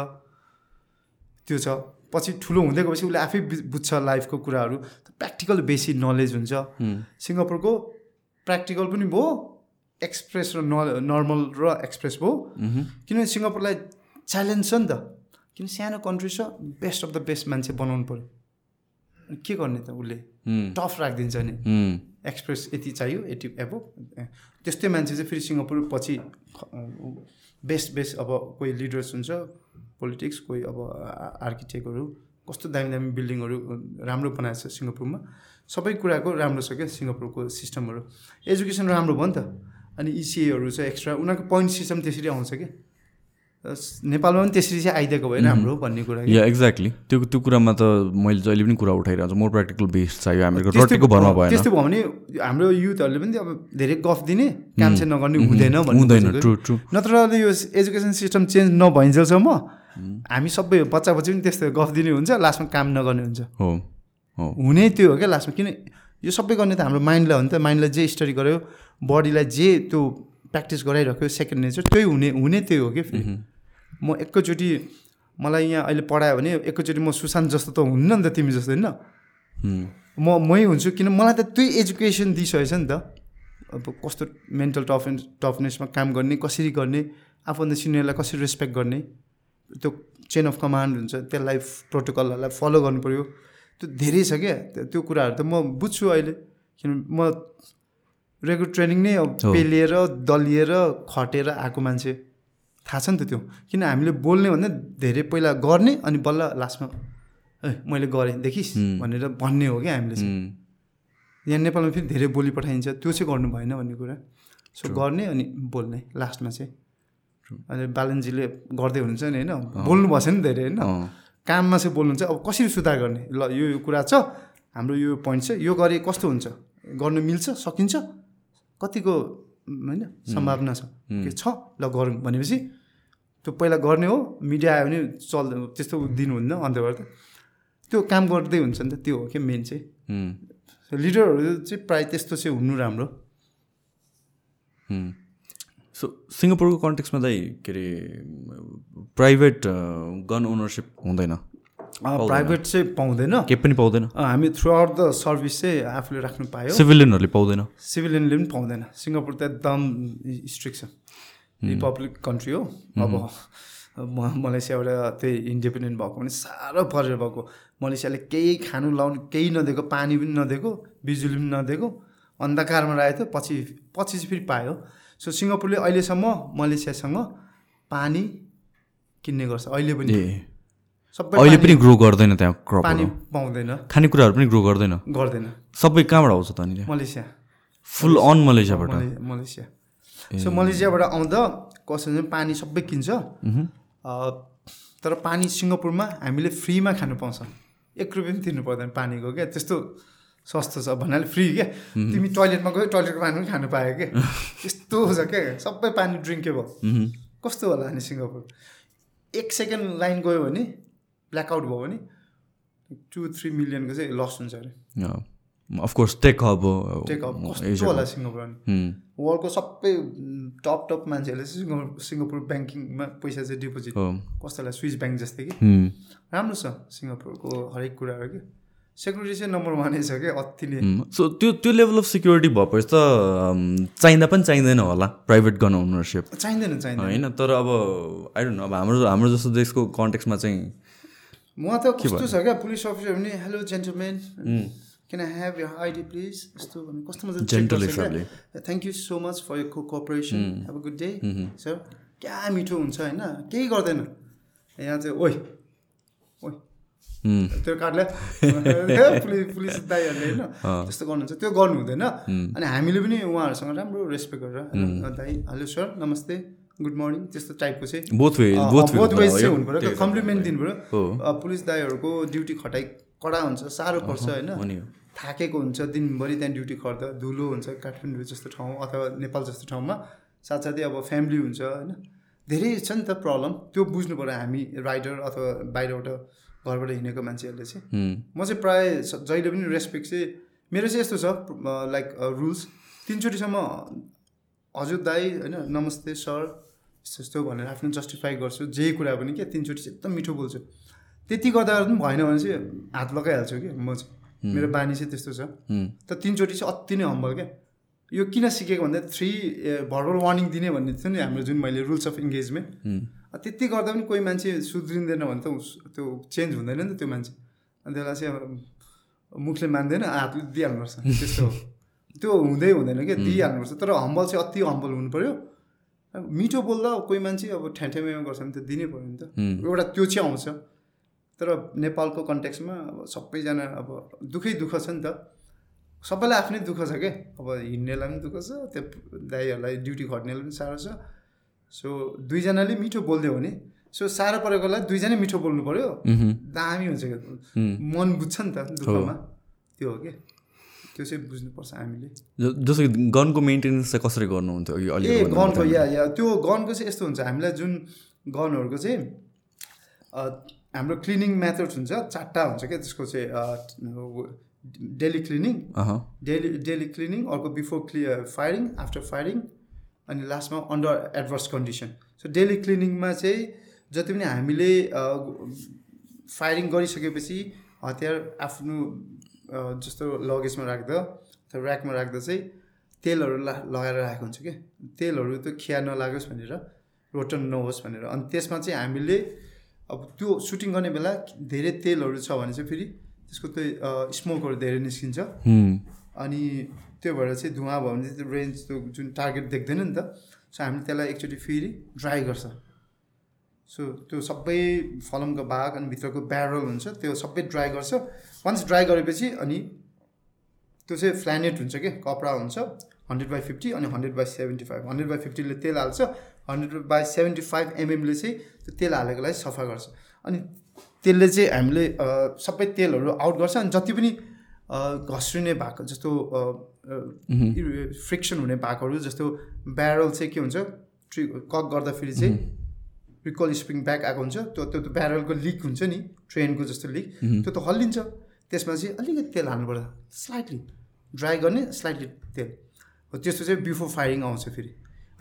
त्यो छ। पछि ठुलो हुँदै गएपछि उसले आफै बुझ्छ लाइफको कुराहरू। प्र्याक्टिकल बेसी नलेज हुन्छ। सिङ्गापुरको प्र्याक्टिकल पनि भयो। एक्सप्रेस र न नर्मल र एक्सप्रेस भयो। किनभने सिङ्गापुरलाई च्यालेन्ज छ नि त। किन सानो कन्ट्री छ बेस्ट अफ द बेस्ट मान्छे बनाउनु पऱ्यो के गर्ने त उसले? टफ राखिदिन्छ नि। एक्सप्रेस यति चाहियो यति एबो त्यस्तै मान्छे चाहिँ फेरि सिङ्गापुर पछि बेस्ट बेस्ट अब कोही लिडर्स हुन्छ पोलिटिक्स कोही अब आर्किटेक्टहरू कस्तो दामी दामी बिल्डिङहरू राम्रो बनाएको छ सिङ्गापुरमा। सबै कुराको राम्रो छ क्या सिङ्गापुरको सिस्टमहरू। एजुकेसन राम्रो भयो नि त। अनि इसिएहरू छ एक्स्ट्रा उनीहरूको पोइन्ट सिस्टम त्यसरी आउँछ क्या। नेपालमा पनि त्यसरी चाहिँ आइदिएको भए राम्रो भन्ने कुरा।
या एक्ज्याक्टली त्यो त्यो कुरामा त मैले जहिले पनि कुरा उठाइरहेको छु। मोर प्र्याक्टिकल बेस्ड चाहियो हामीहरूको रटेको भरमा
भयो-
भएन।
त्यस्तो भयो भने हाम्रो युथहरूले पनि अब धेरै गफ दिने काम चाहिँ नगर्ने हुँदैन
हुँदैन। ट्रु ट्रु
नत्र यो एजुकेसन सिस्टम चेन्ज नभइन्जेलसम्म हामी सबै बच्चा बच्ची पनि त्यस्तो गफ दिने हुन्छ लास्टमा काम नगर्ने हुन्छ।
हो हो।
हुने त्यो हो क्या लास्टमा। किन यो सबै गर्ने त हाम्रो माइन्डलाई हो नि त। माइन्डलाई जे स्टडी गर्यो बडीलाई जे त्यो प्र्याक्टिस गराइराख्यो सेकेन्ड नेचर त्यही हुने हुने त्यही हो कि फेरि। म एकैचोटि मलाई यहाँ अहिले पढायो भने एकैचोटि म सुशान्त जस्तो त हुन्न नि त तिमी जस्तो होइन? म मै हुन्छु किन मलाई त त्यही एजुकेसन दिइसकेछ नि त। अब कस्तो मेन्टल टफ टफनेसमा काम गर्ने कसरी गर्ने आफूभन्दा सिनियरलाई कसरी रेस्पेक्ट गर्ने त्यो चेन अफ कमान्ड हुन्छ त्यसलाई प्रोटोकलहरूलाई फलो गर्नु पऱ्यो। त्यो धेरै छ क्या त्यो कुराहरू त म बुझ्छु अहिले। किन म रेगुलर ट्रेनिङ नै अब। पेलिएर दलिएर खटेर आएको मान्छे। थाहा छ नि त त्यो। किन हामीले बोल्ने भन्दा धेरै पहिला गर्ने अनि बल्ल लास्टमा ए मैले गरेँ देखिस्? भनेर भन्ने हो क्या हामीले चाहिँ। यहाँ नेपालमा फेरि धेरै बोली पठाइन्छ। त्यो चाहिँ गर्नु भएन भन्ने कुरा। सो गर्ने अनि बोल्ने लास्टमा चाहिँ। अनि बालनजीले गर्दै हुनुहुन्छ नि होइन? बोल्नु भएको छ नि धेरै होइन? काममा चाहिँ बोल्नुहुन्छ। अब कसरी सुधार गर्ने? ल यो यो कुरा छ। हाम्रो यो पोइन्ट छ। यो गरे कस्तो हुन्छ? गर्नु मिल्छ? सकिन्छ? कतिको होइन सम्भावना छ। के छ? ल गरौँ भनेपछि त्यो पहिला गर्ने हो मिडिया आयो भने चल् त्यस्तो दिनुहुन्न अन्तबाट त त्यो काम गर्दै हुन्छ नि त त्यो हो क्या मेन चाहिँ। लिडरहरू चाहिँ प्रायः त्यस्तो चाहिँ हुनु राम्रो।
सो सिङ्गापुरको कन्टेक्समा चाहिँ के अरे प्राइभेट गन ओनरसिप हुँदैन?
प्राइभेट चाहिँ पाउँदैन।
केही पनि पाउँदैन।
हामी थ्रु आउट द सर्भिस चाहिँ आफूले राख्नु पायो।
सिभिलियनहरूले पाउँदैन।
सिभिलियनले पनि पाउँदैन। सिङ्गापुर त एकदम स्ट्रिक्ट छ। रिपब्लिक कन्ट्री हो। अब म मलेसियाबाट त्यही इन्डिपेन्डेन्ट भएको पनि साह्रो परेर भएको। मलेसियाले केही खानु लाउनु केही नदिएको पानी पनि नदिएको बिजुली पनि नदिएको अन्धकारमा राखेको थियो पछि पछि चाहिँ फेरि पायो। सो सिङ्गापुरले अहिलेसम्म मलेसियासँग पानी किन्ने गर्छ। अहिले पनि। सबै
अहिले
पानी-
पनि ग्रो गर्दैन त्यहाँ
पानी
क्रपहरू
पाउँदैन।
खानेकुराहरू पनि ग्रो गर्दैन।
गर्दैन।
सबै कहाँबाट आउँछ त अनि
मलेसिया।
Full on मलेसियाबाट।
मले- मलेसिया। सो मलेसियाबाट आउँदा चाहिँ पानी सबै किन्छ। तर पानी सिङ्गापुरमा हामीले फ्रीमा खानु पाउँछ। एक रुपियाँ पनि तिर्नु पर्दैन पानीको क्या? त्यस्तो सस्तो छ भन्नाले फ्री क्या? तिमी टोइलेटमा गयो टोइलेटको पानी पनि खानु पायो क्या? यस्तो छ क्या? सबै पानी ड्रिङ्केबल। कस्तो होला नि सिङ्गापुर? एक सेकेन्ड लाइन गयो भने ब्ल्याकआउट भयो भने टु थ्री मिलियनको चाहिँ लस हुन्छ अरे।
Of course tech hub
take off कस्तो होला सिङ्गापुर अनि
Hmm.
वर्ल्डको सबै टप टप मान्छेहरूले चाहिँ सिङ्गापुर सिङ्गापुर ब्याङ्किङमा पैसा चाहिँ डिपोजिट कस्तोलाई स्विस ब्याङ्क जस्तै कि। राम्रो छ सिङ्गापुरको हरेक कुराहरू कि। सेक्युरिटी चाहिँ नम्बर वानै छ क्या अतिले
सो Hmm. त्यो त्यो लेभल अफ सिक्योरिटी भएपछि त अम, चाहिँदा पनि चाहिँदैन होला प्राइभेट गन ओनरसिप
चाहिँदैन चाहिँदैन।
होइन तर अब आई डोन्ट नो अब हाम्रो हाम्रो जस्तो देशको कन्टेक्समा चाहिँ
म त कस्तो छ क्या पुलिस अफिसर पनि hello gentlemen can I have your ID please यस्तो भने कस्तो मजा
Gentle हिसाबले।
Thank you so much for your co cooperation have a good day sir क्या मिठो हुन्छ होइन केही गर्दैन यहाँ चाहिँ ओइ ओइ. त्यो कार्डले पुलिस पुलिस दाईहरूले होइन त्यस्तो गर्नुहुन्छ त्यो गर्नु हुँदैन अनि हामीले पनि उहाँहरूसँग राम्रो रेस्पेक्ट गरेर "हेलो, दाई हेलो सर नमस्ते गुड मर्निङ त्यस्तो टाइपको चाहिँ।
Both way both
both
way
ways चाहिँ हुनु पऱ्यो कम्प्लिमेन्ट दिनु पऱ्यो पुलिस दाईहरूको ड्युटी खटाइ कडा हुन्छ साह्रो पर्छ होइन?
हो नि हो।
थाकेको हुन्छ दिनभरि त्यहाँ ड्युटी गर्दा धुलो हुन्छ काठमाडौँ जस्तो ठाउँ अथवा नेपाल जस्तो ठाउँमा। साथसाथै अब फ्यामिली हुन्छ होइन? धेरै छ नि त प्रब्लम। त्यो बुझ्नु पऱ्यो हामी राइडर अथवा बाहिरबाट घरबाट हिँडेको मान्छेहरूले चाहिँ. म चाहिँ प्रायः जहिले पनि रेस्पेक्ट चाहिँ मेरो चाहिँ यस्तो छ लाइक रुल्स। तिनचोटिसम्म हजुर दाई होइन नमस्ते सर यस्तो यस्तो भनेर आफ्नो जस्टिफाई गर्छु। जे कुरा पनि क्या तिनचोटि चाहिँ एकदम मिठो बोल्छु। त्यति गर्दा पनि भएन भने चाहिँ हात लगाइहाल्छु कि म चाहिँ। मेरो बानी चाहिँ त्यस्तो छ।
Hmm.
त तिनचोटि चाहिँ अति नै हम्बल क्या। यो किन सिकेको भन्दा थ्री भर्बल वार्निङ दिने भन्ने थियो नि हाम्रो जुन मैले रुल्स अफ इङ्गेजमेन्ट. त्यति गर्दा पनि कोही मान्छे सुध्रिँदैन भने त त्यो चेन्ज हुँदैन नि त त्यो मान्छे। अनि त्यसलाई चाहिँ मुखले मान्दैन हातले दिइहाल्नुपर्छ। त्यस्तो हो। त्यो हुँदै हुँदैन क्या दिइहाल्नुपर्छ। तर हम्बल चाहिँ अति हम्बल हुनु पऱ्यो अब मिठो बोल्दा कोही मान्छे अब ठ्याठ्यामेमा गर्छ भने त दिनै पऱ्यो नि त। एउटा त्यो चाहिँ आउँछ। तर नेपालको कन्टेक्समा अब सबैजना अब दुःखै दुःख छ नि त। सबैलाई आफ्नै दुःख छ क्या अब हिँड्नेलाई पनि दुःख छ त्यो दाईहरूलाई ड्युटी खट्नेलाई पनि साह्रो छ। सो दुईजनाले मिठो बोलिदियो भने सो साह्रो परेकोलाई दुईजनै मिठो बोल्नु पऱ्यो. दामी हुन्छ क्या मन बुझ्छ नि त दुःखमा। त्यो हो क्या त्यो चाहिँ बुझ्नुपर्छ हामीले।
जस्तो कि गनको मेन्टेनेन्स चाहिँ कसरी गर्नुहुन्थ्यो
ए गनको या या त्यो गनको चाहिँ यस्तो हुन्छ हामीलाई जुन गनहरूको चाहिँ हाम्रो क्लिनिङ मेथड हुन्छ चारवटा हुन्छ क्या त्यसको चाहिँ daily cleaning daily daily cleaning अर्को before clear firing after firing अनि लास्टमा under adverse condition. So daily क्लिनिङमा चाहिँ जति पनि हामीले फायरिङ गरिसकेपछि हतियार आफ्नो जस्तो लगेजमा राख्दा अथवा ऱ्याकमा राख्दा चाहिँ तेलहरू ला लगाएर राखेको हुन्छ कि? तेलहरू त खिया नलागोस् भनेर रोटन नहोस् भनेर। अनि त्यसमा चाहिँ हामीले अब त्यो सुटिङ गर्ने बेला धेरै तेलहरू छ भने चाहिँ फेरि त्यसको त्यो स्मोकहरू धेरै निस्किन्छ। अनि त्यो भएर चाहिँ धुवा भयो भने चाहिँ त्यो रेन्ज त्यो जुन टार्गेट देख्दैन नि त सो हामीले त्यसलाई एकचोटि फेरि ड्राई गर्छ। सो त्यो सबै फलमको भाग अनि भित्रको ब्यारल हुन्छ त्यो सबै ड्राई गर्छ। वान्स ड्राई गरेपछि अनि त्यो चाहिँ फ्ल्यानेट हुन्छ कि? कपडा हुन्छ। हन्ड्रेड बाई फिफ्टी अनि hundred by seventy five hundred by फिफ्टीले तेल हाल्छ। हन्ड्रेड बाई सेभेन्टी फाइभ एमएमले चाहिँ त्यो तेल हालेकोलाई सफा गर्छ। अनि त्यसले चाहिँ हामीले सबै तेलहरू आउट गर्छ। अनि जति पनि घस्रिने भाग जस्तो फ्रिक्सन हुने भागहरू जस्तो ब्यारल चाहिँ के हुन्छ? ट्रि कक गर्दाखेरि चाहिँ रिकल स्प्रिङ ब्याक आएको हुन्छ। त्यो त्यो त्यो ब्यारलको लिक हुन्छ नि? ट्रेनको जस्तो लिक त्यो त हल्लिन्छ। त्यसमा चाहिँ अलिकति तेल हाल्नुपर्छ। स्लाइटली ड्राई गर्ने स्लाइटली तेल। हो त्यस्तो चाहिँ बिफोर फायरिङ आउँछ फेरि।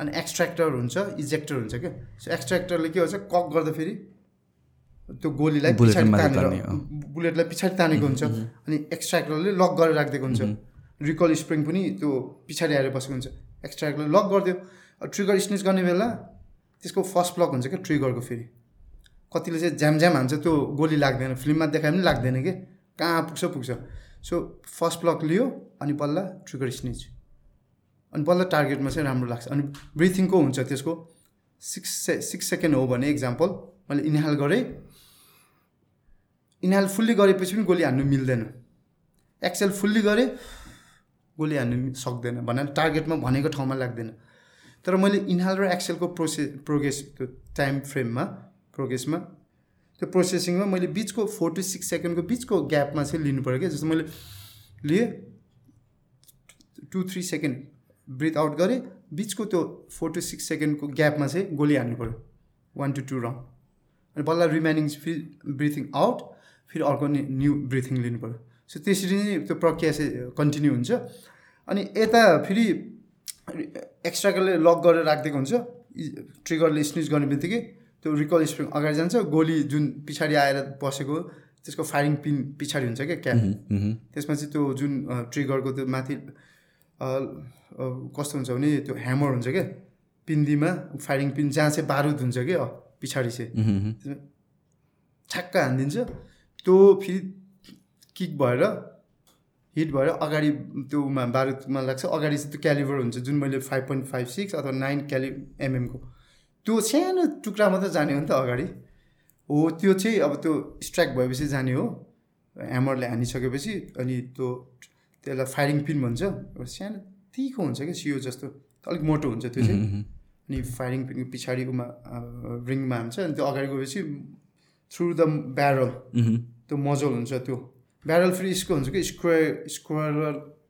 अनि एक्सट्र्याक्टर हुन्छ इजेक्टर हुन्छ क्या। सो एक्सट्र्याक्टरले के हुन्छ कक गर्दाखेरि त्यो गोलीलाई पछाडि तानेर। बुलेटलाई पछाडि तानेको हुन्छ। अनि एक्सट्र्याक्टरले लक गरेर राखिदिएको हुन्छ। रिकल स्प्रिङ पनि त्यो पछाडि आएर बसेको हुन्छ। एक्सट्र्याक्टरले लक गरिदियो। ट्रिगर स्निच गर्ने बेला त्यसको फर्स्ट ब्लक हुन्छ क्या ट्रिगरको फेरि। कतिले चाहिँ ज्याम ज्याम हान्छ त्यो गोली लाग्दैन। फिल्ममा देखाए पनि लाग्दैन कि? कहाँ पुग्छ पुग्छ। सो फर्स्ट ब्लक लियो अनि बल्ल ट्रिगर स्निच अनि बल्ल टार्गेटमा चाहिँ राम्रो लाग्छ। अनि ब्रिथिङको हुन्छ त्यसको। सिक्स से सिक्स सेकेन्ड हो भने इक्जाम्पल मैले इन्हाल गरेँ। इन्हाल फुल्ली गरेपछि पनि गोली हान्नु मिल्दैन। एक्सेल फुल्ली गरेँ गोली हान्नु सक्दैन भनेर टार्गेटमा भनेको ठाउँमा लाग्दैन। तर मैले इन्हाल र एक्सेलको प्रोसे प्रोग्रेस त्यो टाइम फ्रेममा प्रोग्रेसमा त्यो प्रोसेसिङमा मैले बिचको फोर टु सिक्स सेकेन्डको बिचको ग्यापमा चाहिँ लिनु पऱ्यो क्या। जस्तो मैले लिएँ two three second breath out गरेँ बिचको त्यो फोर टु सिक्स सेकेन्डको ग्यापमा चाहिँ गोली हान्नु पऱ्यो। वान टु टू राउन्ड अनि बल्ल रिमेनिङ फेरि ब्रिथिङ आउट फेरि अर्को नि न्यू ब्रिथिङ लिनु पऱ्यो। सो त्यसरी नै त्यो प्रक्रिया चाहिँ कन्टिन्यू हुन्छ। अनि यता फेरि एक्स्ट्राकरले लक गरेर राखिदिएको हुन्छ। ट्रिगरले स्निच गर्ने बित्तिकै त्यो रिकल स्प्रिङ अगाडि जान्छ गोली जुन पछाडि आएर बसेको त्यसको फायरिङ पिन पछाडि हुन्छ क्या क्याप त्यसमा चाहिँ त्यो जुन ट्रिगरको त्यो माथि कस्तो हुन्छ भने त्यो ह्यामर हुन्छ क्या। पिन्दीमा फायरिङ पिन जहाँ चाहिँ बारुद हुन्छ क्या पछाडि चाहिँ। ठ्याक्क हानिदिन्छ। त्यो फेरि किक भएर हिट भएर अगाडि त्योमा बारुदमा लाग्छ। अगाडि चाहिँ त्यो क्यालिभर हुन्छ जुन मैले फाइभ पोइन्ट फाइभ सिक्स अथवा नाइन क्यालि एमएमको त्यो सानो टुक्रा मात्रै जाने हो नि त अगाडि। हो त्यो चाहिँ अब त्यो स्ट्राइक भएपछि जाने हो। ह्यामरले हानिसकेपछि अनि त्यो त्यसलाई फायरिङ पिन भन्छ। एउटा सानो तिखो हुन्छ क्या सियो जस्तो। अलिक मोटो हुन्छ त्यो चाहिँ। अनि फायरिङ पिनको पछाडिकोमा रिङमा हान्छ। अनि त्यो अगाडि गएपछि थ्रु द ब्यारल त्यो मजल हुन्छ त्यो। ब्यारल फेरि यसको हुन्छ कि स्क्वायर स्क्वायर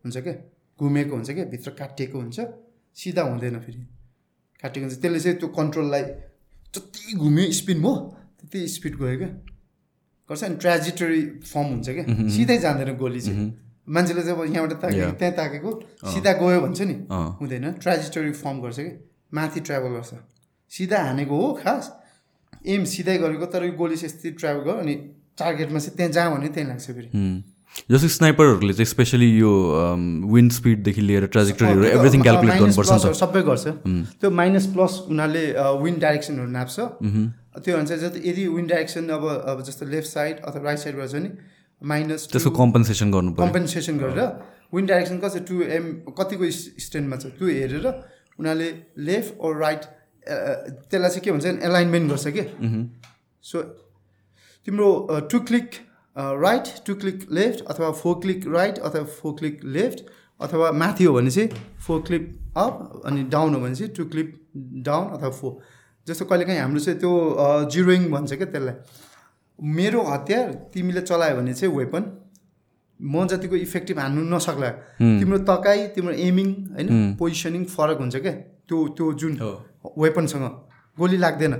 हुन्छ क्या। घुमेको हुन्छ क्या भित्र काटिएको हुन्छ। सिधा हुँदैन फेरि। काटिएको हुन्छ त्यसले चाहिँ त्यो कन्ट्रोललाई जति घुम्यो स्पिन भयो त्यति स्पिड गयो क्या। गर्छ अनि ट्रेजिटरी फर्म हुन्छ क्या। सिधै जाँदैन गोली चाहिँ। मान्छेले चाहिँ अब यहाँबाट ताकेको
Yeah.
त्यहाँ ताकेको सिधा गयो भन्छ नि। हुँदैन। ट्राजेक्टरी फर्म गर्छ कि माथि ट्राभल गर्छ। सिधा हानेको हो खास। एम सिधै गरेको तर यो गोली चाहिँ यस्तै ट्राभल गर्यो अनि टार्गेटमा चाहिँ त्यहाँ जहाँ भने त्यहीँ लाग्छ फेरि।
हुँ। जस्तो स्नाइपरहरूले चाहिँ स्पेसली यो विन्ड स्पिडदेखि लिएर ट्राजेक्टरीहरू एभ्रिथिङ क्यालकुलेट गर्नुपर्छ
सबै गर्छ। त्यो माइनस प्लस उनीहरूले विन्ड डाइरेक्सनहरू नाप्छ। त्यो अनुसार जति यदि विन्ड डाइरेक्सन अब अब जस्तो लेफ्ट साइड अथवा राइट साइडबाट छ नि माइनस
त्यसको कम्पन्सेसन गर्नु
कम्पेन्सेसन गरेर विन्ड डाइरेक्सन कति टु एम कतिको स्ट्यान्डमा छ त्यो हेरेर उनीहरूले लेफ्ट ओर राइट त्यसलाई चाहिँ के भन्छ एलाइनमेन्ट गर्छ कि? सो तिम्रो two click right two click left अथवा फोर क्लिक राइट अथवा फोर क्लिक लेफ्ट अथवा माथि हो भने चाहिँ फोर क्लिक अप अनि डाउन हो भने चाहिँ टु क्लिक डाउन अथवा फोर जस्तो कहिलेकाहीँ हाम्रो चाहिँ त्यो जिरोइङ भन्छ क्या त्यसलाई। मेरो हतियार तिमीले चलायो भने चाहिँ वेपन म जतिको इफेक्टिभ हान्नु नसक्ला। तिम्रो तकाइ तिम्रो एमिङ होइन पोजिसनिङ फरक हुन्छ क्या। त्यो त्यो जुन वेपनसँग गोली लाग्दैन।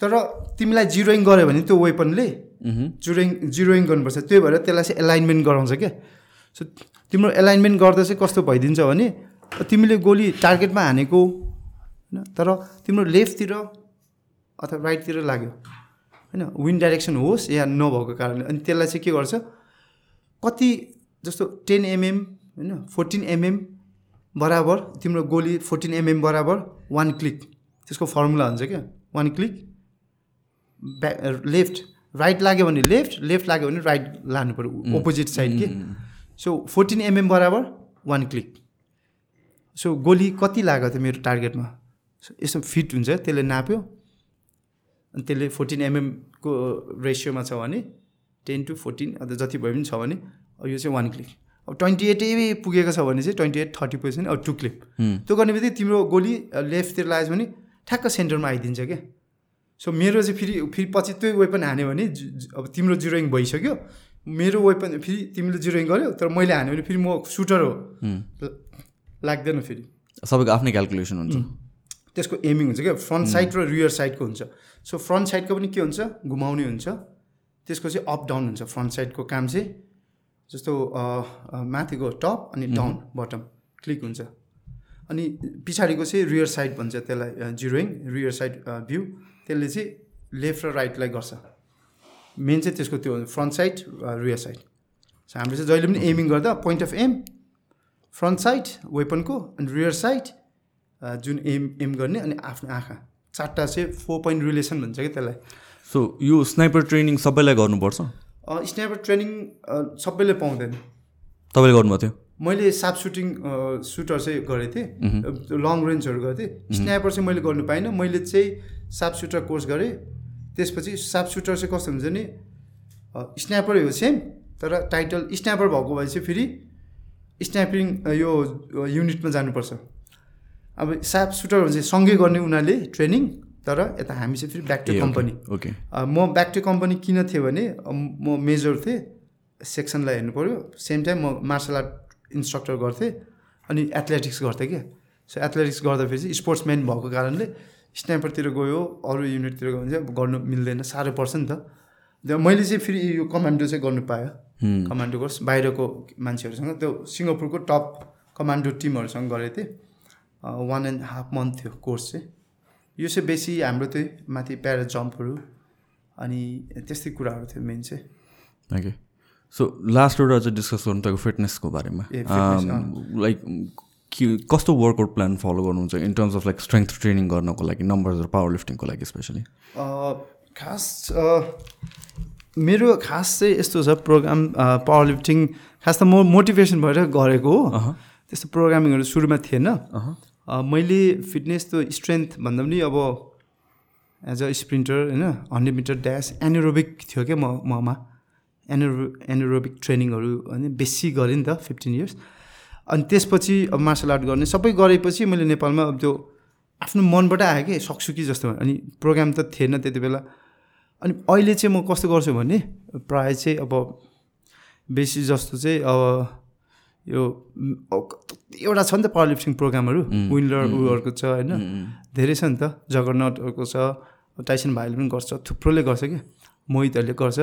तर तिमीलाई जिरोइङ गऱ्यो भने त्यो वेपनले जिरोइङ जिरोइङ गर्नुपर्छ। त्यही भएर त्यसलाई चाहिँ एलाइनमेन्ट गराउँछ क्या। सो तिम्रो एलाइनमेन्ट गर्दा चाहिँ कस्तो भइदिन्छ भने तिमीले गोली टार्गेटमा हानेको होइन तर तिम्रो लेफ्टतिर अथवा राइटतिर लाग्यो। होइन विन्ड डाइरेक्सन होस् या नभएको कारणले। अनि त्यसलाई चाहिँ के गर्छ? कति जस्तो टेन एमएम होइन फोर्टिन एमएम बराबर तिम्रो गोली फोर्टिन एमएम बराबर वान क्लिक। त्यसको फर्मुला हुन्छ क्या वान क्लिक। ब्या लेफ्ट राइट लाग्यो भने लेफ्ट लेफ्ट लाग्यो भने राइट लानु पऱ्यो अपोजिट साइड के? सो फोर्टिन एमएम बराबर वान क्लिक सो गोली कति लाग्यो त मेरो टार्गेटमा यसो फिट हुन्छ त्यसले नाप्यो। अनि त्यसले फोर्टिन एमएमको रेसियोमा छ भने टेन टु फोर्टिन अन्त जति भए पनि छ भने अब यो चाहिँ वान क्लिक अब ट्वेन्टी एटै पुगेको छ भने चाहिँ ट्वेन्टी एट थर्टी पर्सेन्ट अब टु क्लिप त्यो गर्ने बित्तिकै तिम्रो गोली लेफ्टतिर लागेछ भने ठ्याक्क सेन्टरमा आइदिन्छ क्या सो मेरो चाहिँ फेरि फेरि पछि त्यो वेपन हान्यो भने अब तिम्रो जिरोइङ भइसक्यो। मेरो वेपन फेरि तिमीले जिरोइङ गर्यो तर मैले हान्यो भने फेरि म सुटर हो। लाग्दैन फेरि।
सबैको आफ्नै क्यालकुलेसन हुन्छ।
त्यसको एमिङ हुन्छ क्या? फ्रन्ट साइड र रियर साइडको हुन्छ। सो फ्रन्ट साइडको पनि के हुन्छ? घुमाउने हुन्छ। त्यसको चाहिँ अप डाउन हुन्छ फ्रन्ट साइडको काम चाहिँ। जस्तो माथिको टप अनि डाउन बटम क्लिक हुन्छ। अनि पछाडिको चाहिँ रियर साइड भन्छ त्यसलाई जिरोइङ रियर साइड भ्यू त्यसले चाहिँ लेफ्ट र राइटलाई गर्छ। मेन चाहिँ त्यसको त्यो front side rear side so हामीले चाहिँ जहिले पनि एमिङ गर्दा point of aim front side वेपनको अनि रियर साइड जुन एम एम गर्ने अनि आफ्नो आँखा। चारवटा चाहिँ फोर पोइन्ट रिलेसन भन्छ क्या त्यसलाई।
सो यो स्नाइपर ट्रेनिङ सबैलाई गर्नुपर्छ?
स्न्यापर ट्रेनिङ सबैले पाउँदैन।
तपाईँले गर्नुभएको थियो?
मैले साप सुटिङ सुटर चाहिँ गरेको थिएँ। लङ रेन्जहरू गर्थेँ स्न्यापर चाहिँ मैले गर्नु पाइनँ। मैले चाहिँ साप सुटर कोर्स गरेँ। त्यसपछि साप सुटर चाहिँ कस्तो हुन्छ नि स्न्यापरै हो सेम तर टाइटल स्न्यापर भएको भए चाहिँ फेरि स्न्यापिङ यो युनिटमा जानुपर्छ। अब साप सुटर भने चाहिँ सँगै गर्ने उनीहरूले ट्रेनिङ तर यता हामी चाहिँ फेरि ब्याक टु कम्पनी
ओके
म ब्याक टु कम्पनी किन थिएँ भने म मेजर थिएँ। सेक्सनलाई हेर्नु पऱ्यो। सेम टाइम म मार्सल आर्ट इन्स्ट्रक्टर गर्थेँ अनि एथलेटिक्स गर्थेँ क्या। सो एथलेटिक्स गर्दाखेरि चाहिँ स्पोर्ट्सम्यान भएको कारणले स्न्यापरतिर गयो अरू युनिटतिर गयो भने चाहिँ गर्नु मिल्दैन साह्रो पर्छ नि त। मैले चाहिँ फेरि यो कमान्डो चाहिँ गर्नु पाएँ कमान्डो कोर्स बाहिरको मान्छेहरूसँग। त्यो सिङ्गापुरको टप कमान्डो टिमहरूसँग गरेको थिएँ। वान एन्ड हाफ मन्थ थियो कोर्स चाहिँ। यो चाहिँ बेसी हाम्रो त्यही माथि प्यारा जम्पहरू अनि त्यस्तै कुराहरू थियो मेन चाहिँ।
सो लास्ट एउटा चाहिँ डिस्कस गर्नु तपाईँको फिटनेसको बारेमा.
ए, fitness,
लाइक के कस्तो वर्कआउट प्लान फलो गर्नुहुन्छ in terms of like strength training गर्नको लागि नम्बर्स र पावर लिफ्टिङको लागि स्पेसली
अ, खास अ, मेरो खास चाहिँ यस्तो छ प्रोग्राम पावर लिफ्टिङ खास त म मोटिभेसन भएर गरेको हो। त्यस्तो प्रोग्रामिङहरू सुरुमा थिएन। अ, मैले फिटनेस त स्ट्रेन्थ भन्दा पनि अब एज अ स्प्रिन्टर होइन हन्ड्रेड मिटर ड्यास एनोरोबिक थियो क्या म ममा। एनोरो एनोरोबिक ट्रेनिङहरू होइन बेसी गरेँ नि त फिफ्टिन इयर्स अनि त्यसपछि अब मार्सल आर्ट गर्ने सबै गरेपछि मैले नेपालमा अब त्यो आफ्नो मनबाट आयो कि सक्छु कि जस्तो अनि प्रोग्राम त थिएन त्यति बेला। अनि अहिले चाहिँ म कस्तो गर्छु भने प्रायः चाहिँ अब बेसी जस्तो चाहिँ अब यो एउटा छ नि त पावर लिफ्टिङ प्रोग्रामहरू विनलर उयोहरूको छ होइन? धेरै छ नि त। जगरनटहरूको छ टाइसन भाइले पनि गर्छ थुप्रोले गर्छ कि? मोहितहरूले गर्छ।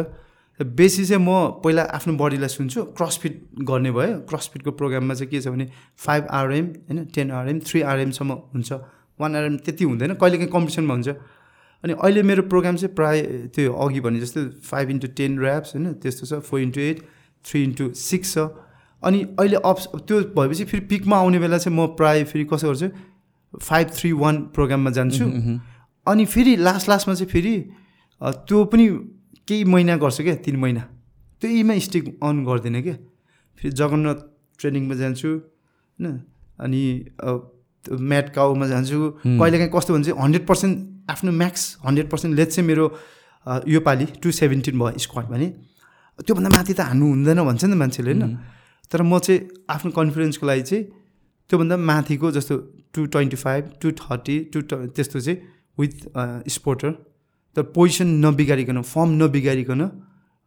बेसी चाहिँ म पहिला आफ्नो बडीलाई सुन्छु क्रसफिट गर्ने भयो। क्रसफिटको प्रोग्राममा चाहिँ के छ भने फाइभ आरएम होइन टेन आरएम थ्री आरएमसम्म हुन्छ। वान आरएम त्यति हुँदैन कहिले काहीँ कम्पिटिसनमा हुन्छ। अनि अहिले मेरो प्रोग्राम चाहिँ प्राय त्यो अघि भने जस्तो फाइभ इन्टु टेन ऱ्याप्स होइन त्यस्तो छ four into eight three into six छ। अनि अहिले अप्स त्यो भएपछि फेरि पिकमा आउने बेला चाहिँ म प्राय फेरि कसो गर्छु फाइभ थ्री वान प्रोग्राममा जान्छु। अनि फेरि लास्ट लास्टमा चाहिँ फेरि त्यो पनि केही महिना गर्छु क्या तिन महिना। त्यहीमा स्टिक अन गर्दिनँ क्या। फेरि जगन्नाथ ट्रेनिङमा जान्छु होइन? अनि म्याट काउमा जान्छु। कहिलेकाहीँ कस्तो भन्छ हन्ड्रेड पर्सेन्ट आफ्नो म्याक्स हन्ड्रेड पर्सेन्ट लेट चाहिँ मेरो यो पालि टु सेभेन्टिन भयो स्क्वाड भने त्योभन्दा माथि त हान्नु हुँदैन भन्छ नि मान्छेले होइन? तर म चाहिँ आफ्नो कन्फिडेन्सको लागि चाहिँ त्योभन्दा माथिको जस्तो to twenty five to thirty two त्यस्तो चाहिँ विथ स्पोर्टर। तर पोजिसन नबिगारिकन फर्म नबिगारिकन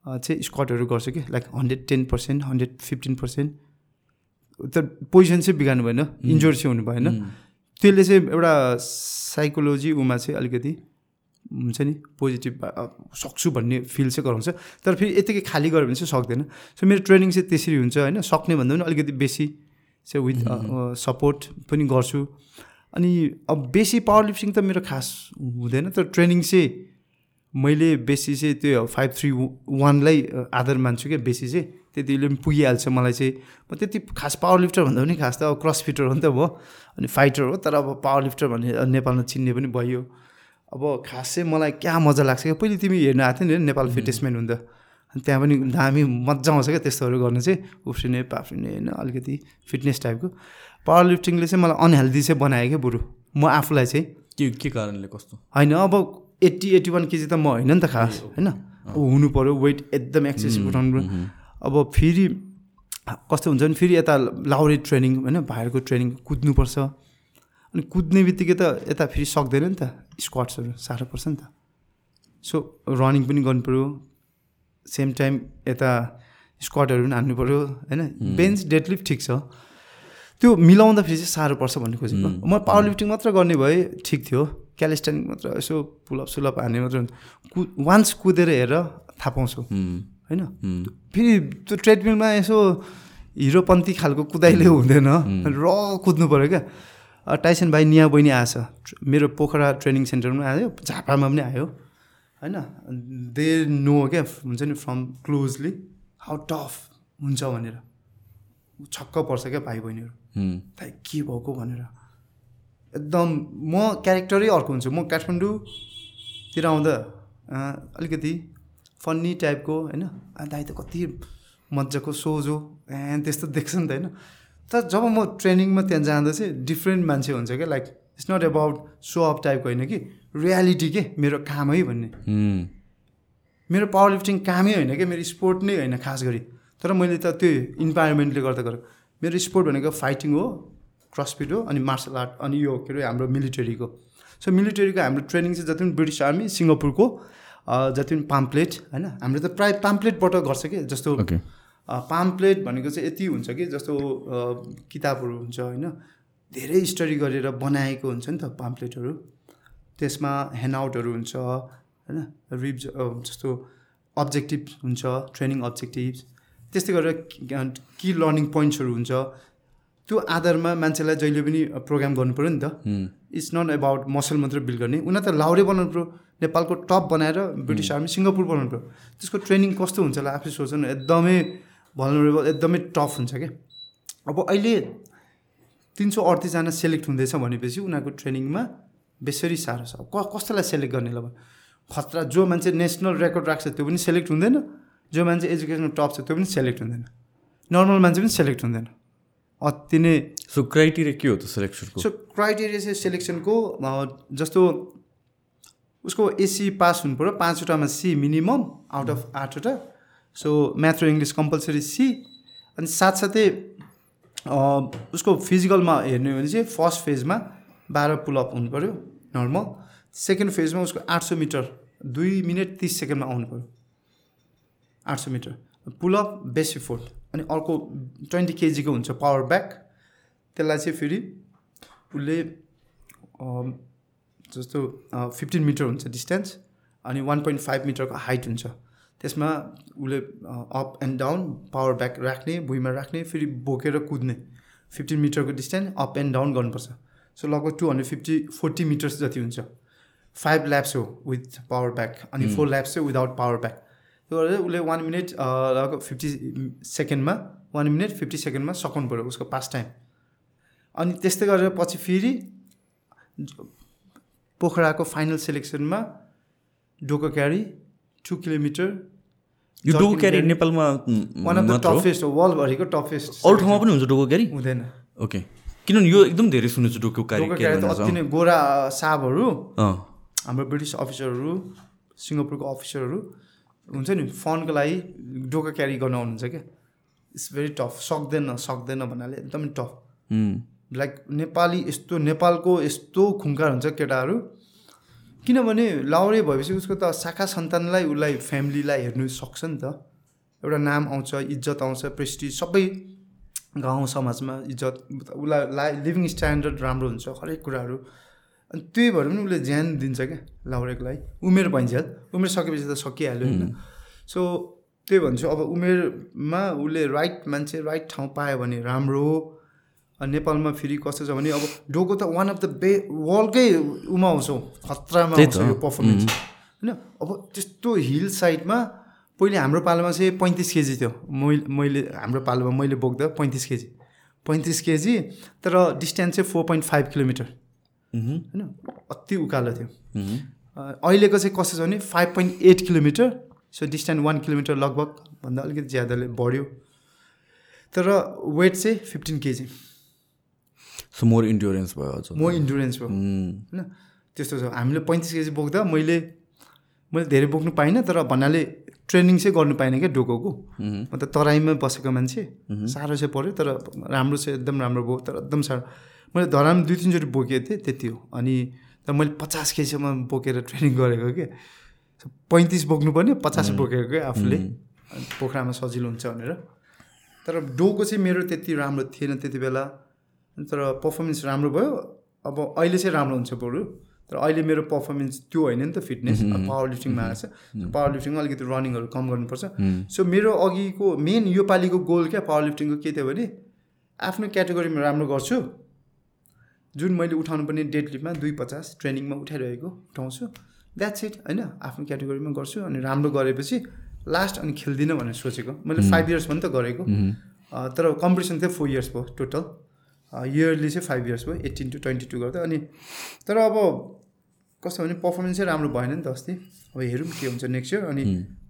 चाहिँ स्क्वाडहरू गर्छु कि? Like hundred ten percent hundred fifteen percent तर पोजिसन चाहिँ बिगार्नु भएन इन्जोर चाहिँ हुनु भएन। त्यसले चाहिँ एउटा साइकोलोजी उमा चाहिँ अलिकति हुन्छ नि पोजिटिभ सक्छु भन्ने फिल चाहिँ गराउँछ। तर फेरि यतिकै खाली गऱ्यो भने चाहिँ सक्दैन। सो मेरो ट्रेनिङ चाहिँ त्यसरी हुन्छ होइन? सक्ने भन्दा पनि अलिकति बेसी चाहिँ विथ सपोर्ट पनि गर्छु। अनि अब बेसी पावर लिफ्टिङ त मेरो खास हुँदैन। तर ट्रेनिङ चाहिँ मैले बेसी चाहिँ त्यो फाइभ थ्री वानलाई आधार मान्छु क्या बेसी चाहिँ। त्यतिले पनि पुगिहाल्छ मलाई चाहिँ। म त्यति खास पावर लिफ्टर भन्दा पनि खास त अब क्रस फिटर हो नि त भयो अनि फाइटर हो तर अब पावर लिफ्टर भन्ने नेपालमा चिन्ने पनि भयो। अब खास चाहिँ मलाई क्या मजा लाग्छ क्या? पहिले तिमी हेर्नु आएको थियो नि नेपाल फिटनेसम्यान हुँदा। अनि त्यहाँ पनि दामी मजा आउँछ क्या त्यस्तोहरू गर्नु चाहिँ। उफ्रिने पाफ्रिने होइन अलिकति फिटनेस टाइपको। पावर लिफ्टिङले चाहिँ मलाई अनहेल्दी चाहिँ बनायो क्या बरु। म आफूलाई चाहिँ।
के के कारणले कस्तो?
होइन अब एट्टी एट्टी वान केजी त म होइन नि त खास होइन? अब हुनु पऱ्यो वेट एकदम एक्सेसिभ उठाउनु पऱ्यो अब फेरि कस्तो हुन्छ भने फेरि यता लाउरे ट्रेनिङ होइन? भाइहरूको ट्रेनिङ कुद्नुपर्छ। अनि कुद्ने बित्तिकै त यता फेरि सक्दैन नि त स्क्वाट्सहरू साह्रो पर्छ नि त। सो रनिङ पनि गर्नु पऱ्यो सेम टाइम यता स्क्वाटहरू पनि हान्नु पऱ्यो होइन? बेन्च डेडलिफ्ट ठिक छ। त्यो मिलाउँदाखेरि चाहिँ साह्रो पर्छ भन्ने खोजेको। म पावर लिफ्टिङ मात्र गर्ने भए ठिक थियो। क्यालिस्टेनिक मात्र यसो पुलअप सुलअप हान्ने मात्र कु वान्स कुदेर हेर थाहा पाउँछु। होइन? फेरि त्यो ट्रेडमिलमा यसो हिरोपन्थी खालको कुदाइले हुँदैन। र कुद्नु पऱ्यो क्या। टाइसन भाइ निया बहिनी आएछ। मेरो पोखरा ट्रेनिङ सेन्टरमा आयो झापामा पनि आयो। होइन? दे नो क्या हुन्छ नि फ्रम क्लोजली हाउ टफ हुन्छ भनेर। छक्क पर्छ क्या भाइ बहिनीहरू। के भएको भनेर। एकदम म क्यारेक्टरै अर्को हुन्छु। म काठमाडौँतिर आउँदा अलिकति फन्नी टाइपको होइन? दाइ त कति मजाको सोझो एन्ड त्यस्तो देख्छ नि त होइन? तर जब म ट्रेनिङमा त्यहाँ जाँदा चाहिँ डिफ्रेन्ट मान्छे हुन्छ क्या। Like it's not about show off टाइपको होइन कि? रियालिटी के? मेरो काम है भन्ने। मेरो पावर लिफ्टिङ कामै होइन क्या। मेरो स्पोर्ट नै होइन खास गरी। तर मैले त त्यो इन्भाइरोमेन्टले गर्दा गरेको मेरो स्पोर्ट भनेको फाइटिङ हो। क्रसफिट हो अनि मार्सल आर्ट अनि यो के अरे हाम्रो मिलिटरीको सो मिलिटरीको हाम्रो ट्रेनिङ चाहिँ जति पनि ब्रिटिस आर्मी सिङ्गापुरको जति पनि पाम्प्लेट होइन? हाम्रो त प्रायः पाम्प्लेटबाट गर्छ कि? जस्तो पाम्प्लेट भनेको चाहिँ यति हुन्छ कि जस्तो किताबहरू हुन्छ होइन? धेरै स्टडी गरेर बनाएको हुन्छ नि त पाम्प्लेटहरू त्यसमा ह्यान्डआउटहरू हुन्छ होइन? रिभ जस्तो अब्जेक्टिभ हुन्छ ट्रेनिङ अब्जेक्टिभ त्यस्तै गरेर कि लर्निङ पोइन्ट्सहरू हुन्छ। त्यो आधारमा मान्छेलाई जहिले पनि प्रोग्राम गर्नु पऱ्यो नि त। इट्स नट एबाउट मसल मात्रै बिल्ड गर्ने। उनीहरू त लाउडे बनाउनु पऱ्यो नेपालको टप बनाएर ब्रिटिस आर्मी सिङ्गापुर बनाउनु पऱ्यो त्यसको ट्रेनिङ कस्तो हुन्छ होला आफै सोच्नु एकदमै भलरेबल एकदमै टफ हुन्छ क्या। अब अहिले तिन सौ अडतिसजना सेलेक्ट हुँदैछ भनेपछि उनीहरूको ट्रेनिङमा बेसरी साह्रो छ। क कस्तोलाई सेलेक्ट गर्ने ल खतरा जो मान्छे नेसनल रेकर्ड राख्छ त्यो पनि सेलेक्ट हुँदैन। जो मान्छे एजुकेसनमा टप छ त्यो पनि सेलेक्ट हुँदैन। नर्मल मान्छे पनि सेलेक्ट हुँदैन। अति नै
सो क्राइटेरिया के हो त सेलेक्सनको
सो क्राइटेरिया चाहिँ सेलेक्सनको जस्तो उसको एसी पास हुनु पऱ्यो पाँचवटामा सी मिनिमम आउट अफ आठवटा। सो म्याथ र इङ्ग्लिस कम्पलसरी सी अनि साथसाथै उसको फिजिकलमा हेर्ने हो भने चाहिँ फर्स्ट फेजमा बाह्र पुलअप हुनु पऱ्यो नर्मल सेकेन्ड फेजमा उसको आठ सौ मिटर दुई मिनट तिस सेकेन्डमा आउनु पऱ्यो आठ सौ मिटर। पुलअप बेसी फोर्ट अनि अर्को ट्वेन्टी केजीको हुन्छ पावर ब्याक। त्यसलाई चाहिँ फेरि उसले जस्तो फिफ्टिन मिटर हुन्छ डिस्टेन्स अनि वान पोइन्ट फाइभ मिटरको हाइट हुन्छ। त्यसमा उसले up and down power back राख्ने भुइँमा राख्ने फेरि बोकेर कुद्ने। फिफ्टिन मिटरको डिस्टेन्स अप एन्ड डाउन गर्नुपर्छ। सो लगभग two hundred fifty forty metres जति हुन्छ। फाइभ ल्याप्स हो विथ पावर ब्याक अनि फोर ल्याप्स चाहिँ विदाउट पावर ब्याक। त्यो गरेर उसले वान मिनट लगभग फिफ्टी सेकेन्डमा वान मिनट फिफ्टी सेकेन्डमा सकाउनु पऱ्यो उसको पास टाइम अनि त्यस्तै गरेर पछि फेरि पोखराको फाइनल सेलेक्सनमा डोको क्यारी टु किलोमिटर
यो डोको क्यारी नेपालमा
वान अफ द टफेस्ट हो? वर्ल्डभरिको टफेस्ट
अरू ठाउँमा पनि हुन्छ डोको क्यारी?
हुँदैन।
ओके किनभने यो एकदम धेरै सुनेको छु डोको क्यारी
अति नै गोरा साहबहरू हाम्रो ब्रिटिस अफिसरहरू सिङ्गापुरको अफिसरहरू हुन्छ नि फन्डको लागि डोका क्यारी गर्न आउनुहुन्छ क्या। इट्स भेरी टफ सक्दैन सक्दैन भन्नाले एकदमै टफ लाइक नेपाली यस्तो नेपालको यस्तो खुङ्कार हुन्छ केटाहरू। किनभने लाउरे भएपछि उसको त शाखा सन्तानलाई उसलाई फ्यामिलीलाई हेर्नु सक्छ नि त। एउटा नाम आउँछ इज्जत आउँछ प्रेस्टिज सबै गाउँ समाजमा इज्जत उसलाई ला लिभिङ स्ट्यान्डर्ड राम्रो हुन्छ हरेक कुराहरू। अनि त्यही भएर पनि उसले ज्यान दिन्छ क्या लाउरेको लागि उमेर भइन्जेल उमेर सकेपछि त सकिहाल्यो होइन। सो त्यही भन्छु अब उमेरमा उसले राइट मान्छे राइट ठाउँ पायो भने राम्रो नेपालमा फेरि कस्तो छ भने अब डोको त वान अफ द बे वर्ल्डकै उमा आउँछौँ खतरामा आउँछ यो पर्फर्मेन्स होइन? अब त्यस्तो हिल साइडमा पहिले हाम्रो पालोमा चाहिँ पैँतिस केजी थियो। मैले मैले हाम्रो पालोमा मैले बोक्दा पैँतिस केजी। पैँतिस केजी तर डिस्टेन्स चाहिँ फोर पोइन्ट फाइभ किलोमिटर होइन? अति उकालो थियो। अ, अहिलेको चाहिँ कस्तो छ भने five point eight kilometre so distance one kilometre लगभग भन्दा अलिकति ज्यादाले बढ्यो। तर वेट चाहिँ fifteen KG
so more endurance भयो अझ।
म इन्डुरेन्स भयो।
मह्म,
होइन? त्यस्तो छ। हामीले पैँतिस केजी बोक्दा मैले मैले धेरै बोक्नु पाइनँ तर भन्नाले ट्रेनिङ चाहिँ गर्नु पाइनँ क्या डोकोको।
मह्म,
म त तराईमा बसेको मान्छे। साह्रो चाहिँ पऱ्यो तर राम्रो चाहिँ एकदम राम्रो भयो तर एकदम साह्रो। मैले धराम दुई तिनचोटि बोकेको थिएँ त्यति हो। अनि तर मैले पचास केजीसम्म बोकेर ट्रेनिङ गरेको के? पैँतिस बोक्नुपर्ने पचास बोकेको क्या आफूले। पोखरामा सजिलो हुन्छ भनेर। तर डोको चाहिँ मेरो त्यति राम्रो थिएन त्यति बेला। तर पर्फर्मेन्स राम्रो भयो। अब अहिले चाहिँ राम्रो हुन्छ बरु। तर अहिले मेरो पर्फर्मेन्स त्यो होइन नि त फिटनेस। पावर लिफ्टिङमा आएको छ। पावर लिफ्टिङमा अलिकति रनिङहरू कम गर्नुपर्छ। सो मेरो अघिको मेन योपालिको गोल क्या पावर लिफ्टिङको के थियो भने आफ्नो क्याटेगोरीमा राम्रो गर्छु। जुन मैले उठाउनु पर्ने डेड लिफ्टमा दुई पचास ट्रेनिङमा उठाइरहेको उठाउँछु द्याट्स इट होइन? आफ्नो क्याटेगोरीमा गर्छु अनि राम्रो गरेपछि लास्ट अनि खेल्दिनँ भनेर सोचेको। मैले फाइभ इयर्स पनि त गरेको। तर कम्पिटिसन थियो फोर इयर्स भयो टोटल इयरली चाहिँ फाइभ इयर्स भयो एट्टिन टु ट्वेन्टी टू गर्दा अनि तर अब कस्तो भने पर्फर्मेन्स चाहिँ राम्रो भएन नि त अस्ति। अब हेरौँ के हुन्छ नेक्स्ट इयर अनि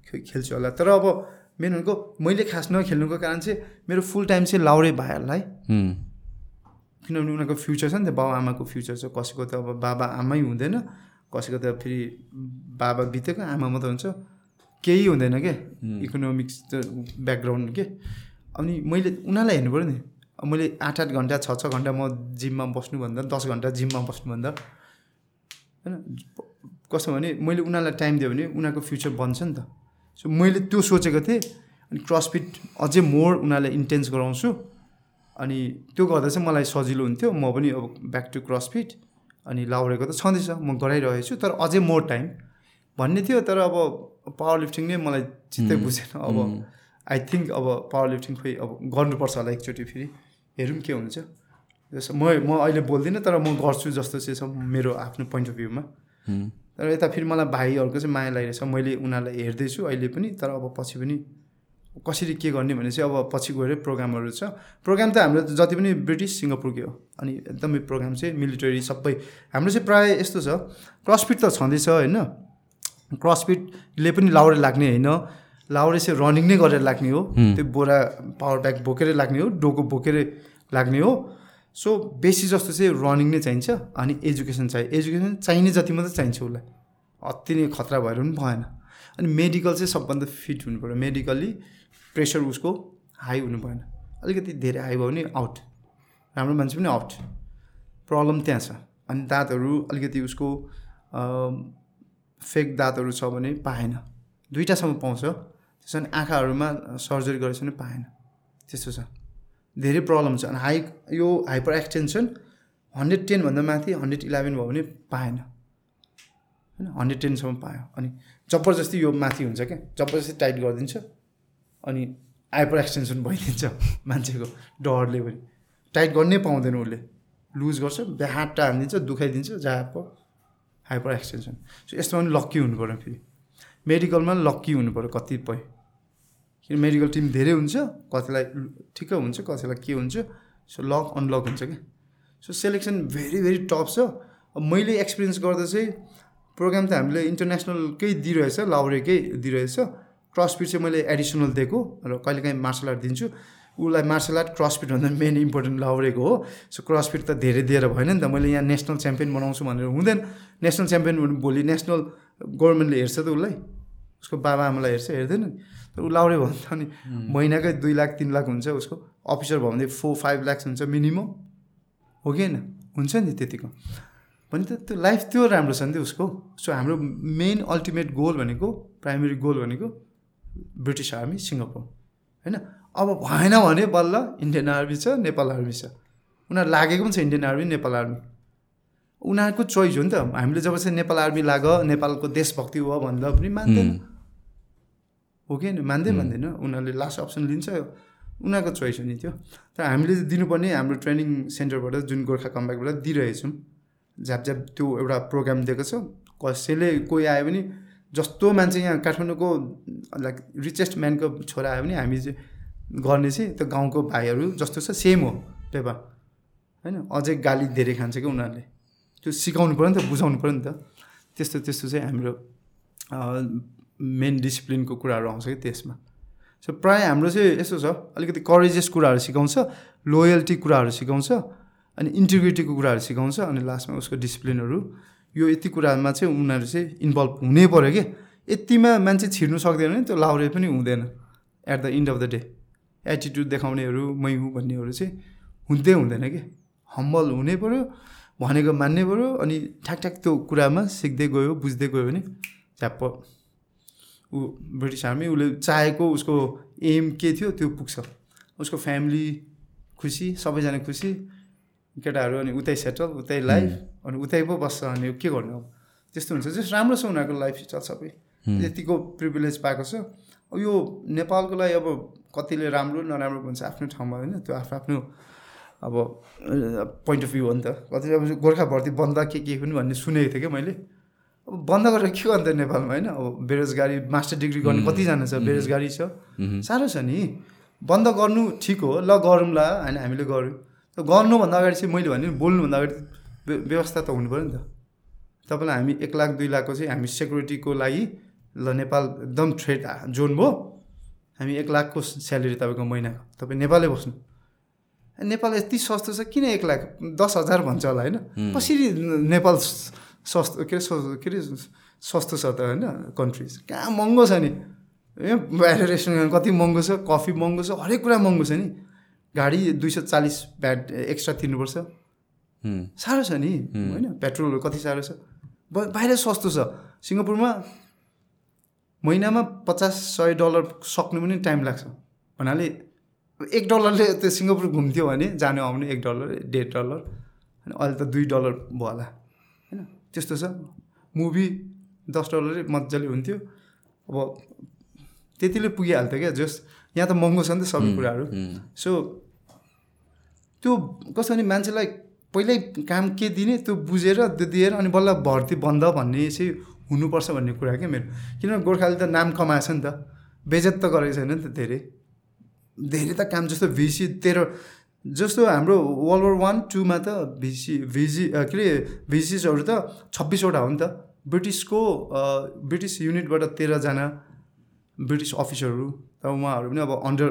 खेल्छु होला। तर अब मेन भनेको मैले खास नखेल्नुको कारण चाहिँ मेरो फुल टाइम चाहिँ लाउरे भाइहरूलाई किनभने उनीहरूको फ्युचर छ नि त बाउ आमाको फ्युचर छ। कसैको त अब बाबा आमै हुँदैन कसैको त फेरि बाबा बितेको आमा मात्रै हुन्छ। केही हुँदैन के? इकोनोमिक्स त ब्याकग्राउन्ड के? अनि मैले उनीहरूलाई हेर्नु पऱ्यो नि मैले आठ आठ घन्टा छ छ घन्टा म जिममा बस्नुभन्दा दस घन्टा जिममा बस्नुभन्दा होइन कस्तो भने मैले उनीहरूलाई टाइम दियो भने उनीहरूको फ्युचर बन्छ नि त। सो मैले त्यो सोचेको थिएँ अनि क्रसफिट अझै मोर उनीहरूलाई इन्टेन्स गराउँछु। अनि त्यो गर्दा चाहिँ मलाई सजिलो हुन्थ्यो। म पनि अब ब्याक टु क्रसफिट अनि लाउरेको त छँदैछ म गराइरहेको छु तर अझै मोर टाइम भन्ने थियो तर अब पावर लिफ्टिङ नै मलाई चित्तै बुझेन। अब आई थिङ्क अब पावर लिफ्टिङ खोइ अब गर्नुपर्छ होला एकचोटि फेरि। हेरौँ के हुन्छ। जस्तो म म अहिले बोल्दिनँ तर म गर्छु जस्तो चाहिँ छ मेरो आफ्नो पोइन्ट अफ भ्यूमा तर यता फेरि मलाई भाइहरूको चाहिँ माया लागिरहेछ। मैले उनीहरूलाई हेर्दैछु अहिले पनि तर अब पछि पनि कसरी के गर्ने भने चाहिँ अब पछि गएर प्रोग्रामहरू छ। प्रोग्राम त हाम्रो जति पनि ब्रिटिस सिङ्गापुरकै हो अनि एकदमै प्रोग्राम चाहिँ मिलिटरी सबै। हाम्रो चाहिँ प्रायः यस्तो छ क्रसफिट त छँदैछ होइन। क्रसफिटले पनि लाउरे लाग्ने होइन। लाउरे चाहिँ रनिङ नै गरेर लाग्ने हो। त्यो बोरा पावर ब्याग बोकेरै लाग्ने हो डोको बोकेरै लाग्ने हो। सो बेसी जस्तो चाहिँ रनिङ नै चाहिन्छ अनि एजुकेसन चाहियो। एजुकेसन चाहिने जति मात्रै चाहिन्छ उसलाई। अति नै खतरा भएर पनि भएन। अनि मेडिकल चाहिँ सबभन्दा फिट हुनु पऱ्यो मेडिकल्ली प्रेसर उसको हाई हुनु भएन। अलिकति धेरै हाई भयो भने आउट राम्रो मान्छे पनि आउट प्रब्लम त्यहाँ छ। अनि दाँतहरू अलिकति उसको फेक दाँतहरू छ भने पाएन। दुइटासम्म पाउँछ। त्यसो भने आँखाहरूमा सर्जरी गरेछ भने पाएन। त्यस्तो छ। धेरै प्रब्लम छ। अनि हाई यो हाइपर एक्सटेन्सन हन्ड्रेड टेनभन्दा माथि हन्ड्रेड इलेभेन भयो भने पाएन। होइन? हन्ड्रेड टेनसम्म पायो। अनि जबरजस्ती यो माथि हुन्छ क्या? जबरजस्ती टाइट गरिदिन्छ। अनि हाइपर एक्सटेन्सन भइदिन्छ मान्छेको डरले पनि। टाइट गर्नै पाउँदैन उसले। लुज गर्छ ब्याहाटा हानिदिन्छ दुखाइदिन्छ जाप हाइपर एक्सटेन्सन सो यस्तोमा पनि लक्की हुनु पऱ्यो फेरि। मेडिकलमा लक्की हुनु पऱ्यो कतिपय। किन मेडिकल टिम धेरै हुन्छ कतिलाई ठिकै हुन्छ कतिलाई के हुन्छ सो लक अनलक हुन्छ क्या। So selection very very tough छ। मैले एक्सपिरियन्स गर्दा चाहिँ प्रोग्राम त हामीले इन्टरनेसनलकै दिइरहेछ लाउरेकै दिइरहेछ। क्रसफिट चाहिँ मैले एडिसनल दिएको र कहिलेकाहीँ मार्सल आर्ट दिन्छु। उसलाई मार्सल आर्ट क्रसफिट भन्दा मेन इम्पोर्टेन्ट लाउरेको हो। सो क्रसफिट त धेरै दिएर भएन नि त। मैले यहाँ नेसनल च्याम्पियन बनाउँछु भनेर हुँदैन। नेसनल च्याम्पियन भने भोलि नेसनल गभर्मेन्टले हेर्छ त उसलाई। उसको बाबा आमालाई हेर्छ हेर्दैन नि। तर ऊ लाउरे भयो भने त अनि महिनाकै दुई लाख तिन लाख हुन्छ उसको। अफिसर भयो भने फोर फाइभ लाक्स हुन्छ मिनिमम हो कि होइन? हुन्छ नि त्यतिको। भने त त्यो लाइफ त्यो राम्रो छ नि त उसको। सो हाम्रो मेन अल्टिमेट गोल भनेको प्राइमेरी गोल भनेको ब्रिटिस आर्मी सिङ्गापुर होइन? अब भएन भने बल्ल इन्डियन आर्मी छ नेपाल आर्मी छ। उनीहरू लागेको पनि छ इन्डियन आर्मी नेपाल आर्मी उनीहरूको चोइस हो नि त। हामीले जब चाहिँ नेपाल आर्मी लाग नेपालको देशभक्ति हो भन्दा पनि मान्दैन। हो कि मान्दै मान्दैन उनीहरूले लास्ट अप्सन लिन्छ। उनीहरूको चोइस हो नि त्यो। तर हामीले दिनुपर्ने हाम्रो ट्रेनिङ सेन्टरबाट जुन गोर्खा कम्ब्याकबाट दिइरहेछौँ झ्याप झ्याप त्यो एउटा प्रोग्राम दिएको छ। कसैले कोही आयो भने जस्तो मान्छे यहाँ काठमाडौँको लाइक रिचेस्ट म्यानको छोरा आयो भने हामी गर्ने चाहिँ त्यो गाउँको भाइहरू जस्तो छ सेम हो पेपा होइन? अझै गाली धेरै खान्छ क्या उनीहरूले। त्यो सिकाउनु पऱ्यो नि त बुझाउनु पऱ्यो नि त। त्यस्तो त्यस्तो चाहिँ हाम्रो मेन डिसिप्लिनको कुराहरू आउँछ कि त्यसमा। सो प्रायः हाम्रो चाहिँ यस्तो छ अलिकति करेजियस कुराहरू सिकाउँछ लोयल्टी कुराहरू सिकाउँछ अनि इन्टिग्रिटीको कुराहरू सिकाउँछ अनि लास्टमा उसको डिसिप्लिनहरू यो यति कुरामा चाहिँ उनीहरू चाहिँ इन्भल्भ हुनै पऱ्यो कि? यतिमा मान्छे छिर्नु सक्दैन भने त्यो लाउरे पनि हुँदैन at the end of the day attitude देखाउनेहरू मै हुँ भन्नेहरू चाहिँ हुँदै हुँदैन कि? हम्बल हुनै पऱ्यो भनेको मान्नै पऱ्यो अनि ठ्याक ठ्याक त्यो कुरामा सिक्दै गयो बुझ्दै गयो भने झ्याप्प। ऊ ब्रिटिस आर्मी उसले चाहेको उसको एम के थियो त्यो पुग्छ। उसको फ्यामिली खुसी सबैजना खुसी। केटाहरू अनि उतै सेटल उतै लाइफ अनि उतै पो बस्छ अनि के गर्नु अब त्यस्तो हुन्छ। जस्ट राम्रो छ उनीहरूको लाइफ स्टाइल सबै। यतिको प्रिभिलेज पाएको छ। अब यो नेपालको लागि अब कतिले राम्रो नराम्रो भन्छ आफ्नो ठाउँमा होइन। त्यो आफ्नो आफ्नो अब पोइन्ट अफ भ्यू हो नि त। कति अब गोर्खा भर्ती बन्द के के पनि भन्ने सुनेको थिएँ क्या मैले। अब बन्द गरेर के गर्नु त नेपालमा होइन? अब बेरोजगारी मास्टर डिग्री गर्ने कतिजना छ बेरोजगारी छ। साह्रो छ नि। बन्द गर्नु ठिक हो ल गरौँला। होइन हामीले गऱ्यौँ। गर्नुभन्दा अगाडि चाहिँ मैले भने बोल्नुभन्दा अगाडि व्यवस्था त हुनु पऱ्यो नि त। तपाईँलाई हामी एक लाख दुई लाखको चाहिँ हामी सेक्युरिटीको लागि ल नेपाल एकदम थ्रेड जोन भयो। हामी एक लाखको स्यालेरी तपाईँको महिनाको तपाईँ नेपालै बस्नु। नेपाल यति सस्तो छ किन एक लाख दस हजार भन्छ होला होइन? कसरी नेपाल सस्तो के अरे के अरे सस्तो छ त होइन? कन्ट्रिज कहाँ महँगो छ नि? ए बाहिर रेस्टुरेन्ट कति महँगो छ कफी महँगो छ हरेक कुरा महँगो छ नि। गाडी दुई सय चालिस ब्याट एक्स्ट्रा तिर्नुपर्छ साह्रो छ नि। होइन? पेट्रोलहरू कति साह्रो छ? बाहिर सस्तो छ। सिङ्गापुरमा महिनामा पचास सय डलर सक्नु पनि टाइम लाग्छ। भन्नाले एक डलरले त्यो सिङ्गापुर घुम्थ्यो भने जानु आउनु एक डलर डेढ डलर अनि अहिले त दुई डलर भयो होला। होइन? त्यस्तो छ। मुभी दस डलरै मजाले हुन्थ्यो। अब त्यतिले पुगिहाल्थ्यो क्या जस यहाँ त महँगो छ नि त सबै कुराहरू। सो त्यो कस्तो भने मान्छेलाई पहिल्यै काम के दिने त्यो बुझेर त्यो दिएर अनि बल्ल भर्ती बन्द भन्ने चाहिँ हुनुपर्छ भन्ने कुरा क्या मेरो। किनभने गोर्खाले त नाम कमाएछ नि त। बेजत त गरेको छैन नि त धेरै। धेरै त काम जस्तो भिसी तेह्र जस्तो हाम्रो वर्ल्ड वार वान टूमा त भिसी भिजी के अरे भिसिसहरू त छब्बिसवटा हो नि त। ब्रिटिसको ब्रिटिस युनिटबाट तेह्रजना ब्रिटिस अफिसरहरू त उहाँहरू पनि अब अन्डर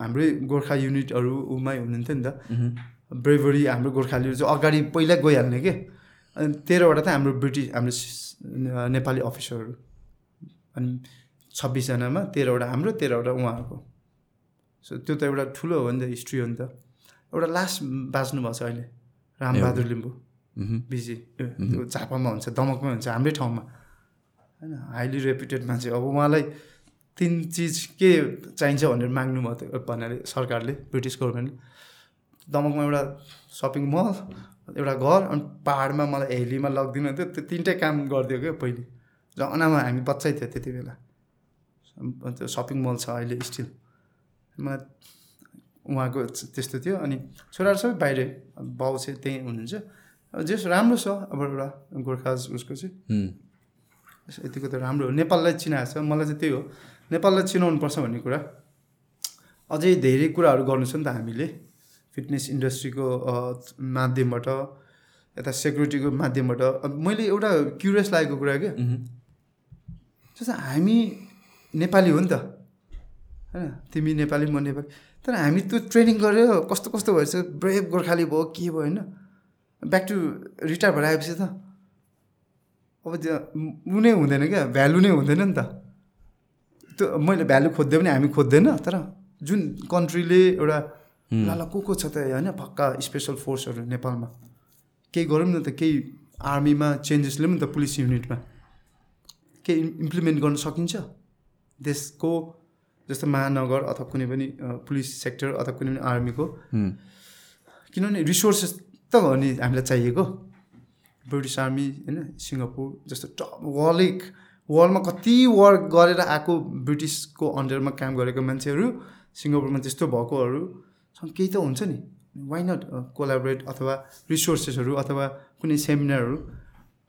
हाम्रै गोर्खा युनिटहरू उमै हुनुहुन्थ्यो नि त। ब्रेभरी हाम्रो गोर्खालीहरू चाहिँ अगाडि पहिला गइहाल्ने के? अनि तेह्रवटा त हाम्रो ब्रिटिस हाम्रो नेपाली अफिसरहरू। अनि छब्बिसजनामा तेह्रवटा हाम्रो तेह्रवटा उहाँहरूको। सो त्यो त एउटा ठुलो हो नि त हिस्ट्री हो नि त। एउटा लास्ट बाँच्नु भएको छ अहिले। रामबहादुर लिम्बू। बिजी। झापामा हुन्छ दमकमै हुन्छ हाम्रै ठाउँमा। होइन हाइली रेपुटेड मान्छे। अब उहाँलाई तिन चिज के चाहिन्छ भनेर माग्नु भयो भन्नाले सरकारले ब्रिटिस गभर्मेन्टले? दमकमा एउटा सपिङ मल एउटा घर अनि पाहाडमा मलाई हेलीमा लगिदिनु थियो त्यो तिनटै काम गरिदियो क्या पहिले। जमानामा हामी बच्चै थियो त्यति बेला। त्यो सपिङ मल छ अहिले स्टिल। मलाई उहाँको त्यस्तो थियो। अनि छोराहरू सबै बाहिरै बाउ चाहिँ त्यहीँ हुनुहुन्छ। जेस राम्रो छ अब एउटा गोर्खा उसको चाहिँ। यतिको त राम्रो हो। नेपाललाई चिनाएको छ। मलाई चाहिँ त्यही हो। नेपाललाई चिनाउनुपर्छ भन्ने कुरा? अझै धेरै कुराहरू गर्नु छ नि त हामीले। फिटनेस इन्डस्ट्रीको माध्यमबाट यता सेक्युरिटीको माध्यमबाट। मैले एउटा क्युरियस लागेको कुरा क्या जस्तो हामी नेपाली हो नि त। होइन? तिमी नेपाली म नेपाली। तर हामी त्यो ट्रेनिङ गरेर कस्तो कस्तो भएछ? ब्रेभ गोर्खाली भयो के भयो होइन? ब्याक टु रिटायर भएर आएपछि त। अब त्यो ऊ नै हुँदैन क्या? भ्यालु नै हुँदैन नि त। त्यो मैले भ्यालु खोज्दै पनि हामी खोज्दैन तर जुन कन्ट्रीले एउटा ल ल को को छ त होइन पक्का स्पेसल फोर्सहरू नेपालमा केही गरौँ न त केही आर्मीमा चेन्जेस ल्याउँ न त पुलिस युनिटमा केही इम्प्लिमेन्ट गर्न सकिन्छ। देशको जस्तो महानगर अथवा कुनै पनि पुलिस सेक्टर अथवा कुनै पनि आर्मीको किनभने रिसोर्सेस त हो नि हामीलाई चाहिएको। ब्रिटिस आर्मी होइन सिङ्गापुर जस्तो टप वर्ल्डै वर्ल्डमा कति वर्क गरेर आएको ब्रिटिसको अन्डरमा काम गरेको मान्छेहरू सिङ्गापुरमा त्यस्तो भएकोहरू केही त हुन्छ नि। वाइ नट कोलाबरेट अथवा रिसोर्सेसहरू अथवा कुनै सेमिनारहरू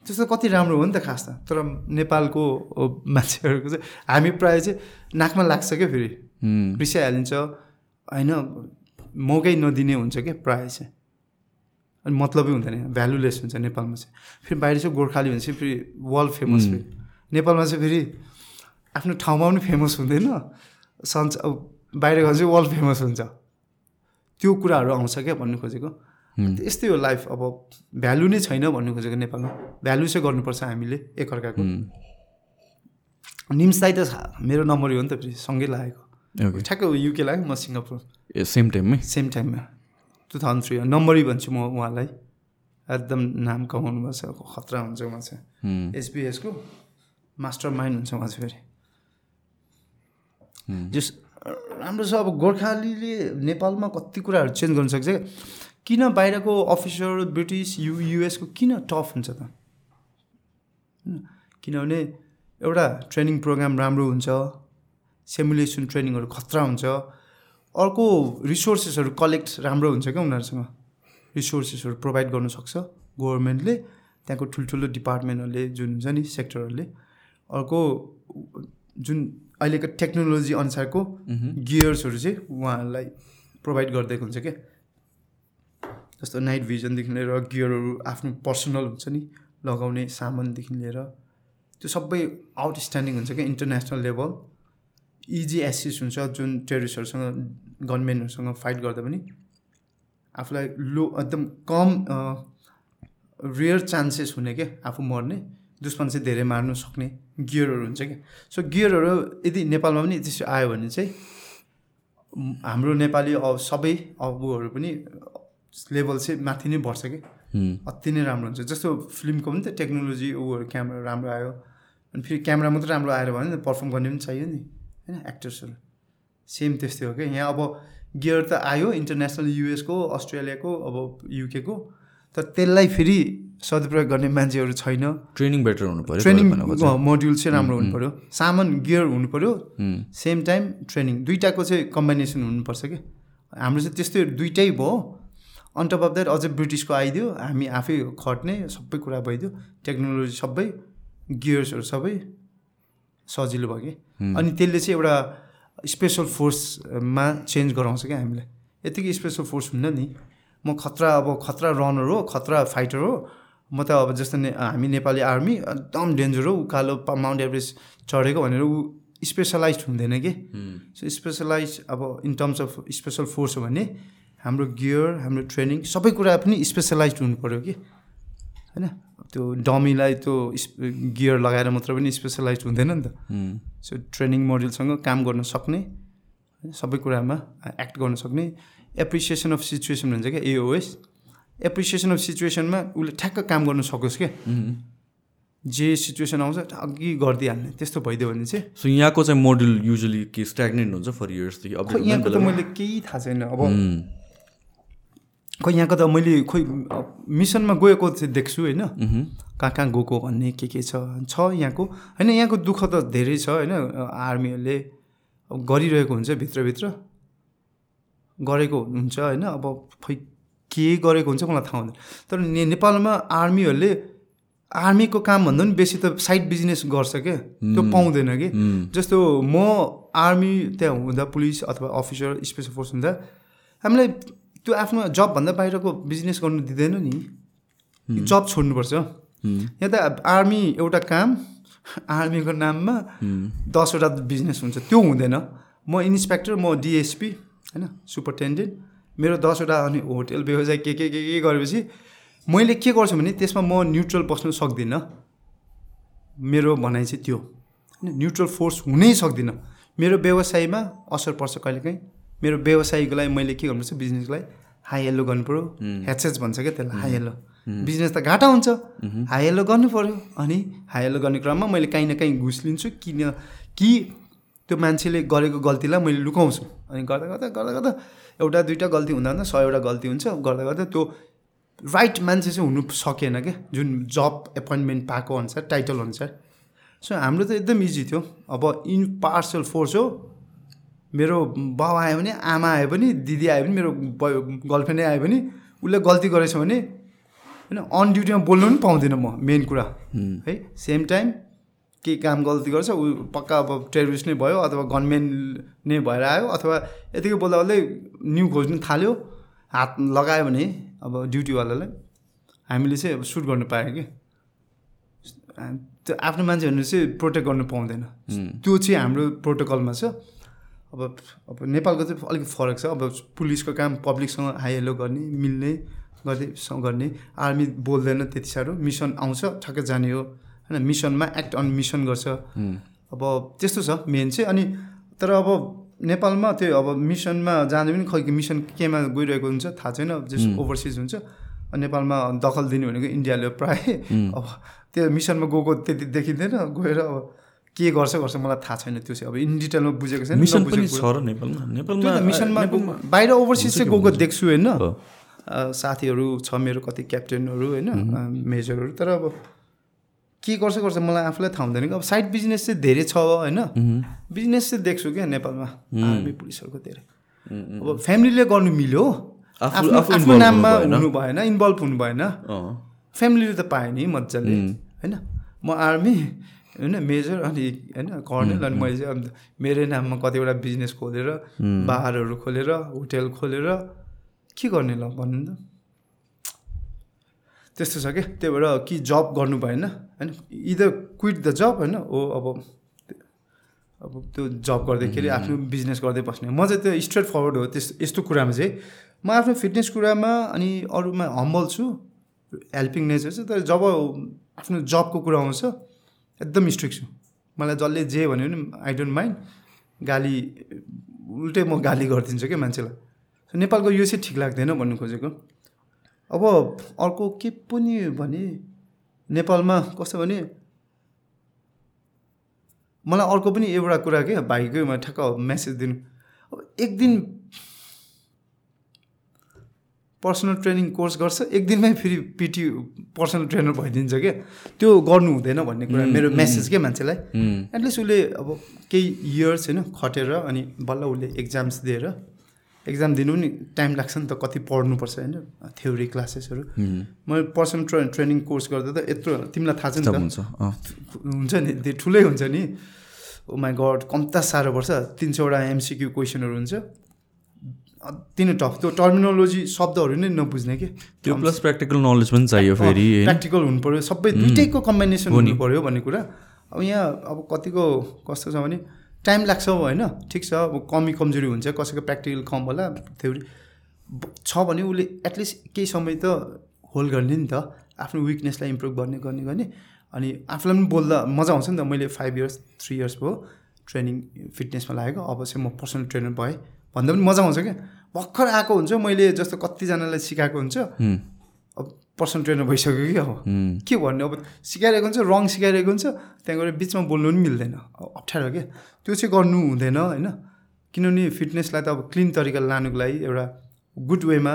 त्यस्तो कति राम्रो हो नि त खास त। तर नेपालको मान्छेहरूको चाहिँ हामी प्रायः चाहिँ नाकमा लाग्छ क्या फेरि। रिसाइहालिन्छ होइन मौकै नदिने हुन्छ क्या प्रायः चाहिँ। अनि मतलबै हुँदैन भ्यालुलेस हुन्छ नेपालमा चाहिँ। फेरि बाहिर चाहिँ गोर्खाली भने चाहिँ फेरि वर्ल्ड फेमस फेरि। नेपालमा चाहिँ फेरि आफ्नो ठाउँमा पनि फेमस हुँदैन। सन्च अब बाहिर गएर चाहिँ वर्ल्ड फेमस हुन्छ। त्यो कुराहरू आउँछ क्या भन्नु खोजेको। यस्तै हो लाइफ अब भ्यालु नै छैन भन्नु खोजेको नेपालमा। भ्यालु चाहिँ गर्नुपर्छ हामीले एकअर्काको।
उम्,
निम्स दाई त मेरो नम्बर हो नि त फेरि सँगै लागेको। ठ्याक्कै युके लाग्यो म सिङ्गापुर।
ए सेम टाइममै
सेम टाइममा टु थाउजन्ड थ्री नम्बरै भन्छु म उहाँलाई। एकदम नाम कमाउनु भएको छ खतरा हुन्छ उहाँ चाहिँ। एसबिएसको मास्टर माइन्ड हुन्छ उहाँ चाहिँ फेरि जस राम्रो छ अब गोर्खालीले नेपालमा कति कुराहरू चेन्ज गर्न सक्छ किन बाहिरको अफिसर ब्रिटिस यु युएसको किन टफ हुन्छ त? किनभने एउटा ट्रेनिङ प्रोग्राम राम्रो हुन्छ सेमुलेसन ट्रेनिङहरू खतरा हुन्छ अर्को रिसोर्सेसहरू कलेक्ट राम्रो हुन्छ क्या उनीहरूसँग। रिसोर्सेसहरू प्रोभाइड गर्नु सक्छ गभर्मेन्टले त्यहाँको ठुल्ठुलो डिपार्टमेन्टहरूले जुन हुन्छ नि सेक्टरहरूले। अर्को जुन अहिलेको टेक्नोलोजी अनुसारको गियर्सहरू चाहिँ उहाँहरूलाई प्रोभाइड गरिदिएको हुन्छ क्या जस्तो नाइट भिजनदेखि लिएर गियरहरू आफ्नो पर्सनल हुन्छ नि लगाउने सामानदेखि लिएर त्यो सबै आउटस्ट्यान्डिङ हुन्छ क्या इन्टरनेसनल लेभल। इजी एसिस हुन्छ जुन टेरिस्टहरूसँग गभर्मेन्टहरूसँग फाइट गर्दा पनि। आफूलाई लो एकदम कम रेयर चान्सेस हुने क्या आफू मर्ने। दुश्मन चाहिँ धेरै मार्नु सक्ने गियरहरू हुन्छ क्या। सो गियरहरू यदि नेपालमा पनि त्यसो आयो भने चाहिँ हाम्रो नेपाली अब सबै अबुहरू पनि लेभल चाहिँ माथि नै बढ्छ कि अति नै राम्रो हुन्छ। जस्तो फिल्मको पनि त टेक्नोलोजी उहरू क्यामेरा राम्रो आयो। अनि फेरि क्यामेरा मात्रै राम्रो आएर भने नि पर्फर्म गर्ने पनि चाहियो नि। होइन? एक्टर्सहरू सेम त्यस्तै हो क्या। यहाँ अब गियर त आयो इन्टरनेसनल युएसको अस्ट्रेलियाको अब युकेको तर त्यसलाई फेरि सदुपयोग गर्ने मान्छेहरू छैन।
ट्रेनिङ बेटर हुनु पऱ्यो
ट्रेनिङ। मोड्युल चाहिँ। राम्रो हुनु पऱ्यो सामान गियर हुनु पऱ्यो सेम टाइम ट्रेनिङ दुइटाको चाहिँ कम्बिनेसन हुनुपर्छ कि? हाम्रो चाहिँ त्यस्तै दुइटै भयो। अन टप अफ द्याट अझै ब्रिटिसको आइदियो। हामी आफै खट्ने सबै कुरा भइदियो। टेक्नोलोजी सबै गियर्सहरू सबै सजिलो भयो कि? अनि त्यसले चाहिँ एउटा स्पेसल फोर्समा चेन्ज गराउँछ क्या हामीलाई। यतिकै स्पेसल फोर्स हुन्न नि। म खतरा अब खतरा रनर हो खतरा फाइटर हो। म त अब जस्तो ने हामी नेपाली आर्मी एकदम डेन्जर हो उकालो माउन्ट एभरेस्ट चढेको भनेर ऊ स्पेसलाइज हुँदैन कि? सो स्पेसलाइज अब in terms of special force हो भने हाम्रो गियर हाम्रो ट्रेनिङ सबै कुरा पनि स्पेसलाइज हुनु पऱ्यो कि? होइन? त्यो डमीलाई त्यो गियर लगाएर मात्र पनि स्पेसलाइज हुँदैन नि त। सो ट्रेनिङ मोडलसँग काम गर्न सक्ने सबै कुरामा एक्ट गर्न सक्ने एप्रिसिएसन अफ सिचुएसन भन्छ क्या एओएस एप्रिसिएसन अफ सिचुएसनमा उसले ठ्याक्क काम गर्न सकोस् क्या। जे सिचुएसन आउँछ अघि गरिदिइहाल्ने। त्यस्तो भइदियो भने चाहिँ
सो यहाँको चाहिँ मोडल युजली के स्ट्याग्नेन्ट हुन्छ फर इयर्सदेखि
खै यहाँको त मैले केही थाहा छैन। अब
उम्,
खै यहाँको त मैले खोइ अब मिसनमा गएको चाहिँ देख्छु होइन। कहाँ कहाँ गएको भन्ने के के छ छ यहाँको। होइन यहाँको दुःख त धेरै छ होइन। आर्मीहरूले अब गरिरहेको हुन्छ भित्रभित्र। गरेको हुन्छ होइन। अब खै के गरेको हुन्छ मलाई थाहा हुँदैन। तर ने नेपालमा आर्मीहरूले आर्मीको कामभन्दा पनि बेसी त साइड बिजनेस गर्छ क्या त्यो पाउँदैन कि? जस्तो म आर्मी त्यहाँ हुँदा पुलिस अथवा अफिसर स्पेसल फोर्स हुँदा हामीलाई त्यो आफ्नो जबभन्दा बाहिरको बिजनेस गर्नु दिँदैन नि। जब छोड्नुपर्छ। यहाँ त आर्मी एउटा काम आर्मीको नाममा दसवटा बिजनेस हुन्छ। त्यो हुँदैन। म इन्सपेक्टर म डिएसपी होइन सुपरटेन्डेन्ट मेरो दसवटा अनि होटेल व्यवसाय के के के के गरेपछि मैले के गर्छु भने त्यसमा म न्युट्रल बस्नु सक्दिनँ। मेरो भनाइ चाहिँ त्यो होइन न्युट्रल फोर्स हुनै सक्दिनँ। मेरो व्यवसायमा असर पर्छ कहिलेकाहीँ। मेरो व्यवसायको लागि मैले के गर्नुपर्छ बिजनेसलाई हाई हेलो गर्नु पऱ्यो हेचेच भन्छ क्या त्यसलाई हाई हेलो बिजनेस त घाटा हुन्छ। हाई हेलो गर्नु पऱ्यो अनि हाई हेलो गर्ने क्रममा मैले काहीँ न काहीँ घुस लिन्छु। किन कि त्यो मान्छेले गरेको गल्तीलाई मैले लुकाउँछु। अनि गर्दा गर्दा गर्दा गर्दा एउटा दुइटा गल्ती हुँदा हुँदा सयवटा गल्ती हुन्छ। गर्दा गर्दा त्यो राइट मान्छे चाहिँ हुनु सकेन क्या। जुन जब एपोइन्टमेन्ट पाएको अनुसार टाइटल अनुसार। सो हाम्रो त एकदम इजी थियो। अब इन पार्सल फोर्स हो। मेरो बाउ आयो भने आमा आयो भने दिदी आयो भने मेरो गर्लफ्रेन्डै आयो भने उसले गल्ती गरेछ भने होइन अन ड्युटीमा बोल्नु पनि पाउँदिनँ म मेन कुरा। है। सेम टाइम केही काम गल्ती गर्छ ऊ पक्का अब टेरोरिस्ट नै भयो अथवा गनमेन नै भएर आयो अथवा यतिकै बोल्दा बोल्दै न्यु खोज्नु थाल्यो हात लगायो भने अब ड्युटीवालालाई। हामीले चाहिँ अब सुट गर्नु पायो कि। त्यो आफ्नो मान्छेहरू चाहिँ प्रोटेक्ट गर्नु पाउँदैन। त्यो चाहिँ हाम्रो प्रोटोकलमा छ। अब अब नेपालको चाहिँ अलिक फरक छ। अब पुलिसको काम पब्लिकसँग हाई हेलो गर्ने मिल्ने गर्दै गर्ने। आर्मी बोल्दैन त्यति साह्रो। मिसन आउँछ ठक्कै जाने हो। होइन मिसनमा एक्ट अन मिसन गर्छ। अब त्यस्तो छ मेन चाहिँ। अनि तर अब नेपालमा त्यो अब मिसनमा जाँदा पनि खै मिसन केमा गइरहेको हुन्छ थाहा छैन। जस ओभरसिज हुन्छ। नेपालमा दखल दिने भनेको इन्डियाले प्राय। अब त्यो मिसनमा गएको त्यति देखिँदैन। गएर अब के गर्छ गर्छ मलाई थाहा छैन त्यो चाहिँ। अब इन डिटेलमा बुझेको छैन मिसनमा बाहिर ओभरसिज चाहिँ गएको देख्छु होइन। साथीहरू छ मेरो कति क्याप्टेनहरू होइन। मेजरहरू तर अब के गर्छ गर्छ मलाई आफूलाई थाहा हुँदैन कि अब साइड बिजनेस चाहिँ धेरै छ होइन। बिजनेस चाहिँ देख्छु क्या नेपालमा आर्मी पुलिसहरूको धेरै। अब फ्यामिलीले गर्नु मिल्यो आफ्नो नाममा हुनु भएन इन्भल्भ हुनु भएन। फ्यामिलीले त पाएँ नि मजाले होइन। म आर्मी होइन मेजर अनि होइन कर्नेल अनि मैले चाहिँ अन्त मेरै नाममा कतिवटा बिजनेस खोलेर बारहरू खोलेर होटेल खोलेर के गर्ने ल भन्नु त? त्यस्तो छ क्या? त्यही भएर कि जब गर्नु भएन होइन? इदर क्विट द जब होइन? ओ अब अब त्यो जब गर्दाखेरि आफ्नो बिजनेस गर्दै बस्ने। म चाहिँ त्यो स्ट्रेट फरवर्ड हो त्यस यस्तो कुरामा चाहिँ। म आफ्नो फिटनेस कुरामा अनि अरूमा हम्बल छु हेल्पिङ नेचर छ तर जब आफ्नो जबको कुरा आउँछ एकदम स्ट्रिक्ट छु। मलाई जसले जे भन्यो भने आई डोन्ट माइन्ड गाली उल्टै म गाली गरिदिन्छु क्या मान्छेलाई। नेपालको यो चाहिँ ठिक लाग्दैन भन्नु खोजेको। अब अर्को के पनि भने नेपालमा कस्तो भने मलाई अर्को पनि एउटा कुरा क्या भाइकै ठ्याक्क मेसेज दिनु। अब एक दिन पर्सनल ट्रेनिङ कोर्स गर्छ एक दिनमै फेरि पिटी पर्सनल ट्रेनर भइदिन्छ क्या त्यो गर्नु हुँदैन भन्ने कुरा मेरो मेसेज के मान्छेलाई। एटलिस्ट उसले अब केही इयर्स होइन खटेर अनि बल्ल उसले इक्जाम्स दिएर इक्जाम दिनु पनि टाइम लाग्छ नि त कति पढ्नुपर्छ होइन? थ्योरी क्लासेसहरू मैले पर्सनल ट्रे ट्रेनिङ कोर्स गर्दा त यत्रो तिमीलाई थाहा छ नि त। हुन्छ नि त्यो ठुलै हुन्छ नि। ओ माई गड कम्ता साह्रो पर्छ। तिन सौवटा एमसिक्यु क्वेसनहरू हुन्छ। अति नै टफ त्यो टर्मिनोलोजी शब्दहरू नै नबुझ्ने कि?
त्यो प्लस प्र्याक्टिकल नलेज पनि चाहियो फेरि
प्र्याक्टिकल हुनु पऱ्यो सबै दुइटैको कम्बिनेसन हुनु पऱ्यो भन्ने कुरा। अब यहाँ अब कतिको कस्तो छ भने टाइम लाग्छ होइन? ठिक छ अब कमी कमजोरी हुन्छ कसैको प्र्याक्टिकल कम होला थ्योरी छ भने उसले एटलिस्ट केही समय त होल्ड गर्ने नि त आफ्नो विकनेसलाई इम्प्रुभ गर्ने गर्ने गर्ने। अनि आफूलाई पनि बोल्दा मजा आउँछ नि त मैले फाइभ इयर्स थ्री इयर्स भयो ट्रेनिङ फिटनेसमा लागेको अब चाहिँ म पर्सनल ट्रेनर भएँ भन्दा पनि मजा आउँछ क्या। भर्खर आएको हुन्छ मैले जस्तो कतिजनालाई सिकाएको हुन्छ। अब पर्सनल ट्रेनर भइसक्यो कि अब। के भन्ने अब सिकाइरहेको हुन्छ रङ सिकाइरहेको हुन्छ त्यहाँ गएर बिचमा बोल्नु पनि मिल्दैन। अप्ठ्यारो क्या त्यो चाहिँ गर्नु हुँदैन होइन? किनभने फिटनेसलाई त अब क्लिन तरिकाले लानुको लागि एउटा गुड वेमा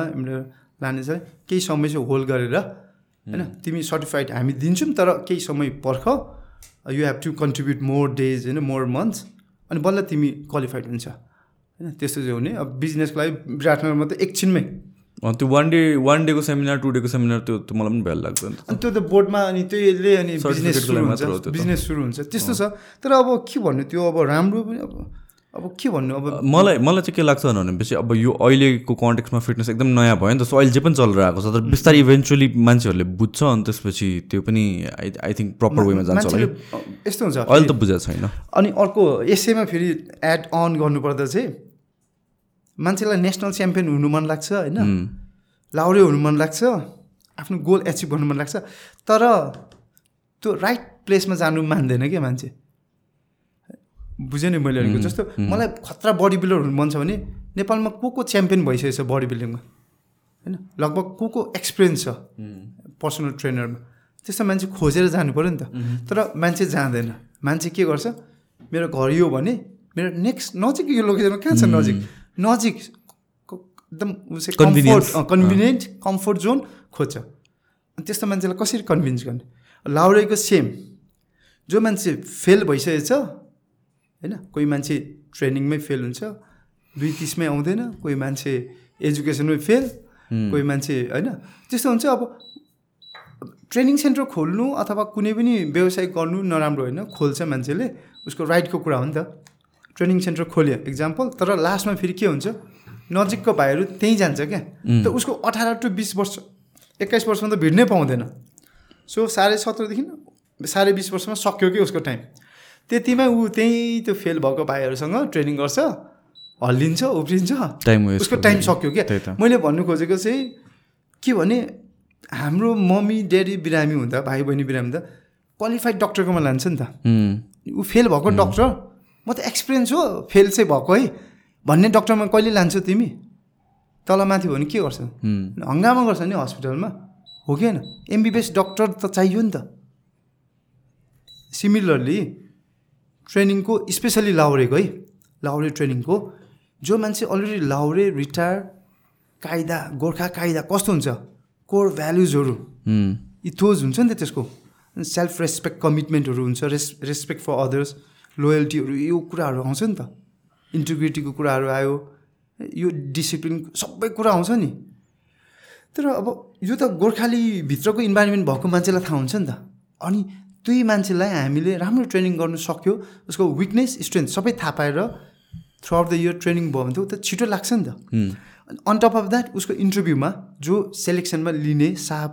लाने चाहिँ केही समय चाहिँ होल्ड गरेर होइन? तिमी सर्टिफाइड हामी दिन्छौँ तर केही समय पर्ख। You have to contribute more days होइन? मोर मन्थ्स अनि बल्ल तिमी क्वालिफाइड हुन्छ। होइन? त्यस्तो चाहिँ हुने। अब बिजनेसको लागि विराटनगरमा त एकछिनमै।
त्यो वान डे वान डेको सेमिनार टु डेको सेमिनार त्यो त मलाई पनि भ्यालु लाग्दैन
अनि त्यो त बोर्डमा अनि त्यसले अनि बिजनेस सुरु हुन्छ। बिजनेस सुरु हुन्छ। त्यस्तो छ। तर अब के भन्नु त्यो अब राम्रो पनि अब अब के भन्नु अब
मलाई मलाई चाहिँ के लाग्छ भनेपछि अब यो अहिलेको कन्टेक्समा फिटनेस एकदम नयाँ भयो नि त। सो अहिले जे पनि चलेर आएको छ तर बिस्तारै इभेन्चुली मान्छेहरूले बुझ्छ अनि त्यसपछि त्यो पनि आई आई थिङ्क प्रपर वेमा जान्छ
यस्तो हुन्छ।
अहिले त बुझाएको छैन।
अनि अर्को यसैमा फेरि एड अन गर्नुपर्दा चाहिँ मान्छेलाई नेसनल च्याम्पियन हुनु मन लाग्छ होइन? लाउरे हुनु मन लाग्छ आफ्नो गोल एचिभ गर्नु मन लाग्छ तर त्यो राइट प्लेसमा जानु मान्दैन क्या मान्छे? बुझेँ नि मैले भनेको जस्तो? मलाई खतरा बडी बिल्डर हुनु मन छ भने नेपालमा को को च्याम्पियन भइसकेको छ बडी बिल्डिङमा होइन? लगभग को को एक्सपिरियन्स छ पर्सनल ट्रेनरमा त्यस्तो मान्छे खोजेर जानु पऱ्यो नि त। तर मान्छे जाँदैन। मान्छे के गर्छ? मेरो घर यो भने मेरो नेक्स्ट नजिक यो लोकेसनमा कहाँ छ नजिक? नजिक एकदम कम्फोर्ट कन्भिनियन्ट कम्फोर्ट जोन खोज्छ। अनि त्यस्तो मान्छेलाई कसरी कन्भिन्स गर्ने? लाउरेको सेम जो मान्छे फेल भइसकेको छ होइन कोही मान्छे ट्रेनिङमै फेल हुन्छ दुई तिसमै आउँदैन कोही मान्छे एजुकेसनमै फेल कोही मान्छे होइन त्यस्तो हुन्छ। अब ट्रेनिङ सेन्टर खोल्नु अथवा कुनै पनि व्यवसाय गर्नु नराम्रो होइन खोल्छ मान्छेले उसको राइटको कुरा हो नि त। ट्रेनिङ सेन्टर खोल्यो इक्जाम्पल तर लास्टमा फेरि के हुन्छ? नजिकको भाइहरू त्यहीँ जान्छ क्या। त उसको अठार टु बिस वर्ष एक्काइस वर्षमा त भिड्नै पाउँदैन। सो साढे सत्रदेखि साढे बिस वर्षमा सक्यो कि उसको टाइम त्यतिमा ऊ त्यहीँ त्यो फेल भएको भाइहरूसँग ट्रेनिङ गर्छ हल्लिन्छ उफ्रिन्छ
टाइम
उसको टाइम सक्यो क्या। मैले भन्नु खोजेको चाहिँ के भने हाम्रो मम्मी ड्याडी बिरामी हुँदा भाइ बहिनी बिरामी हुँदा क्वालिफाइड डक्टरकोमा लान्छ नि त। ऊ फेल भएको डक्टर म त एक्सपिरियन्स हो फेल चाहिँ भएको है। भन्ने डक्टरमा कहिले लान्छौ तिमी? तल माथि भयो भने के गर्छ? हङ्गामा गर्छ नि हस्पिटलमा हो कि होइन? एमबिबिएस डक्टर त चाहियो नि त। सिमिलरली ट्रेनिङको स्पेसली लाउरेको है लाउरे ट्रेनिङको जो मान्छे अलरेडी लाउरे रिटायर कायदा गोर्खा कायदा कस्तो हुन्छ? कोर भ्यालुजहरू इथोज हुन्छ नि त त्यसको। सेल्फ रेस्पेक्ट कमिटमेन्टहरू हुन्छ रेस रेस्पेक्ट फर अदर्स लोयल्टीहरू यो कुराहरू आउँछ नि त। इन्टिग्रिटीको कुराहरू आयो यो डिसिप्लिन सबै कुरा आउँछ नि। तर अब यो त गोर्खाली भित्रको इन्भाइरोमेन्ट भएको मान्छेलाई थाहा हुन्छ नि त। अनि त्यही मान्छेलाई हामीले राम्रो ट्रेनिङ गर्नु सक्यो उसको विकनेस स्ट्रेन्थ सबै थाहा पाएर throughout the year training भयो भने त ऊ त छिटो लाग्छ नि त। अन टप अफ द्याट उसको इन्टरभ्यूमा जो सेलेक्सनमा लिने साब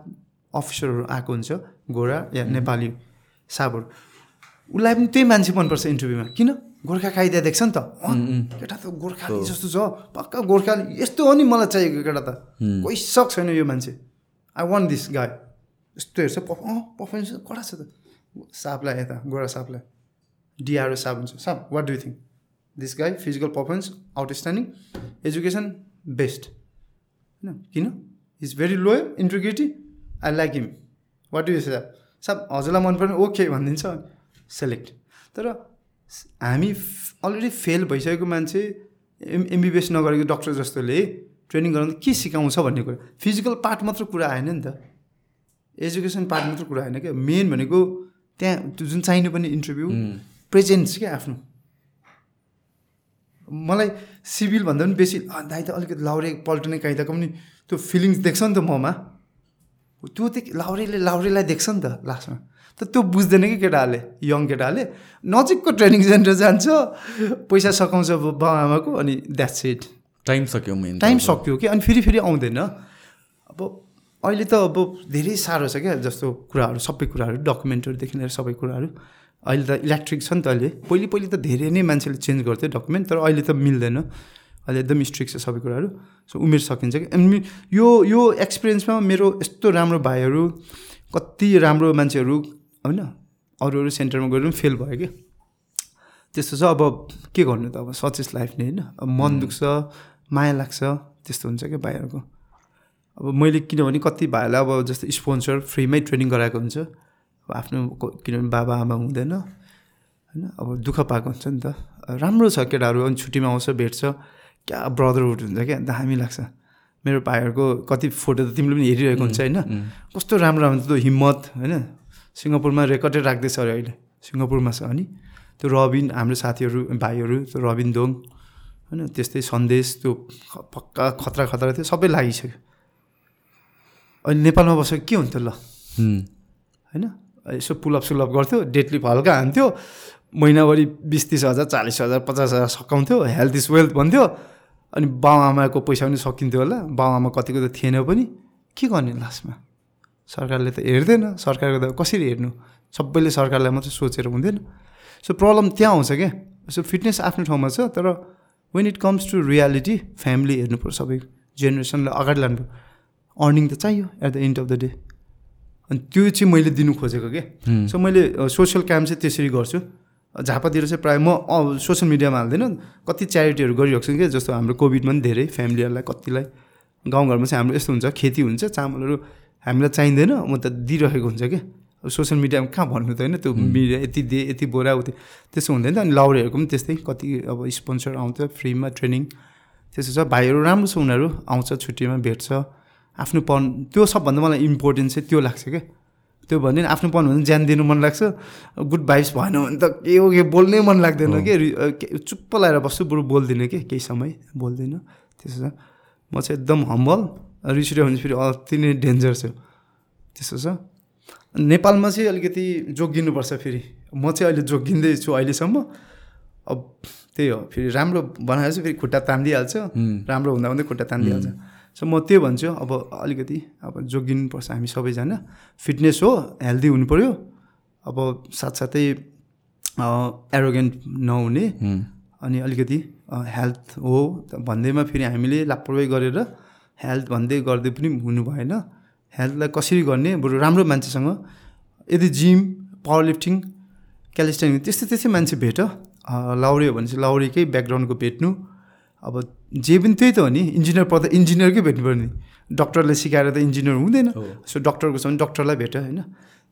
अफिसरहरू आएको हुन्छ गोरा या नेपाली साबहरू उसलाई पनि त्यही मान्छे मनपर्छ इन्टरभ्यूमा किन? गोर्खा कायदा देख्छ नि त। केटा त गोर्खाली जस्तो छ। पक्का गोर्खाली यस्तो हो नि मलाई चाहिएको केटा त। कोही सक छैन यो मान्छे। आई वान्ट दिस गाई यस्तो हेर्छ। पफ अँ पर्फर्मेन्स कडा छ त। सापलाई यता गोरा सापलाई। डिआरओ साप हुन्छ। Shop what do think this guy physical performance outstanding education best होइन? किन? Is very loyal integrity I like him what do you साब साब हजुरलाई मन पर्ने ओके भनिदिन्छ। सेलेक्ट तर हामी अलरेडी फेल भइसकेको मान्छे एम एमबिबिएस नगरेको डक्टर जस्तोले ट्रेनिङ गराउँदा के सिकाउँछ भन्ने कुरा। फिजिकल पार्ट मात्र कुरा आएन नि त। एजुकेसन पार्ट मात्र कुरा आएन क्या। मेन भनेको त्यहाँ त्यो जुन चाहिने पनि इन्टरभ्यू प्रेजेन्स क्या आफ्नो। मलाई सिभिलभन्दा पनि बेसी "अँ, दाइ त अलिकति लाउरे पल्टने कायदाको पनि त्यो फिलिङ्स देख्छ नि त ममा। त्यो त लाउरेले लाउरेलाई देख्छ नि त लास्टमा। त त्यो बुझ्दैन कि केटाहरूले यङ केटाहरूले। नजिकको ट्रेनिङ सेन्टर जान्छ पैसा सघाउँछ बाउ आमाको अनि द्याट्स इट
टाइम सक्यो मेन
टाइम सक्यो कि अनि फेरि फेरि आउँदैन। अब अहिले त अब धेरै साह्रो छ क्या जस्तो कुराहरू सबै कुराहरू डकुमेन्टहरूदेखि लिएर सबै कुराहरू। अहिले त इलेक्ट्रिक छ नि त अहिले। पहिले पहिले त धेरै नै मान्छेले चेन्ज गर्थ्यो डकुमेन्ट तर अहिले त मिल्दैन। अहिले एकदम स्ट्रिक्ट छ सबै कुराहरू। सो उमेर सकिन्छ कि। अनि यो यो एक्सपिरियन्समा मेरो यस्तो राम्रो भाइहरू कति राम्रो मान्छेहरू होइन? अरू अरू सेन्टरमा गएर पनि फेल भयो कि त्यस्तो छ। अब के गर्नु त? अब सच इज लाइफ नै होइन। अब मन दुख्छ माया लाग्छ त्यस्तो हुन्छ क्या भाइहरूको। अब मैले किनभने कति भाइहरूलाई अब जस्तो स्पोन्सर फ्रीमै ट्रेनिङ गराएको हुन्छ। अब आफ्नो किनभने बाबा आमा हुँदैन होइन? अब दुःख पाएको हुन्छ नि त। राम्रो छ केटाहरू। अनि छुट्टीमा आउँछ भेट्छ। क्या ब्रदरहुड हुन्छ क्या? दामी लाग्छ। मेरो भाइहरूको कति फोटो त तिमीले पनि हेरिरहेको हुन्छ होइन? कस्तो राम्रो राम्रो त्यो हिम्मत होइन? सिङ्गापुरमा रेकर्डै राख्दैछ अरे अहिले। सिङ्गापुरमा छ अनि। त्यो रबिन हाम्रो साथीहरू भाइहरू त्यो रबिन दोङ होइन त्यस्तै सन्देश त्यो पक्का खतरा खतरा थियो सबै लागिसक्यो। अहिले नेपालमा बसेको के हुन्थ्यो ल? होइन यसो पुलअप सुलअप गर्थ्यो डेटली हल्का हान्थ्यो महिनाभरि बिस तिस हजार चालिस हजार पचास हजार सकाउँथ्यो हेल्थ इज वेल्थ भन्थ्यो अनि बाउ आमाको पैसा पनि सकिन्थ्यो होला बाउ आमा कतिको त थिएन पनि के गर्ने लास्टमा? सरकारले त हेर्दैन सरकारको त कसरी हेर्नु? सबैले सरकारलाई मात्रै सोचेर हुँदैन। सो प्रब्लम त्यहाँ आउँछ क्या सो फिटनेस आफ्नो ठाउँमा छ तर when it comes to reality family हेर्नु पर्छ सबै जेनेरेसनलाई अगाडि लानु अर्निङ त चाहियो at the end of the day अनि त्यो चाहिँ मैले दिनु खोजेको के?
उम्,
सो मैले सोसियल क्याम्प चाहिँ त्यसरी गर्छु। झापातिर चाहिँ प्रायः म सोसियल मिडियामा हाल्दैन। कति च्यारिटीहरू गरिरहेको छु कि? जस्तो हाम्रो कोभिडमा पनि धेरै फ्यामिलीहरूलाई कतिलाई गाउँघरमा चाहिँ हाम्रो यस्तो हुन्छ खेती हुन्छ चामलहरू हामीलाई चाहिँदैन म त दिइरहेको हुन्छ कि अब सोसियल मिडियामा कहाँ भन्नु त होइन त्यो मिडिया यति दिए यति बोरा उति। त्यस्तो हुँदैन त अनि लाउरेहरूको पनि त्यस्तै कति अब स्पोन्सर आउँछ फ्रीमा ट्रेनिङ त्यस्तो छ। भाइहरू राम्रो छ उनीहरू आउँछ छुट्टीमा भेट्छ। आफ्नोपन त्यो सबभन्दा मलाई इम्पोर्टेन्ट चाहिँ त्यो लाग्छ क्या। त्यो भन्यो नि आफ्नोपन भने ज्यान दिनु मन लाग्छ। गुड भाइब्स भएन भने त के हो के बोल्नै मन लाग्दैन के- चुप्प लगाएर बस्छु बरु बोल्दिनँ कि? केही समय बोल्दिनँ त्यसो छ। म चाहिँ एकदम हम्बल रिस उठ्यो भने फेरि अति नै डेन्जर छ त्यस्तो छ। नेपालमा चाहिँ अलिकति जोगिनुपर्छ फेरि। म चाहिँ अहिले जोगिँदैछु अहिलेसम्म। अब त्यही हो फेरि राम्रो बनाएर चाहिँ फेरि खुट्टा तानिदिइहाल्छ राम्रो हुँदा हुँदै खुट्टा तानिदिइहाल्छ सो म त्यो भन्छु अब अलिकति अब जोगिनुपर्छ हामी सबैजना। फिटनेस हो हेल्दी हुनु पऱ्यो अब साथसाथै एरोगेन्ट नहुने। अनि अलिकति हेल्थ हो भन्दैमा फेरि हामीले लापरवाही गरेर हेल्थ भन्दै गर्दै पनि हुनु भएन। हेल्थलाई कसरी गर्ने बरु राम्रो मान्छेसँग। यदि जिम पावर लिफ्टिङ क्यालिस्टेनिङ त्यस्तै त्यस्तै मान्छे भेट। लाउरे हो भने चाहिँ लाउरेकै ब्याकग्राउन्डको भेट्नु। अब जे पनि त्यही त हो नि इन्जिनियर पढ्दा इन्जिनियरकै भेट्नु पर्यो नि। डक्टरले सिकाएर त इन्जिनियर हुँदैन। सो डक्टरको छ भने डक्टरलाई भेट होइन।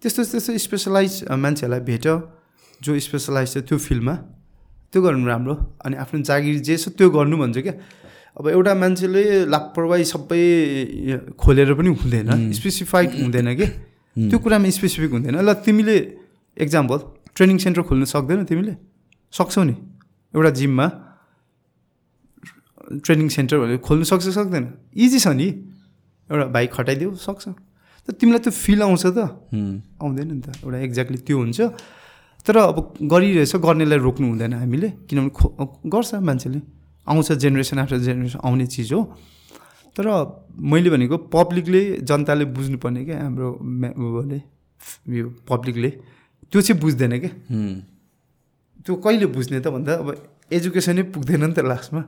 त्यस्तो त्यस्तो स्पेसलाइज मान्छेहरूलाई भेट। जो स्पेसलाइज छ त्यो फिल्डमा। त्यो गर्नु राम्रो। अनि आफ्नो जागिर जे छ त्यो गर्नु भन्छ क्या। अब एउटा मान्छेले लापरवाही सबै खोलेर पनि हुँदैन स्पेसिफाइड हुँदैन कि? त्यो कुरामा स्पेसिफिक हुँदैन। ल तिमीले एक्जाम्पल ट्रेनिङ सेन्टर खोल्नु सक्दैनौ तिमीले? सक्छौ नि। एउटा जिममा ट्रेनिङ सेन्टर भनेर खोल्नु सक्छ सक्दैन। इजी छ नि। एउटा भाइ खटाइदियो सक्छ। त तिमीलाई त्यो फिल आउँछ त। आउँदैन नि त। एउटा एक्ज्याक्टली त्यो हुन्छ। तर अब गरिरहेछ गर्नेलाई रोक्नु हुँदैन हामीले। किनभने खो गर्छ मान्छेले। आउँछ जेनेरेसन आफ्टर जेनेरेसन आउने चिज हो। तर मैले भनेको पब्लिकले जनताले बुझ्नुपर्ने क्या हाम्रो उयोले यो पब्लिकले। त्यो चाहिँ बुझ्दैन क्या। त्यो कहिले बुझ्ने त भन्दा अब एजुकेसनै पुग्दैन नि त लास्टमा।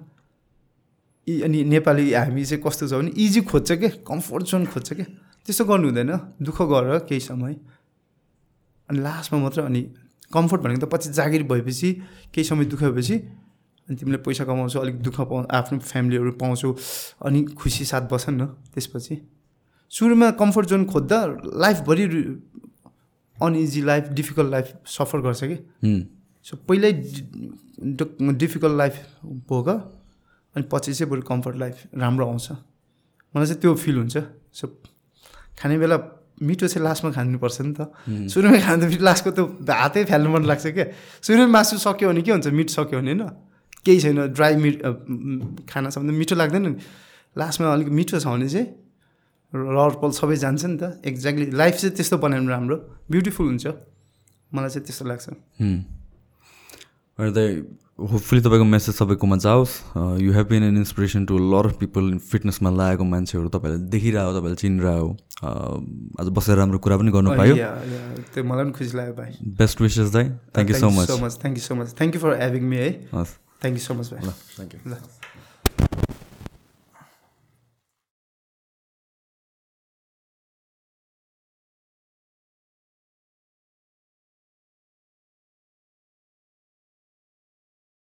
अनि नेपाली हामी चाहिँ कस्तो छ भने इजी खोज्छ क्या कम्फोर्ट जोन खोज्छ क्या। त्यस्तो गर्नु हुँदैन दुःख गर केही समय। अनि लास्टमा मात्र अनि कम्फोर्ट भनेको त पछि जागिर भएपछि केही समय दुःख भएपछि अनि तिमीले पैसा कमाउँछौ अलिक दुःख पाउ आफ्नो फ्यामिलीहरू पाउँछौ अनि खुसी साथ बस न त्यसपछि। सुरुमा कम्फोर्ट जोन खोज्दा लाइफभरि uneasy life difficult life suffer गर्छ कि। सो पहिल्यै डिफिकल्ट लाइफ भोग अनि पछि चाहिँ बरु कम्फर्ट लाइफ राम्रो आउँछ। मलाई चाहिँ त्यो फिल हुन्छ। सो खाने बेला मिठो चाहिँ लास्टमा खानुपर्छ नि त। सुरुमै खानु त फेरि लास्टको त्यो हातै फाल्नु मन लाग्छ क्या। सुरुमै मासु सक्यो भने के हुन्छ? मिट सक्यो भने होइन। केही छैन ड्राई मिट खाना छ भने मिठो लाग्दैन नि। लास्टमा अलिक मिठो छ भने चाहिँ रडपल सबै जान्छ नि त। एक्ज्याक्टली लाइफ चाहिँ त्यस्तो बनायो भने राम्रो। ब्युटिफुल हुन्छ। मलाई चाहिँ त्यस्तो लाग्छ।
होपफुली तपाईँको मेसेज सबैकोमा जाओस्। You have been an inspiration to lot of people फिटनेसमा लागेको मान्छेहरू तपाईँहरूले देखिरहेको तपाईँले चिनिरहेको आज बसेर राम्रो कुरा पनि गर्नु पायो।
त्यो मलाई पनि खुसी लाग्यो भाइ।
बेस्ट विसेस दाई। Thank you so much
so much thank you so much thank you for having me है
हस्।
Thank you so much, man.
No, thank you.
No.